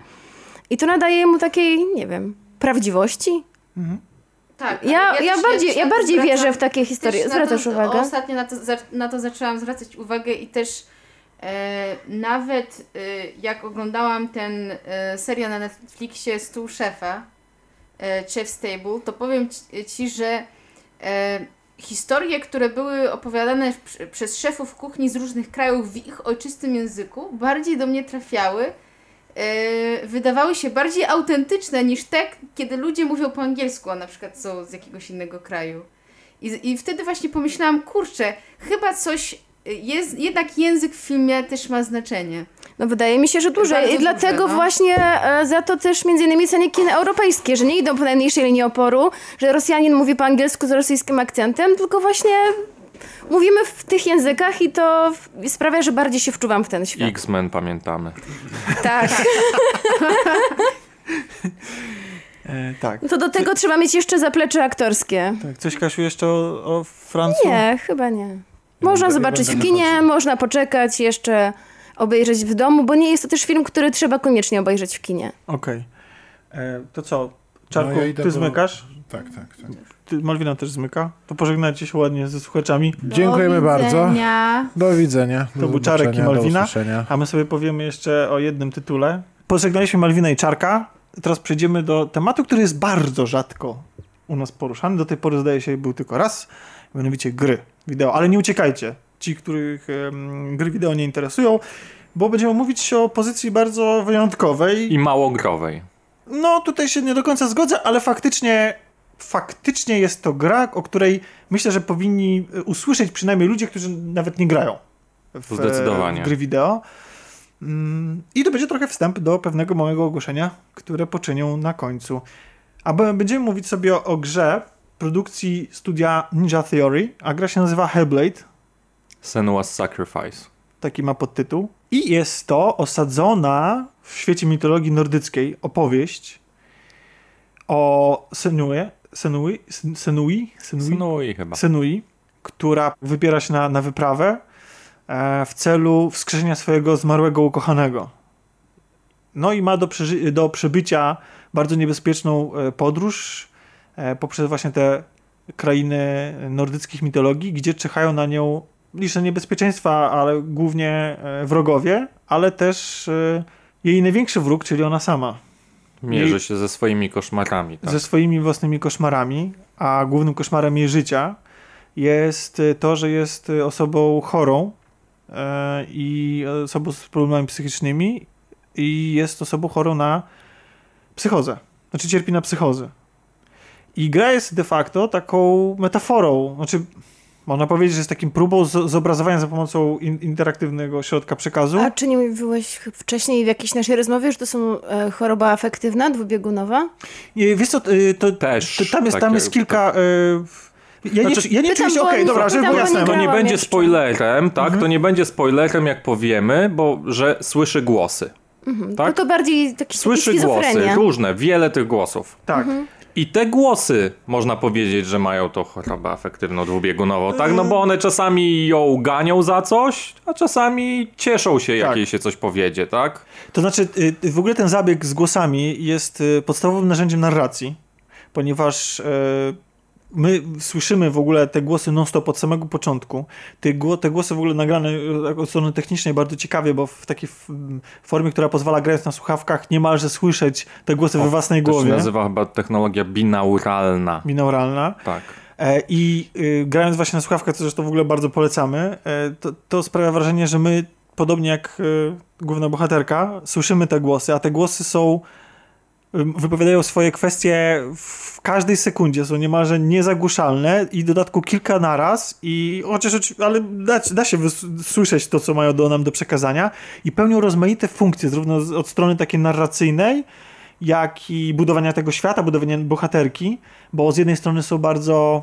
I to nadaje mu takiej, nie wiem, prawdziwości. Mhm. Tak, ja, ja, bardziej, ja bardziej zwracam, wierzę w takie historie. Zwracasz uwagę? Ostatnio na to, na to zaczęłam zwracać uwagę i też e, nawet e, jak oglądałam ten e, serial na Netflixie Stół Szefa, e, Chef's Table, to powiem ci, ci że e, historie, które były opowiadane w, przez szefów kuchni z różnych krajów w ich ojczystym języku, bardziej do mnie trafiały yy, wydawały się bardziej autentyczne niż te, kiedy ludzie mówią po angielsku, a na przykład są z jakiegoś innego kraju. I, I wtedy właśnie pomyślałam, kurczę, chyba coś jest, jednak język w filmie też ma znaczenie. No wydaje mi się, że duże Bardzo i dlatego duże, no. właśnie e, za to też między innymi cenię kina europejskie, że nie idą po najmniejszej linii oporu, że Rosjanin mówi po angielsku z rosyjskim akcentem, tylko właśnie mówimy w tych językach i to sprawia, że bardziej się wczuwam w ten świat. X-Men pamiętamy. Tak. E, tak. No to do tego trzeba mieć jeszcze zaplecze aktorskie. Tak. Coś, Kasiu, jeszcze o, o Francu? Nie, chyba nie. Można zobaczyć w kinie, można poczekać, jeszcze obejrzeć w domu, bo nie jest to też film, który trzeba koniecznie obejrzeć w kinie. Okej. Okay. E, to co? Czarku, no ja ty zmykasz? Tak, tak, tak. Malwina też zmyka. To pożegnajcie się ładnie ze słuchaczami. Do Dziękujemy widzenia. bardzo. Do widzenia. Do to był Czarek i Malwina. A my sobie powiemy jeszcze o jednym tytule. Pożegnaliśmy Malwina i Czarka. Teraz przejdziemy do tematu, który jest bardzo rzadko u nas poruszany. Do tej pory zdaje się był tylko raz. Mianowicie gry wideo. Ale nie uciekajcie. Ci, których um, gry wideo nie interesują, bo będziemy mówić o pozycji bardzo wyjątkowej. I małogrowej. No, tutaj się nie do końca zgodzę, ale faktycznie faktycznie jest to gra, o której myślę, że powinni usłyszeć przynajmniej ludzie, którzy nawet nie grają w, Zdecydowanie. w gry wideo. Mm, I to będzie trochę wstęp do pewnego małego ogłoszenia, które poczynią na końcu. A będziemy mówić sobie o, o grze produkcji studia Ninja Theory, a gra się nazywa Hellblade. Senua's Sacrifice. Taki ma podtytuł. I jest to osadzona w świecie mitologii nordyckiej opowieść o Senue, Senui, Senui, Senui, Senui chyba. Senui, która wybiera się na, na wyprawę e, w celu wskrzeszenia swojego zmarłego ukochanego. No i ma do, do przebycia bardzo niebezpieczną e, podróż e, poprzez właśnie te krainy nordyckich mitologii, gdzie czekają na nią liczne niebezpieczeństwa, ale głównie wrogowie, ale też jej największy wróg, czyli ona sama. Mierzy się ze swoimi koszmarami. Tak? Ze swoimi własnymi koszmarami, a głównym koszmarem jej życia jest e, to, że jest osobą chorą e, i osobą z problemami psychicznymi i jest osobą chorą na psychozę. Znaczy cierpi na psychozę. I gra jest de facto taką metaforą, znaczy można powiedzieć, że jest takim próbą zobrazowania za pomocą in interaktywnego środka przekazu. A czy nie mówiłeś wcześniej w jakiejś naszej rozmowie, że to są e, choroba afektywna, dwubiegunowa? Nie, wiesz co, y, to, Też, to, tam, jest, tam jest kilka... Y, ja nie, znaczy, ja nie czuję się, okej, okay, dobra, żeby było jasne. To nie będzie jeszcze. spoilerem, tak? Mhm. To nie będzie spoilerem, jak powiemy, bo że słyszy głosy. Mhm. Tak? No to bardziej taki Słyszy głosy, różne, wiele tych głosów. Tak. Mhm. I te głosy, można powiedzieć, że mają to chorobę afektywną dwubiegunową, tak? No bo one czasami ją ganią za coś, a czasami cieszą się, jak tak. jej się coś powiedzie, tak? To znaczy, y, w ogóle ten zabieg z głosami jest y, podstawowym narzędziem narracji, ponieważ y, my słyszymy w ogóle te głosy non-stop od samego początku. Te, te głosy w ogóle nagrane e, od strony technicznej bardzo ciekawie, bo w takiej formie, która pozwala grać na słuchawkach niemalże słyszeć te głosy o, we własnej głowie. To się nazywa chyba technologia binauralna. Binauralna. Tak. E, I y, grając właśnie na słuchawkach, co zresztą w ogóle bardzo polecamy, e, to, to sprawia wrażenie, że my, podobnie jak główna bohaterka, słyszymy te głosy, a te głosy są wypowiadają swoje kwestie w każdej sekundzie, są niemalże niezagłuszalne i dodatku kilka naraz i chociaż, ale da, da się słyszeć to, co mają do nam do przekazania i pełnią rozmaite funkcje, zarówno od strony takiej narracyjnej, jak i budowania tego świata, budowania bohaterki, bo z jednej strony są bardzo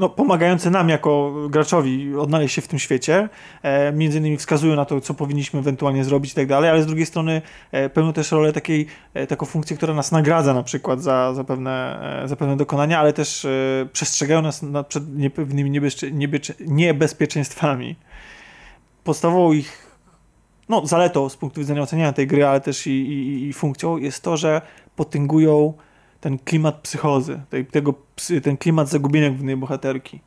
no, pomagające nam jako graczowi odnaleźć się w tym świecie. E, między innymi wskazują na to, co powinniśmy ewentualnie zrobić i tak dalej, ale z drugiej strony e, pełnią też rolę takiej, e, taką funkcję, która nas nagradza na przykład za, za, pewne, e, za pewne dokonania, ale też e, przestrzegają nas na, przed niepewnymi niebezpie, niebezpie, niebezpieczeństwami. Podstawową ich no, zaletą z punktu widzenia oceniania tej gry, ale też i, i, i funkcją jest to, że potęgują ten klimat psychozy, tej, tego, ten klimat zagubienia głównej bohaterki.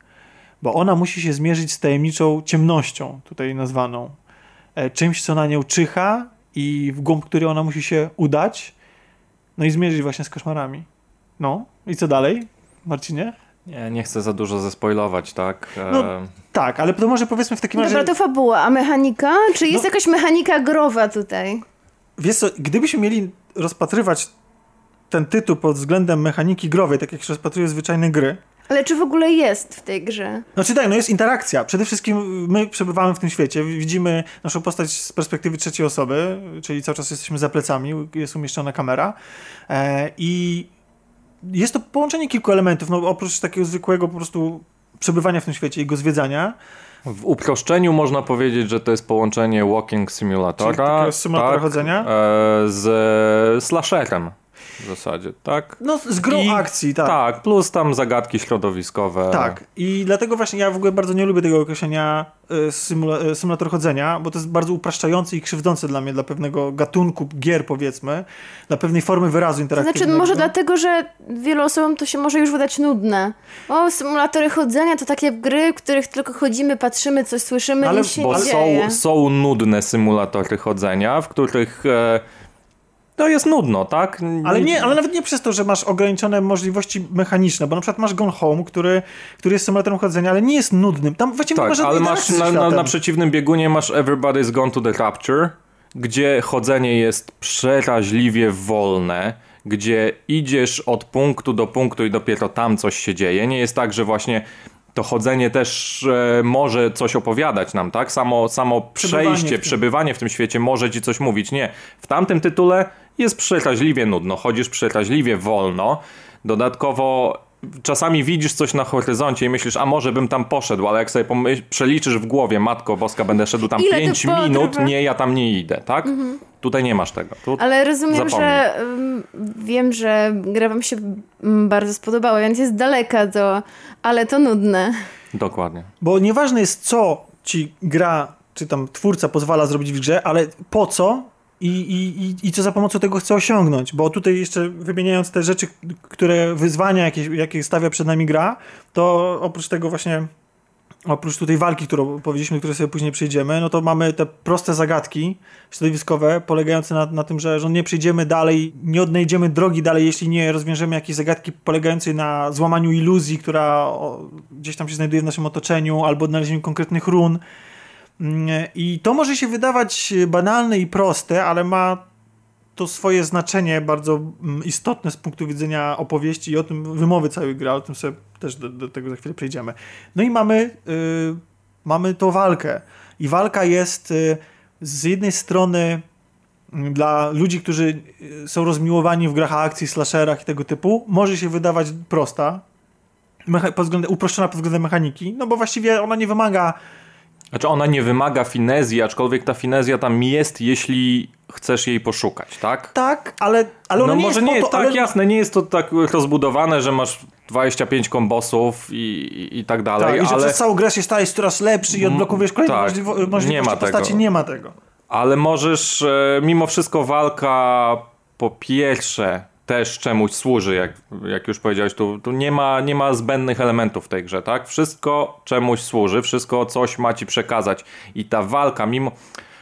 Bo ona musi się zmierzyć z tajemniczą ciemnością, tutaj nazwaną. E, czymś, co na nią czyha i w głąb której ona musi się udać, no i zmierzyć właśnie z koszmarami. No, i co dalej, Marcinie? Nie, nie chcę za dużo zespoilować, tak? E... No, tak, ale to może powiedzmy w takim razie... Dobra, to fabuła, a mechanika? Czy jest no, jakaś mechanika growa tutaj? Wiesz co, gdybyśmy mieli rozpatrywać ten tytuł pod względem mechaniki growej, tak jak się rozpatruje zwyczajne gry. Ale czy w ogóle jest w tej grze? Znaczy tak, no jest interakcja. Przede wszystkim my przebywamy w tym świecie, widzimy naszą postać z perspektywy trzeciej osoby, czyli cały czas jesteśmy za plecami, jest umieszczona kamera e, i jest to połączenie kilku elementów, no oprócz takiego zwykłego po prostu przebywania w tym świecie, jego zwiedzania, w uproszczeniu można powiedzieć, że to jest połączenie walking simulatora Czyli tak, chodzenia? E, z slasherem. W zasadzie, tak? No, z grą I, akcji, tak. Tak, plus tam zagadki środowiskowe. Tak, i dlatego właśnie ja w ogóle bardzo nie lubię tego określenia e, symula e, symulator chodzenia, bo to jest bardzo upraszczające i krzywdzące dla mnie, dla pewnego gatunku gier, powiedzmy, dla pewnej formy wyrazu interaktywnego. Znaczy, może dlatego, że wielu osobom to się może już wydać nudne. O, symulatory chodzenia to takie gry, w których tylko chodzimy, patrzymy, coś słyszymy, ale, nic się bo nie są, dzieje. są nudne symulatory chodzenia, w których... E, to jest nudno, tak? Ale nie, ale nawet nie przez to, że masz ograniczone możliwości mechaniczne, bo na przykład masz Gone Home, który, który jest symulatorem chodzenia, ale nie jest nudnym. Tam właściwie tak, nie ma ale masz na, na, na, przeciwnym biegunie masz Everybody's Gone to the Rapture, gdzie chodzenie jest przeraźliwie wolne, gdzie idziesz od punktu do punktu i dopiero tam coś się dzieje. Nie jest tak, że właśnie to chodzenie też e, może coś opowiadać nam, tak? Samo, samo przejście, przebywanie w tym świecie może ci coś mówić. Nie. W tamtym tytule jest przeraźliwie nudno, chodzisz przeraźliwie wolno. Dodatkowo czasami widzisz coś na horyzoncie i myślisz, a może bym tam poszedł, ale jak sobie przeliczysz w głowie, Matko Boska, będę szedł tam Ile 5 minut, nie, ja tam nie idę, tak? Mhm. Tutaj nie masz tego. Tu ale rozumiem, zapomnij. że um, wiem, że gra wam się um, bardzo spodobała, więc jest daleka do... ale to nudne. Dokładnie. Bo nieważne jest, co ci gra, czy tam twórca pozwala zrobić w grze, ale po co i, i, i co za pomocą tego chce osiągnąć. Bo tutaj jeszcze wymieniając te rzeczy, które wyzwania, jakie, jakie stawia przed nami gra, to oprócz tego właśnie oprócz tutaj walki, którą powiedzieliśmy, które sobie później przejdziemy, no to mamy te proste zagadki środowiskowe, polegające na, na tym, że, że nie przejdziemy dalej, nie odnajdziemy drogi dalej, jeśli nie rozwiążemy jakiejś zagadki polegającej na złamaniu iluzji, która gdzieś tam się znajduje w naszym otoczeniu, albo odnalezieniu konkretnych run. Mm, I to może się wydawać banalne i proste, ale ma to swoje znaczenie bardzo mm, istotne z punktu widzenia opowieści i o tym wymowy całej gry, o tym sobie też do, do tego za chwilę przejdziemy. No i mamy, yy, mamy tą walkę. I walka jest yy, z jednej strony yy, dla ludzi, którzy y, są rozmiłowani w grach akcji, slasherach i tego typu, może się wydawać prosta, pod względem, uproszczona pod względem mechaniki, no bo właściwie ona nie wymaga znaczy ona nie wymaga finezji, aczkolwiek ta finezja tam jest, jeśli chcesz jej poszukać, tak? Tak, ale, ale no nie może jest nie, to, tak ale... jasne, nie jest to tak rozbudowane, że masz 25 kombosów i, i, i tak dalej, tak, i że ale... przez całą grę się stajesz coraz lepszy i odblokowujesz kolejne tak, możliwo możliwości nie ma postaci, tego. nie ma tego. Ale możesz, e, mimo wszystko walka po pierwsze też czemuś służy, jak, jak już powiedziałeś, tu, tu nie, ma, nie ma zbędnych elementów w tej grze, tak? Wszystko czemuś służy, wszystko coś ma ci przekazać i ta walka, mimo...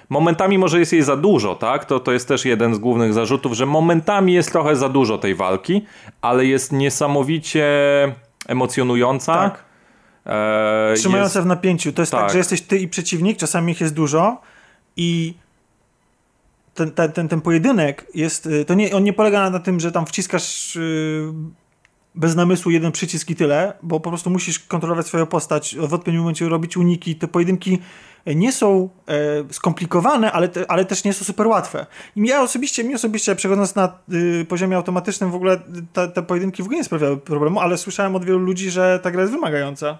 Momentami może jest jej za dużo, tak? To, to jest też jeden z głównych zarzutów, że momentami jest trochę za dużo tej walki, ale jest niesamowicie emocjonująca. Tak. E, Trzymająca jest... w napięciu. To jest tak. tak, że jesteś ty i przeciwnik, czasami ich jest dużo i ten, ten, ten, ten pojedynek jest, y, to nie, on nie polega na tym, że tam wciskasz yy, bez namysłu jeden przycisk i tyle, bo po prostu musisz kontrolować swoją postać, w odpowiednim momencie robić uniki. Te pojedynki nie są e, skomplikowane, ale, te, ale też nie są super łatwe. I ja osobiście, mi osobiście przechodząc na y, poziomie automatycznym w ogóle te, te pojedynki w ogóle nie sprawiały problemu, ale słyszałem od wielu ludzi, że ta gra jest wymagająca.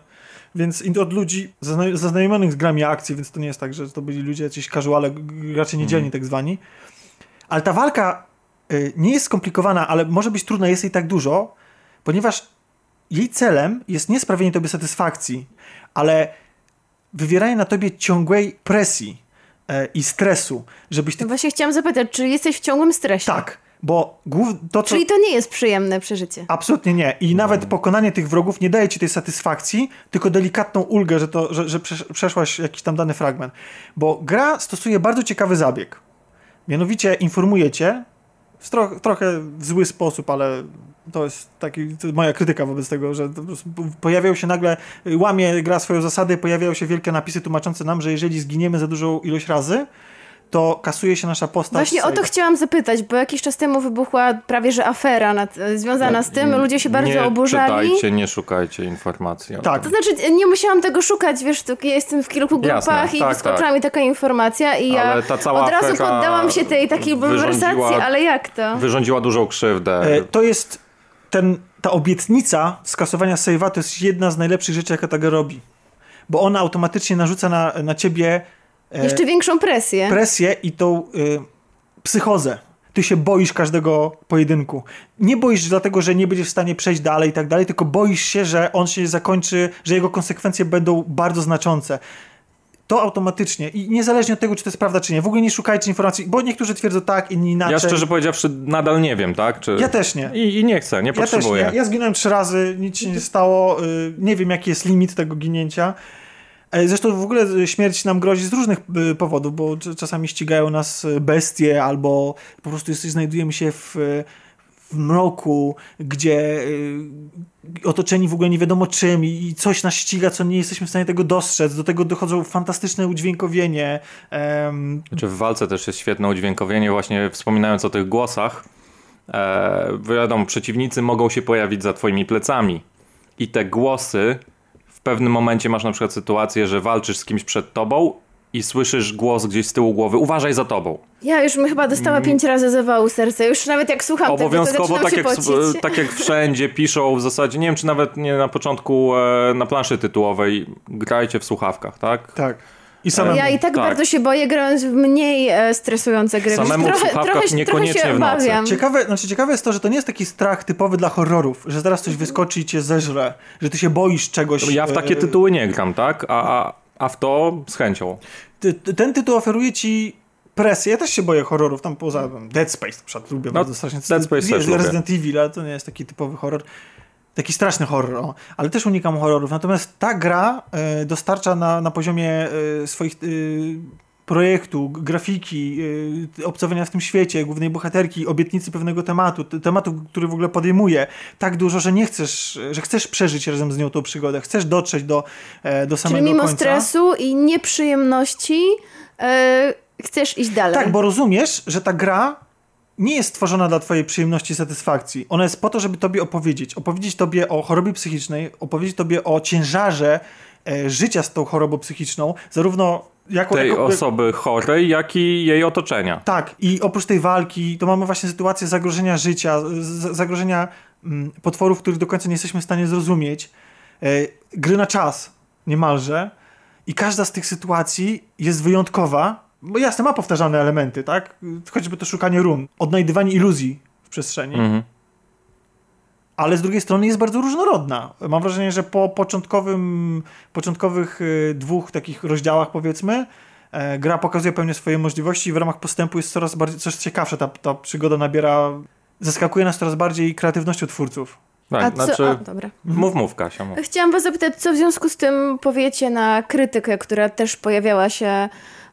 Więc od ludzi zaznajomionych z grami akcji, więc to nie jest tak, że to byli ludzie jacyś casuale, raczej niedzielni mm. tak zwani. Ale ta walka y, nie jest skomplikowana, ale może być trudna, jest jej tak dużo, ponieważ jej celem jest nie sprawienie tobie satysfakcji, ale wywieranie na tobie ciągłej presji e, i stresu, żebyś ty... No właśnie chciałam zapytać, czy jesteś w ciągłym stresie? Tak, bo głów... to, co... Czyli to nie jest przyjemne przeżycie. Absolutnie nie. I nawet pokonanie tych wrogów nie daje ci tej satysfakcji, tylko delikatną ulgę, że, to, że, że przeszłaś jakiś tam dany fragment. Bo gra stosuje bardzo ciekawy zabieg. Mianowicie informuje cię, w tro trochę w zły sposób, ale to jest taki, to moja krytyka wobec tego, że pojawiają się nagle, łamie gra swoją zasady, pojawiają się wielkie napisy tłumaczące nam, że jeżeli zginiemy za dużą ilość razy, to kasuje się nasza postać. Właśnie o to chciałam zapytać, bo jakiś czas temu wybuchła prawie że afera nad, związana z tym. Ludzie się bardzo nie oburzali. Nie czytajcie, nie szukajcie informacji. Tak. To znaczy, nie musiałam tego szukać, wiesz, ja jestem w kilku grupach Jasne, i tak, wyskoczyła tak. mi taka informacja i ja od razu poddałam się tej takiej bulwersacji, ale jak to? Wyrządziła dużą krzywdę. E, to jest ten, ta obietnica skasowania save'a to jest jedna z najlepszych rzeczy, jaka ta gra robi. Bo ona automatycznie narzuca na, na ciebie E, Jeszcze większą presję. Presję i tą y, psychozę. ty się boisz każdego pojedynku. Nie boisz dlatego, że nie będziesz w stanie przejść dalej i tak dalej, tylko boisz się, że on się zakończy, że jego konsekwencje będą bardzo znaczące to automatycznie i niezależnie od tego, czy to jest prawda, czy nie, w ogóle nie szukajcie informacji, bo niektórzy twierdzą tak, inni inaczej. Ja szczerze powiedziawszy nadal nie wiem, tak? Czy... Ja też nie. I, I, nie chcę, nie potrzebuję. Ja, też nie. ja zginąłem trzy razy, nic się nie stało, y, nie wiem jaki jest limit tego ginięcia. Zresztą w ogóle śmierć nam grozi z różnych y, powodów, bo czasami ścigają nas bestie albo po prostu znajdujemy się w w mroku, gdzie y, otoczeni w ogóle nie wiadomo czym i coś nas ściga, co nie jesteśmy w stanie tego dostrzec. Do tego dochodzą fantastyczne udźwiękowienie. Um... Znaczy w walce też jest świetne udźwiękowienie, właśnie wspominając o tych głosach. E, wiadomo, przeciwnicy mogą się pojawić za twoimi plecami i te głosy pewnym momencie masz na przykład sytuację, że walczysz z kimś przed tobą i słyszysz głos gdzieś z tyłu głowy, uważaj za tobą. Ja już chyba dostała mm. pięć razy zawału serca. Już nawet jak słucham Obowiązkowo, tego, tak, jak, tak jak wszędzie piszą w zasadzie, nie wiem czy nawet nie na początku e, na planszy tytułowej, grajcie w słuchawkach, tak? Tak. I samemu. Ja i tak, tak, bardzo się boję grając w mniej e, stresujące gry. Samemu trochę, w trochę, niekoniecznie trochę się w nocy. Ciekawe, znaczy ciekawe jest to, że to nie jest taki strach typowy dla horrorów, że zaraz coś wyskoczy i cię zeżre, że ty się boisz czegoś. Ja w takie e, tytuły nie gram, tak? A, a, a w to z chęcią. Ty, ten tytuł oferuje ci presję. Ja też się boję horrorów, tam poza Dead Space na przykład lubię no, bardzo strasznie. Dead Space też Resident lubię. Evil, ale to nie jest taki typowy horror. Taki straszny horror, ale też unikam horrorów. Natomiast ta gra y, dostarcza na, na poziomie y, swoich y, projektu, grafiki, obcowania w tym świecie, głównej bohaterki, obietnicy pewnego tematu, tematu, który w ogóle podejmuje, tak dużo, że nie chcesz, że chcesz przeżyć razem z nią tą przygodę, chcesz dotrzeć do, e, do samego Czyli mimo końca. stresu i nieprzyjemności e, chcesz iść dalej. Tak, bo rozumiesz, że ta gra nie jest stworzona dla twojej przyjemności i satysfakcji. Ona jest po to, żeby tobie opowiedzieć. Opowiedzieć tobie o chorobie psychicznej, opowiedzieć tobie o ciężarze e, życia z tą chorobą psychiczną, zarówno jako, tej jako, osoby chorej, jak i jej otoczenia. Tak, i oprócz tej walki, to mamy właśnie sytuację zagrożenia życia, zagrożenia mm, potworów, których do końca nie jesteśmy w stanie zrozumieć, e, gry na czas niemalże. I każda z tych sytuacji jest wyjątkowa, bo jasne, ma powtarzane elementy, tak? Choćby to szukanie run, odnajdywanie iluzji w przestrzeni. Mhm ale z drugiej strony jest bardzo różnorodna. Mam wrażenie, że po początkowym, początkowych y, dwóch takich rozdziałach, powiedzmy, e, gra pokazuje pewnie swoje możliwości i w ramach postępu jest coraz bardziej, coś ciekawsze. Ta, ta przygoda nabiera, zaskakuje nas coraz bardziej kreatywnością twórców. Tak, A co? znaczy, o, dobra. Mów, mów, Kasia. Mów. Chciałam was zapytać, co w związku z tym powiecie na krytykę, która też pojawiała się,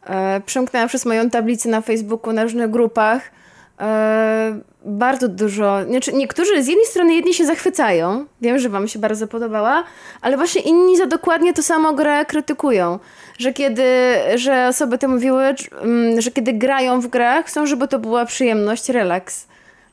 e, przemknęła przez moją tablicę na Facebooku, na różnych grupach, e, bardzo dużo. Znaczy, niektórzy z jednej strony jedni się zachwycają. Wiem, że Wam się bardzo podobała, ale właśnie inni za dokładnie to samo grę krytykują. Że kiedy, że osoby te mówiły, mm, że kiedy grają w grach, chcą, żeby to była przyjemność, relaks.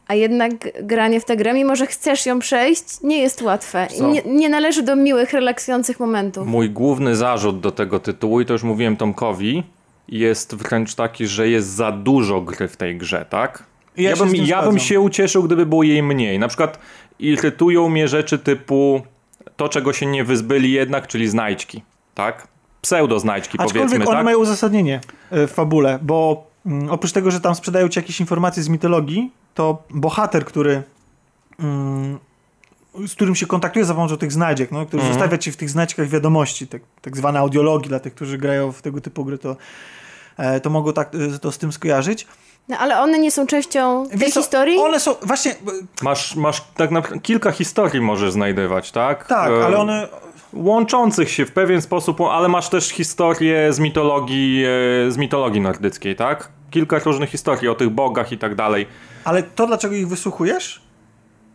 A jednak granie w tę grę, mimo że chcesz ją przejść, nie jest łatwe. Nie, nie, należy do miłych, relaksujących momentów. Mój główny zarzut do tego tytułu, i to już mówiłem Tomkowi, jest wręcz taki, że jest za dużo gry w tej grze, tak? Ja, ja, bym, ja bym się ucieszył, gdyby było jej mniej. Na przykład irytują mnie rzeczy typu to, czego się nie wyzbyli jednak, czyli znajdźki, tak? Pseudo-znajdźki, powiedzmy, one tak? mają uzasadnienie e, w fabule, bo mm, oprócz tego, że tam sprzedają ci jakieś informacje z mitologii, to bohater, który mm, z którym się kontaktuje za pomocą tych znajdziek, no, który mm. zostawia ci w tych znajdziekach wiadomości, tak, tak zwane audiologii dla tych, którzy grają w tego typu gry, to, to mogą tak, e, to z tym skojarzyć. No, ale one nie są częścią tej historii? One są, właśnie... Masz, masz tak naprawdę kilka historii możesz znajdywać, tak? Tak, e, ale one... Łączących się w pewien sposób, ale masz też historię z mitologii, e, z mitologii nordyckiej, tak? Kilka różnych historii o tych bogach i tak dalej. Ale to, dlaczego ich wysłuchujesz,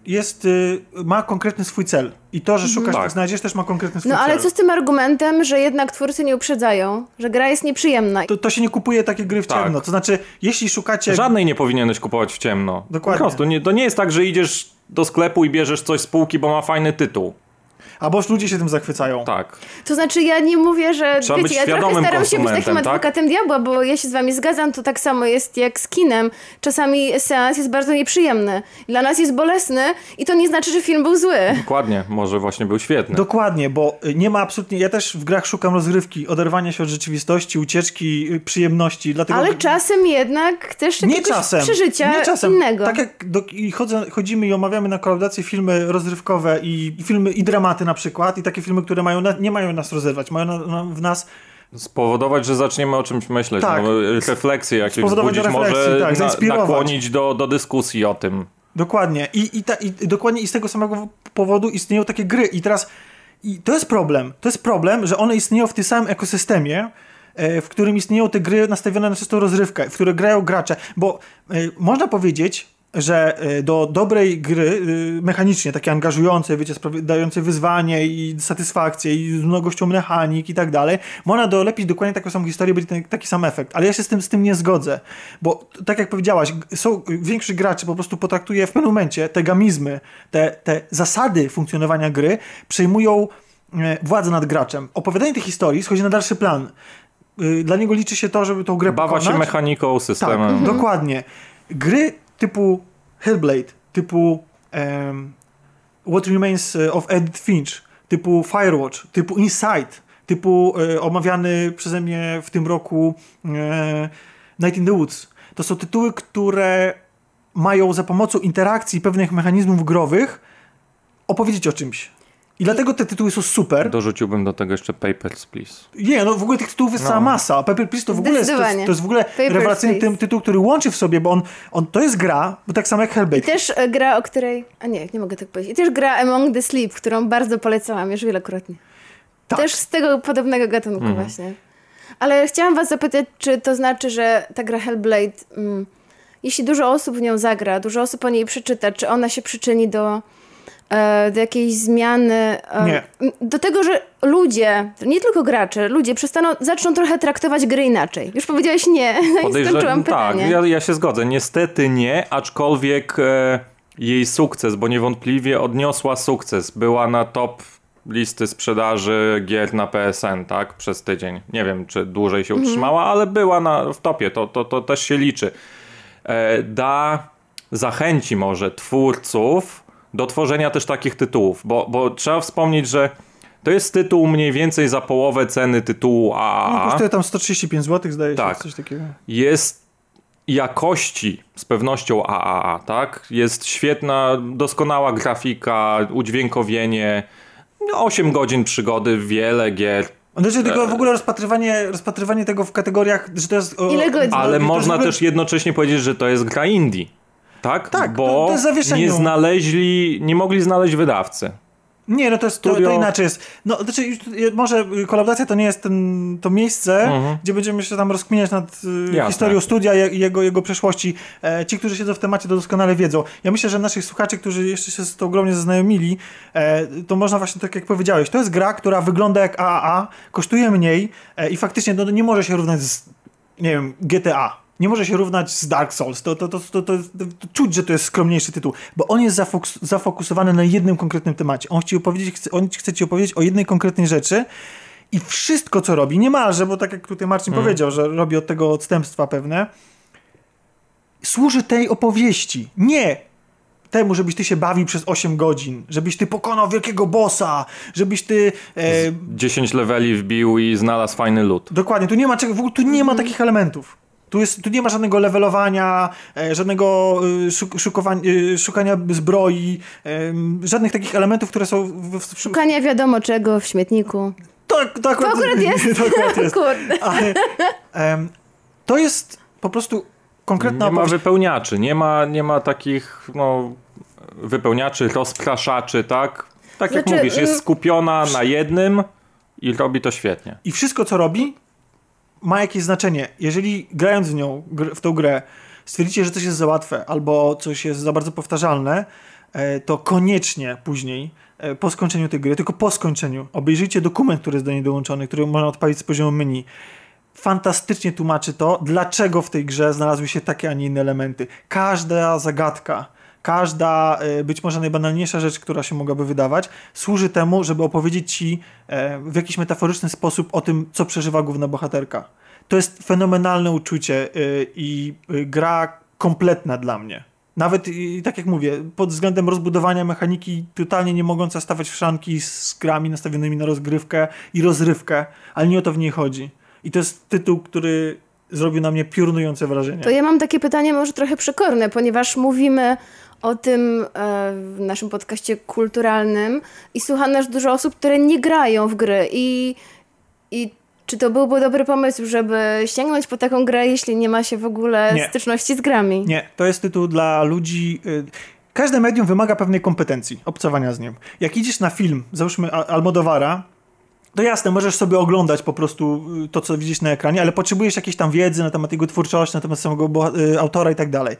jest, y, ma konkretny swój cel. I to, że mhm. szukasz, tak. znajdziesz, też ma konkretny swój no, cel. No ale co z tym argumentem, że jednak twórcy nie uprzedzają, że gra jest nieprzyjemna? To, to się nie kupuje takie gry w tak. ciemno. To znaczy, jeśli szukacie... Żadnej nie powinieneś kupować w ciemno. Dokładnie. Po prostu. Nie, to nie jest tak, że idziesz do sklepu i bierzesz coś z półki, bo ma fajny tytuł. A boż ludzie się tym zachwycają. Tak. To znaczy ja nie mówię, że Trzeba wiecie, ja trochę staram się być takim tak? adwokatem diabła, bo ja się z wami zgadzam, to tak samo jest jak z kinem. Czasami seans jest bardzo nieprzyjemny. Dla nas jest bolesny i to nie znaczy, że film był zły. Dokładnie, może właśnie był świetny. Dokładnie, bo nie ma absolutnie, ja też w grach szukam rozrywki, oderwania się od rzeczywistości, ucieczki, przyjemności. Dlatego... Ale czasem jednak jakiegoś nie czasem, przeżycia nie czasem. innego. Tak jak do, i chodzę, chodzimy i omawiamy na kolaborację filmy rozrywkowe i, i, filmy i dramaty na przykład i takie filmy, które mają na, nie mają nas rozerwać, mają na, na, w nas Spowodować, że zaczniemy o czymś myśleć, tak. no, refleksje jakieś wzbudzić, może tak, na, nakłonić do, do dyskusji o tym. Dokładnie. I, i, ta, I dokładnie i z tego samego powodu istnieją takie gry. I teraz i to jest problem. To jest problem, że one istnieją w tym samym ekosystemie, e, w którym istnieją te gry nastawione na czystą rozrywkę, w które grają gracze. Bo e, można powiedzieć, że e, do dobrej gry mechanicznie, takiej angażującej, wiecie, dającej wyzwanie i satysfakcję i z mnogością mechanik i tak dalej, można dolepić dokładnie taką samą historię, będzie taki sam efekt. Ale ja się z tym, z tym nie zgodzę, bo tak jak powiedziałaś, są, większość graczy po prostu potraktuje w pewnym momencie te gamizmy, te, te zasady funkcjonowania gry przejmują e, władzę nad graczem. Opowiadanie tej historii schodzi na dalszy plan. Dla niego liczy się to, żeby tą grę Bawa pokonać. się mechaniką, systemem. Tak, mhm. dokładnie. Gry typu Hellblade, typu um, What Remains of Edith Finch, typu Firewatch, typu Inside, typu e, omawiany przeze mnie w tym roku e, Night in the Woods. To są tytuły, które mają za pomocą interakcji pewnych mechanizmów growych opowiedzieć o czymś. I dlatego te tytuły są super. Dorzuciłbym do tego jeszcze Papers, Please. Nie, no w ogóle tych tytułów jest no. cała masa. Paper, Please to w ogóle jest, to, jest, to jest w ogóle Papers, rewelacyjny ty, tytuł, który łączy w sobie, bo on, on to jest gra, bo tak samo jak Hellblade. I też e, gra, o której... A nie, nie mogę tak powiedzieć. I też gra Among the Sleep, którą bardzo polecałam już wielokrotnie. Tak. Też z tego podobnego gatunku mm. właśnie. Ale chciałam was zapytać, czy to znaczy, że ta gra Hellblade, mm, jeśli dużo osób w nią zagra, dużo osób o niej przeczyta, czy ona się przyczyni do do jakiejś zmiany. E, nie. Do tego, że ludzie, nie tylko gracze, ludzie przestaną, zaczną trochę traktować gry inaczej. Już powiedziałeś nie, no i skończyłam Tak, pytanie. ja, ja się zgodzę. Niestety nie, aczkolwiek e, jej sukces, bo niewątpliwie odniosła sukces. Była na top listy sprzedaży gier na PSN, tak? Przez tydzień. Nie wiem, czy dłużej się mhm. utrzymała, ale była na, w topie. To, to, to też się liczy. E, da, zachęci może twórców do tworzenia też takich tytułów, bo, bo trzeba wspomnieć, że to jest tytuł mniej więcej za połowę ceny tytułu AAA. No, kosztuje tam 135 zł, zdaje się, tak. coś takiego. Jest jakości z pewnością AAA, tak? Jest świetna, doskonała grafika, udźwiękowienie, 8 godzin przygody, wiele gier. Znaczy tylko w ogóle rozpatrywanie, rozpatrywanie tego w kategoriach, że to jest... O, Ile godzin? Ale można też jednocześnie powiedzieć, że to jest gra indie. Tak? Tak, bo to, to nie znaleźli, nie mogli znaleźć wydawcy. Nie, no to, jest, to, to, inaczej jest. No, znaczy, może kolaboracja to nie jest ten, to miejsce, mhm. gdzie będziemy się tam rozkminiać nad y, historią studia i jego, jego przeszłości. E, ci, którzy siedzą w temacie, to doskonale wiedzą. Ja myślę, że naszych słuchaczy, którzy jeszcze się z tą grą nie zaznajomili, e, to można właśnie tak jak powiedziałeś, to jest gra, która wygląda jak AAA, kosztuje mniej e, i faktycznie no, nie może się równać z, nie wiem, GTA nie może się równać z Dark Souls. To, to, to, to, to, czuć, że to jest skromniejszy tytuł, bo on jest zafokus, zafokusowany na jednym konkretnym temacie. On chce, opowiedzieć, chce, on chce ci opowiedzieć o jednej konkretnej rzeczy i wszystko, co robi, niemalże, bo tak jak tutaj Marcin hmm. powiedział, że robi od tego odstępstwa pewne, służy tej opowieści. Nie temu, żebyś ty się bawił przez 8 godzin, żebyś ty pokonał wielkiego bossa, żebyś ty... E... 10 leveli wbił i znalazł fajny loot. Dokładnie, tu nie ma, czego, tu nie ma takich elementów. Tu, jest, tu nie ma żadnego levelowania, e, żadnego szuk e, szukania zbroi, żadnych takich elementów, które są... W, w... Szukania wiadomo czego w śmietniku. Tak, tak. To akurat jest. to akurat jest. Ale, to jest po prostu konkretna Nie ma wypełniaczy, nie ma, nie ma takich no, wypełniaczy, rozpraszaczy, tak? Tak jak znaczy, mówisz, jest y- skupiona na jednym i robi to świetnie. I wszystko, co robi, ma jakieś znaczenie. Jeżeli grając w nią, w tą grę, stwierdzicie, że coś jest za łatwe albo coś jest za bardzo powtarzalne, e, to koniecznie później, e, po skończeniu tej gry, tylko po skończeniu, obejrzyjcie dokument, który jest do niej dołączony, który można odpalić z poziomu menu. Fantastycznie tłumaczy to, dlaczego w tej grze znalazły się takie, a nie inne elementy. Każda zagadka, każda e, być może najbanalniejsza rzecz, która się mogłaby wydawać, służy temu, żeby opowiedzieć ci e, w jakiś metaforyczny sposób o tym, co przeżywa główna bohaterka. To jest fenomenalne uczucie e, i gra kompletna dla mnie. Nawet, tak jak mówię, pod względem rozbudowania mechaniki, totalnie nie mogąca stawać w szanki z grami nastawionymi na rozgrywkę i rozrywkę, ale nie o to w niej chodzi. I to jest tytuł, który zrobił na mnie piorunujące wrażenie. To ja mam takie pytanie może trochę przekorne, ponieważ mówimy o tym e, w naszym podcaście kulturalnym i słucha nas dużo osób, które nie grają w gry i, i czy to byłby dobry pomysł, żeby sięgnąć po taką grę, jeśli nie ma się w ogóle nie. styczności z grami? Nie, to jest tytuł dla ludzi... Y Każde medium wymaga pewnej kompetencji, obcowania z nim. Jak idziesz na film, załóżmy Almodowara, to jasne, możesz sobie oglądać po prostu y, to, co widzisz na ekranie, ale potrzebujesz jakiejś tam wiedzy na temat jego twórczości, na temat samego y, autora i tak dalej.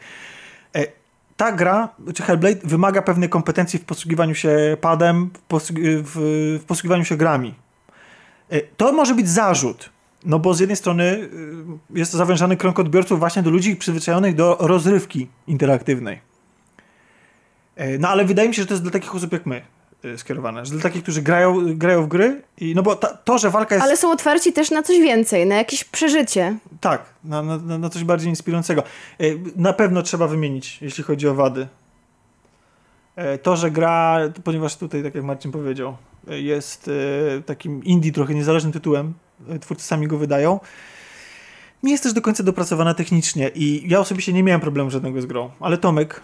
E, ta gra, czy Hellblade, wymaga pewnej kompetencji w posługiwaniu się padem, w, posługiwaniu się grami. E, to może być zarzut, no bo z jednej strony y, jest to zawężany krąg odbiorców właśnie do ludzi przyzwyczajonych do rozrywki interaktywnej. E, no ale wydaje mi się, że to jest dla takich osób jak my. Y, skierowane. Dla takich, którzy grają, grają w gry i no bo ta, to, że walka jest... Ale są otwarci też na coś więcej, na jakieś przeżycie. Tak, na, na, na coś bardziej inspirującego. Y, na pewno trzeba wymienić, jeśli chodzi o wady. Y, to, że gra, ponieważ tutaj, tak jak Marcin powiedział, jest takim indie, trochę niezależnym tytułem, twórcy sami go wydają, nie jest też do końca dopracowana technicznie i ja osobiście nie miałem problemu żadnego z grą, ale Tomek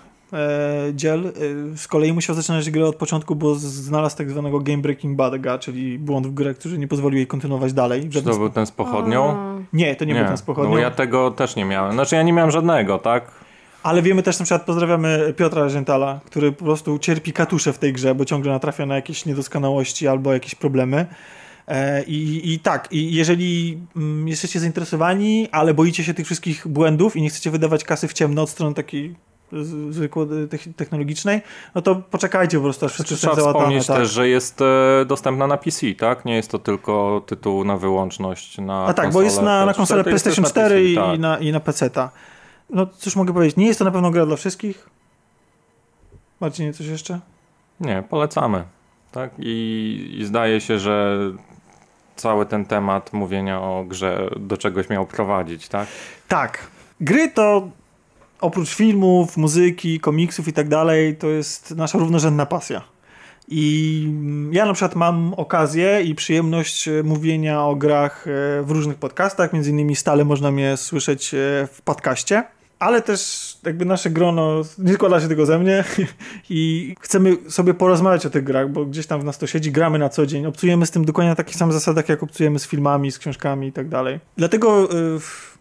dziel. E, z kolei musiał zaczynać grę od początku, bo znalazł tak zwanego game breaking bug'a, czyli błąd w grze, który nie pozwolił jej kontynuować dalej. Czy to był ten z pochodnią? Nie, to nie, nie, był ten z pochodnią. No ja tego też nie miałem. Znaczy ja nie miałem żadnego, tak? Ale wiemy też na przykład, pozdrawiamy Piotra Żentala, który po prostu cierpi katusze w tej grze, bo ciągle natrafia na jakieś niedoskonałości albo jakieś problemy. E, I, I tak, i jeżeli mm, jesteście zainteresowani, ale boicie się tych wszystkich błędów i nie chcecie wydawać kasy w ciemno od strony takiej zwykłej technologicznej, no to poczekajcie po prostu, aż wszystko Trzeba załatane, wspomnieć tak. też, że jest e, dostępna na PC, tak? Nie jest to tylko tytuł na wyłączność na A tak, bo jest na, na konsolę PlayStation 4 PC, i, tak. na, i na PC-ta. No cóż mogę powiedzieć, nie jest to na pewno gra dla wszystkich. Marcinie, coś jeszcze? Nie, polecamy. Tak? I, I zdaje się, że cały ten temat mówienia o grze do czegoś miał prowadzić, tak? Tak. Gry to oprócz filmów, muzyki, komiksów i tak dalej, to jest nasza równorzędna pasja. I ja na przykład mam okazję i przyjemność e, mówienia o grach e, w różnych podcastach, między innymi stale można mnie słyszeć e, w podcaście, ale też jakby nasze grono nie składa się tylko ze mnie i chcemy sobie porozmawiać o tych grach, bo gdzieś tam w nas to siedzi, gramy na co dzień, obcujemy z tym dokładnie na takich samych zasadach, jak obcujemy z filmami, z książkami i tak dalej. Dlatego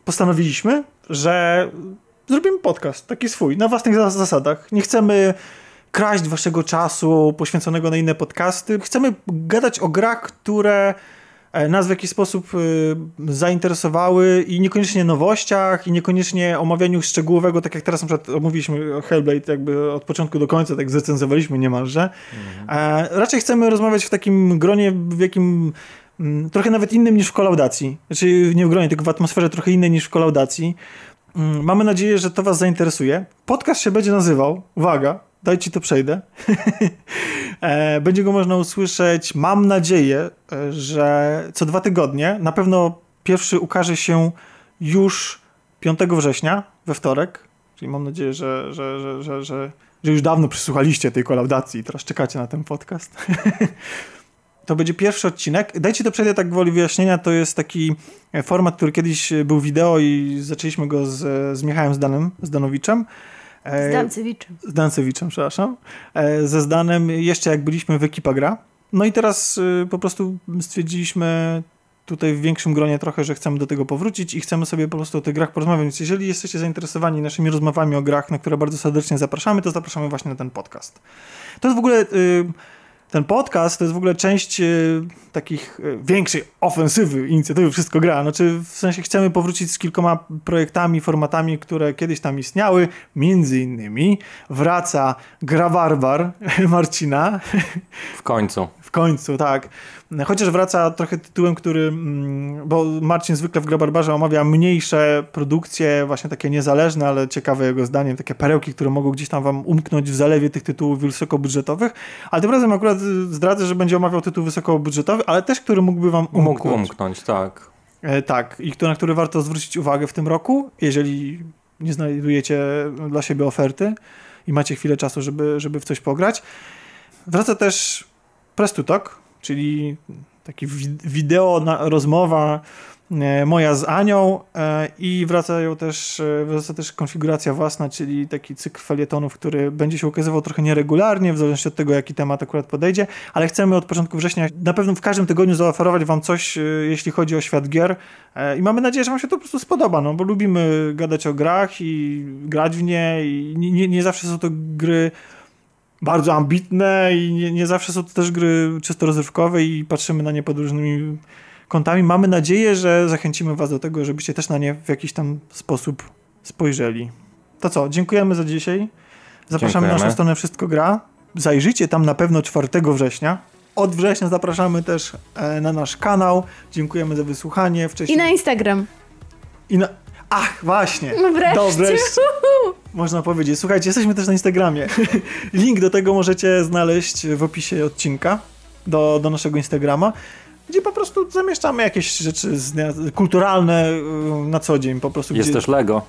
postanowiliśmy, że zrobimy podcast, taki swój, na własnych zasadach. Nie chcemy kraść waszego czasu poświęconego na inne podcasty. Chcemy gadać o grach, które e, nas w jakiś sposób e, zainteresowały i niekoniecznie nowościach, i niekoniecznie omawianiu szczegółowego, tak jak teraz na przykład omówiliśmy Hellblade jakby od początku do końca, tak zrecenzowaliśmy niemalże. Mhm. Raczej chcemy rozmawiać w takim gronie, w jakim mm, trochę nawet innym niż w kolaudacji. Znaczy nie w gronie, tylko w atmosferze trochę innej niż w kolaudacji. Mm, mamy nadzieję, że to Was zainteresuje. Podcast się będzie nazywał, uwaga, dajcie to przejdę. E, będzie go można usłyszeć, mam nadzieję, e, że co dwa tygodnie. Na pewno pierwszy ukaże się już 5 września, we wtorek. Czyli mam nadzieję, że, że, że, że, że, że już dawno przysłuchaliście tej kolaudacji i teraz czekacie na ten podcast. to będzie pierwszy odcinek. Dajcie to przejdę tak gwoli wyjaśnienia. To jest taki e, format, który kiedyś e, był wideo i zaczęliśmy go z, z Michałem Zdanem, Zdanowiczem. E, z Dancewiczem. Z Dancewiczem, przepraszam. Ze Zdanem jeszcze jak byliśmy w Ekipa Gra. No i teraz po prostu stwierdziliśmy tutaj w większym gronie trochę, że chcemy do tego powrócić i chcemy sobie po prostu o tych grach porozmawiać. Więc jeżeli jesteście zainteresowani naszymi rozmowami o grach, na które bardzo serdecznie zapraszamy, to zapraszamy właśnie na ten podcast. To jest w ogóle... Yy, ten podcast to jest w ogóle część y, takich y, większej ofensywy inicjatywy Wszystko Gra. Znaczy w sensie chcemy powrócić z kilkoma projektami, formatami, które kiedyś tam istniały. Między innymi wraca Gra Barbar Marcina. W końcu. Końcu, tak. Chociaż wraca trochę tytułem, który, mm, bo Marcin zwykle w Grabarbarze omawia mniejsze produkcje, właśnie takie niezależne, ale ciekawe jego zdaniem, takie perełki, które mogą gdzieś tam wam umknąć w zalewie tych tytułów wysokobudżetowych, ale tym razem akurat zdradzę, że będzie omawiał tytuł wysokobudżetowy, ale też, który mógłby wam umknąć. Mógł umknąć, tak. E, tak, i na który warto zwrócić uwagę w tym roku, jeżeli nie znajdujecie dla siebie oferty i macie chwilę czasu, żeby, żeby w coś pograć. Wraca też Press to Talk, czyli taki wideo, na, rozmowa e, moja z Anią e, i wracają też, e, wraca też konfiguracja własna, czyli taki cykl felietonów, który będzie się ukazywał trochę nieregularnie, w zależności od tego, jaki temat akurat podejdzie, ale chcemy od początku września na pewno w każdym tygodniu zaoferować wam coś, jeśli chodzi o świat gier i mamy nadzieję, że wam się to po prostu spodoba, no bo lubimy gadać o grach i grać w nie i nie, nie, nie zawsze są to gry bardzo ambitne i nie, nie, zawsze są to też gry czysto rozrywkowe i patrzymy na nie pod różnymi kątami. Mamy nadzieję, że zachęcimy was do tego, żebyście też na nie w jakiś tam sposób spojrzeli. To co, dziękujemy za dzisiaj. Zapraszamy na naszą stronę Wszystko Gra. Zajrzyjcie tam na pewno 4 września. Od września zapraszamy też e, na nasz kanał. Dziękujemy za wysłuchanie. Wcześniej... I na Instagram. I na... Ach, właśnie. No wreszcie. Można powiedzieć. Słuchajcie, jesteśmy też na Instagramie. Link do tego możecie znaleźć w opisie odcinka do, do naszego Instagrama, gdzie po prostu zamieszczamy jakieś rzeczy kulturalne y, na co dzień. Po prostu, Jest gdzie... też Lego.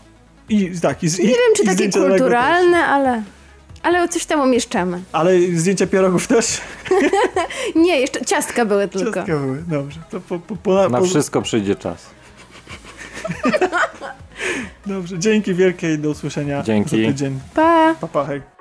I, tak, i, Nie i, wiem, czy takie kulturalne, ale... Ale coś tam umieszczamy. Ale zdjęcia pierogów też? Nie, jeszcze ciastka były tylko. Ciastka były, dobrze. To po, po, po, na wszystko przyjdzie czas. Dobrze, dzięki wielkie i do usłyszenia dzięki. za tydzień. Pa! Pa, pa hej.